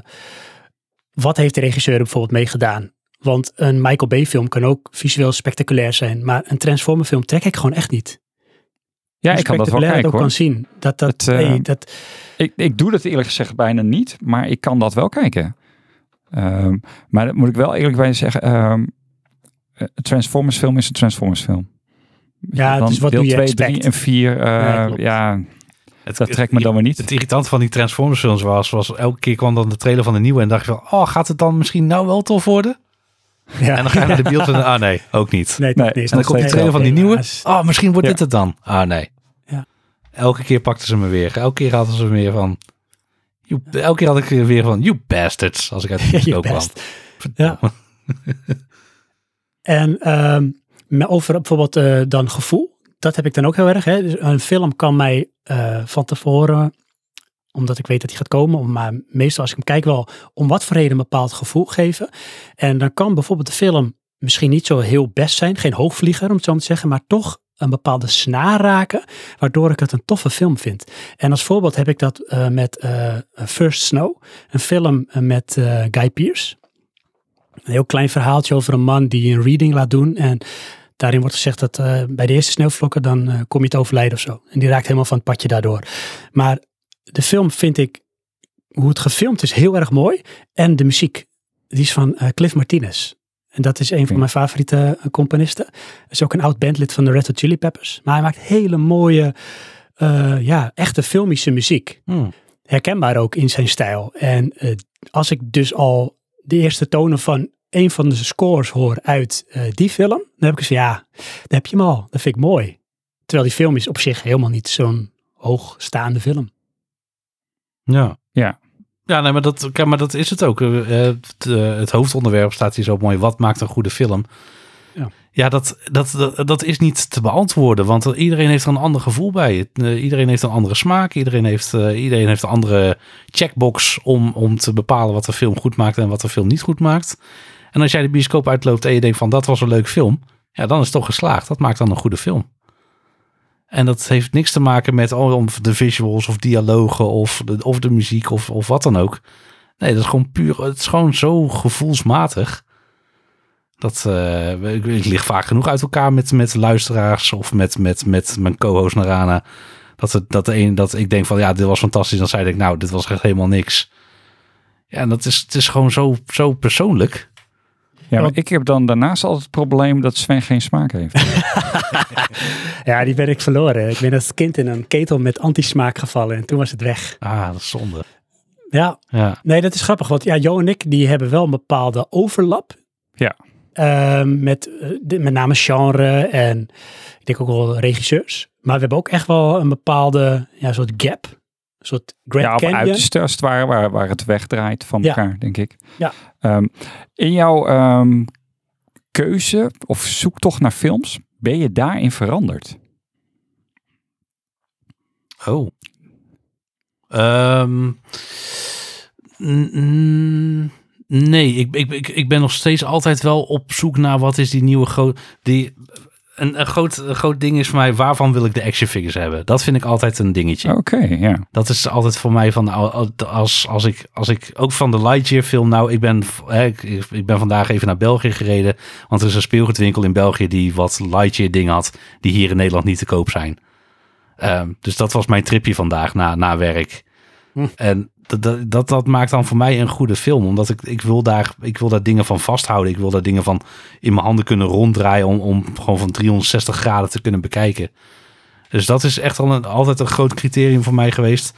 wat heeft de regisseur bijvoorbeeld mee gedaan? Want een Michael Bay film kan ook visueel spectaculair zijn, maar een Transformer film trek ik gewoon echt niet. Ja, Hoe ik kan dat wel kijken ook hoor. kan zien. Dat, dat, Het, eh, nee, dat, Ik, ik doe dat eerlijk gezegd bijna niet, maar ik kan dat wel kijken. Ehm, maar dat moet ik wel eerlijk bij zeggen. een Transformers film is een Transformers film. Ja, het Dan is wat deel doe je 2, expect. 3 en 4. Ja, klopt. ja, Het, dat trekt me dan weer niet. Het irritant van die Transformers films was, was elke keer kwam dan de trailer van de nieuwe en dacht je van, oh, gaat het dan misschien nou wel tof worden? Ja. En dan ga je naar de beeld en ah nee, ook niet. Nee, Nee, nee, en dan komt die trailer van die nieuwe. Oh, misschien wordt Ja. dit het dan. Ah, nee. Ja. Elke keer pakten ze me weer. Elke keer hadden ze me weer van... You, elke keer had ik weer van... You bastards. Als ik uit de bioscoop kwam. Ja. En ehm, met- over bijvoorbeeld eh, dan gevoel. Dat heb ik dan ook heel erg. Hè. Dus een film kan mij eh, van tevoren, omdat ik weet dat die gaat komen, om- maar meestal als ik hem kijk wel om wat voor reden een bepaald gevoel geven. En dan kan bijvoorbeeld de film misschien niet zo heel best zijn, geen hoogvlieger om het zo maar te zeggen, maar toch een bepaalde snaar raken, waardoor ik het een toffe film vind. En als voorbeeld heb ik dat eh, met First Snow, een film met Guy Pearce. Een heel klein verhaaltje over een man die een reading laat doen. En daarin wordt gezegd dat eh, bij de eerste sneeuwvlokken dan eh, kom je te overlijden of zo. En die raakt helemaal van het padje daardoor. Maar de film vind ik, hoe het gefilmd is, heel erg mooi. En de muziek, die is van eh, Cliff Martinez. En dat is een van mijn favoriete componisten. Hij is ook een oud bandlid van de Red Hot Chili Peppers. Maar hij maakt hele mooie, ja, echte filmische muziek Hmm. herkenbaar ook in zijn stijl. En als ik dus al de eerste tonen van een van de scores hoor uit eh, die film, dan heb ik eens van ja, daar heb je hem al. Dat vind ik mooi. Terwijl die film is op zich helemaal niet zo'n hoogstaande film. Ja. Ja. Ja, nee, maar dat, kijk, maar dat is het ook. Eh, Het, eh, het hoofdonderwerp staat hier zo mooi. Wat maakt een goede film? Ja. Ja, dat, dat, dat, dat is niet te beantwoorden. Want er- iedereen heeft er een ander gevoel bij. Iedereen heeft een andere smaak. Iedereen heeft, eh, iedereen heeft een andere checkbox om, om te bepalen wat de film goed maakt en wat de film niet goed maakt. En als jij de bioscoop uitloopt en je denkt van dat was een leuke film. Ja, dan is het toch geslaagd. Dat maakt dan een goede film. En dat heeft niks te maken met oh, om de visuals of dialogen of de, of de muziek of, of wat dan ook. Nee, dat is gewoon puur. Het is gewoon zo gevoelsmatig. Dat eh, ik, ik lig vaak genoeg uit elkaar met, met luisteraars of met, met, met mijn co-host Narana. Dat, het, dat, een, dat ik denk van ja, dit was fantastisch. Dan zei ik nou, dit was echt helemaal niks. Ja, en dat is, het is gewoon zo, zo persoonlijk. Ja, maar Want- ik heb dan daarnaast altijd het probleem dat Sven geen smaak heeft. Ja, die ben ik verloren. Ik ben als kind in een ketel met antismaak gevallen en toen was het weg. Ah, dat is zonde. Ja, Ja, nee, dat is grappig. Want ja, Jo en ik, die hebben wel een bepaalde overlap. Ja. Ehm, met eh, de- met name genre en ik denk ook wel regisseurs. Maar we hebben ook echt wel een bepaalde ja, soort gap. Een soort Grand ja, op Canyon. uiterste als het ware, waar, waar het wegdraait van Ja. elkaar, denk ik. Ja. Ehm, in jouw ehm, keuze of zoektocht naar films, ben je daarin veranderd? Oh. Ehm, Nee, ik, ik, ik, ik ben nog steeds altijd wel op zoek naar wat is die nieuwe groot... Die, een, een, groot, een groot ding is voor mij, waarvan wil ik de action figures hebben? Dat vind ik altijd een dingetje. Oké, ja. Dat is altijd voor mij van, als, als, ik, als ik ook van de Lightyear film, nou, ik ben, hè, ik, ik ben vandaag even naar België gereden, want er is een speelgoedwinkel in België die wat Lightyear dingen had, die hier in Nederland niet te koop zijn. Ehm, dus dat was mijn tripje vandaag na, na werk. Hm. En dat, dat, dat, maakt dan voor mij een goede film, omdat ik, ik, wil daar, ik wil daar dingen van vasthouden. Ik wil daar dingen van in mijn handen kunnen ronddraaien om, om gewoon van 360 graden te kunnen bekijken. Dus dat is echt al een, altijd een groot criterium voor mij geweest.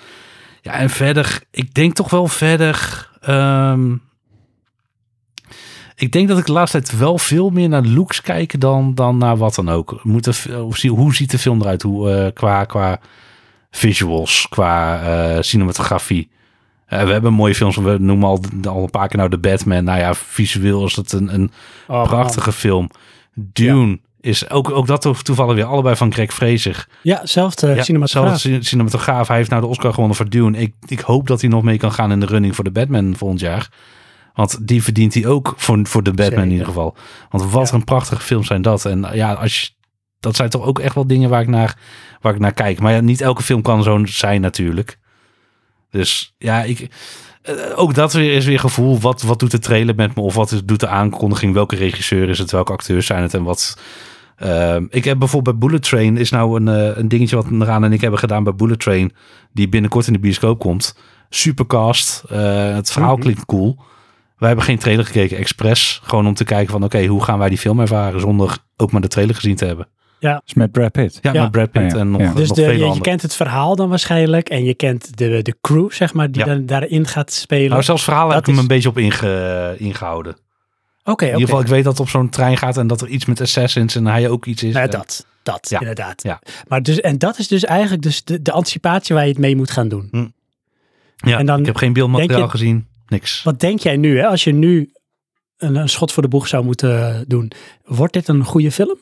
Ja, en verder, ik denk toch wel verder. ehm, ik denk dat ik de laatste tijd wel veel meer naar looks kijk dan, dan naar wat dan ook. Moet hoe ziet de film eruit? Hoe, eh, qua, qua visuals, qua eh, cinematografie. Eh, we hebben mooie films. We noemen al, al een paar keer nou de Batman. Nou ja, visueel is het een, een Oh, prachtige film. Dune is ook, ook dat to- toevallig weer allebei van Greg man. Ja, zelfde Ja, cinematograaf. cinematograaf. Hij heeft nou de Oscar gewonnen voor Dune. Ik, ik hoop dat hij nog mee kan gaan in de running voor de Batman volgend jaar. Want die verdient hij ook voor, voor de Batman in ieder geval. Want wat Ja. een prachtige films zijn dat. En ja, als je, dat zijn toch ook echt wel dingen waar ik naar, waar ik naar kijk. Maar ja, niet elke film kan zo zijn natuurlijk. Dus ja, ik, eh, ook dat weer is weer gevoel. Wat, wat doet de trailer met me? Of wat is, doet de aankondiging? Welke regisseur is het? Welke acteurs zijn het? En wat... Ehm, ik heb bijvoorbeeld bij Bullet Train is nou een, eh, een dingetje wat Raan en ik hebben gedaan bij Bullet Train. Die binnenkort in de bioscoop komt. Supercast. eh, het verhaal Mhm. klinkt cool. Wij hebben geen trailer gekeken, expres. Gewoon om te kijken van oké, hoe gaan wij die film ervaren zonder ook maar de trailer gezien te hebben. Is met Brad Pitt. Ja, Ja. met Brad Pitt Ja, ja. en nog, Ja. Dus nog de, vele je, je kent het verhaal dan waarschijnlijk. En je kent de, de crew, zeg maar, die Ja. dan daarin gaat spelen. Nou, zelfs verhaal heb ik hem een beetje op inge, ingehouden. Oké, oké. In ieder geval, ik weet dat het op zo'n trein gaat en dat er iets met Assassins en hij ook iets is. Nou, dat, dat, Ja. inderdaad. Ja. Maar dus, en dat is dus eigenlijk dus de, de anticipatie waar je het mee moet gaan doen. Ja, en dan ik heb geen beeldmateriaal je- gezien. Niks. Wat denk jij nu, hè, als je nu een, een schot voor de boeg zou moeten doen? Wordt dit een goede film?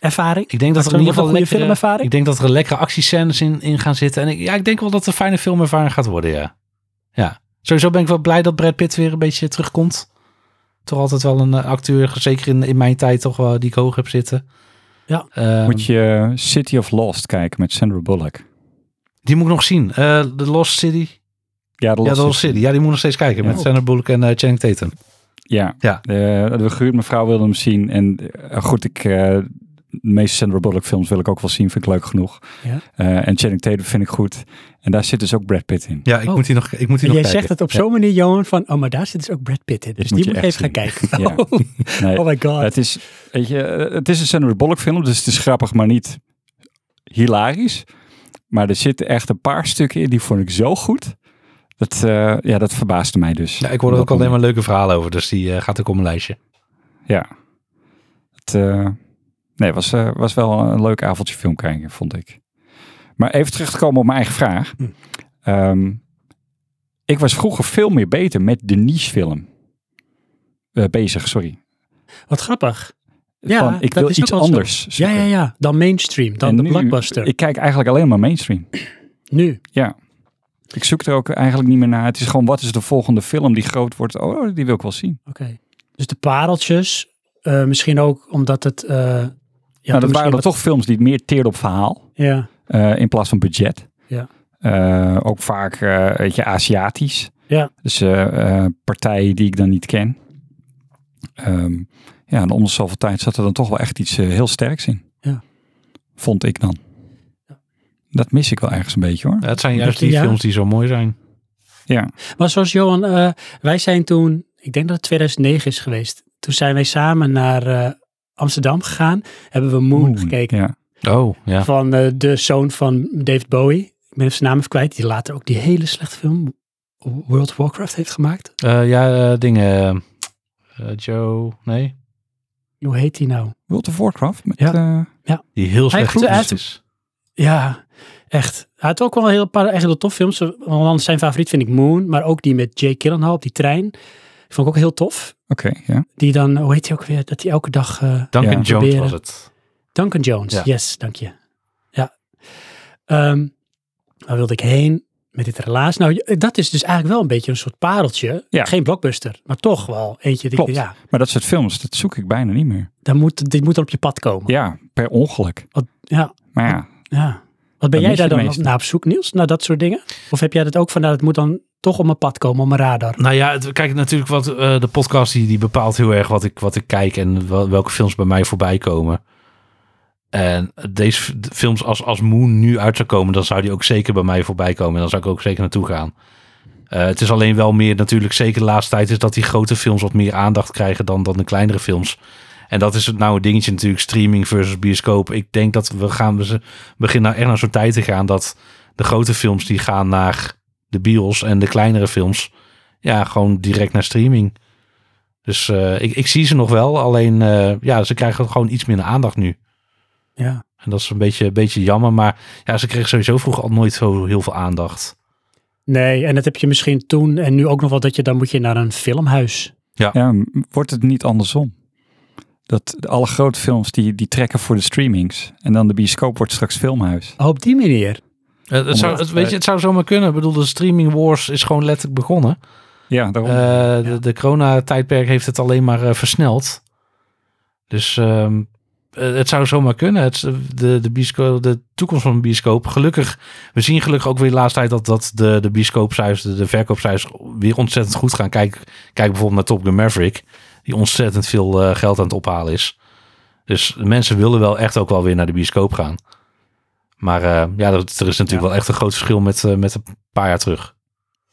Ervaring? Ik denk dat er in ieder geval een goede lekkere, filmervaring? ik denk dat er lekkere actiescènes in, in gaan zitten. En ik, ja, ik denk wel dat het een fijne filmervaring gaat worden, ja. Ja. Sowieso ben ik wel blij dat Brad Pitt weer een beetje terugkomt. Toch altijd wel een eh, acteur, zeker in, in mijn tijd toch wel, die ik hoog heb zitten. Ja. Ehm, Moet je City of Lost kijken met Sandra Bullock. Die moet ik nog zien. Eh The Lost City. Ja, The Lost City. Ja, die moet ik nog steeds kijken. Ja. Met Sandra Bullock en eh Channing Tatum. Ja, Ja. De, de gehuurd mevrouw wilde hem zien. En goed, ik, eh, de meeste Sandra Bullock films wil ik ook wel zien. Vind ik leuk genoeg. Ja. Eh, en Channing Tatum vind ik goed. En daar zit dus ook Brad Pitt in. Ja, ik Oh. moet die nog, ik moet die En nog jij kijken. zegt het op Ja. zo'n manier, Johan, van, oh, maar daar zit dus ook Brad Pitt in. Dus moet die je moet ik echt even gaan kijken. Oh, Nee, oh my god. het is, weet je, eh, het is een Sandra Bullock film, dus het is grappig, maar niet hilarisch. Maar er zitten echt een paar stukken in, die vond ik zo goed. Dat, eh, ja, dat verbaasde mij dus. Ja, ik hoorde er ook alleen maar leuke verhalen over. Dus die gaat ook op mijn lijstje. Ja. Het eh, nee, was, eh, was wel een leuk avondje film kijken, vond ik. Maar even terug te komen op mijn eigen vraag. Hm. Ehm, ik was vroeger veel meer beter met de niche film. Eh, bezig, sorry. Wat grappig. Ja, ik dat wil is iets zo. anders. Ja, ja, ja. Dan mainstream, dan En de nu- blockbuster. Ik kijk eigenlijk alleen maar mainstream. nu. Ik zoek er ook eigenlijk niet meer naar. Het is gewoon, wat is de volgende film die groot wordt? Oh, die wil ik wel zien. Oké. Dus de pareltjes, eh, misschien ook omdat het... ja, nou, dat waren er wat- toch films die meer teerden op verhaal. Ja, eh, in plaats van budget. Ja. Eh, ook vaak, eh weet je, Aziatisch. Ja. Dus eh, eh, partijen die ik dan niet ken. Ehm, ja, en om de zoveel tijd zat er dan toch wel echt iets heel sterks in. Ja. Vond ik dan. Dat mis ik wel ergens een beetje hoor. Ja, het zijn juist die ja? films die zo mooi zijn. Ja. maar zoals Johan, eh, wij zijn toen, ik denk dat het 2009 is geweest. Toen zijn wij samen naar eh, Amsterdam gegaan. Hebben we Moon, gekeken. Ja. Oh, ja. Van eh, de zoon van David Bowie. Ik ben even zijn naam even kwijt. Die later ook die hele slechte film World of Warcraft heeft gemaakt. Eh, ja, eh, dingen. eh, Joe, nee. Hoe heet die nou? World of Warcraft? Met, Ja. eh, Die heel slecht heeft- is. Ja, echt. Hij had ook wel een heel paar echt heel tof films. Want zijn favoriet vind ik Moon. Maar ook die met Jake Gyllenhaal op die trein. Die vond ik ook heel tof. Oké, ja. Die dan, hoe heet hij ook weer? Dat hij elke dag... eh, Duncan Ja. Jones was het. Duncan Jones, Ja. yes, dank je. Ja. Ehm waar wilde ik heen? met dit relaas. Nou, dat is dus eigenlijk wel een beetje een soort pareltje. Ja. Geen blockbuster, maar toch wel eentje. die- Klopt. Ja, Maar dat soort films, dat zoek ik bijna niet meer. dan moet, dit moet er op je pad komen. Ja, per ongeluk. Wat, ja, Maar ja, ja. Wat ben jij daar dan naar op zoek, Niels? Naar dat soort dingen? Of heb jij dat ook van, nou, het moet dan toch op mijn pad komen, op mijn radar? Nou ja, het- kijk, natuurlijk wat eh, de podcast die, die bepaalt heel erg wat ik, wat ik kijk en wel- welke films bij mij voorbij komen. En deze films als, als Moon nu uit zou komen, dan zou die ook zeker bij mij voorbij komen. En dan zou ik ook zeker naartoe gaan. Eh, het is alleen wel meer natuurlijk, zeker de laatste tijd, is dat die grote films wat meer aandacht krijgen dan, dan de kleinere films. En dat is het nou een dingetje natuurlijk, streaming versus bioscoop. Ik denk dat we gaan, we beginnen nou echt naar zo'n tijd te gaan dat de grote films die gaan naar de bios en de kleinere films, ja, gewoon direct naar streaming. Dus eh, ik, ik zie ze nog wel, alleen eh, ja, ze krijgen gewoon iets minder aandacht nu. Ja. En dat is een beetje, een beetje jammer, maar ja, ze kregen sowieso vroeger al nooit zo heel veel aandacht. Nee, en dat heb je misschien toen en nu ook nog wel dat je dan moet je naar een filmhuis. ja, m- wordt het niet andersom? Dat de- alle grote films die, die trekken voor de streamings. En dan de bioscoop wordt straks filmhuis. Oh, op die manier. Het, zou, het, weet je, het zou zomaar kunnen. Ik bedoel, de streaming wars is gewoon letterlijk begonnen. Ja, daarom. Eh, de, de corona-tijdperk heeft het alleen maar eh, versneld. Dus ehm, eh, het zou zomaar kunnen. Het, de, de, bioscoop, de toekomst van de bioscoop. Gelukkig, we zien gelukkig ook weer de laatste tijd dat, dat de, de bioscoopcijfers, de, de verkoopcijfers weer ontzettend goed gaan. Kijk, kijk bijvoorbeeld naar Top Gun Maverick, die ontzettend veel geld aan het ophalen is. Dus mensen willen wel echt ook wel weer naar de bioscoop gaan. Maar eh, ja, dat, er is natuurlijk Ja. wel echt een groot verschil met, eh, met een paar jaar terug.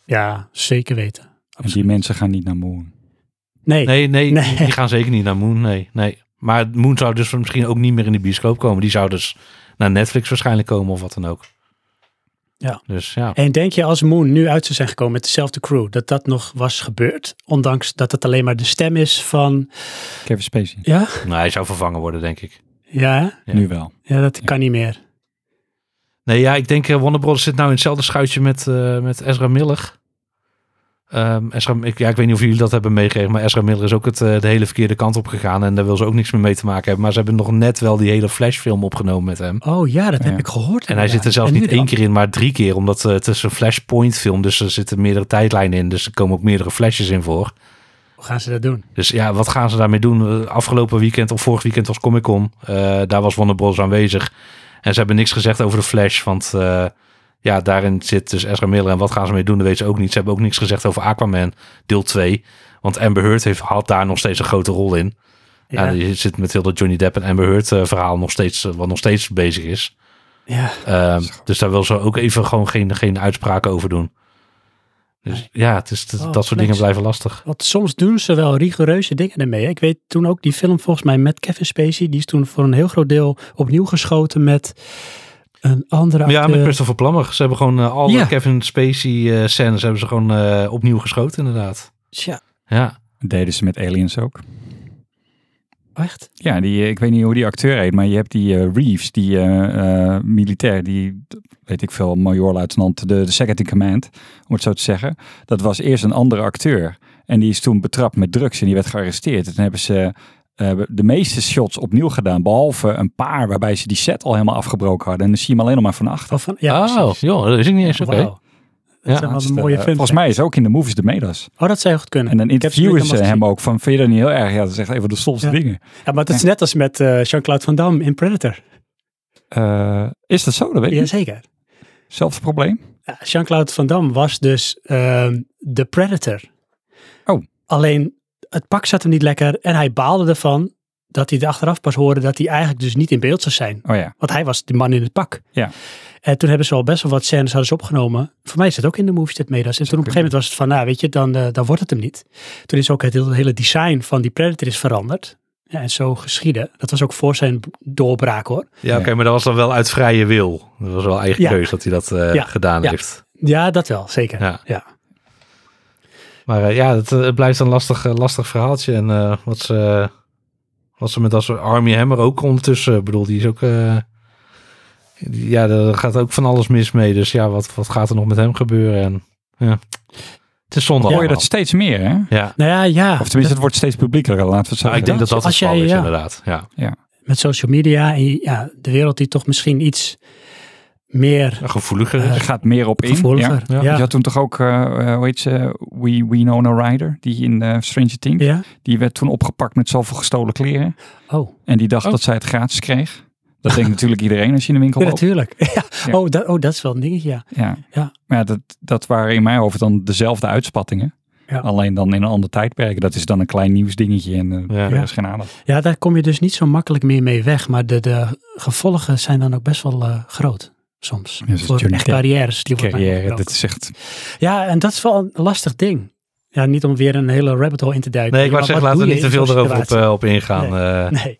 Ja, zeker weten. en die mensen gaan niet naar Moon. Nee, Nee, nee, Nee. die gaan zeker niet naar Moon. Nee, nee. Maar Moon zou dus misschien ook niet meer in de bioscoop komen. Die zou dus naar Netflix waarschijnlijk komen of wat dan ook. Ja. Dus ja. En denk je als Moon nu uit zou zijn gekomen met dezelfde crew, dat dat nog was gebeurd? Ondanks dat het alleen maar de stem is van, Kevin Spacey. ja, Nou, hij zou vervangen worden, denk ik. ja. Nu wel. ja, dat Ja. kan niet meer. Nee, ja, ik denk uh, Warner Brothers zit nou in hetzelfde schuitje met, eh, met Ezra Miller. Ehm, Ezra, ik, ja, ik weet niet of jullie dat hebben meegekregen, maar Ezra Miller is ook het, eh, de hele verkeerde kant op gegaan. En daar wil ze ook niks meer mee te maken hebben. Maar ze hebben nog net wel die hele Flash-film opgenomen met hem. Oh ja, dat heb ik gehoord. En hij zit er zelfs niet één keer in, maar drie keer. Omdat eh, het is een Flashpoint film, dus er zitten meerdere tijdlijnen in. Dus er komen ook meerdere flashes in voor. Hoe gaan ze dat doen? Dus ja, wat gaan ze daarmee doen? Eh, Afgelopen weekend of vorig weekend was Comic Con. Eh, daar was Warner Bros. aanwezig. En ze hebben niks gezegd over de Flash. Want eh, ja, daarin zit dus Ezra Miller. En wat gaan ze mee doen? Dat weten ze ook niet. Ze hebben ook niks gezegd over Aquaman deel 2. Want Amber Heard heeft, had daar nog steeds een grote rol in. Ja. Ja, je zit met heel dat Johnny Depp en Amber Heard eh, verhaal nog steeds, eh, wat nog steeds bezig is. ja. Ehm, dus daar wil ze ook even gewoon geen, geen uitspraken over doen. Dus ja, het is, het- Oh, dat soort flex. dingen blijven lastig. Want soms doen ze wel rigoureuze dingen ermee. hè. Ik weet toen ook die film volgens mij met Kevin Spacey. Die is toen voor een heel groot deel opnieuw geschoten met een andere ja, met Christopher Plummer. Ze hebben gewoon eh, alle Ja. Kevin Spacey eh, scènes hebben ze gewoon eh, opnieuw geschoten inderdaad. Tja, Ja. Dat deden ze met Aliens ook. Echt? Ja, die, eh, ik weet niet hoe die acteur heet, maar je hebt die eh, Reeves, die eh, militair, die, weet ik veel, major-luitenant, de, de second in command, om het zo te zeggen. Dat was eerst een andere acteur. En die is toen betrapt met drugs en die werd gearresteerd. En toen hebben ze eh, de meeste shots opnieuw gedaan, behalve een paar waarbij ze die set al helemaal afgebroken hadden. En dan zie je hem alleen nog maar van achter. Of van, ja, oh, joh, dat is ik niet eens. Wauw. Dat Ja, Laatste, een mooie eh, fun volgens mij is ook in de movies de Medas. Oh, dat zou goed kunnen. En dan interviewen ze hem ook van, vind je dat niet heel erg? Ja, dat is echt een van de stomste Ja. dingen. Ja, maar het is net als met eh, Jean-Claude Van Damme in Predator. Eh, is dat zo? Dat weet ik. Jazeker. Zelfde probleem? Ja, Jean-Claude Van Damme was dus ehm, de Predator. Oh. Alleen het pak zat hem niet lekker en hij baalde ervan dat hij er achteraf pas hoorde dat hij eigenlijk dus niet in beeld zou zijn. Oh ja. Want hij was die man in het pak. Ja. En toen hebben ze al best wel wat scènes hadden ze opgenomen. Voor mij is het ook in de movies dit meedas. En toen op een gegeven moment was het van, nou weet je, dan, eh, dan wordt het hem niet. Toen is ook het hele, hele design van die Predator is veranderd. Ja, en zo geschieden. Dat was ook voor zijn doorbraak hoor. Ja, oké, maar dat was dan wel uit vrije wil. Dat was wel eigen Ja. keuze dat hij dat eh, Ja. gedaan Ja. heeft. Ja, dat wel, zeker. Ja. Ja. Maar eh, ja, het, het blijft een lastig, lastig verhaaltje. En eh, wat, ze, wat ze met als Army Hammer ook ondertussen, ik bedoel, die is ook... eh, die- ja, er gaat ook van alles mis mee. Dus ja, wat, wat gaat er nog met hem gebeuren? En, ja. Het is zonde Hoor je dat steeds meer, hè? Ja, Nou ja, ja. Of tenminste, het wordt steeds publieker, laten we het zo Nou, ik denk dat dat het geval is, ja. inderdaad. Ja. met social media en ja, de wereld die toch misschien iets meer Ja, gevoeliger gaat meer op in. Ja. Ja. Je had toen toch ook, eh, eh, hoe heet ze, We, We Know No Rider, die in eh, Stranger Things. Ja? Die werd toen opgepakt met zoveel gestolen kleren. Oh, En die dacht Oh. dat zij het gratis kreeg. Dat denkt natuurlijk iedereen als je in de winkel ja, loopt. natuurlijk. Ja. Ja. Oh, dat, oh, dat is wel een dingetje, ja. Ja. Ja. Maar ja, dat, dat waren in mijn hoofd dan dezelfde uitspattingen. Ja. Alleen dan in een ander tijdperk. Dat is dan een klein nieuwsdingetje en eh Ja. er is geen aandacht. Ja, daar kom je dus niet zo makkelijk meer mee weg. Maar de, de gevolgen zijn dan ook best wel eh, groot. Soms. Ja, Voor echt carrières. Die Carrière, dat is echt... Ja, en dat is wel een lastig ding. Ja, niet om weer een hele rabbit hole in te duiken. Nee, ik wou zeggen, laten we niet te veel erover op, eh, op ingaan. eh. Nee,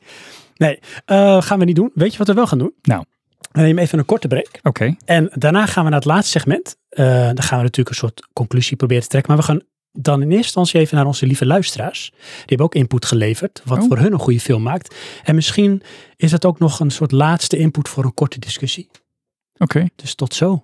nee. Eh, gaan we niet doen. Weet je wat we wel gaan doen? Nou. We nemen even een korte break. Oké, En daarna gaan we naar het laatste segment. Dan gaan we natuurlijk een soort conclusie proberen te trekken. Maar we gaan dan in eerste instantie even naar onze lieve luisteraars. Die hebben ook input geleverd. Wat Oh. voor hun een goede film maakt. En misschien is dat ook nog een soort laatste input voor een korte discussie. Oké. Dus tot zo.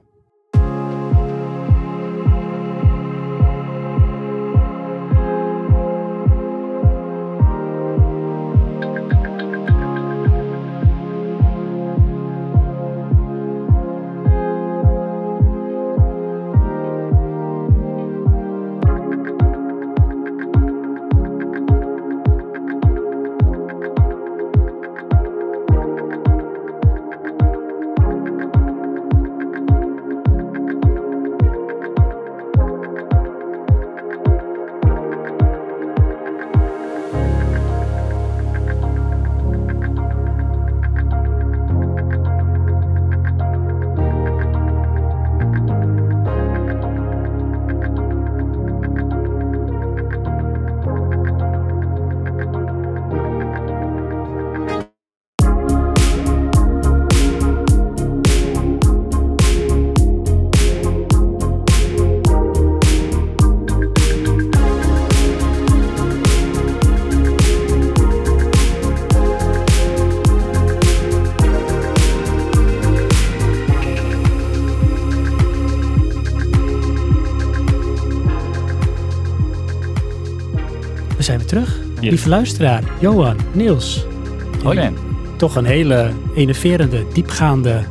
Lieve luisteraar, Johan, Niels. Hoi. Ben. Toch een hele enerverende, diepgaande,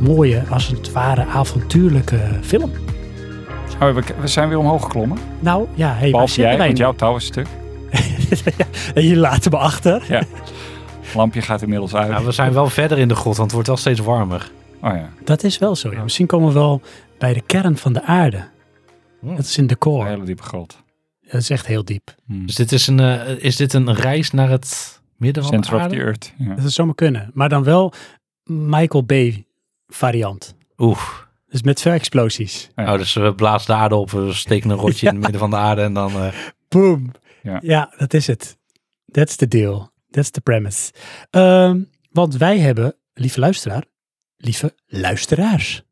mooie, als het ware avontuurlijke film. Oh, we, we zijn weer omhoog geklommen. Nou ja, hey, Behalve jij, want jouw touw is stuk. En je laten me achter. Ja. Lampje gaat inmiddels uit. Nou, we zijn wel verder in de grot, want het wordt wel steeds warmer. Oh ja, Dat is wel zo. Ja. Misschien komen we wel bij de kern van de aarde. Hm. Dat is in de een core. hele diepe grot. Dat is echt heel diep. Hmm. Dus dit is een, eh, is dit een reis naar het midden van Center de of aarde? the Earth. Ja. Dat zou zomaar kunnen. Maar dan wel Michael Bay variant. Oeh. Dus met veel explosies. Ja. Oh, dus we blazen de aarde op, we steken een rotje in het midden van de aarde en dan... eh, Boom. Ja. Ja, dat is het. That's the deal. That's the premise. Ehm, want wij hebben, lieve luisteraar, lieve luisteraars.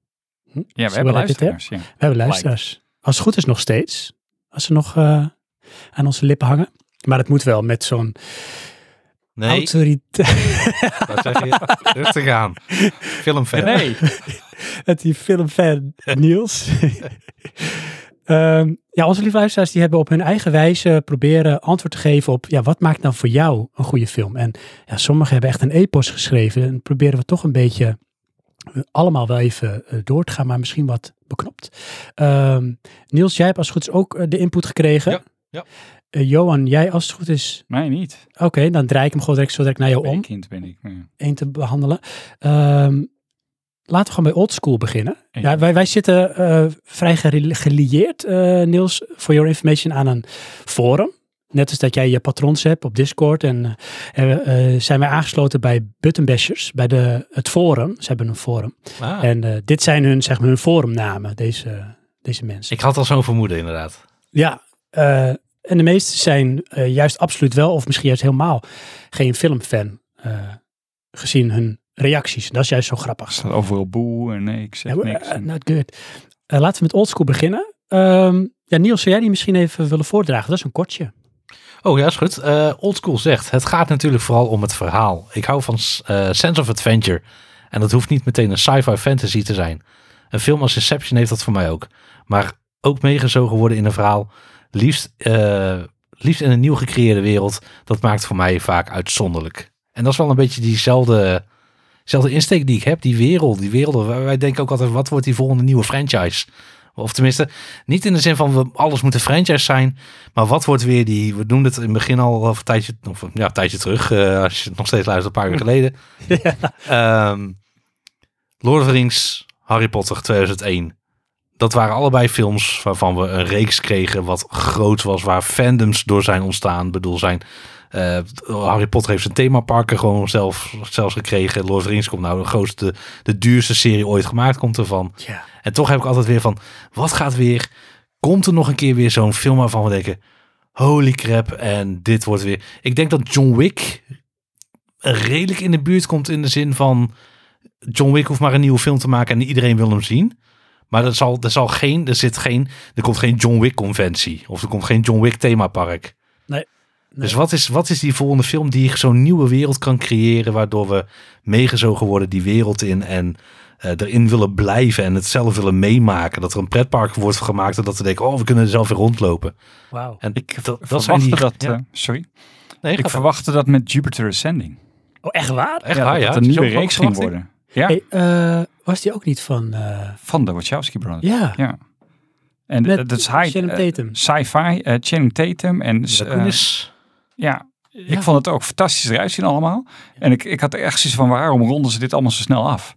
Hm? Ja, we hebben dit luisteraars. Ja. We hebben luisteraars. Als het goed is nog steeds. Als ze nog eh, aan onze lippen hangen. Maar het moet wel met zo'n nee, autoriteit. dat zeg je. Rustig aan. Filmfan. Nee, Het die filmfan Niels. Ehm, ja, onze lieve luisteraars die hebben op hun eigen wijze proberen antwoord te geven op, ja, wat maakt nou voor jou een goede film? En ja, sommigen hebben echt een epos geschreven en proberen we toch een beetje allemaal wel even eh, door te gaan, maar misschien wat beknopt. Ehm, Niels, jij hebt als het goed is ook eh, de input gekregen. Ja, ja. Eh, Johan, jij als het goed is, mij niet. oké, dan draai ik hem gewoon direct zo direct naar jou om, kind ben ik. Ja. één te behandelen. Ehm, laten we gewoon bij oldschool beginnen. Eén. Ja, wij, wij zitten eh, vrij gelieerd, eh, Niels, voor your information, aan een forum. Net als dat jij je patrons hebt op Discord. En eh, eh, zijn wij aangesloten bij Buttonbashers, bij de, het forum. Ze hebben een forum. Ah, En eh, dit zijn hun, zeg maar, hun forumnamen, deze, deze mensen. ik had al zo'n vermoeden inderdaad. Ja, eh, en de meeste zijn eh, juist absoluut wel, of misschien juist helemaal geen filmfan, eh, gezien hun reacties. Dat is juist zo grappig. staat overal boe en nee, ik zeg Ja, niks. eh, En- not good. Eh, laten we met oldschool beginnen. Ehm, ja, Niels, zou jij die misschien even willen voordragen? Dat is een kortje. Oh ja, is goed. Eh Oldschool zegt, het gaat natuurlijk vooral om het verhaal. Ik hou van eh, sense of adventure. En dat hoeft niet meteen een sci-fi fantasy te zijn. Een film als Inception heeft dat voor mij ook. Maar ook meegezogen worden in een verhaal. Liefst, eh, liefst in een nieuw gecreëerde wereld. Dat maakt voor mij vaak uitzonderlijk. En dat is wel een beetje diezelfde Zelfde insteek die ik heb, die wereld, die werelden. Wij, wij denken ook altijd, wat wordt die volgende nieuwe franchise? Of tenminste, niet in de zin van we alles moet een franchise zijn. Maar wat wordt weer die, we doen het in het begin al of een tijdje, of, ja, een tijdje terug. eh, als je het nog steeds luistert, een paar uur geleden. Ehm, Lord of the Rings, Harry Potter 2001. Dat waren allebei films waarvan we een reeks kregen wat groot was, waar fandoms door zijn ontstaan. Ik bedoel, zijn eh, Harry Potter heeft zijn themaparken gewoon zelf, zelfs gekregen. Lord of the Rings komt nou de grootste, de duurste serie ooit gemaakt komt ervan. Ja. En toch heb ik altijd weer van, wat gaat weer? Komt er nog een keer weer zo'n film waarvan we denken, holy crap, en dit wordt weer... Ik denk dat John Wick redelijk in de buurt komt in de zin van... John Wick hoeft maar een nieuwe film te maken en iedereen wil hem zien. Maar er zal, er zal geen, er zit geen, er komt geen John Wick conventie. Of er komt geen John Wick themapark. Nee. Dus wat is, wat is die volgende film die zo'n nieuwe wereld kan creëren, waardoor we meegezogen worden die wereld in en eh, erin willen blijven en het zelf willen meemaken. Dat er een pretpark wordt gemaakt en dat we denken, oh, we kunnen er zelf weer rondlopen. Wauw. En Ik dat, dat verwachtte zijn die... dat, ja. eh, sorry. nee, Ik verwachtte dat met Jupiter Ascending. Oh, echt waar? echt Ja, waar, dat ja. het een nieuwe reeks ging worden. Ja, Hey, eh, was die ook niet van... eh, van de Wachowski Brothers. ja, Ja. En met dat is high, Channing Tatum. sci-fi, eh, Channing Tatum. En Ja, ik vond het ook fantastisch eruit zien allemaal. En ik, ik had er echt zoiets van, waarom ronden ze dit allemaal zo snel af?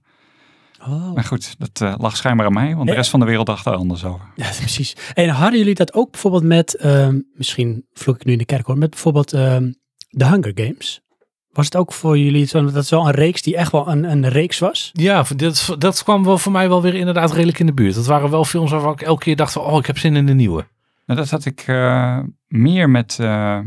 Oh. Maar goed, dat eh, lag schijnbaar aan mij, want de rest van de wereld dacht er anders over. Ja, precies. En hadden jullie dat ook bijvoorbeeld met, ehm, misschien vloek ik nu in de kerk hoor, met bijvoorbeeld ehm de Hunger Games? Was het ook voor jullie zo, dat is wel een reeks die echt wel een, een reeks was? Ja, dat, dat kwam wel voor mij wel weer inderdaad redelijk in de buurt. Dat waren wel films waarvan ik elke keer dacht van, oh, ik heb zin in de nieuwe. Nou, dat had ik eh, meer met, eh,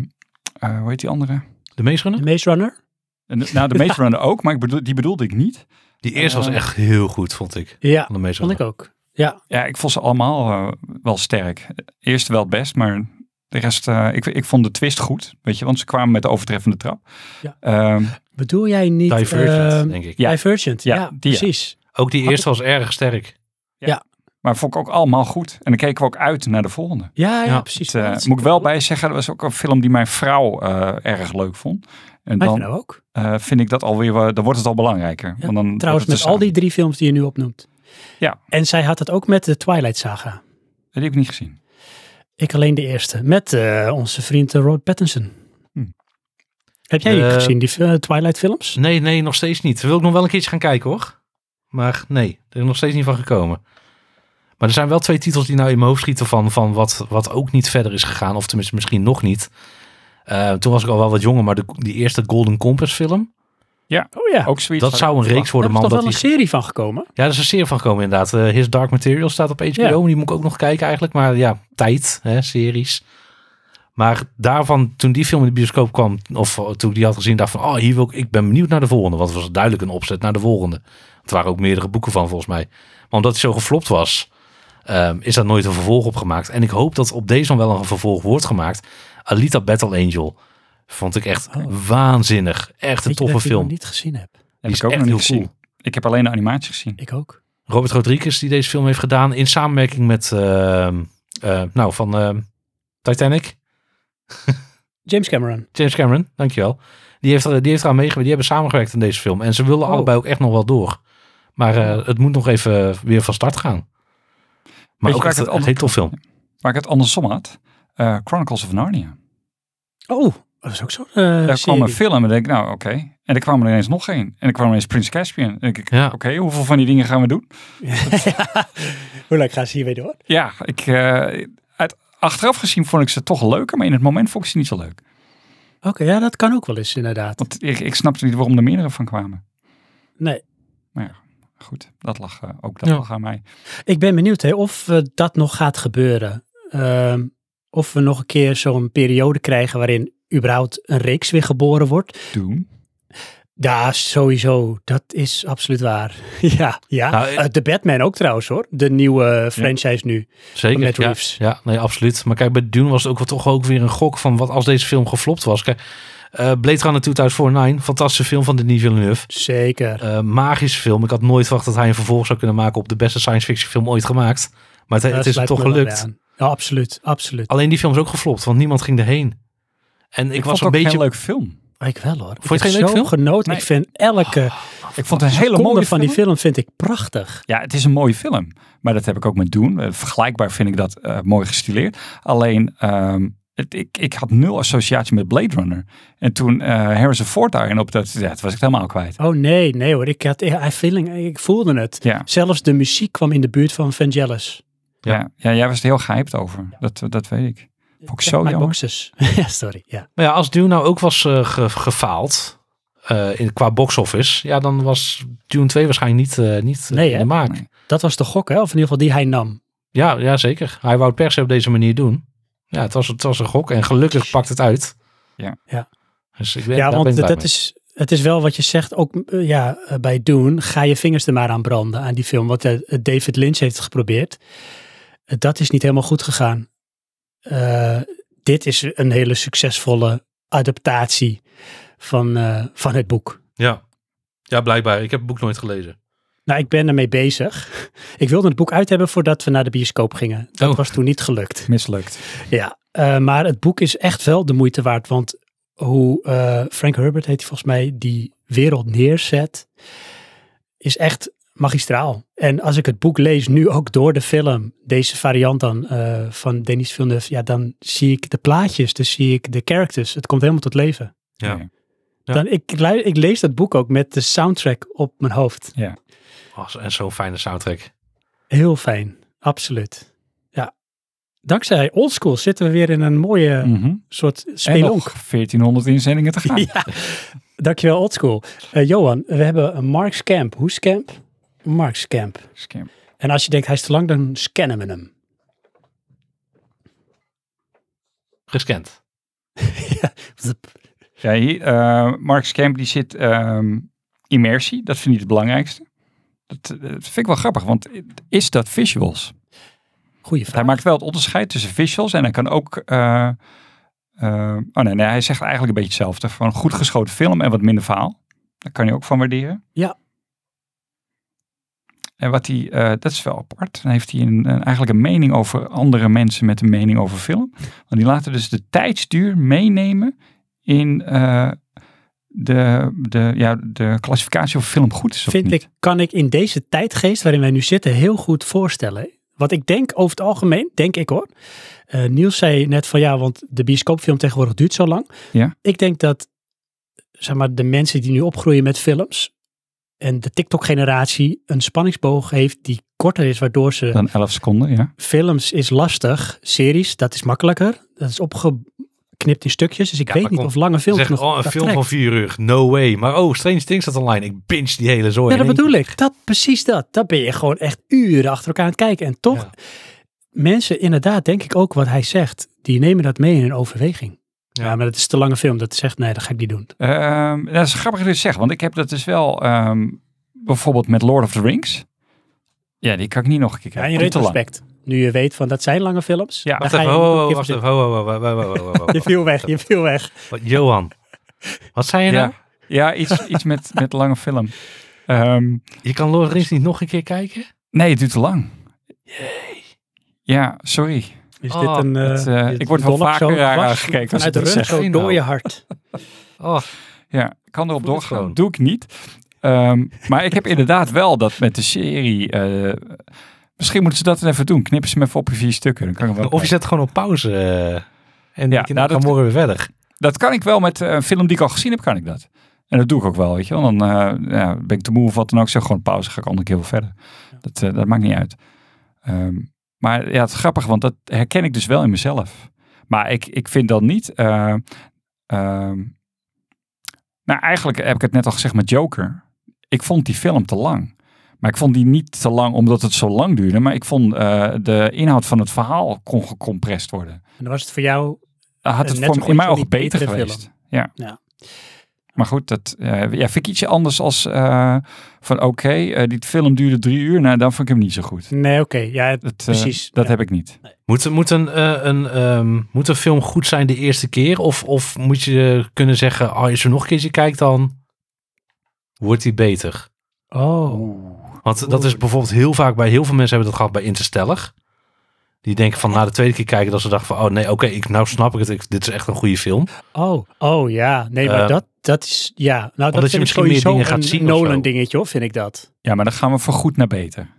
eh, hoe heet die andere? De Maze De Runner? Maze Runner? En de- Nou, de Maze Runner ook, maar ik bedoel, die bedoelde ik niet. Die eerste was Eh, echt heel goed, vond ik. Ja, Van de Maze vond ik ook. Ja, Ja, ik vond ze allemaal eh, wel sterk. Eerst wel het best, maar de rest, eh, ik, ik vond de twist goed, weet je, want ze kwamen met de overtreffende trap. Ja. Ehm, bedoel jij niet... Divergent, ehm, denk ik. Ja. Divergent, ja, Ja, die, ja. precies. Ook die eerste was erg sterk. Maar vond ik ook allemaal goed. En dan keken we ook uit naar de volgende. Ja, ja, Ja, precies. Het, eh, Dat moet ik wel bij zeggen, dat was ook een film die mijn vrouw eh, erg leuk vond. En dan vrouw ook. eh, vind ik dat alweer, wel- dan wordt het al belangrijker. Ja, want dan Trouwens, wordt met al die drie films die je nu opnoemt. Ja. En zij had het ook met de Twilight Saga. Die heb ik niet gezien. Ik alleen de eerste. Met eh, onze vriend Robert Pattinson. Hm. Heb jij die gezien, die Twilight films? Nee, nee, nog steeds niet. Wil ik nog wel een keertje gaan kijken hoor. Maar nee, er is nog steeds niet van gekomen. Maar er zijn wel twee titels die nou in mijn hoofd schieten van, van wat, wat ook niet verder is gegaan. Of tenminste misschien nog niet. Eh, toen was ik al wel wat jonger, maar de, die eerste Golden Compass film. Oh ja, Ook zoiets. Dat zou een reeks er worden, is man. toch Dat wel een die, serie van gekomen? ja, er is een serie van gekomen inderdaad. Eh, His Dark Material staat op HBO. Ja. Die moet ik ook nog kijken eigenlijk. Maar ja, tijd, hè, series. Maar daarvan, toen die film in de bioscoop kwam, of eh, toen ik die had gezien, dacht van, oh, hier wil ik, ik ben benieuwd naar de volgende. Want het was duidelijk een opzet naar de volgende. Het waren ook meerdere boeken van, volgens mij. Maar omdat hij zo geflopt was, ehm, is daar nooit een vervolg op gemaakt. En ik hoop dat op deze dan wel een vervolg wordt gemaakt. Alita Battle Angel vond ik echt Oh. waanzinnig. Echt een toffe dat ik die nog film. niet gezien heb? heb is ik ook echt nog niet heel gezien. cool. Ik heb alleen de animatie gezien. Ik ook. Robert Rodriguez die deze film heeft gedaan in samenwerking met, ehm, eh, nou, van ehm, Titanic. James Cameron. James Cameron, dankjewel. Die heeft, er, die heeft eraan meegewerkt. Die hebben samengewerkt in deze film. En ze willen Oh. allebei ook echt nog wel door. Maar eh, het moet nog even weer van start gaan. Maar ook echt ik het hele tof film. Waar ik het andersom had. eh, Chronicles of Narnia. Oh, dat is ook zo'n eh Daar kwam een film en denk ik, nou oké. En er kwam er ineens nog één. En er kwam ineens Prince Caspian. En denk ik, Ja. oké, hoeveel van die dingen gaan we doen? Hoe lang gaan ze hiermee door? Ja, ik, eh, uit, achteraf gezien vond ik ze toch leuker, maar in het moment vond ik ze niet zo leuk. Oké, ja, dat kan ook wel eens inderdaad. Want ik, ik snapte niet waarom er meerdere van kwamen. Nee, Goed, dat lag eh, ook dat Ja. lag aan mij. ik ben benieuwd hè, of eh, dat nog gaat gebeuren. Ehm, of we nog een keer zo'n periode krijgen waarin überhaupt een reeks weer geboren wordt. Doen. Ja, sowieso. Dat is absoluut waar. ja, ja. Nou, Eh, de Batman ook trouwens hoor. De nieuwe franchise nu. Zeker. Matt ja, ja, nee, absoluut. Maar kijk, bij Dune was het ook wel toch ook weer een gok van wat als deze film geflopt was. Kijk, eh Blade Runner 2049, fantastische film van Denis Villeneuve. Zeker. Eh, magische film. Ik had nooit verwacht dat hij een vervolg zou kunnen maken op de beste science fiction film ooit gemaakt. Maar het, het is hem toch gelukt. Ja, absoluut. Absoluut. Alleen die film is ook geflopt, want niemand ging erheen. En ik, Ik, was vond een beetje... een leuke film. Ik wel hoor. Vond je het ik geen leuk zo film? genoten. Nee. Ik vind elke Ik vond een hele mooie van die film vind ik prachtig. Ja, het is een mooie film. Maar dat heb ik ook met Doen. Eh, Vergelijkbaar vind ik dat eh, mooi gestileerd. Alleen, ehm, het, ik, ik had nul associatie met Blade Runner. En toen eh Harrison Ford daarin op dat, ja, het was ik helemaal kwijt. Oh nee, nee hoor. Ik, had, I feeling, ik voelde het. Ja, Zelfs de muziek kwam in de buurt van Vangelis. ja. ja, jij was er heel gehyped over. Dat, dat weet ik. Vond ik zo my jammer. boxes. ja, sorry. Ja. Maar ja, als Dune nou ook was eh, ge- gefaald eh, in, qua box office, ja, dan was Dune 2 waarschijnlijk niet, eh, niet Nee, in de maak. Nee. Dat was de gok, hè? Of in ieder geval die hij nam. Ja, ja, zeker. Hij wou het per se op deze manier doen. Ja, het was, het was een gok en gelukkig pakt het uit. Ja. Ja. Dus ik ben, ja, want dat is, het is wel wat je zegt, ook eh, ja, eh, bij Doen, ga je vingers er maar aan branden aan die film. Wat eh, David Lynch heeft geprobeerd. Dat is niet helemaal goed gegaan. Eh, dit is een hele succesvolle adaptatie van, eh, van het boek. Ja. ja, blijkbaar. Ik heb het boek nooit gelezen. Nou, ik ben ermee bezig. Ik wilde het boek uit hebben voordat we naar de bioscoop gingen. Dat Oh. was toen niet gelukt. Mislukt. Ja, eh, maar het boek is echt wel de moeite waard. Want hoe eh, Frank Herbert heet hij volgens mij die wereld neerzet, is echt magistraal. En als ik het boek lees, nu ook door de film, deze variant dan eh, van Denis Villeneuve, ja, dan zie ik de plaatjes, dus zie ik de characters. Het komt helemaal tot leven. Ja. Ja. Dan, ik, ik lees dat boek ook met de soundtrack op mijn hoofd. Oh, en zo'n fijne soundtrack. Heel fijn, absoluut. Ja. Dankzij Oldschool zitten we weer in een mooie Mhm. soort En spelonk. nog 1400 inzendingen te gaan. Ja, dankjewel Oldschool. Eh Johan, we hebben een Mark Camp. Hoe Scamp? Mark Camp. Scam. En als je denkt hij is te lang, dan scannen we hem. Gescand. Ja, hier, eh, Mark Scamp die zit ehm, immersie. Dat vind ik het belangrijkste. Dat, eh, dat vind ik wel grappig, want is dat visuals? Goeie Hij vraag. maakt wel het onderscheid tussen visuals en hij kan ook... eh, eh, oh nee, nee, hij zegt eigenlijk een beetje hetzelfde. Van een goed geschoten film en wat minder verhaal. Daar kan je ook van waarderen. Ja. En wat hij, dat is wel apart. Dan heeft hij een, een- eigenlijk een mening over andere mensen met een mening over film. Want die laten dus de tijdsduur meenemen in de, de, ja, de of film goed is of Vind ik, kan ik in deze tijdgeest waarin wij nu zitten heel goed voorstellen. Wat ik denk over het algemeen, denk ik hoor. Eh, Niels zei net van ja, want de bioscoopfilm tegenwoordig duurt zo lang. Ja. Ik denk dat zeg maar, de mensen die nu opgroeien met films en de TikTok-generatie een spanningsboog heeft die korter is, waardoor ze Dan 11 seconden, ja. films is lastig, series, dat is makkelijker. Dat is opgeknipt in stukjes, dus ik Ja, weet niet kom, of lange films Zeg, nog oh, een dat film trekt. van vier uur. No way. Maar oh, Strange Things staat online. Ik binge die hele zooi. Ja, dat in bedoel ik. Dat, precies dat. Dan ben je gewoon echt uren achter elkaar aan het kijken. En toch, Ja. mensen inderdaad, denk ik ook wat hij zegt, die nemen dat mee in een overweging. Ja, Ja. maar dat is te lange film. Dat zegt, nee, dat ga ik niet doen. Ehm, dat is grappig dat je het zegt, want ik heb dat dus wel ehm, bijvoorbeeld met Lord of the Rings. Ja, die kan ik niet nog een keer Ja, kijken. in Te lang. retrospect. Nu je weet van dat zijn lange films. Ja, Wacht even, je ho, wacht even, zitten. ho, ho, ho, ho, ho, ho, ho, ho. Je viel weg, je viel weg. Wat, Johan, wat zei je nou? Ja, ja iets, iets met, met lange film. Ehm, Je kan Lord of the Rings niet nog een keer kijken? nee, het duurt te lang. Ja, sorry. Is Oh, dit een... eh, het, eh, dit ik word wel vaker raar aangekeken als Vanuit ik de dit rug zeg. zo Geen door nou. je hart. Oh, Ja, ik kan erop doorgaan. Doe ik niet. Ehm, maar ik heb inderdaad wel dat met de serie. eh, misschien moeten ze dat even doen. Knippen ze me even op in vier stukken. Dan kan ik wel of je zet gewoon op pauze. eh, en Ja, ja, nou, dan dat- morgen weer verder. Dat kan ik wel met eh, een film die ik al gezien heb, kan ik dat. En dat doe ik ook wel, weet je wel. Dan eh, ja, ben ik te moe of wat dan ook. Zeg gewoon pauze, ga ik andere keer wel verder. Dat, dat maakt niet uit. Ehm, maar ja, het is grappig, want dat herken ik dus wel in mezelf. Maar ik, ik vind dan niet... eh, ehm, nou, eigenlijk heb ik het net al gezegd met Joker. Ik vond die film te lang. Maar ik vond die niet te lang omdat het zo lang duurde. Maar ik vond eh, de inhoud van het verhaal kon gecompressed worden. En dan was het voor jou... Had het voor in mijn ogen beter geweest. Ja. Ja. Maar goed, dat eh, ja, vind ik ietsje anders als eh, van oké, eh, die film duurde drie uur. Nou, dan vond ik hem niet zo goed. Nee, oké. Ja, het- Dat, Precies, Dat ja. heb ik niet. Moet, moet, een, eh, een, ehm, moet een film goed zijn de eerste keer? Of, of moet je kunnen zeggen, oh, als je nog een keertje kijkt, dan wordt die beter? oh. Want dat is bijvoorbeeld heel vaak bij heel veel mensen hebben dat gehad bij Interstellar. Die denken van na de tweede keer kijken dat ze dachten van, oh nee, oké, ik nou snap ik het. Ik, dit is echt een goede film. Oh, oh ja. Nee, maar Eh, dat, dat is, ja, nou dat je ik misschien meer dingen gaat een zien of zo. Nolan dingetje hoor, vind ik dat. Ja, maar dan gaan we van goed naar beter.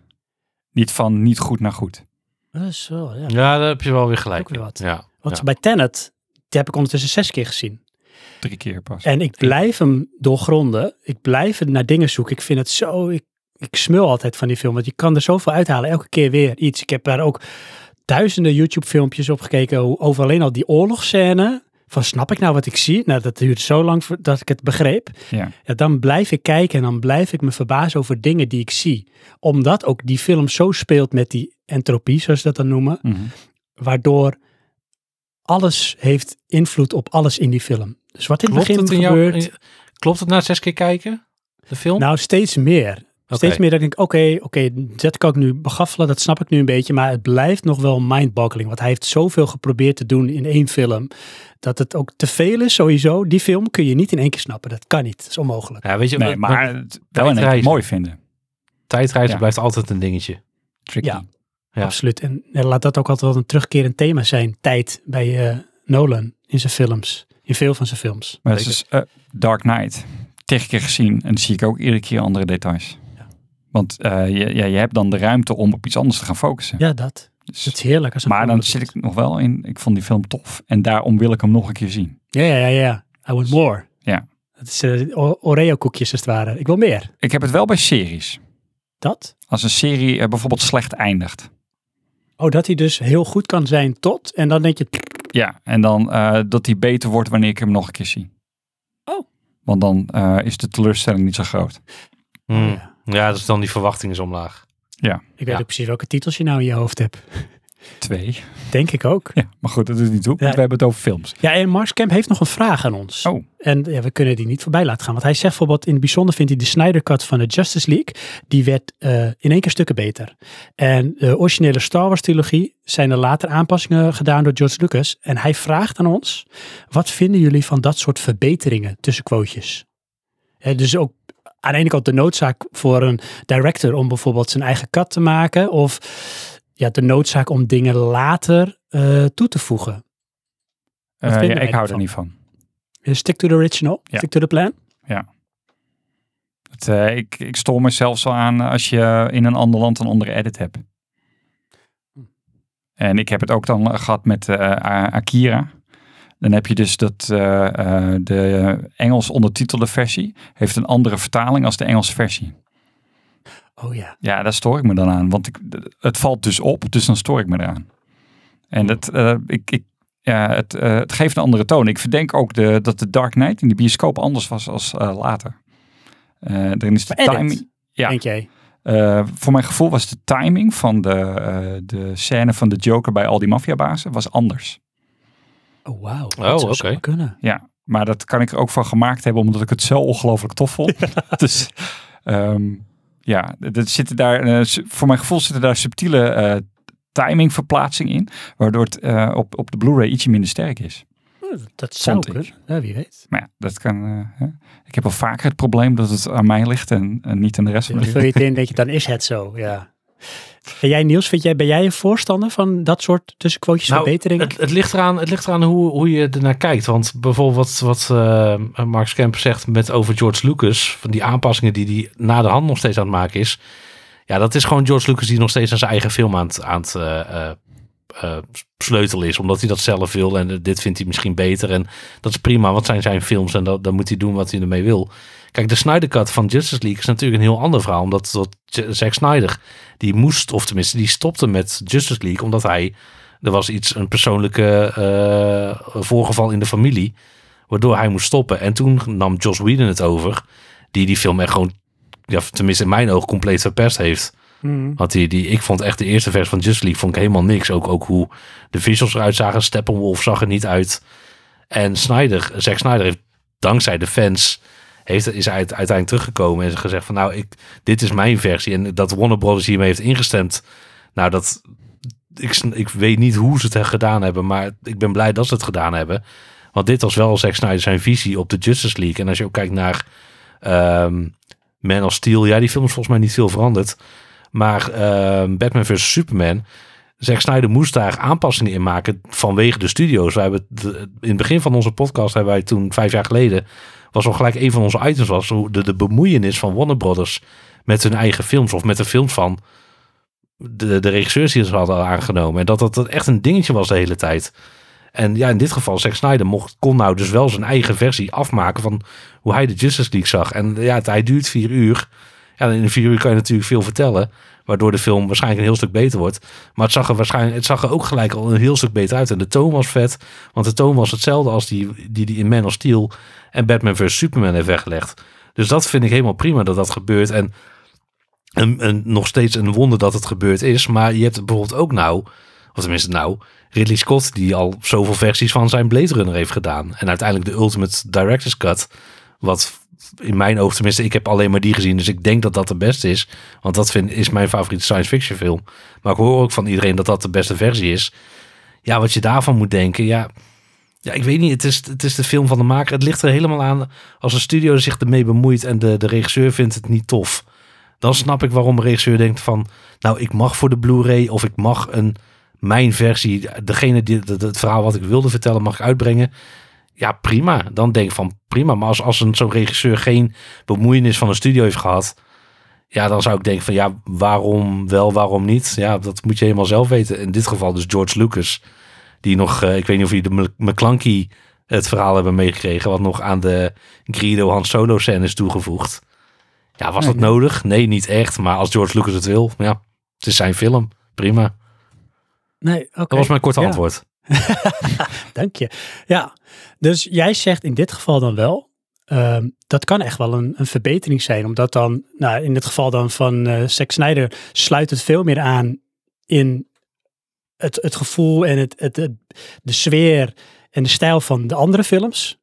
Niet van niet goed naar goed. Dat is wel, ja. Ja, daar heb je wel weer gelijk. Ook weer in. wat. Ja. Want Ja. bij Tenet, die heb ik ondertussen zes keer gezien. Drie keer pas. En ik blijf hem doorgronden. Ik blijf het naar dingen zoeken. Ik vind het zo, ik, ik smul altijd van die film. Want je kan er zoveel uithalen. Elke keer weer iets. Ik heb daar ook duizenden YouTube filmpjes op gekeken. Over alleen al die oorlogsscène. Van snap ik nou wat ik zie? Nou, dat duurt zo lang voordat ik het begreep. Ja. Ja, dan blijf ik kijken en dan blijf ik me verbazen over dingen die ik zie. Omdat ook die film zo speelt met die entropie, zoals ze dat dan noemen. Mhm. Waardoor alles heeft invloed op alles in die film. Dus wat in het Klopt begin het in jou, gebeurt... klopt het na zes keer kijken? De film? Nou, steeds meer. Oké. Steeds meer dat ik denk, oké, oké, dat kan ik nu begaffelen, dat snap ik nu een beetje, maar het blijft nog wel mindboggling, want hij heeft zoveel geprobeerd te doen in één film, dat het ook te veel is sowieso. Die film kun je niet in één keer snappen, dat kan niet, dat is onmogelijk. Ja, weet je, Nee, maar, wel tijdreizen. mooi vinden. tijdreizen Ja. blijft altijd een dingetje. Tricky. Ja. Ja. Absoluut. En, en laat dat ook altijd wel een terugkerend thema zijn, tijd bij eh, Nolan in zijn films, in veel van zijn films. Maar het is eh, Dark Knight. Tegen keer gezien en dan zie ik ook iedere keer andere details. Want eh, je, ja, je hebt dan de ruimte om op iets anders te gaan focussen. Ja, dat. Dus- Dat is heerlijk. Als een maar dan zit ik nog wel in, ik vond die film tof. En daarom wil ik hem nog een keer zien. Ja, ja, ja, ja. I want more. Ja. Dat is eh, O- Oreo-koekjes als het ware. Ik wil meer. Ik heb het wel bij series. Dat? Als een serie eh, bijvoorbeeld slecht eindigt. Oh, dat hij dus heel goed kan zijn tot. En dan denk je, Ja, en dan eh, dat die beter wordt wanneer ik hem nog een keer zie. Oh. Want dan eh, is de teleurstelling niet zo groot. Hmm. ja. Ja, dus dan die verwachting is omlaag. ik weet Ja. ook precies welke titels je nou in je hoofd hebt. Twee. Denk ik ook. Ja, maar goed, dat doet niet toe. want Ja. We hebben het over films. Ja, en Mark Kemp heeft nog een vraag aan ons. Oh. En ja, we kunnen die niet voorbij laten gaan. Want hij zegt bijvoorbeeld, in het bijzonder vindt hij de Snyder Cut van de Justice League, die werd eh, in één keer stukken beter. En de originele Star Wars trilogie zijn er later aanpassingen gedaan door George Lucas. En hij vraagt aan ons, wat vinden jullie van dat soort verbeteringen tussen quotejes? Hè, dus ook aan de ene kant de noodzaak voor een director om bijvoorbeeld zijn eigen cut te maken. Of ja, de noodzaak om dingen later eh, toe te voegen. Eh, ja, ik hou er niet van. Stick to the original, Ja. stick to the plan. Het, eh, ik, ik stoor me zelfs al aan als je in een ander land een andere edit hebt. En ik heb het ook dan eh, gehad met Akira. Dan heb je dus dat eh, eh, de Engels ondertitelde versie heeft een andere vertaling als de Engelse versie. Oh ja. Ja, daar stoor ik me dan aan. Want ik, het valt dus op, dus dan stoor ik me eraan. En dat, eh, ik, ik, ja, het, het geeft een andere toon. Ik verdenk ook de, dat de Dark Knight in de bioscoop anders was als later. Erin is de edit, timing. Ja. denk jij? Voor mijn gevoel was de timing van de, de scène van de Joker bij al die maffiabazen was anders. Oh, wauw. Oh, Dat zou oké. zomaar kunnen. Ja, maar dat kan ik er ook van gemaakt hebben omdat ik het zo ongelooflijk tof vond. dus ehm, ja, er zitten daar, eh, voor mijn gevoel zitten daar subtiele eh timingverplaatsing in, waardoor het eh, op, op de Blu-ray ietsje minder sterk is. Oh, Dat zou kunnen. Ja, wie weet. Maar ja, dat kan. eh, hè. Ik heb al vaker het probleem dat het aan mij ligt en, en niet aan de rest van de vul je het in, denk je, dan is het zo. Ja. En jij Niels, vind jij, ben jij een voorstander van dat soort tussenquotejes Nou, verbeteringen? Het, het ligt eraan, het ligt eraan hoe, hoe je ernaar kijkt. Want bijvoorbeeld wat, wat eh, Mark Kemp zegt met over George Lucas, van die aanpassingen die hij na de hand nog steeds aan het maken is. Ja, dat is gewoon George Lucas die nog steeds aan zijn eigen film aan het, aan het eh, eh, sleutelen is. Omdat hij dat zelf wil en dit vindt hij misschien beter. En dat is prima, wat zijn zijn films en dat, dan moet hij doen wat hij ermee wil. Kijk, de Snyder Cut van Justice League is natuurlijk een heel ander verhaal. Omdat dat Zack Snyder, die moest, of tenminste die stopte met Justice League. Omdat hij, er was iets, een persoonlijke eh, voorgeval in de familie. Waardoor hij moest stoppen. En toen nam Joss Whedon het over. Die die film echt gewoon, ja, tenminste in mijn ogen, compleet verpest heeft. Mhm. Want die, die, ik vond echt de eerste versie van Justice League vond ik helemaal niks. Ook, ook hoe de visuals eruit zagen. Steppenwolf zag er niet uit. En Snyder, Zack Snyder heeft dankzij de fans... Heeft, is uiteindelijk teruggekomen en gezegd van... Nou, ik, dit is mijn versie. En dat Warner Brothers hiermee heeft ingestemd. Nou, dat... Ik, ik weet niet hoe ze het gedaan hebben. Maar ik ben blij dat ze het gedaan hebben. Want dit was wel Zack Snyder zijn visie op de Justice League. En als je ook kijkt naar ehm, Man of Steel... Ja, die film is volgens mij niet veel veranderd. Maar ehm, Batman vs. Superman, Zack Snyder moest daar aanpassingen in maken vanwege de studio's. We hebben in het begin van onze podcast hebben wij toen vijf jaar geleden was al gelijk een van onze items was hoe de, de bemoeienis van Warner Brothers met hun eigen films of met de films van de, de regisseurs die ze hadden aangenomen. En dat dat dat echt een dingetje was de hele tijd. En ja, in dit geval, Zack Snyder mocht, kon nou dus wel zijn eigen versie afmaken van hoe hij de Justice League zag. En ja, hij duurt vier uur. Ja, in vier uur kan je natuurlijk veel vertellen. Waardoor de film waarschijnlijk een heel stuk beter wordt. Maar het zag er waarschijnlijk het zag er ook gelijk al een heel stuk beter uit. En de toon was vet. Want de toon was hetzelfde als die die, die in Man of Steel en Batman vs. Superman heeft weggelegd. Dus dat vind ik helemaal prima dat dat gebeurt. En, en, en nog steeds een wonder dat het gebeurd is. Maar je hebt bijvoorbeeld ook nou, of tenminste nou, Ridley Scott die al zoveel versies van zijn Blade Runner heeft gedaan. En uiteindelijk de Ultimate Director's Cut. Wat in mijn oog, tenminste, ik heb alleen maar die gezien. Dus ik denk dat dat de beste is. Want dat vind, is mijn favoriete science fiction film. Maar ik hoor ook van iedereen dat dat de beste versie is. Ja, wat je daarvan moet denken. Ja, ja ik weet niet. Het is, het is de film van de maker. Het ligt er helemaal aan als een studio zich ermee bemoeit en de, de regisseur vindt het niet tof. Dan snap ik waarom een regisseur denkt van... Nou, ik mag voor de Blu-ray of ik mag een mijn versie, degene die het, verhaal wat ik wilde vertellen, mag ik uitbrengen. Ja, prima. Dan denk ik van prima. Maar als, als een zo'n regisseur geen bemoeienis van een studio heeft gehad, ja, dan zou ik denken van ja, waarom wel, waarom niet? Ja, dat moet je helemaal zelf weten. In dit geval dus George Lucas, die nog, eh, ik weet niet of jullie de McClunky het verhaal hebben meegekregen, wat nog aan de Greedo Han Solo scène is toegevoegd. Ja, was Nee, dat nee. nodig? Nee, niet echt. Maar als George Lucas het wil, ja, het is zijn film. Prima. Nee, oké. Dat was mijn korte Ja. antwoord. Dank je. Ja, dus jij zegt in dit geval dan wel, ehm, dat kan echt wel een, een verbetering zijn. Omdat dan, nou, in het geval dan van eh Zack Snyder, sluit het veel meer aan in het, het gevoel en het, het- de sfeer en de stijl van de andere films.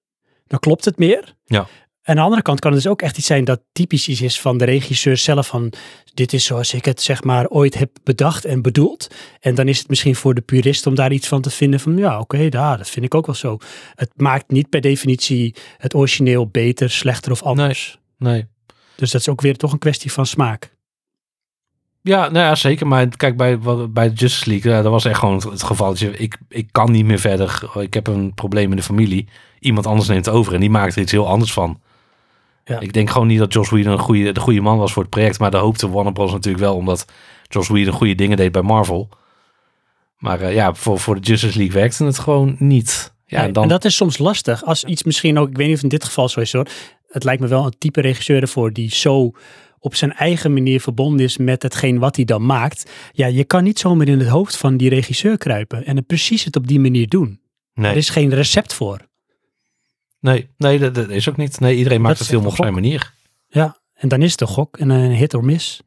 Dan klopt het meer. Ja. Aan de andere kant kan het dus ook echt iets zijn dat typisch iets is van de regisseur zelf. Van dit is zoals ik het zeg maar ooit heb bedacht en bedoeld. En dan is het misschien voor de purist om daar iets van te vinden van ja oké, ja, dat vind ik ook wel zo. Het maakt niet per definitie het origineel beter, slechter of anders. Nee. Dus dat is ook weer toch een kwestie van smaak. Ja, nou ja, zeker. Maar kijk, bij, bij Justice League, ja, dat was echt gewoon het, het geval. Dat je, ik, ik kan niet meer verder. Ik heb een probleem in de familie. Iemand anders neemt het over en die maakt er iets heel anders van. Ja. Ik denk gewoon niet dat Joss Whedon een goede, de goede man was voor het project. Maar dat hoopte Warner Bros. natuurlijk wel, omdat Joss Whedon goede dingen deed bij Marvel. Maar eh, ja, voor, voor de Justice League werkte het gewoon niet. Ja, Nee, en dan, En dat is soms lastig. Als iets misschien ook, ik weet niet of in dit geval zo is hoor. Het lijkt me wel een type regisseur ervoor die zo op zijn eigen manier verbonden is met hetgeen wat hij dan maakt. Ja, je kan niet zomaar in het hoofd van die regisseur kruipen en het precies het op die manier doen. nee, Er is geen recept voor. Nee, nee, dat, dat is ook niet. Nee, iedereen maakt de is film op zijn manier. Ja, en dan is het een gok en een hit or miss.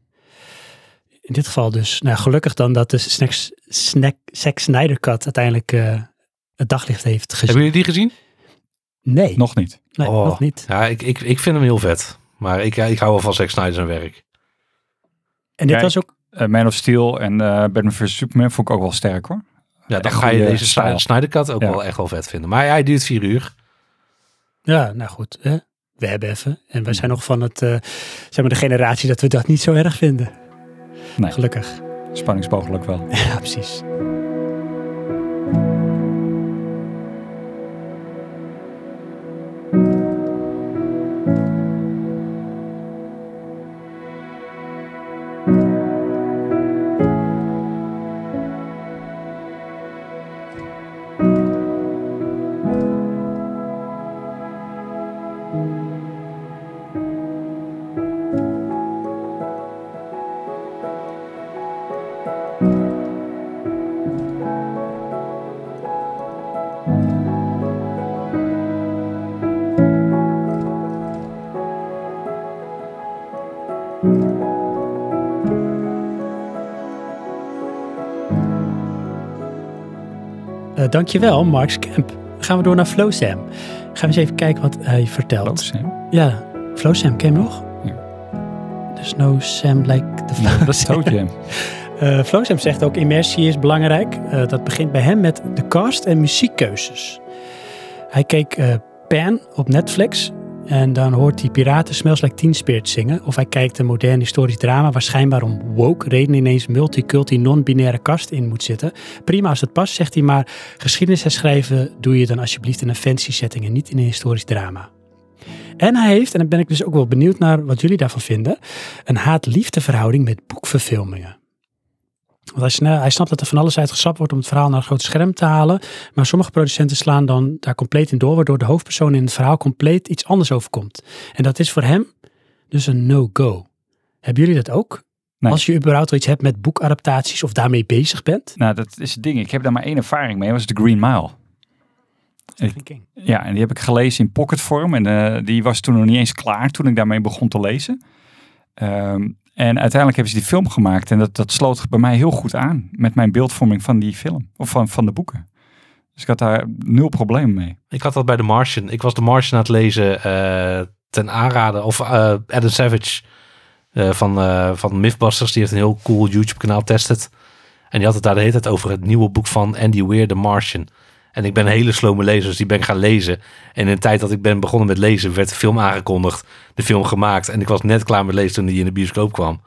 In dit geval dus, nou gelukkig dan dat de Snack, snack, Zack Snyder Cut uiteindelijk eh, het daglicht heeft gezien. Hebben jullie die gezien? Nee, Nog niet. nee Oh. nog niet. Ja, ik, ik, ik vind hem heel vet. Maar ik, ik hou wel van Zack Snyder zijn werk. En dit Kijk, was ook, Eh, Man of Steel en eh Batman vs. Superman vond ik ook wel sterk hoor. Ja, dan Echt ga je deze. Snyder Cut ook Ja. wel echt wel vet vinden. Maar hij duurt vier uur. Ja, nou goed, hè? we hebben even. En wij zijn nog van het, eh, zeg maar de generatie dat we dat niet zo erg vinden. Nee. Gelukkig. Spanningsbooglijk wel. Ja, precies. Dankjewel, Mark Kemp. Dan gaan we door naar Flowsam. Gaan we eens even kijken wat hij vertelt. Sam. Ja, Flowsam, ken je hem nog? Ja. There's no Sam like the Nee, Flow. dat is Toe Jam. Eh, Flowsam zegt ook immersie is belangrijk. Eh, dat begint bij hem met de cast en muziekkeuzes. Hij keek eh Pan op Netflix. En dan hoort hij Piraten Smells Like Teen zingen. Of hij kijkt een modern historisch drama waar schijnbaar om woke reden ineens multiculti non-binaire kast in moet zitten. Prima als het past, zegt hij, maar geschiedenis herschrijven doe je dan alsjeblieft in een fancy setting en niet in een historisch drama. En hij heeft, en dan ben ik dus ook wel benieuwd naar wat jullie daarvan vinden, een haat-liefde verhouding met boekverfilmingen. Want hij, hij snapt dat er van alles uitgesapt wordt om het verhaal naar een groot scherm te halen. Maar sommige producenten slaan dan daar compleet in door, waardoor de hoofdpersoon in het verhaal compleet iets anders overkomt. En dat is voor hem dus een no-go. Hebben jullie dat ook? Nee. Als je überhaupt iets hebt met boekadaptaties of daarmee bezig bent? Nou, dat is het ding. Ik heb daar maar één ervaring mee. Dat was de Green Mile. Ja, en die heb ik gelezen in pocketvorm. En eh, die was toen nog niet eens klaar toen ik daarmee begon te lezen. Ehm, en uiteindelijk hebben ze die film gemaakt. En dat, dat sloot bij mij heel goed aan met mijn beeldvorming van die film. Of van, van de boeken. Dus ik had daar nul probleem mee. Ik had dat bij The Martian. Ik was The Martian aan het lezen eh, ten aanraden. Of eh, Adam Savage eh, van, van Mythbusters. Die heeft een heel cool YouTube kanaal Tested. En die had het daar de hele tijd over het nieuwe boek van Andy Weir, The Martian. En ik ben een hele slome lezer, dus die ben ik gaan lezen. En in de tijd dat ik ben begonnen met lezen, werd de film aangekondigd. De film gemaakt. En ik was net klaar met lezen toen die in de bioscoop kwam.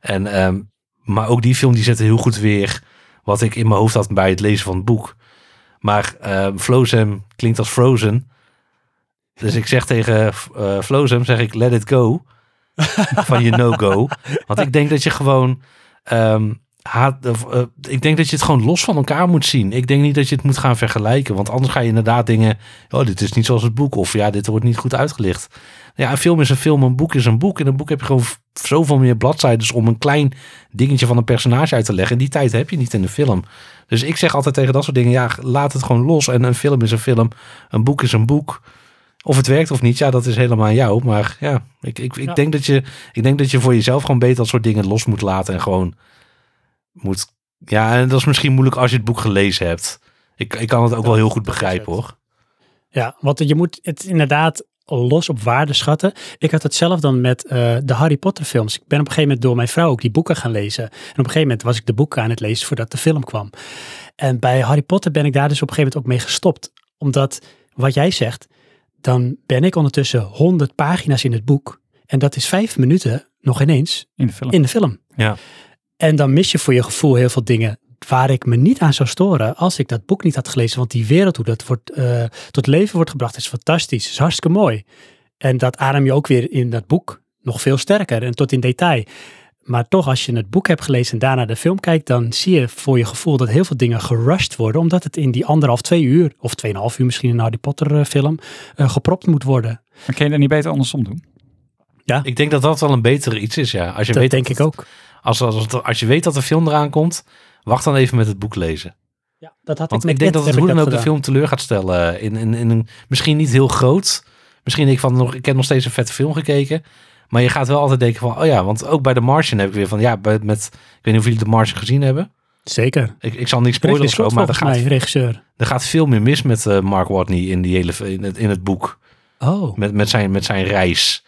En, ehm, maar ook die film die zette heel goed weer wat ik in mijn hoofd had bij het lezen van het boek. Maar ehm Flozem klinkt als Frozen. Dus ik zeg tegen Flozem, zeg ik let it go. van je no-go. Want ik denk dat je gewoon... ehm, haat, of, eh, ik denk dat je het gewoon los van elkaar moet zien. Ik denk niet dat je het moet gaan vergelijken. Want anders ga je inderdaad dingen... Oh, dit is niet zoals het boek. Of ja, dit wordt niet goed uitgelicht. Ja, een film is een film, een boek is een boek. In een boek heb je gewoon zoveel meer bladzijden om een klein dingetje van een personage uit te leggen. En die tijd heb je niet in de film. Dus ik zeg altijd tegen dat soort dingen, ja, laat het gewoon los. En een film is een film, een boek is een boek. Of het werkt of niet, ja, dat is helemaal aan jou. Maar ja, ik, ik, ik, Ja. Denk, dat je, ik denk dat je voor jezelf gewoon beter dat soort dingen los moet laten. En gewoon moet... Ja, en dat is misschien moeilijk als je het boek gelezen hebt. Ik, ik kan het ook wel heel goed begrijpen, hoor. Ja, want je moet het inderdaad los op waarde schatten. Ik had het zelf dan met eh, de Harry Potter films. Ik ben op een gegeven moment door mijn vrouw ook die boeken gaan lezen. En op een gegeven moment was ik de boeken aan het lezen voordat de film kwam. En bij Harry Potter ben ik daar dus op een gegeven moment ook mee gestopt. Omdat, wat jij zegt, dan ben ik ondertussen 100 pagina's in het boek. En dat is vijf minuten, nog ineens, In de film. in de film. Ja. En dan mis je voor je gevoel heel veel dingen waar ik me niet aan zou storen als ik dat boek niet had gelezen. Want die wereld hoe dat wordt, eh, tot leven wordt gebracht is fantastisch. is hartstikke mooi. En dat adem je ook weer in dat boek nog veel sterker en tot in detail. Maar toch, als je het boek hebt gelezen en daarna de film kijkt, dan zie je voor je gevoel dat heel veel dingen gerushed worden. Omdat het in die anderhalf, twee uur, of tweeënhalf uur misschien in een Harry Potter eh, film, eh, gepropt moet worden. Maar kun je dat niet beter andersom doen? Ik denk dat dat wel een betere iets is, ja. Als je Dat weet denk dat ik het- ook. Als, als, als, je weet dat de film eraan komt, wacht dan even met het boek lezen. Ja, dat had Want ik, ik, met denk dat het hoe dan ook de film teleur gaat stellen. In, in, in een, misschien niet heel groot. Misschien denk ik van, nog, ik heb nog steeds een vette film gekeken. Maar je gaat wel altijd denken van, oh ja, want ook bij The Martian heb ik weer van, ja, bij- met, ik weet niet of jullie The Martian gezien hebben. Zeker. Ik, ik zal niet spoilen of zo, maar er gaat, mij, regisseur. er gaat veel meer mis met eh, Mark Watney in, die hele, in, het, in het boek. Oh, Met, met, zijn, met zijn reis.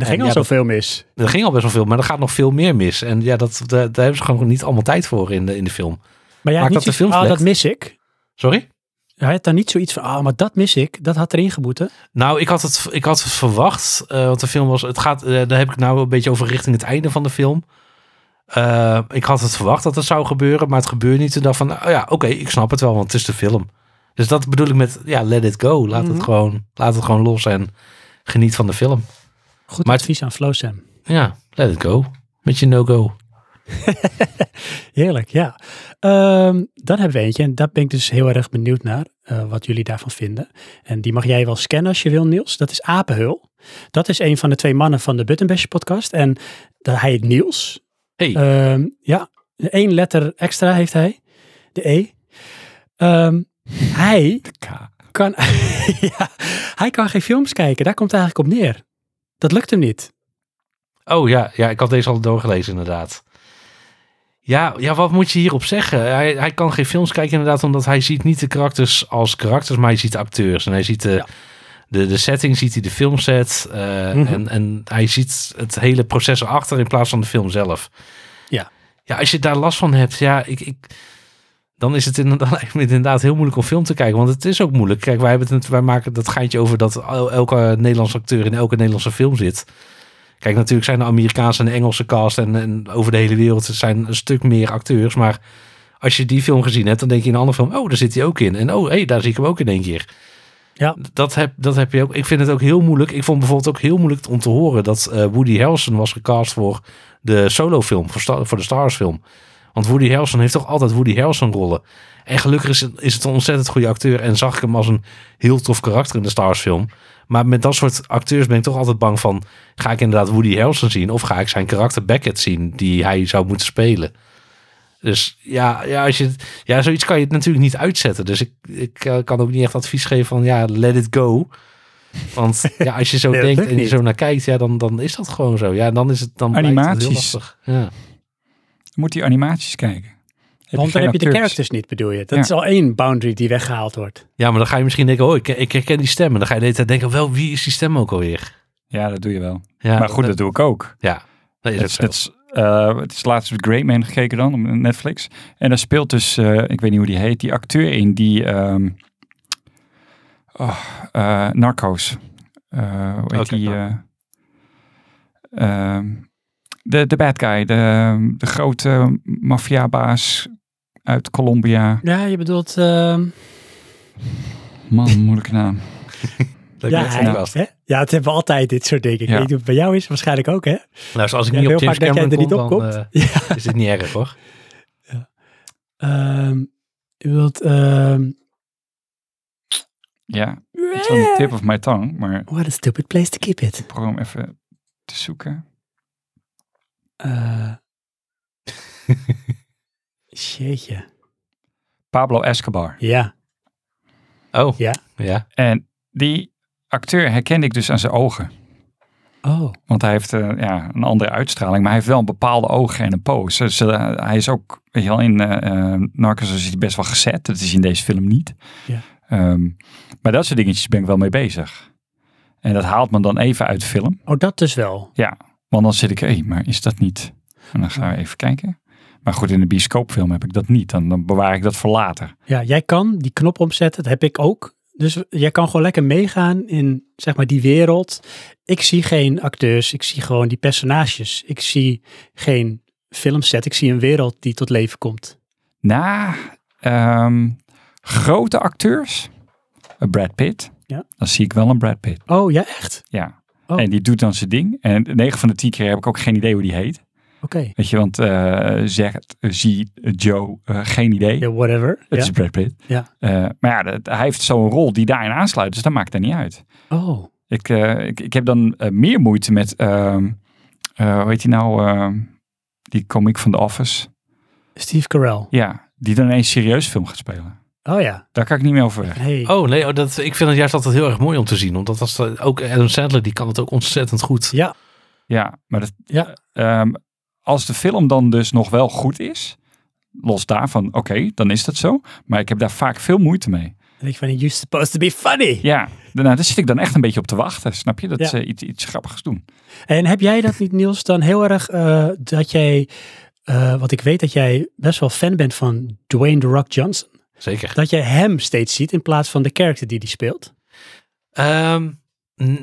En er ging al zoveel mis. Er ging al best wel veel, maar er gaat nog veel meer mis. En ja, dat, daar, daar hebben ze gewoon niet allemaal tijd voor in de, in de film. Maar ja, Maakt niet dat de film oh, dat mis ik. Sorry? Hij had dan niet zoiets van, ah, maar dat mis ik. Dat had erin geboeten. Nou, ik had het, ik had het verwacht. eh, want de film was. Het gaat. eh, daar heb ik nou een beetje over richting het einde van de film. Eh, ik had het verwacht dat het zou gebeuren, maar het gebeurde niet. Dacht ik van, oh ja, oké, ik snap het wel, want het is de film. Dus dat bedoel ik met, ja, let it go. Laat, Mhm. het, gewoon, laat het gewoon los en geniet van de film. Goed Maar het- advies aan Flo Sam. Ja, let it go. Met je no-go. Heerlijk, ja. Ehm, dan hebben we eentje en daar ben ik dus heel erg benieuwd naar. eh, wat jullie daarvan vinden. En die mag jij wel scannen als je wil, Niels. Dat is Apenhul. Dat is een van de twee mannen van de Buttonbash podcast. En dat, hij heet Niels. Hey, Ehm, ja, één letter extra heeft hij. De E. Ehm, hij K. kan, ja, hij kan geen films kijken. Daar komt het eigenlijk op neer. Dat lukt hem niet. Oh ja, ja, ik had deze al doorgelezen inderdaad. Ja, ja, wat moet je hierop zeggen? Hij, hij kan geen films kijken inderdaad, omdat hij ziet niet de karakters als karakters, maar hij ziet de acteurs. En hij ziet de, Ja. de, de setting, ziet hij de filmset. Mhm. en, en hij ziet het hele proces erachter in plaats van de film zelf. Ja. Ja, als je daar last van hebt, ja, ik... ik dan is het inderdaad, inderdaad heel moeilijk om film te kijken. Want het is ook moeilijk. Kijk, wij, hebben het, wij maken dat geintje over dat el- elke Nederlandse acteur in elke Nederlandse film zit. Kijk, natuurlijk zijn de Amerikaanse en de Engelse cast en, en over de hele wereld zijn een stuk meer acteurs. Maar als je die film gezien hebt, dan denk je in een andere film, oh, daar zit hij ook in. En oh, hé, hey, daar zie ik hem ook in één keer. Ja. Dat heb, dat heb je ook. Ik vind het ook heel moeilijk. Ik vond bijvoorbeeld ook heel moeilijk om te horen dat eh, Woody Harrelson was gecast voor de solofilm, voor, Star- voor de Stars film. Want Woody Harrelson heeft toch altijd Woody Harrelson rollen. En gelukkig is het, is het een ontzettend goede acteur. En zag ik hem als een heel tof karakter in de Stars film. Maar met dat soort acteurs ben ik toch altijd bang van... ga ik inderdaad Woody Harrelson zien... of ga ik zijn karakter Beckett zien die hij zou moeten spelen. Dus ja, ja, als je, ja zoiets kan je het natuurlijk niet uitzetten. Dus ik, ik eh, kan ook niet echt advies geven van ja, let it go. Want ja, als je zo Nee, denkt en je niet. zo naar kijkt... ja, dan, dan is dat gewoon zo. Ja, dan is het dan het heel Animaties. lastig. Ja. Je moet die animaties kijken. Heb Want dan heb je de characters niet, bedoel je. Dat Ja. is al één boundary die weggehaald wordt. Ja, maar dan ga je misschien denken, oh, ik, ik herken die stem. En dan ga je de hele tijd denken, wel, wie is die stem ook alweer? Ja, dat doe je wel. Ja, maar goed, dat doe ik ook. Ja, dat is Het eh, het is laatst met Great Man gekeken dan, op Netflix. En daar speelt dus, eh, ik weet niet hoe die heet, die acteur in die ehm oh, eh, Narcos. Eh hoe heet die? nou. ehm, de, de bad guy, de, de grote maffiabaas uit Colombia. Ja, je bedoelt... ehm, Man, moeilijke naam. Ja, hij- hè? ja, het hebben we altijd, dit soort dingen. Ik Ja. weet niet hoe het bij jou is, waarschijnlijk ook, hè? Nou, dus als ik Ja, niet op James vaak dat jij Cameron er niet kom, op dan komt. eh, is dit niet erg hoor. Ehm, je bedoelt... ehm, Ja, het is on the tip of my tongue, maar What a stupid place to keep it. ik probeer hem even te zoeken. Eh Jeetje. Pablo Escobar. Ja. Oh, Ja. ja. En die acteur herkende ik dus aan zijn ogen. Oh. Want hij heeft eh, ja, een andere uitstraling, maar hij heeft wel een bepaalde ogen en een pose. Dus hij is ook, weet je wel, in eh eh, Narcos is hij best wel gezet. Dat is in deze film niet. Ja. Ehm, maar dat soort dingetjes ben ik wel mee bezig. En dat haalt me dan even uit de film. Oh, dat dus wel. Want dan zit ik, hé, maar is dat niet? En dan gaan we even kijken. Maar goed, in de bioscoopfilm heb ik dat niet. Dan, dan bewaar ik dat voor later. Ja, jij kan die knop omzetten, dat heb ik ook. Dus jij kan gewoon lekker meegaan in, zeg maar, die wereld. Ik zie geen acteurs, ik zie gewoon die personages. Ik zie geen filmset, ik zie een wereld die tot leven komt. Na ehm, grote acteurs, een Brad Pitt, Ja. dan zie ik wel een Brad Pitt. Oh, ja, echt? Ja. Oh. En die doet dan zijn ding. En 9 van de 10 keer heb ik ook geen idee hoe die heet. Oké. Weet je, want eh zegt, eh, zie eh, Joe, geen idee. Ja, whatever. Het is Brad Pitt. Ja. Maar ja, dat- hij heeft zo'n rol die daarin aansluit, dus dat maakt er niet uit. Oh, Ik, ik, ik heb dan meer moeite met, ehm eh, hoe heet die nou, ehm, die comic van The Office. Steve Carell. Ja, die dan ineens serieus film gaat spelen. Oh ja. Daar kan ik niet meer over weg. Hey. Oh nee, oh, dat, ik vind het juist altijd heel erg mooi om te zien. Omdat als dat, ook Adam Sandler, die kan het ook ontzettend goed. Ja, Ja, maar dat, Ja. ehm, als de film dan dus nog wel goed is, los daarvan, oké, dan is dat zo. Maar ik heb daar vaak veel moeite mee. dan denk je van, you're supposed to be funny. Ja, daarna daar zit ik dan echt een beetje op te wachten. Snap je? Dat Ja. ze iets, iets grappigs doen. En heb jij dat niet, Niels, dan heel erg eh, dat jij, eh wat ik weet dat jij best wel fan bent van Dwayne The Rock Johnson. Zeker. Dat jij hem steeds ziet in plaats van de character die hij speelt. Ehm,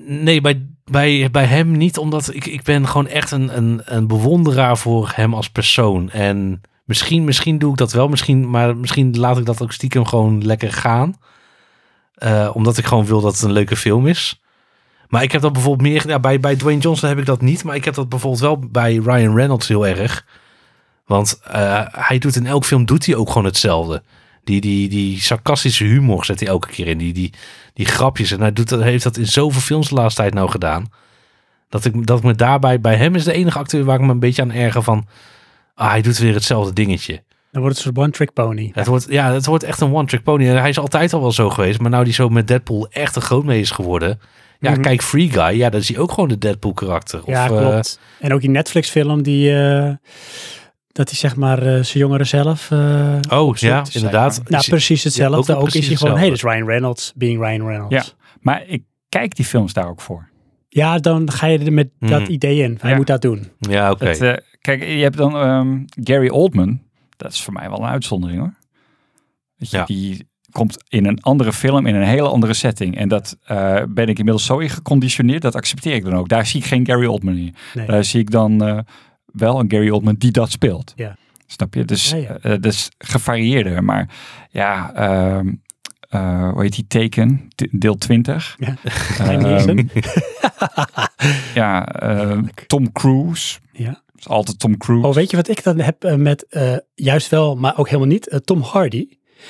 nee, bij, bij, bij hem niet, omdat ik, ik ben gewoon echt een, een, een bewonderaar voor hem als persoon. En misschien, misschien doe ik dat wel, misschien, maar misschien laat ik dat ook stiekem gewoon lekker gaan. Eh, omdat ik gewoon wil dat het een leuke film is. Maar ik heb dat bijvoorbeeld meer, ja, bij, bij Dwayne Johnson heb ik dat niet, maar ik heb dat bijvoorbeeld wel bij Ryan Reynolds heel erg. Want eh, hij doet in elk film doet hij ook gewoon hetzelfde. Die, die, die sarcastische humor zet hij elke keer in. Die, die, die grapjes. En hij doet dat, heeft dat in zoveel films de laatste tijd nou gedaan. Dat ik, dat ik me daarbij, bij hem is de enige acteur waar ik me een beetje aan erger van. Ah, hij doet weer hetzelfde dingetje. Dan wordt het een soort one-trick pony. Het wordt, ja, het wordt echt een one-trick pony. En hij is altijd al wel zo geweest. Maar nou die zo met Deadpool echt een groot mee is geworden. Ja, Mhm. kijk, Free Guy. Ja, dat is hij ook gewoon de Deadpool karakter. Ja, eh, klopt. en ook die Netflix-film die, eh, dat hij zeg maar eh, zijn jongeren zelf uh, oh, ja, inderdaad. Nou, Is- precies hetzelfde. ook ook precies is hij gewoon, hey, dat is Ryan Reynolds, being Ryan Reynolds. Ja. Maar ik kijk die films daar ook voor. Ja, dan ga je er met dat Mhm. idee in. Hij Ja. moet dat doen. Ja, oké. Het, eh, kijk, je hebt dan ehm, Gary Oldman. Dat is voor mij wel een uitzondering hoor. Weet je, Ja. Die komt in een andere film, in een hele andere setting. En dat eh, ben ik inmiddels zo in geconditioneerd, dat accepteer ik dan ook. Daar zie ik geen Gary Oldman in. Nee. Daar zie ik dan eh, wel een Gary Oldman die dat speelt. Ja. Snap je? Dus, Ja, ja. eh, dus gevarieerder. Maar ja, ehm, eh, hoe heet die teken? Deel 20. Ja. Neeson. ja, ehm, Tom Cruise. Ja. is altijd Tom Cruise. Oh, weet je wat ik dan heb eh, met, eh, juist wel, maar ook helemaal niet, eh, Tom Hardy.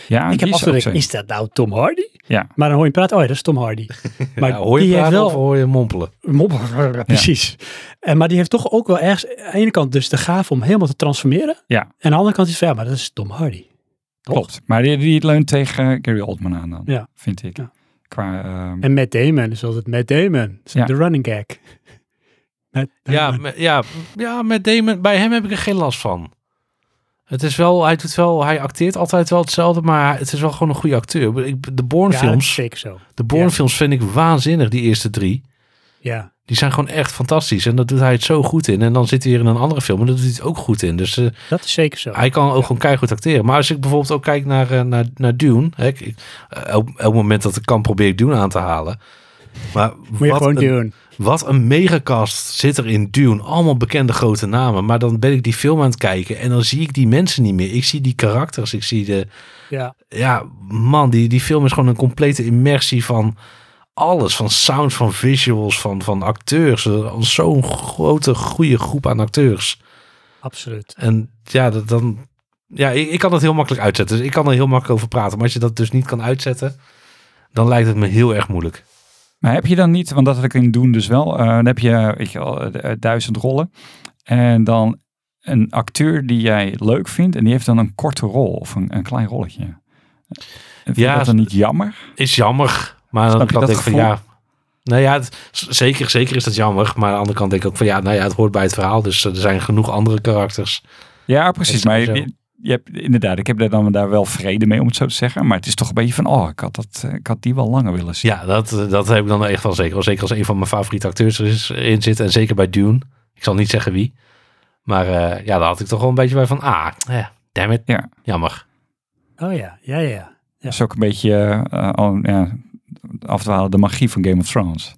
ja, ik heb zo. is dat nou Tom Hardy? Ja. Maar dan hoor je praten, oh ja, dat is Tom Hardy. Maar Ja, hoor je die heeft wel, of hoor je mompelen? Mop- precies. En, maar die heeft toch ook wel ergens, aan de ene kant dus de gave om helemaal te transformeren. Ja. En aan de andere kant is het van, ja, maar dat is Tom Hardy. Toch? Klopt. Maar die, die leunt tegen Gary Oldman aan dan, Ja. vind ik. Ja. Qua, ehm, En Matt Damon is altijd Matt Damon. Dat is Ja. De running gag. Matt Ja, ja, ja, met Damon, bij hem heb ik er geen last van. Het is wel, hij doet wel, hij acteert altijd wel hetzelfde, maar het is wel gewoon een goede acteur. Ik, de Ja, Bourne-films, is zeker zo. de Bourne-films vind ik waanzinnig, die eerste drie. Ja, Die zijn gewoon echt fantastisch en dat doet hij het zo goed in. En dan zit hij weer in een andere film en dat doet hij het ook goed in. Dus eh, dat is zeker zo. hij kan ook gewoon keihard acteren. Maar als ik bijvoorbeeld ook kijk naar, eh, naar, naar Dune, hè, ik, ik- elk, elk moment dat ik kan probeer ik Dune aan te halen. Maar Moet je wat gewoon een, doen. Wat een megacast zit er in Dune. Allemaal bekende grote namen. Maar dan ben ik die film aan het kijken en dan zie ik die mensen niet meer. Ik zie die karakters. Ik zie de... Ja, Ja, man, die, die film is gewoon een complete immersie van alles. Van sounds, van visuals, van, van acteurs. Zo'n grote, goede groep aan acteurs. absoluut. En ja, dat, dan... Ja, ik, ik kan dat heel makkelijk uitzetten. Dus ik kan er heel makkelijk over praten. Maar als je dat dus niet kan uitzetten, dan lijkt het me heel erg moeilijk. Maar heb je dan niet, want dat had ik in doen dus wel, eh, dan heb je, weet je wel, eh, eh, duizend rollen. En dan een acteur die jij leuk vindt en die heeft dan een korte rol of een, een klein rolletje. Vind je Ja, dat dan niet jammer? Is jammer. Maar dan Snap je kan dat ik van ja. Nou ja, het- zeker, zeker is dat jammer. Maar aan de andere kant denk ik ook van ja, nou ja, het hoort bij het verhaal. Dus er zijn genoeg andere karakters. Ja, precies. Maar je. Je hebt inderdaad, ik heb daar dan daar wel vrede mee om het zo te zeggen. Maar het is toch een beetje van, oh, ik had, dat, eh, ik had die wel langer willen zien. Ja, dat, eh, dat heb ik dan echt wel zeker. Zeker als een van mijn favoriete acteurs er is, in zit. En zeker bij Dune. Ik zal niet zeggen wie. Maar eh, ja, daar had ik toch wel een beetje bij van, ah, eh, damn it. Ja. Jammer. Oh ja, ja, ja, ja. Dat is ook een beetje, eh, oh, ja, afdwalen, de magie van Game of Thrones.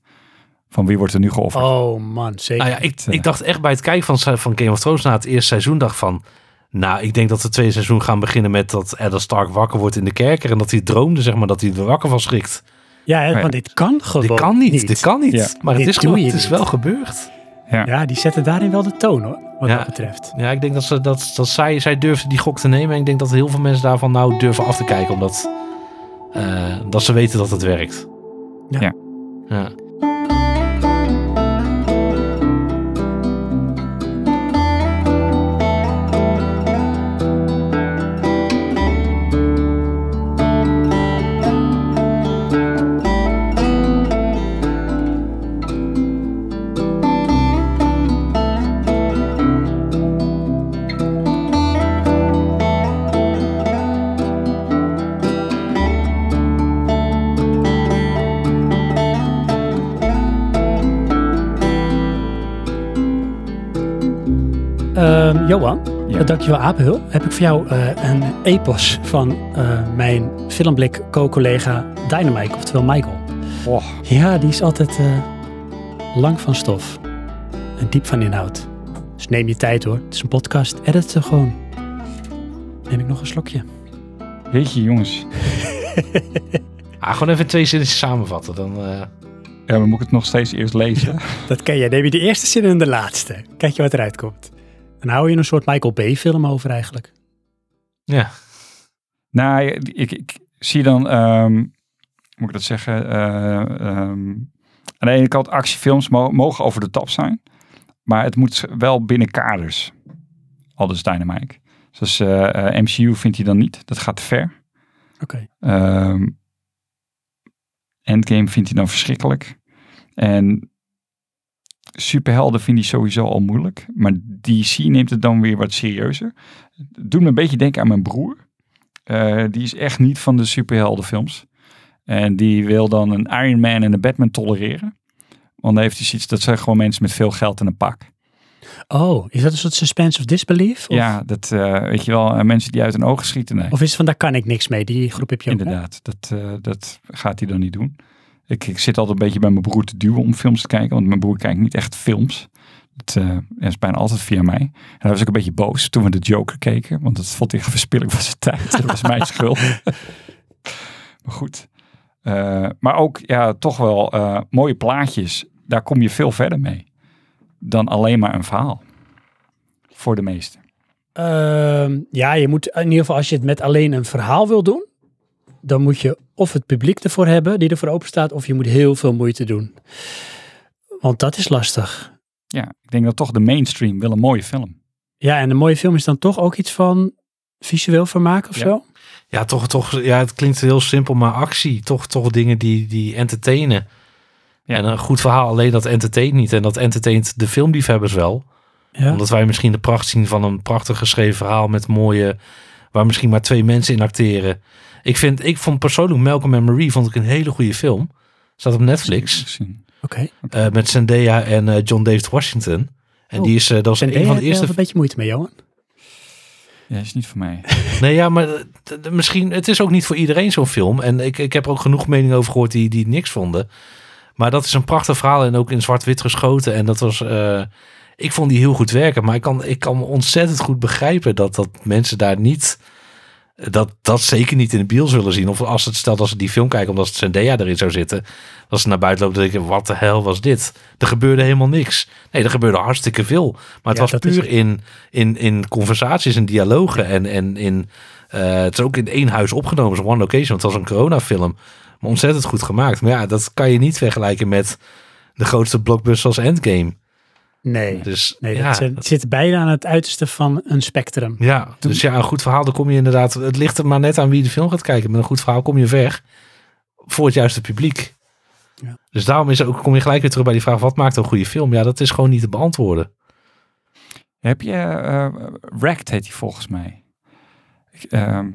Van wie wordt er nu geofferd? Oh man, zeker. Nou ja, ik, ik dacht echt bij het kijken van, van Game of Thrones na het eerste seizoen, dacht van, nou, ik denk dat het tweede seizoen gaan beginnen met dat Eddard Stark wakker wordt in de kerker en dat hij droomde, zeg maar, dat hij er wakker van schrikt. ja, hè, ja. want dit kan gewoon Dit kan niet, dit kan niet. Ja. Maar het is gewoon, het is wel gebeurd. Ja, die zetten daarin wel de toon hoor, wat Ja. dat betreft. Ja, ik denk dat, ze, dat, dat zij, zij durfde die gok te nemen en ik denk dat heel veel mensen daarvan nou durven af te kijken, omdat eh, dat ze weten dat het werkt. Ja. Ja. Dankjewel Apenhul. Heb ik voor jou eh, een epos van eh, mijn filmblik co-collega Dynamite, oftewel Michael. Oh, Ja, die is altijd eh, lang van stof en diep van inhoud. Dus neem je tijd hoor. Het is een podcast. Edit ze gewoon. Neem ik nog een slokje. jeetje jongens. Ah, gewoon even twee zinnetjes samenvatten. Dan, eh, Ja, maar moet ik het nog steeds eerst lezen? Dat ken je. Neem je de eerste zin en de laatste. Kijk je wat eruit komt. Dan hou je een soort Michael Bay film over eigenlijk. ja. nou, ik, ik zie dan, ehm, hoe moet ik dat zeggen? Eh, ehm, aan de ene kant, actiefilms mo- mogen over de top zijn. Maar het moet wel binnen kaders. Aldus Dynamite. Zoals eh, eh, MCU vindt hij dan niet. Dat gaat te ver. Oké. Ehm, Endgame vindt hij dan verschrikkelijk. En superhelden vind hij sowieso al moeilijk. Maar DC neemt het dan weer wat serieuzer. Het doet me een beetje denken aan mijn broer. Eh, die is echt niet van de superheldenfilms. En die wil dan een Iron Man en een Batman tolereren. Want dan heeft hij zoiets, dat zijn gewoon mensen met veel geld en een pak. Oh, is dat een soort suspense of disbelief? Of, Ja, dat eh, weet je wel, eh, mensen die uit hun ogen schieten. Nee, of is het van daar kan ik niks mee? Die groep heb je ook. hè? inderdaad, dat, dat gaat hij dan niet doen. Ik, ik zit altijd een beetje bij mijn broer te duwen om films te kijken, want mijn broer kijkt niet echt films. Het eh, is bijna altijd via mij. En hij was ook een beetje boos toen we de Joker keken, want dat vond hij verspilling van zijn tijd. Dat was mijn schuld. maar goed. Eh, maar ook ja, toch wel eh, mooie plaatjes. Daar kom je veel verder mee dan alleen maar een verhaal. Voor de meesten. Ehm, ja, je moet in ieder geval als je het met alleen een verhaal wil doen, dan moet je of het publiek ervoor hebben die ervoor open staat, of je moet heel veel moeite doen. Want dat is lastig. Ja, ik denk dat toch de mainstream wil een mooie film. Ja, en een mooie film is dan toch ook iets van visueel vermaak of Ja. zo? Ja, toch, toch, ja, het klinkt heel simpel, maar actie. Toch, toch dingen die, die entertainen. Ja. En een goed verhaal, alleen dat entertaint niet. En dat entertaint de filmliefhebbers wel. Ja. Omdat wij misschien de pracht zien van een prachtig geschreven verhaal met mooie, waar misschien maar twee mensen in acteren. Ik, vind, ik vond persoonlijk Malcolm and Marie vond ik een hele goede film. Staat op Netflix. Oké. eh, met Zendaya en eh, John David Washington. En Oh. die is, eh, dat is En een van de eerste een beetje moeite mee, Johan. Ja, is niet voor mij. Nee, ja, maar misschien, het is ook niet voor iedereen zo'n film. En ik, ik heb er ook genoeg meningen over gehoord die, die niks vonden. Maar dat is een prachtig verhaal en ook in zwart-wit geschoten. En dat was, eh, ik vond die heel goed werken. Maar ik kan, ik kan ontzettend goed begrijpen dat, dat mensen daar niet, dat, dat zeker niet in de biel zullen zien. Of als het stelt als ze die film kijken, omdat Zendaya erin zou zitten. Als ze naar buiten lopen, dan denk ik, wat de hel was dit? Er gebeurde helemaal niks. Nee, er gebeurde hartstikke veel. Maar het Ja, was is puur het. in, in, in conversaties en dialogen. En, en in, eh, het is ook in één huis opgenomen, zo'n one location. Want het was een coronafilm. Maar ontzettend goed gemaakt. Maar ja, dat kan je niet vergelijken met de grootste blockbuster als Endgame. Nee, Dus nee ja, dat, het zit bijna aan het uiterste van een spectrum. ja, dus ja, een goed verhaal, dan kom je inderdaad... Het ligt er maar net aan wie de film gaat kijken. Met een goed verhaal kom je ver voor het juiste publiek. Ja. Dus daarom is ook, kom je gelijk weer terug bij die vraag... wat maakt een goede film? Ja, dat is gewoon niet te beantwoorden. Heb je, eh Wrecked heet hij volgens mij. Ik, ehm,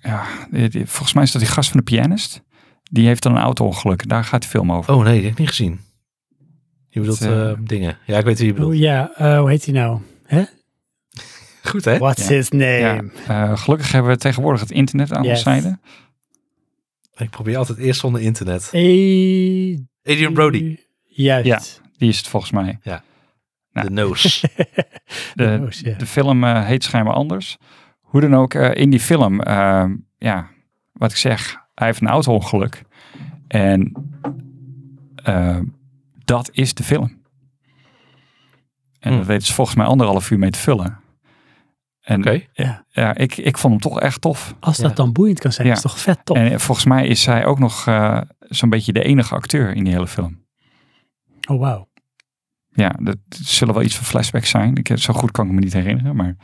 ja, die- die- volgens mij is dat die gast van de pianist. Die heeft dan een auto-ongeluk. Daar gaat de film over. Oh nee, die heb ik niet gezien. Je bedoelt eh, eh, dingen. Ja, ik weet wie je bedoelt. Oh ja, eh, hoe heet hij nou? Hè? Goed hè? What's Ja. his name? Ja, eh, gelukkig hebben we tegenwoordig het internet aan Yes. onze zijde. Ik probeer altijd eerst zonder internet. Eh, Adrian Brody, Juist. Ja. Die is het volgens mij. Nou. de nose. De, shit. de film eh, heet schijnbaar anders. Hoe dan ook, eh, in die film, ja, wat ik zeg, hij heeft een auto-ongeluk. En dat is de film. En Hmm. dat weten ze volgens mij anderhalf uur mee te vullen. En Oké. Ja. ja, ik, ik vond hem toch echt tof. Als dat Ja. dan boeiend kan zijn, Ja. is toch vet top. En volgens mij is zij ook nog eh, zo'n beetje de enige acteur in die hele film. Oh, wauw. Ja, dat zullen wel iets van flashbacks zijn. Ik, zo goed kan ik me niet herinneren, maar...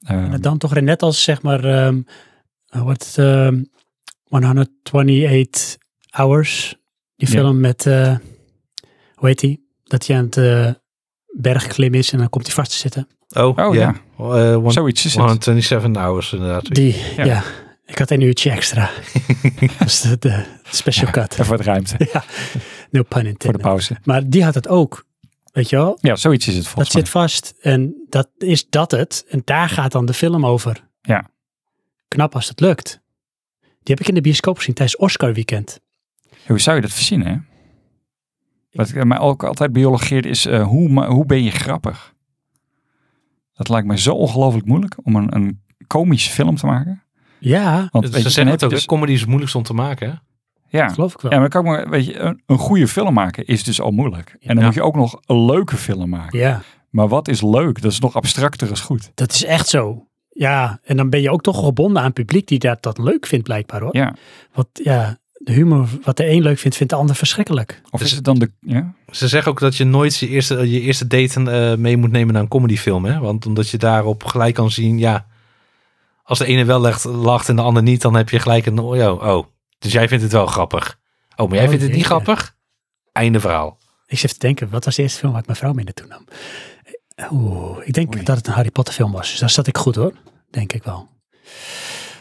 eh, En dan toch net als zeg maar, ehm wat ehm 128 Hours, die Ja. film met, eh, hoe heet die? Dat hij aan het eh, bergklim is en dan komt hij vast te zitten. Oh, Oh, ja. ja. Eh, one- zoiets is het. 127 hours inderdaad. Die, Ja. ja. Ik had een uurtje extra. dat is de, de special cut. Even wat ruimte ja, no pun voor de intended. pauze. Maar die had het ook. Weet je wel? Ja, zoiets is het Dat volgens zit vast en dat is dat het. En daar gaat dan de film over. Ja. Knap als het lukt. Die heb ik in de bioscoop gezien tijdens Oscar weekend. Hoe zou je dat verzinnen? Wat mij ook altijd biologeert is, eh, hoe, hoe ben je grappig? Dat lijkt me zo ongelooflijk moeilijk om een, een komische film te maken. Ja, Want Ze zeggen het ook, dus- comedy is het moeilijkst om te maken. Hè? ja, geloof ik wel. ja, maar kan ik me, weet je, een, een goede film maken is dus al moeilijk. En dan Ja. moet je ook nog een leuke film maken. Ja, Maar wat is leuk? Dat is nog abstracter als goed. dat is echt zo. Ja, en dan ben je ook toch gebonden aan het publiek die dat, dat leuk vindt blijkbaar hoor. Ja. Want ja, de humor, wat de een leuk vindt, vindt de ander verschrikkelijk. Of Dus- is het dan de... Ja? Ze zeggen ook dat je nooit je eerste, je eerste date eh, mee moet nemen naar een comedyfilm. Hè? Want omdat je daarop gelijk kan zien, ja, als de ene wel lacht, lacht en de ander niet, dan heb je gelijk een, oh, ja, oh, dus jij vindt het wel grappig. Oh, maar jij Oh, vindt het niet jeetje. grappig? Einde verhaal. Ik zit te denken, wat was de eerste film waar ik mijn vrouw mee naartoe nam? Oeh, ik denk Oei. dat het een Harry Potter film was. Dus daar zat ik goed hoor. Denk ik wel.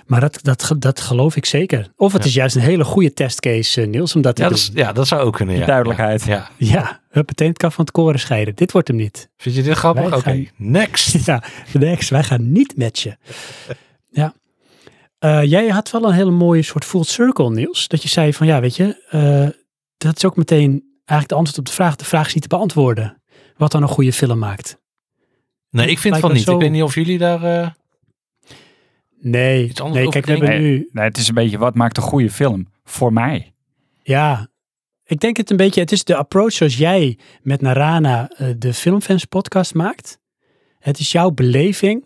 Maar dat, dat, dat geloof ik zeker. Of het Ja. is juist een hele goede testcase, eh, Niels, om dat te Ja, doen. dat, is- ja, dat zou ook kunnen. Ja. Duidelijkheid. Ja. Ja, huppatee, het kan van het koren scheiden. Dit wordt hem niet. Vind je dit grappig? Oké, gaan- next. Ja, next. Wij gaan niet matchen. Ja. Eh, jij had wel een hele mooie soort full circle, Niels. Dat je zei van, ja, weet je, eh, dat is ook meteen eigenlijk de antwoord op de vraag. De vraag is niet te beantwoorden. Wat dan een goede film maakt. Nee, ik vind van niet. zo- Ik weet niet of jullie daar... eh, Nee, Iets anders nee kijk, we hebben nu... Nee, het is een beetje, wat maakt een goede film? Voor mij. Ja, ik denk het een beetje, het is de approach zoals jij met Narana eh, de Filmfans podcast maakt. Het is jouw beleving.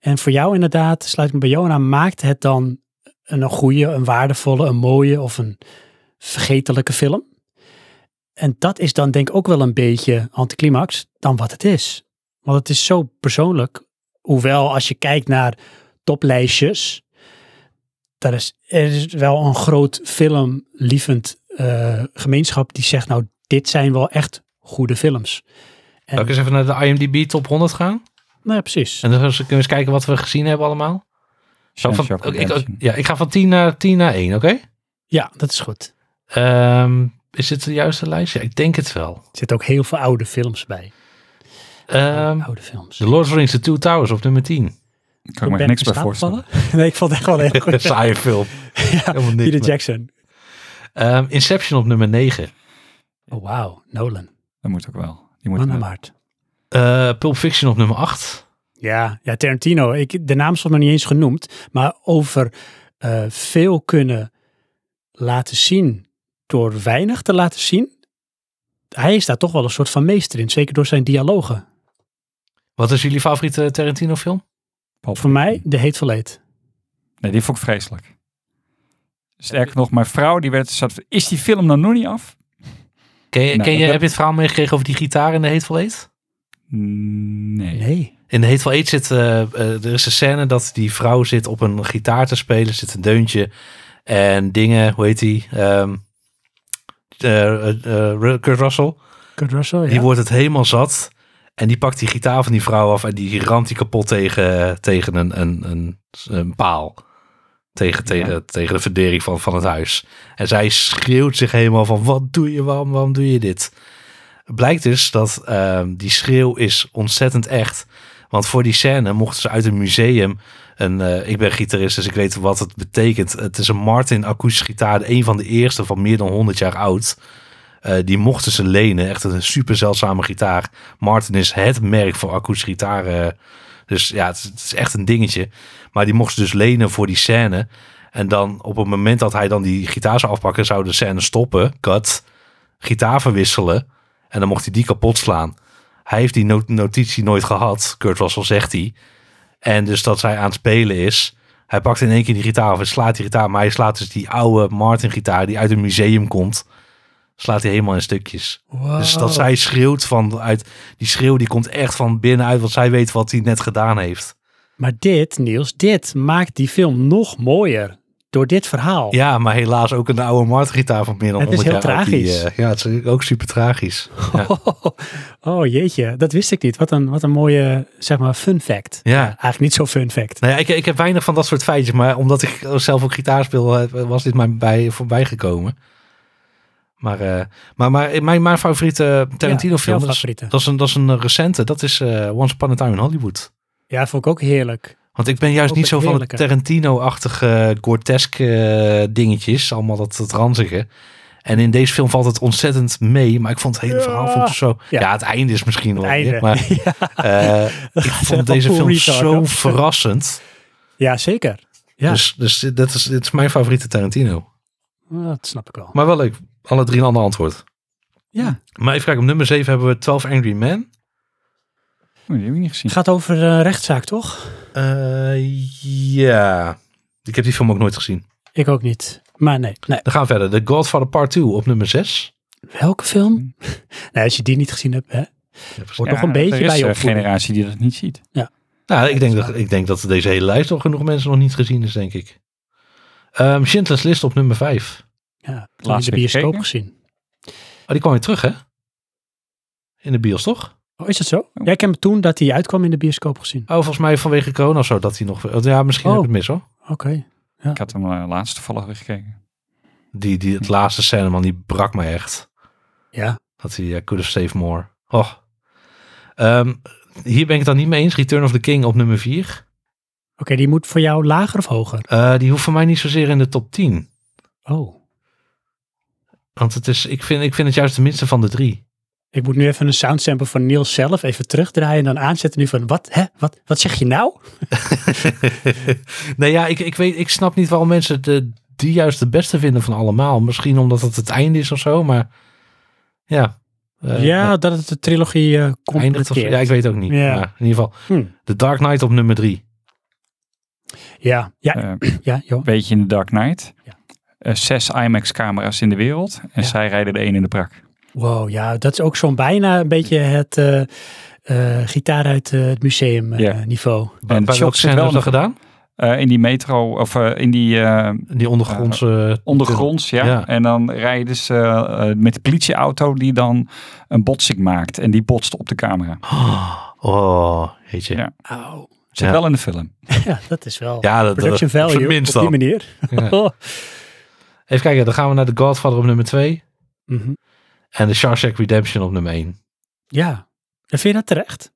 En voor jou inderdaad, sluit ik me bij jou aan, maakt het dan een, een goede, een waardevolle, een mooie of een vergetelijke film. En dat is dan denk ik ook wel een beetje anticlimax dan wat het is. Want het is zo persoonlijk. Hoewel als je kijkt naar toplijstjes, daar is, er is wel een groot filmlievend eh, gemeenschap die zegt, nou, dit zijn wel echt goede films. En, Zal ik eens even naar de IMDb top 100 gaan? nou ja, precies. En dan kunnen we eens kijken wat we gezien hebben allemaal. Zo van, ik, ja, ik ga van 10 naar, 10 naar 1, oké? Ja, dat is goed. Ehm, is dit de juiste lijst? Ja, ik denk het wel. Er zitten ook heel veel oude films bij. Ehm oude films. The Lord of the Rings, The Two Towers op nummer 10. Kan ik me Ben niks bij voorstellen. nee, ik vond het echt wel heel goed. Saaie film. ja, Helemaal niks Peter meer. Jackson. Ehm, Inception op nummer 9. Oh, wauw. Nolan. Dat moet ook wel. Die moet Man Maart. Eh Pulp Fiction op nummer 8. Ja, ja, Tarantino. Ik, de naam stond nog niet eens genoemd. Maar over eh, veel kunnen laten zien door weinig te laten zien. Hij is daar toch wel een soort van meester in. Zeker door zijn dialogen. Wat is jullie favoriete Tarantino film? Pulp Voor mij de Hateful Eight. Nee, die vond ik vreselijk. Sterker nog, mijn vrouw die werd, zat, is die film nog nog niet af? Ken je, Nou, ken je, dat- heb je het verhaal meegekregen over die gitaar in de Hateful Eight? Nee. Nee. In de Hateful Eight zit, eh, eh, er is een scène dat die vrouw zit op een gitaar te spelen, zit een deuntje en dingen, hoe heet die? Eh, Kurt Russell. Kurt Russell, ja. Die wordt het helemaal zat en die pakt die gitaar van die vrouw af en die ramt die kapot tegen, tegen een, een, een, een paal. Tegen, tegen, tegen de fundering van, van het huis. En zij schreeuwt zich helemaal van, wat doe je, waarom, waarom doe je dit? Blijkt dus dat ehm, die schreeuw is ontzettend echt. Want voor die scène mochten ze uit een museum, een, eh, ik ben gitarist dus ik weet wat het betekent. Het is een Martin akoestische gitaar, een van de eerste van meer dan 100 jaar oud. Eh, die mochten ze lenen, echt een super zeldzame gitaar. Martin is het merk voor akoestische gitaren. Dus ja, het is, echt een dingetje. Maar die mochten ze dus lenen voor die scène. En dan op het moment dat hij dan die gitaar zou afpakken, zou de scène stoppen, cut, gitaar verwisselen. En dan mocht hij die kapot slaan. Hij heeft die not- notitie nooit gehad, Kurt Russell zegt hij. En dus dat zij aan het spelen is. Hij pakt in één keer die gitaar af en slaat die gitaar. Maar hij slaat dus die oude Martin gitaar die uit een museum komt. Slaat hij helemaal in stukjes. Dus dat zij schreeuwt van uit. Die schreeuw die komt echt van binnenuit. Want zij weet wat hij net gedaan heeft. Maar dit, Niels, dit maakt die film nog mooier. Door dit verhaal. Ja, maar helaas ook een oude Martin gitaar van meer dan Het is 100 heel die, tragisch. eh, ja, het is ook super tragisch. Ja. Oh, jeetje, dat wist ik niet. Wat een, wat een mooie, zeg maar, fun fact. Ja. Eigenlijk niet zo fun fact. Nou ja, ik, ik heb weinig van dat soort feitjes. Maar omdat ik zelf ook gitaar speel, eh, was dit mij bij, voorbij gekomen. Maar, eh, maar, maar mijn, mijn favoriete Tarantino Ja, film, dat is, dat, is een, dat is een recente. Dat is eh, Once Upon a Time in Hollywood. Ja, vond ik ook heerlijk. Want ik ben juist niet zo van het heerlijke. Tarantino-achtige, Gorteske eh, dingetjes. Allemaal dat, dat ranzige. En in deze film valt het ontzettend mee. Maar ik vond het hele Ja. verhaal vond zo... Ja. Ja. het einde is misschien wel Einde. weer. Maar eh, ik vond deze film retard, zo hoor. verrassend. ja, zeker. Ja, Dus, dus dat is, dit is mijn favoriete Tarantino. dat snap ik wel. Maar wel leuk. Alle drie een ander antwoord. Ja, Maar even kijken. Op nummer 7 hebben we 12 Angry Men. Oh, die heb ik niet gezien. het gaat over eh, rechtszaak, toch? Eh, ja. Ik heb die film ook nooit gezien. Ik ook niet. Maar nee, nee. Dan gaan we verder. The Godfather Part 2 op nummer 6. Welke film? Nee, als je die niet gezien hebt, hè? Wordt nog een beetje er is bij je een opvoeding. generatie die dat niet ziet. Nou, ik denk, dat, ik denk dat deze hele lijst nog genoeg mensen nog niet gezien is, denk ik. Ehm Schindler's List op nummer 5. Ja, toen in Laatst de bioscoop gekeken. gezien. Oh, die kwam weer terug, hè? In de bios, toch? Oh, is dat zo? Ja, ik heb hem toen dat hij uitkwam in de bioscoop gezien. Oh, volgens mij vanwege corona of zo, dat hij nog... Ja, misschien Oh. heb ik het mis, hoor. Oké. Ik had hem uh, laatst toevallig weer gekeken. Die, die, het laatste scène, man, die brak me echt. Ja. Dat hij uh, could have saved more. Oh. Um, hier ben ik het dan niet mee eens. Return of the King op nummer 4. Oké, die moet voor jou lager of hoger? Uh, die hoeft voor mij niet zozeer in de top 10. Oh. Want het is, ik, vind, ik vind het juist de minste van de drie. Ik moet nu even een soundsample van Niels zelf even terugdraaien en dan aanzetten nu van wat, hè, wat, wat zeg je nou? nee ja, ik, ik, weet, ik snap niet waarom mensen de, die juist de beste vinden van allemaal. Misschien omdat het het einde is of zo, maar ja. Uh, ja, dat het de trilogie uh, eindigt. Of, ja, ik weet ook niet. Ja. Maar in ieder geval, hm. The Dark Knight op nummer drie. Ja, ja, uh, ja joh. Weet je in The Dark Knight? Ja. zes IMAX-camera's in de wereld en Ja. zij rijden de één in de prak. Wow, ja, dat is ook zo'n bijna een beetje het uh, uh, gitaar uit uh, het museum niveau. En bij Shock welke scène dat nog- gedaan? Eh, in die metro, of eh, in die eh, Die ondergrondse... ondergronds, ja. Ja. En dan rijden ze eh, met de politieauto die dan een botsing maakt. En die botst op de camera. Oh, weet je. Ja. Auw. Zit Ja. wel in de film. Ja, dat is wel Ja, dat, production dat, value op die manier. Even kijken, dan gaan we naar The Godfather op nummer 2. Mhm. En The Shawshank Redemption op nummer 1. Ja, en vind je dat terecht?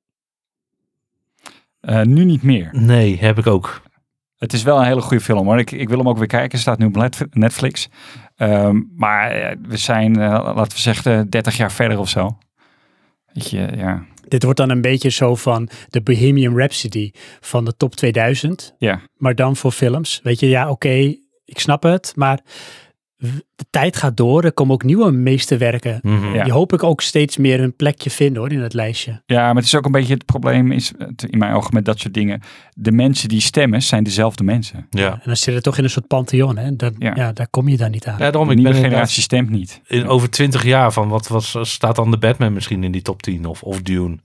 Eh, nu niet meer. Nee, heb ik ook. Het is wel een hele goede film hoor. Ik, ik wil hem ook weer kijken. Staat nu op Net- Netflix. Ehm, maar eh, we zijn, eh, laten we zeggen, 30 jaar verder of zo. Weet je, ja. Dit wordt dan een beetje zo van de Bohemian Rhapsody van de top 2000. Ja. Maar dan voor films. Weet je, ja, oké, ik snap het. Maar de tijd gaat door. Er komen ook nieuwe meesterwerken. Ja. Die hoop ik ook steeds meer een plekje vinden hoor, in het lijstje. ja, maar het is ook een beetje het probleem is, in mijn ogen met dat soort dingen. De mensen die stemmen zijn dezelfde mensen. Ja. En dan zit het toch in een soort pantheon. Hè? Dan, ja. Ja. daar kom je dan niet aan. ja, daarom De ik ben generatie stemt niet. in over 20 jaar van wat, wat staat dan de Batman misschien in die top 10 of, of Dune.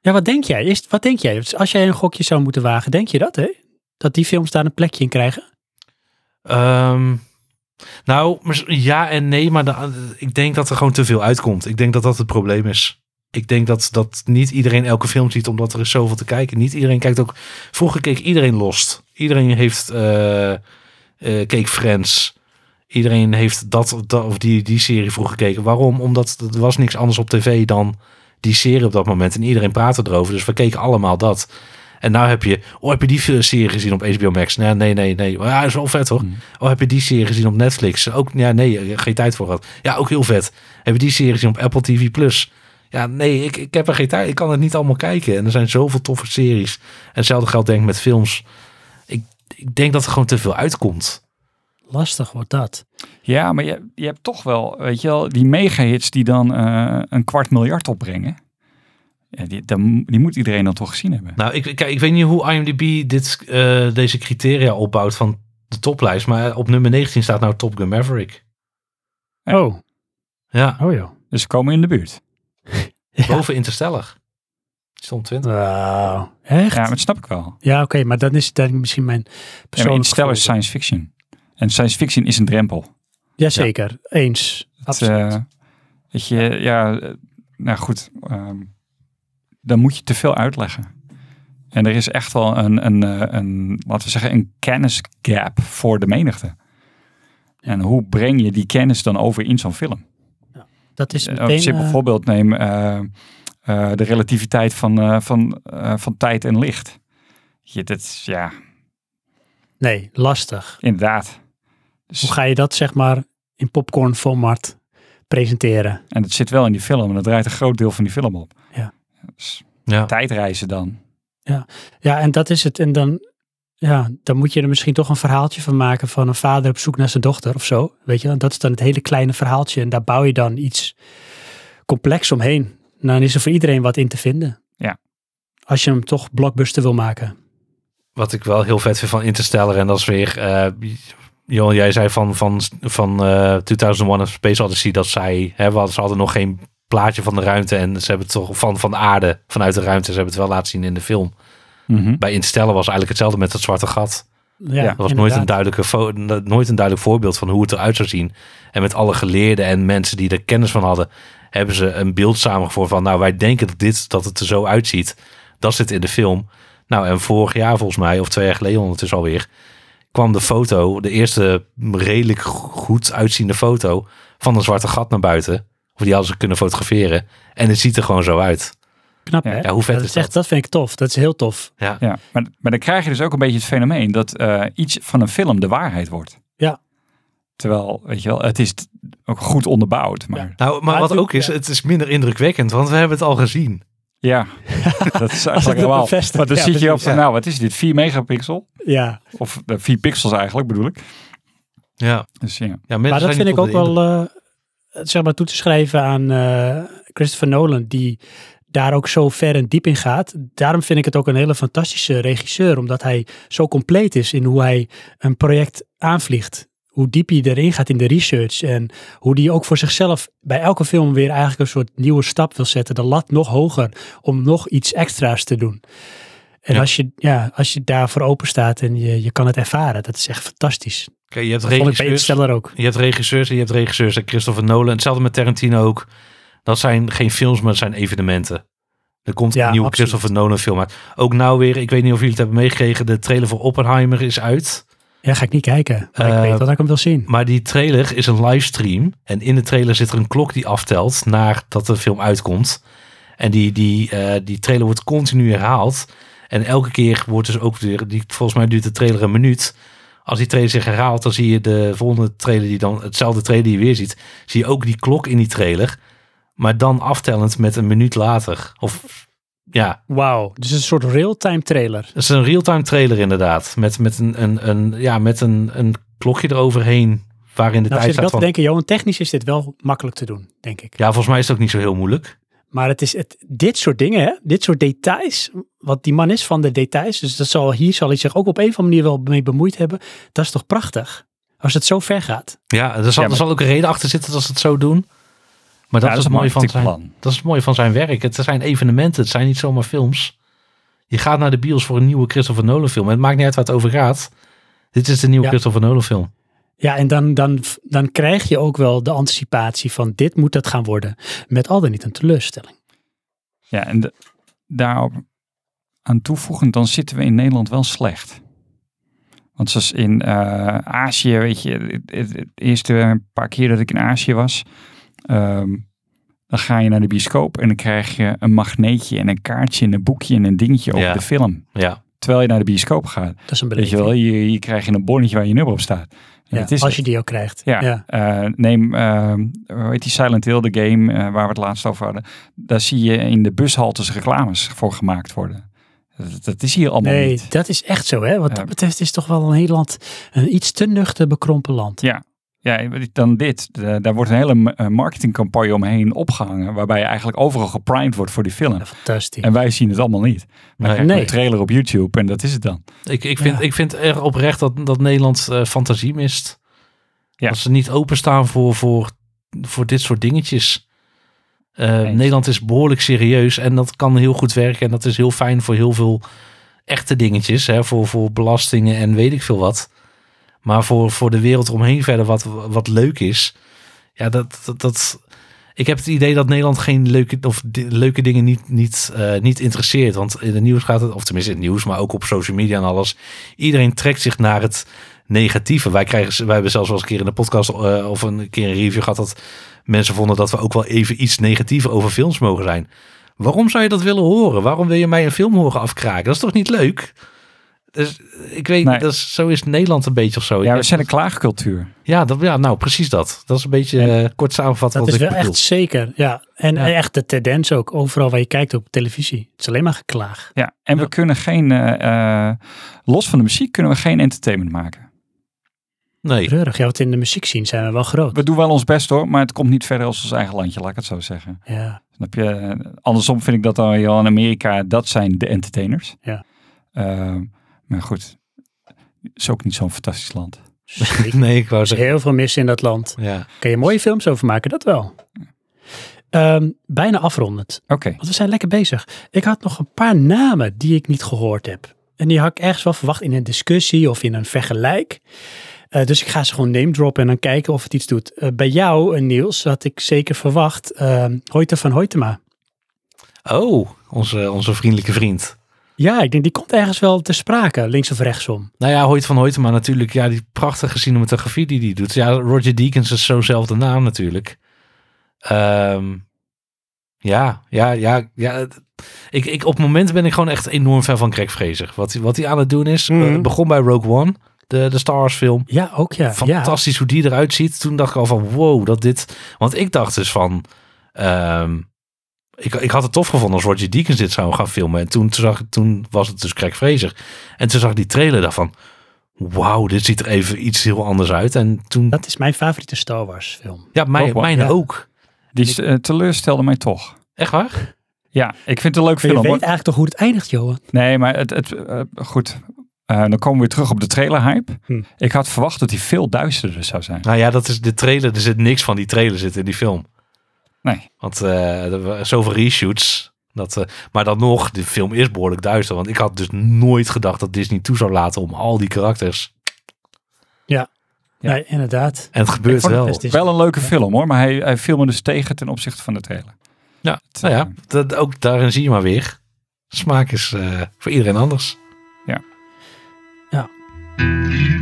Ja, wat denk jij? Is, wat denk jij? Als jij een gokje zou moeten wagen, denk je dat, hè? Dat die films daar een plekje in krijgen? Ehm, nou, ja en nee, maar da- ik denk dat er gewoon te veel uitkomt. Ik denk dat dat het probleem is. Ik denk dat, dat niet iedereen elke film ziet, omdat er is zoveel te kijken. Niet iedereen kijkt ook... Vroeger keek iedereen Lost. Iedereen heeft... eh eh, keek Friends. Iedereen heeft dat, dat of die, die serie vroeger gekeken. Waarom? Omdat er was niks anders op tv dan die serie op dat moment. En iedereen praatte erover. Dus we keken allemaal dat. En nou heb je... Oh, heb je die serie gezien op HBO Max? Nee, nee, nee. nee. Ja, dat is wel vet hoor. Mm. Oh, heb je die serie gezien op Netflix? Ook, ja, nee, geen tijd voor gehad. Ja, ook heel vet. Heb je die serie gezien op Apple TV Plus? Ja, nee, ik, ik heb er geen tijd. Ik kan het niet allemaal kijken. En er zijn zoveel toffe series. En hetzelfde geldt denk ik met films. Ik, ik denk dat er gewoon te veel uitkomt. Lastig wordt dat. Ja, maar je, je hebt toch wel, weet je wel, die mega-hits die dan eh, een kwart miljard opbrengen. Ja, die, dan- die moet iedereen dan toch gezien hebben. Nou, ik, kijk, ik weet niet hoe IMDb dit, eh, deze criteria opbouwt van de toplijst. Maar op nummer 19 staat nou Top Gun Maverick. Ja. Oh, Ja, oh joh. Dus ze komen in de buurt. Ja. boven Interstellar. Stond 20. Wauw. Echt? Ja, Ja, maar dat snap ik wel. oké, maar dan is dan misschien mijn Ja, persoonlijke Interstellar is science fiction. En science fiction is een drempel. Jazeker, eens. Het, Absoluut. eh, weet je, ja, eh, nou goed. ehm, dan moet je te veel uitleggen. En er is echt wel een, een, eh, een laten we zeggen, een kennisgap voor de menigte. En hoe breng je die kennis dan over in zo'n film? dat is Eh, meteen... Een simpel eh, voorbeeld neem de relativiteit van, van, van tijd en licht. Je, dat, is- ja, nee, lastig. inderdaad. Dus, Hoe ga je dat zeg maar in popcorn format presenteren? en dat zit wel in die film en dat draait een groot deel van die film op. Ja. Ja. tijdreizen dan. Ja, en dat is het. En dan, ja, dan moet je er misschien toch een verhaaltje van maken van een vader op zoek naar zijn dochter of zo. Weet je, dat is dan het hele kleine verhaaltje. En daar bouw je dan iets complex omheen. Nou, dan is er voor iedereen wat in te vinden. Ja. Als je hem toch blockbuster wil maken. Wat ik wel heel vet vind van Interstellar. En dat is weer... eh Johan, jij zei van, van, van eh 2001 A Space Odyssey dat zij... Hè, want ze hadden nog geen plaatje van de ruimte. En ze hebben het toch van, van de aarde, vanuit de ruimte. Ze hebben het wel laten zien in de film. Mhm. Bij Interstellar was eigenlijk hetzelfde met het zwarte gat. Ja, Dat was nooit een, duidelijke nooit een duidelijk voorbeeld van hoe het eruit zou zien. En met alle geleerden en mensen die er kennis van hadden, hebben ze een beeld samengevoerd van, nou wij denken dat, dit, dat het er zo uitziet. Dat zit in de film. Nou en vorig jaar volgens mij, of twee jaar geleden ondertussen alweer, kwam de foto, de eerste redelijk goed uitziende foto van een zwarte gat naar buiten. Of die hadden ze kunnen fotograferen. En het ziet er gewoon zo uit. Knap Ja, hè? Ja, hoe vet dat, is echt, dat? dat vind ik tof. Dat is heel tof. Ja. Ja, maar, maar dan krijg je dus ook een beetje het fenomeen dat eh, iets van een film de waarheid wordt. Ja. Terwijl, weet je wel, het is ook goed onderbouwd. Maar ja, Nou, maar Maar wat ook is, ja. het is minder indrukwekkend, want we hebben het al gezien. dat is eigenlijk bevestigt, Maar dan ja, zit je op van, nou, wat is dit? 4 megapixel? Ja, Of eh, 4 pixels eigenlijk bedoel ik. Ja, Dus ja. ja maar dat vind ik ook wel, eh, zeg maar, toe te schrijven aan eh, Christopher Nolan, die daar ook zo ver en diep in gaat. Daarom vind ik het ook een hele fantastische regisseur, omdat hij zo compleet is in hoe hij een project aanvliegt. Hoe diep hij erin gaat in de research en hoe hij ook voor zichzelf bij elke film weer eigenlijk een soort nieuwe stap wil zetten. De lat nog hoger om nog iets extra's te doen. En Ja. als, je, ja, als je daarvoor open staat en je, je kan het ervaren, dat is echt fantastisch. Je hebt Dat vond ik bij regisseurs, ook. je hebt regisseurs en je hebt regisseurs en Christopher Nolan. Hetzelfde met Tarantino ook. Dat zijn geen films, maar dat zijn evenementen. Er komt Ja, een nieuwe absoluut. Christopher Nolan film uit. Ook nou weer, ik weet niet of jullie het hebben meegekregen, de trailer voor Oppenheimer is uit. Ja, ga ik niet kijken. Maar ik Eh, weet wat ik hem wil zien. Maar die trailer is een livestream. En in de trailer zit er een klok die aftelt nadat de film uitkomt. En die, die, eh, die trailer wordt continu herhaald. En elke keer wordt dus ook weer, die, volgens mij duurt de trailer een minuut. Als die trailer zich herhaalt, dan zie je de volgende trailer die dan, hetzelfde trailer die je weer ziet, zie je ook die klok in die trailer. Maar dan aftellend met een minuut later. Of ja, Wauw, dus een soort real-time trailer. het is een real-time trailer inderdaad. Met, met, een, een, een, ja, met een, een klokje eroverheen waarin de Nou, tijd zit ik staat wel te van... denken, Johan, technisch is dit wel makkelijk te doen, denk ik. Ja, volgens mij is het ook niet zo heel moeilijk. Maar het is het, dit soort dingen, hè? dit soort details, wat die man is van de details, dus dat zal, hier zal hij zich ook op een of andere manier wel mee bemoeid hebben. Dat is toch prachtig? Als het zo ver gaat. Ja, er zal, Ja, maar- er zal ook een reden achter zitten dat ze het zo doen. Maar dat, Ja, is het mooie van zijn, marketingplan. dat is het mooie van zijn werk. Het zijn evenementen, het zijn niet zomaar films. Je gaat naar de bios voor een nieuwe Christopher Nolan film. En het maakt niet uit waar het over gaat. Dit is de nieuwe Ja. Christopher Nolan film. Ja, en dan, dan, dan krijg je ook wel de anticipatie van dit moet het gaan worden. Met al dan niet een teleurstelling. Ja, en de- daarop aan toevoegend, dan zitten we in Nederland wel slecht. Want zoals in eh, Azië, weet je, het, het- het eerste paar keer dat ik in Azië was, ehm, dan ga je naar de bioscoop en dan krijg je een magneetje en een kaartje en een boekje en een dingetje over Ja. de film. Ja, Terwijl je naar de bioscoop gaat. Dat is een Weet je wel, krijg je een bonnetje waar je nummer op staat. Ja, is als je die ook krijgt. Ja, ja. eh, neem, eh, hoe heet die Silent Hill, de game eh, waar we het laatst over hadden. Daar zie je in de bushaltes reclames voor gemaakt worden. Dat, dat is hier allemaal Nee, niet. dat is echt zo. Hè? Wat dat betreft is toch wel een heel land, een iets te nuchter bekrompen land. Ja, ja, dan dit. Daar wordt een hele eh, marketingcampagne omheen opgehangen. Waarbij je eigenlijk overal geprimed wordt voor die film. Fantastisch. En wij zien het allemaal niet. Maar Nee. een trailer op YouTube en dat is het dan. ik, ik, vind, Ja. ik vind erg oprecht dat, dat Nederland eh, fantasie mist. Ja. Dat ze niet openstaan voor, voor, voor dit soort dingetjes. Eh. Nederland is behoorlijk serieus en dat kan heel goed werken. En dat is heel fijn voor heel veel echte dingetjes. Hè, voor, voor belastingen en weet ik veel wat. Maar voor, voor de wereld eromheen verder wat, wat leuk is. Ja, dat, dat, ik heb het idee dat Nederland geen leuke, of leuke dingen niet, niet, eh, niet interesseert. Want in het nieuws gaat het, of tenminste in het nieuws, maar ook op social media en alles. Iedereen trekt zich naar het negatieve. Wij, krijgen, wij hebben zelfs wel eens een keer in de podcast eh, of een keer een review gehad dat mensen vonden dat we ook wel even iets negatiever over films mogen zijn. Waarom zou je dat willen horen? Waarom wil je mij een film horen afkraken? Dat is toch niet leuk? Dus ik weet, Nee. dat is, zo is Nederland een beetje of zo. Ja, we zijn een klaagcultuur. ja, dat, ja, nou precies dat. Dat is een beetje En- eh, kort samengevat dat wat is ik wel bedoel. echt zeker. Ja. En Ja. echt de tendens ook. Overal waar je kijkt op televisie. Het is alleen maar geklaag. Ja, en we kunnen geen, eh, eh, los van de muziek kunnen we geen entertainment maken. Nee, Treurig. Ja, wat in de muziek zien zijn we wel groot. We doen wel ons best hoor, maar het komt niet verder als ons eigen landje, laat ik het zo zeggen. Ja. Snap je? Andersom vind ik dat dan wel in Amerika, dat zijn de entertainers. Ja. Eh, maar goed, het is ook niet zo'n fantastisch land. Nee, ik wou Er zeggen. heel veel mis in dat land. Ja. Kan je mooie films over maken, dat wel. Ehm, bijna afrondend. Oké, Want we zijn lekker bezig. Ik had nog een paar namen die ik niet gehoord heb. En die had ik ergens wel verwacht in een discussie of in een vergelijk. Eh, dus ik ga ze gewoon name droppen en dan kijken of het iets doet. Eh, bij jou, eh, Niels, had ik zeker verwacht uh, Hoyte van Hoytema. Oh, onze, onze vriendelijke vriend. Ja, ik denk die komt ergens wel te sprake, links of rechtsom. Nou ja, Hoyt van Hoytema natuurlijk. Ja, die prachtige cinematografie die die doet. Ja, Roger Deakins is zo'nzelfde naam natuurlijk. Ehm, ja, ja, ja, ja. Ik, ik, op het moment ben ik gewoon echt enorm fan van Greg Fraser. Wat, hij- wat hij aan het doen is. Het begon bij Rogue One, de, de Star Wars film. Ja, ook ja. Fantastisch hoe die eruit ziet. Toen dacht ik al van wow, dat dit... Want ik dacht dus van... ehm, ik, ik had het tof gevonden als Roger Deakins dit zou gaan filmen. En toen, toen, zag, ik- toen was het dus Craig Fraser. En toen zag ik die trailer daarvan. Wauw, dit ziet er even iets heel anders uit. En toen... Dat is mijn favoriete Star Wars film. ja, mij, Rogue One, mijne ja. ook. Die eh, teleurstelde mij toch. Echt waar? Ja, ik vind het een leuk Maar je film. weet eigenlijk toch hoe het eindigt, Johan? Nee, maar het, het, eh, goed. Eh, dan komen we weer terug op de trailer hype. Hm. Ik had verwacht dat hij veel duisterder zou zijn. Nou ja, dat is de trailer. Er zit niks van die trailer zit in die film. Nee. Want eh, er waren zoveel reshoots. Dat, eh, maar dan nog, de film is behoorlijk duister. Want ik had dus nooit gedacht dat Disney toe zou laten om al die karakters. Ja. Nee, inderdaad. En het gebeurt vond het wel. Wel een leuke film hoor, maar hij, hij viel me dus tegen ten opzichte van de trailer. Ja, Het, nou ja, eh, dat, ook daarin zie je maar weer. Smaak is eh, voor iedereen anders. Eh,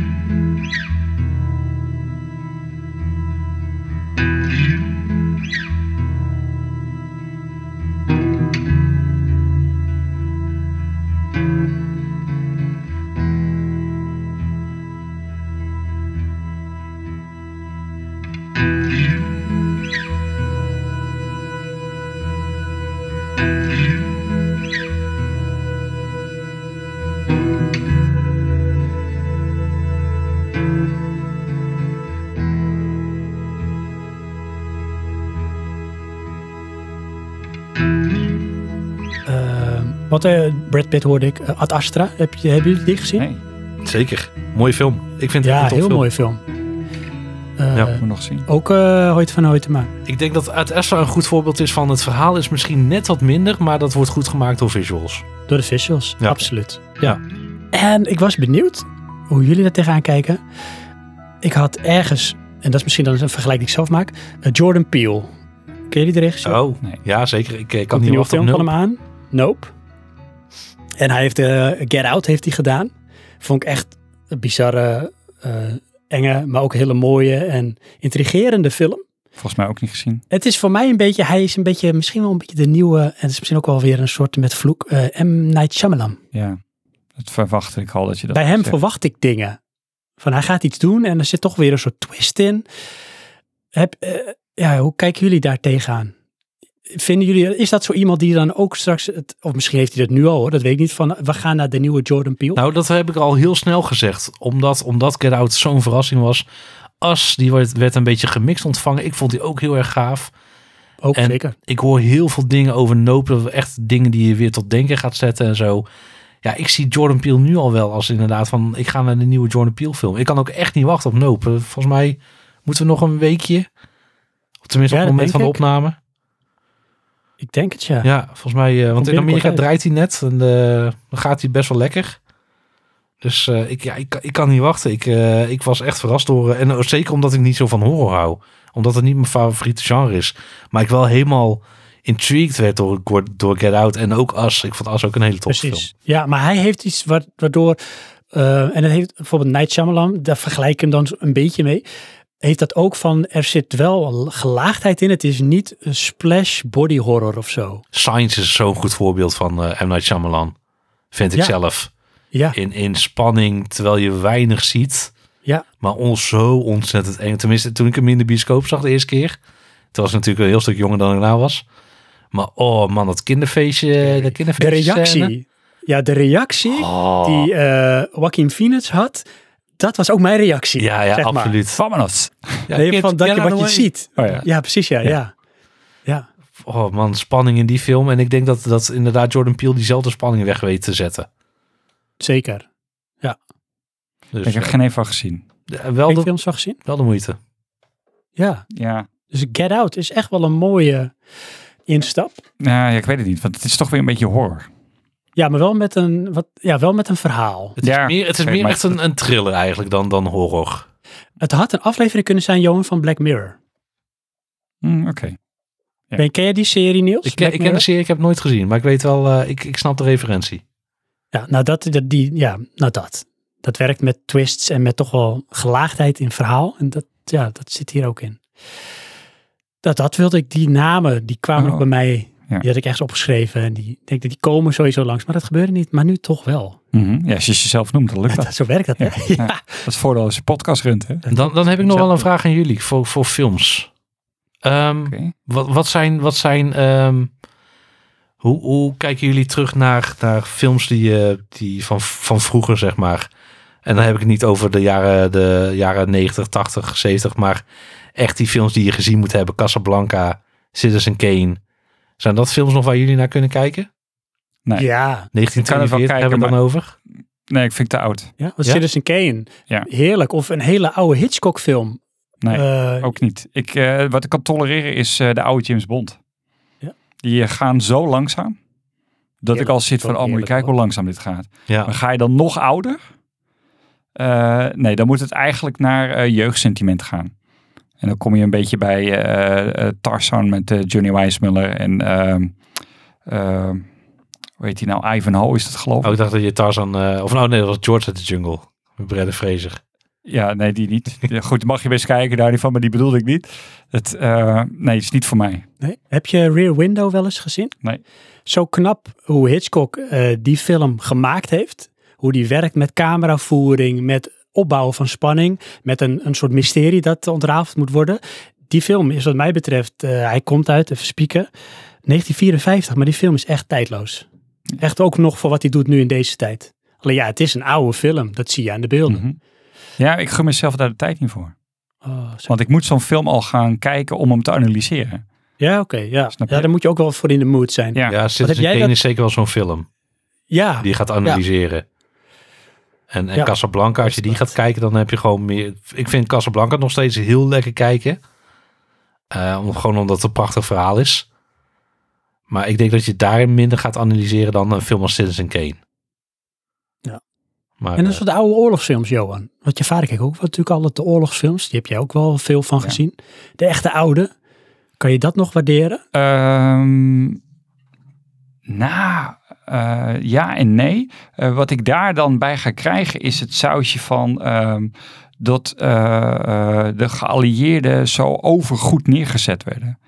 wat eh, Brad Pitt hoorde ik. eh, Ad Astra, heb je, hebben jullie die gezien? nee, Zeker. Mooie film. Ik vind het ja, een heel film. mooie film. Eh, Ja. moet nog zien. Ook uh, Hoyt van Hoytema. Ik denk dat Ad Astra een goed voorbeeld is van het verhaal is misschien net wat minder, maar dat wordt goed gemaakt door visuals. Door de visuals, Ja. absoluut. Ja. En ik was benieuwd hoe jullie daar tegenaan kijken. Ik had ergens, en dat is misschien dan een vergelijking die ik zelf maak, Jordan Peele. Ken jullie de regisseur? Oh, Nee. ja zeker. Ik, eh, kan niet op film van hem aan? Nope. En hij heeft eh, Get Out heeft hij gedaan. Vond ik echt een bizarre, eh, enge, maar ook hele mooie en intrigerende film. Volgens mij ook niet gezien. Het is voor mij een beetje, hij is een beetje, misschien wel een beetje de nieuwe, en het is misschien ook wel weer een soort met vloek, eh, M. Night Shyamalan. Ja, dat verwachtte ik al dat je dat Bij hem zegt. verwacht ik dingen. Van hij gaat iets doen en er zit toch weer een soort twist in. Heb, ja, hoe kijken jullie daar tegenaan? Vinden jullie, is dat zo iemand die dan ook straks, het, of misschien heeft hij dat nu al hoor, dat weet ik niet, van we gaan naar de nieuwe Jordan Peele? Nou, dat heb ik al heel snel gezegd. Omdat, omdat Get Out zo'n verrassing was. As, die werd, werd een beetje gemixt ontvangen. Ik vond die ook heel erg gaaf. ook en- zeker. Ik hoor heel veel dingen over Nope. Echt dingen die je weer tot denken gaat zetten en zo. Ja, ik zie Jordan Peele nu al wel als inderdaad van... Ik ga naar de nieuwe Jordan Peele film. Ik kan ook echt niet wachten op Nope. Volgens mij moeten we nog een weekje. Of tenminste Ja, op het moment van de opname. Ik denk het ja. Ja, volgens mij, eh, want in Amerika draait hij net en eh, dan gaat hij best wel lekker. Dus eh, ik, ja, ik, kan- ik kan niet wachten. Ik, ik was echt verrast door, en zeker omdat ik niet zo van horror hou. Omdat het niet mijn favoriete genre is. Maar ik wel helemaal intrigued werd door, door Get Out en ook As. Ik vond As ook een hele toffe film. Ja, maar hij heeft iets wa- waardoor, en dat heeft bijvoorbeeld Night Shyamalan, daar vergelijk ik hem dan een beetje mee, heeft dat ook van, er zit wel gelaagdheid in. Het is niet een splash body horror of zo. Science is zo'n goed voorbeeld van eh M. Night Shyamalan. Vind ik Ja. zelf. Ja, In, in spanning, terwijl je weinig ziet. ja. Maar ons zo ontzettend eng. Tenminste, toen ik hem in de bioscoop zag de eerste keer. Toen was natuurlijk een heel stuk jonger dan ik nou was. Maar oh man, dat kinderfeestje. De De kinderfeestje reactie. Ja, de reactie Oh. die eh Joaquin Phoenix had, dat was ook mijn reactie. ja, ja, zeg maar. absoluut. Vamonos. Ja, Nee, van dat je wat je way. ziet. Oh ja. Ja, precies, ja, Ja. ja. Ja, Oh man, spanning in die film. En ik denk dat, dat inderdaad Jordan Peele diezelfde spanning weg weet te zetten. zeker. Dus ik heb eh, geen even gezien. de- wel, de, films van gezien? wel de moeite. Ja. Ja. Dus Get Out is echt wel een mooie instap. Nou, ja, ik weet het niet, want het is toch weer een beetje horror. Ja, maar wel met een, wat, ja, wel met een verhaal. Het is Ja, meer, het is meer echt een, een thriller eigenlijk dan, dan horror. Het had een aflevering kunnen zijn, Johan, van Black Mirror. Hm, Oké. Ja. Ben, ken je die serie, Niels? Ik, ken- ik ken de serie, ik heb het nooit gezien. Maar ik weet wel, eh, ik, ik snap de referentie. Ja, nou dat, dat, die, ja, nou dat. Dat werkt met twists en met toch wel gelaagdheid in verhaal. En dat, ja, dat zit hier ook in. Dat, dat wilde ik, die namen, die kwamen Oh, nog bij mij. Ja. Die had ik ergens opgeschreven. En die, denk dat die komen sowieso langs. Maar dat gebeurde niet. Maar nu toch wel. Mhm. Ja, als je jezelf noemt, dan lukt dat. Zo werkt dat. hè? Ja, Ja. ja. Dat is het voordeel als je podcast runt, hè? Dan, dan heb ik nog wel een vraag aan jullie voor, voor films. Ehm, wat, wat zijn, wat zijn ehm, hoe, hoe kijken jullie terug naar, naar films die, eh, die van, van vroeger, zeg maar? En dan heb ik het niet over de jaren, de jaren 90, 80, 70, maar echt die films die je gezien moet hebben. Casablanca, Citizen Kane. Zijn dat films nog waar jullie naar kunnen kijken? Nee. Ja, 1942 kijken, hebben we het dan over? Nee, ik vind het te oud. ja. Wat Ja? Citizen Kane. Ja. Heerlijk. Of een hele oude Hitchcock film. Nee, Eh, ook niet. Ik, eh, wat ik kan tolereren is eh, de oude James Bond. Ja. Die gaan zo langzaam. Dat ik al zit van, oh, moet je kijken hoe langzaam dit gaat. Ja. Maar ga je dan nog ouder? Eh, nee, dan moet het eigenlijk naar eh, jeugdsentiment gaan. En dan kom je een beetje bij eh, eh, Tarzan met eh, Johnny Weissmuller en ehm ehm, hoe heet hij nou? Ivanhoe is dat geloof ik. Oh, ik dacht dat je Tarzan... eh of nou nee, dat was George uit de Jungle. Met Brendan Fraser. Ja, nee, die niet. Goed, mag je best kijken daar niet van, maar die bedoelde ik niet. Het, eh, nee, het is niet voor mij. Nee? Heb je Rear Window wel eens gezien? Nee. Zo knap hoe Hitchcock eh, die film gemaakt heeft. Hoe die werkt met cameravoering, met opbouwen van spanning. Met een, een soort mysterie dat ontrafeld moet worden. Die film is wat mij betreft, eh, hij komt uit, even spieken, 1954. Maar die film is echt tijdloos. Echt ook nog voor wat hij doet nu in deze tijd. Alleen ja, het is een oude film. Dat zie je aan de beelden. Mhm. Ja, ik gun mezelf daar de tijd niet voor. Oh. Want ik moet zo'n film al gaan kijken om hem te analyseren. Ja, oké. ja. Ja, daar moet je ook wel voor in de mood zijn. Ja, Ja, Citizen jij Kane dat- is zeker wel zo'n film. Ja, Die je gaat analyseren. En, en Ja. Casablanca, als je die Dat- gaat kijken, dan heb je gewoon meer... Ik vind Casablanca nog steeds heel lekker kijken. Eh, om, gewoon omdat het een prachtig verhaal is. Maar ik denk dat je daarin minder gaat analyseren dan een film als Citizen Kane. Ja. Maar, En dat eh, de oude oorlogsfilms, Johan. Want je vader kijkt ook wel natuurlijk altijd de oorlogsfilms. Die heb jij ook wel veel van Ja. gezien. De echte oude. Kan je dat nog waarderen? Ehm, nou, eh, ja en nee. Eh, wat ik daar dan bij ga krijgen is het sausje van ehm, dat eh, eh, de geallieerden zo overgoed neergezet werden.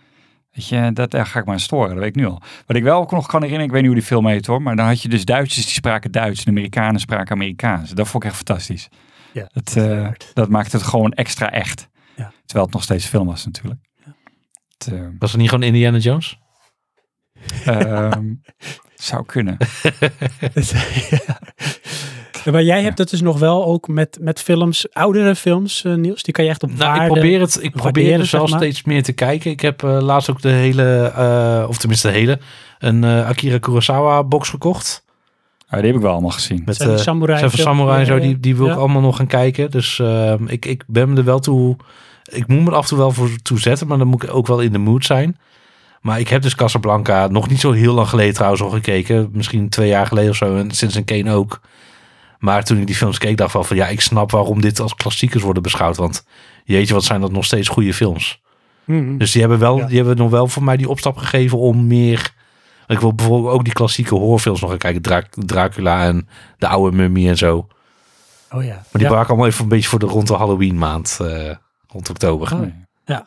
Weet je, dat, daar ga ik me aan storen, dat weet ik nu al. Wat ik wel ook nog kan herinneren, ik weet niet hoe die film heet hoor, maar dan had je dus Duitsers die spraken Duits en Amerikanen spraken Amerikaans. Dat vond ik echt fantastisch. Ja, Dat, eh, dat maakt het gewoon extra echt. Ja. Terwijl het nog steeds film was natuurlijk. Het, eh, was het niet gewoon Indiana Jones? Zou kunnen. Ja, Maar jij hebt het dus nog wel ook met, met films, oudere films, eh, Niels. Die kan je echt op Nou, ik probeer het, ik probeer waarderen, wel zeg maar. steeds meer te kijken. Ik heb eh, laatst ook de hele, eh, of tenminste de hele, een eh, Akira Kurosawa box gekocht. Ah, die heb ik wel allemaal gezien. Met Zijn die samurai Seven films, Samurai en zo, die, die wil ja. ik allemaal nog gaan kijken. Dus ehm, ik, ik ben me er wel toe, ik moet me er af en toe wel voor toe zetten, maar dan moet ik ook wel in de mood zijn. Maar ik heb dus Casablanca nog niet zo heel lang geleden trouwens al gekeken. Misschien twee jaar geleden of zo. En sinds een Kane ook. Maar toen ik die films keek, dacht ik wel van ja, ik snap waarom dit als klassiekers worden beschouwd. Want jeetje, wat zijn dat nog steeds goede films. Mhm. Dus die hebben, wel, Ja. die hebben nog wel voor mij die opstap gegeven om meer... Ik wil bijvoorbeeld ook die klassieke horrorfilms nog gaan kijken. Dra- Dracula en de oude mummy en zo. Oh ja. Maar die Ja. braken allemaal even een beetje voor de rond de Halloween maand. eh, rond oktober. Oh. Nee.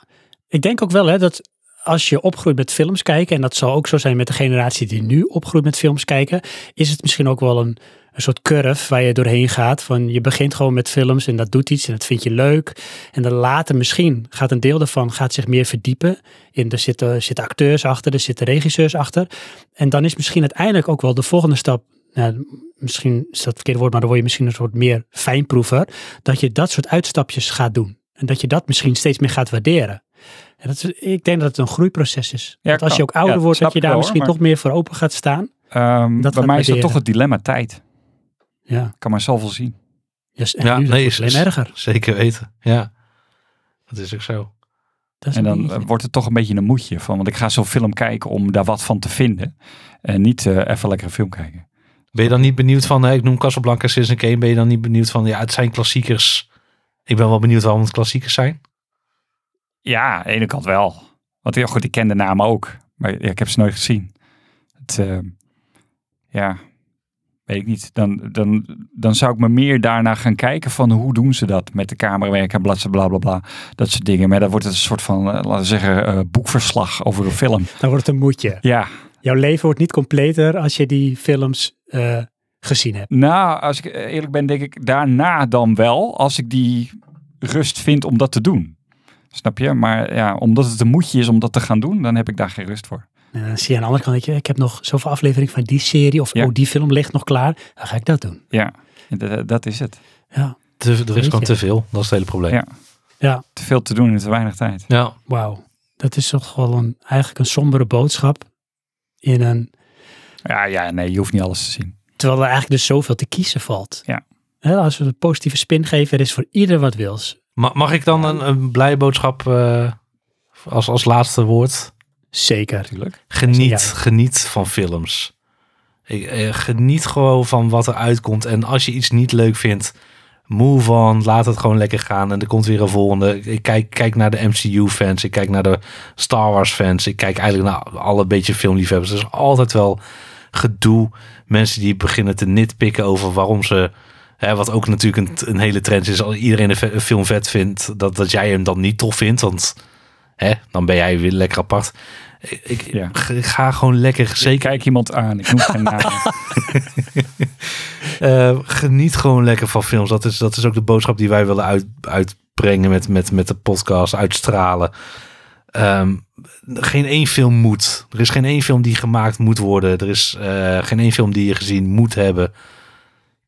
Ik denk ook wel hè, dat als je opgroeit met films kijken, en dat zal ook zo zijn met de generatie die nu opgroeit met films kijken, is het misschien ook wel een, een soort curve waar je doorheen gaat. Van je begint gewoon met films en dat doet iets en dat vind je leuk. En dan later misschien gaat een deel daarvan gaat zich meer verdiepen. In, er, zitten, acteurs achter, er zitten regisseurs achter. En dan is misschien uiteindelijk ook wel de volgende stap. Nou, misschien is dat het verkeerde woord, maar dan word je misschien een soort meer fijnproever. Dat je dat soort uitstapjes gaat doen. En dat je dat misschien steeds meer gaat waarderen. En dat is, ik denk dat het een groeiproces is. Ja, dat als je ook ouder Ja, wordt, dat je daar wel, misschien toch meer voor open gaat staan. Ehm, Dat bij gaat mij is dat toch het dilemma tijd. Ja, Ik kan maar zoveel zien. yes, en Ja, nu, nee, is- alleen erger. Zeker weten. Ja, dat is ook zo. Is En een dan eh, wordt het toch een beetje een moedje van. Want ik ga zo'n film kijken om daar wat van te vinden. En niet eh, even lekker een film kijken. Ben je dan niet benieuwd van, hè, ik noem Casablanca, Citizen Kane, ben je dan niet benieuwd van, ja, het zijn klassiekers. Ik ben wel benieuwd waarom het klassiekers zijn. Ja, aan de ene kant wel. Want ja, goed, ik ken de namen ook. Maar ja, ik heb ze nooit gezien. Het, eh, ja, Weet ik niet. Dan, dan, dan zou ik me meer daarna gaan kijken van hoe doen ze dat met de camerawerk en bla bla bla bla. Dat soort dingen. Maar dan wordt het een soort van, eh, laten we zeggen, eh, boekverslag over een film. Dan wordt het een moedje. Ja, Jouw leven wordt niet completer als je die films gezien hebt. nou, als ik eerlijk ben, denk ik daarna dan wel. Als ik die rust vind om dat te doen. Snap je? Maar ja, omdat het een moedje is om dat te gaan doen, dan heb ik daar geen rust voor. En dan zie je aan de andere kant, weet je, ik heb nog zoveel afleveringen van die serie. Of Ja. oh, die film ligt nog klaar. Dan ga ik dat doen. Ja, dat, dat is het. Ja, Te- er is gewoon te veel. Dat is het hele probleem. Ja. ja. Te veel te doen in te weinig tijd. Ja. wauw. Dat is toch wel een, eigenlijk een sombere boodschap. In een, Ja, ja, nee, je hoeft niet alles te zien. terwijl er eigenlijk dus zoveel te kiezen valt. Ja. Hè, als we een positieve spin geven, er is voor ieder wat wils. Ma- Mag ik dan een, een blije boodschap eh, als, als laatste woord? Zeker. Natuurlijk. Geniet, Ja. geniet van films. Ik, eh, geniet gewoon van wat er uitkomt. En als je iets niet leuk vindt, move on. Laat het gewoon lekker gaan. En er komt weer een volgende. Ik kijk, kijk naar de MCU-fans. Ik kijk naar de Star Wars-fans. Ik kijk eigenlijk naar alle beetje filmliefhebbers. Er is altijd wel gedoe. Mensen die beginnen te nitpikken over waarom ze... Hè, wat ook natuurlijk een, een hele trend is. Als iedereen een, film vet vindt, dat, dat jij hem dan niet tof vindt. Want hè, dan ben jij weer lekker apart. Ik, ik, Ja. ik ga gewoon lekker Ik zeker kijk iemand aan. Ik noem geen naam. eh, geniet gewoon lekker van films. Dat is, dat is ook de boodschap die wij willen uit, uitbrengen met, met, met de podcast, uitstralen. Ehm, geen één film moet. Er is geen één film die gemaakt moet worden. Er is eh, geen één film die je gezien moet hebben.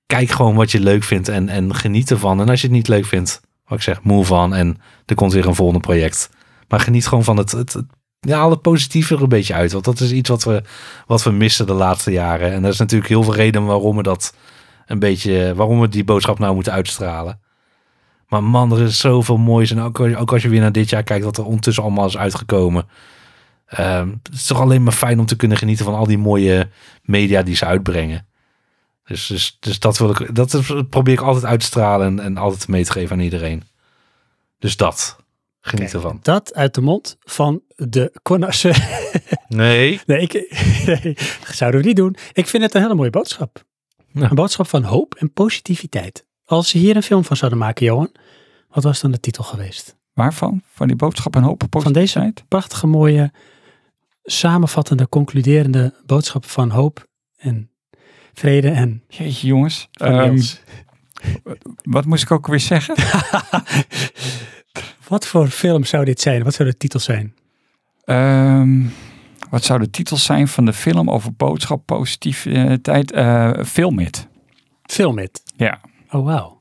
Kijk gewoon wat je leuk vindt en, en geniet ervan. En als je het niet leuk vindt, wat ik zeg, move on. En er komt weer een volgende project. Maar geniet gewoon van het, het, ja, haal het positieve er een beetje uit. Want dat is iets wat we, wat we missen de laatste jaren. En er is natuurlijk heel veel reden waarom we dat een beetje, waarom we die boodschap nou moeten uitstralen. Maar man, er is zoveel moois. En ook, ook als je weer naar dit jaar kijkt, wat er ondertussen allemaal is uitgekomen. Ehm, het is toch alleen maar fijn om te kunnen genieten van al die mooie media die ze uitbrengen. Dus, dus, dus dat, wil ik, dat probeer ik altijd uit te stralen en, en altijd mee te geven aan iedereen. Dus dat. Geniet Kijk, ervan. Dat uit de mond van de connoisseur. Nee. Nee, ik, nee, dat zouden we niet doen. Ik vind het een hele mooie boodschap. Ja. Een boodschap van hoop en positiviteit. Als ze hier een film van zouden maken, Johan, wat was dan de titel geweest? Waarvan? Van die boodschap en hoop op Van deze positiviteit? prachtige, mooie, samenvattende, concluderende boodschap van hoop en vrede en Jeetje jongens. Ehm, wat moest ik ook weer zeggen? Wat voor film zou dit zijn? Wat zou de titel zijn? Ehm, wat zou de titel zijn van de film over boodschap positiviteit? Eh Film It. Film It. Ja, Oh, wauw.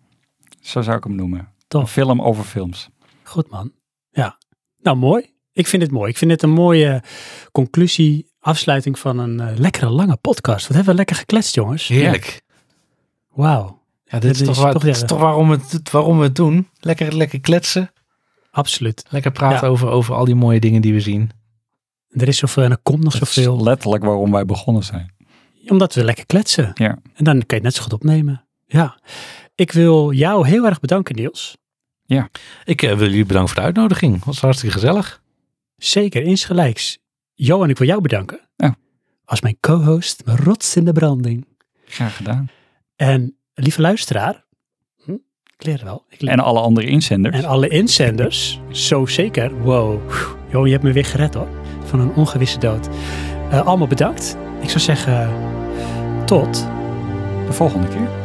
zo zou ik hem noemen. Een Tof. film over films. Goed, man. Ja. Nou, mooi. Ik vind het mooi. Ik vind het een mooie conclusie, afsluiting van een eh, lekkere lange podcast. Wat hebben we lekker gekletst, jongens. Heerlijk. Wauw. Ja, dit is, toch, is waar, toch, dit ja, is toch waarom, we het, waarom we het doen. Lekker, lekker kletsen. Absoluut. Lekker praten Ja. over, over al die mooie dingen die we zien. Er is zoveel en er komt nog Dat is zoveel. letterlijk waarom wij begonnen zijn. Omdat we lekker kletsen. Ja. En dan kan je het net zo goed opnemen. Ja. Ik wil jou heel erg bedanken, Niels. Ik eh, wil jullie bedanken voor de uitnodiging. Het was hartstikke gezellig. Zeker, insgelijks. Johan, ik wil jou bedanken. Als mijn co-host, mijn rots in de branding. Graag gedaan. En lieve luisteraar. Hm, ik leer wel. Ik leer En alle andere inzenders. En alle inzenders, zo zeker. Wow. Jo, je hebt me weer gered hoor. Van een ongewisse dood. Eh, allemaal bedankt. Ik zou zeggen, tot De volgende keer.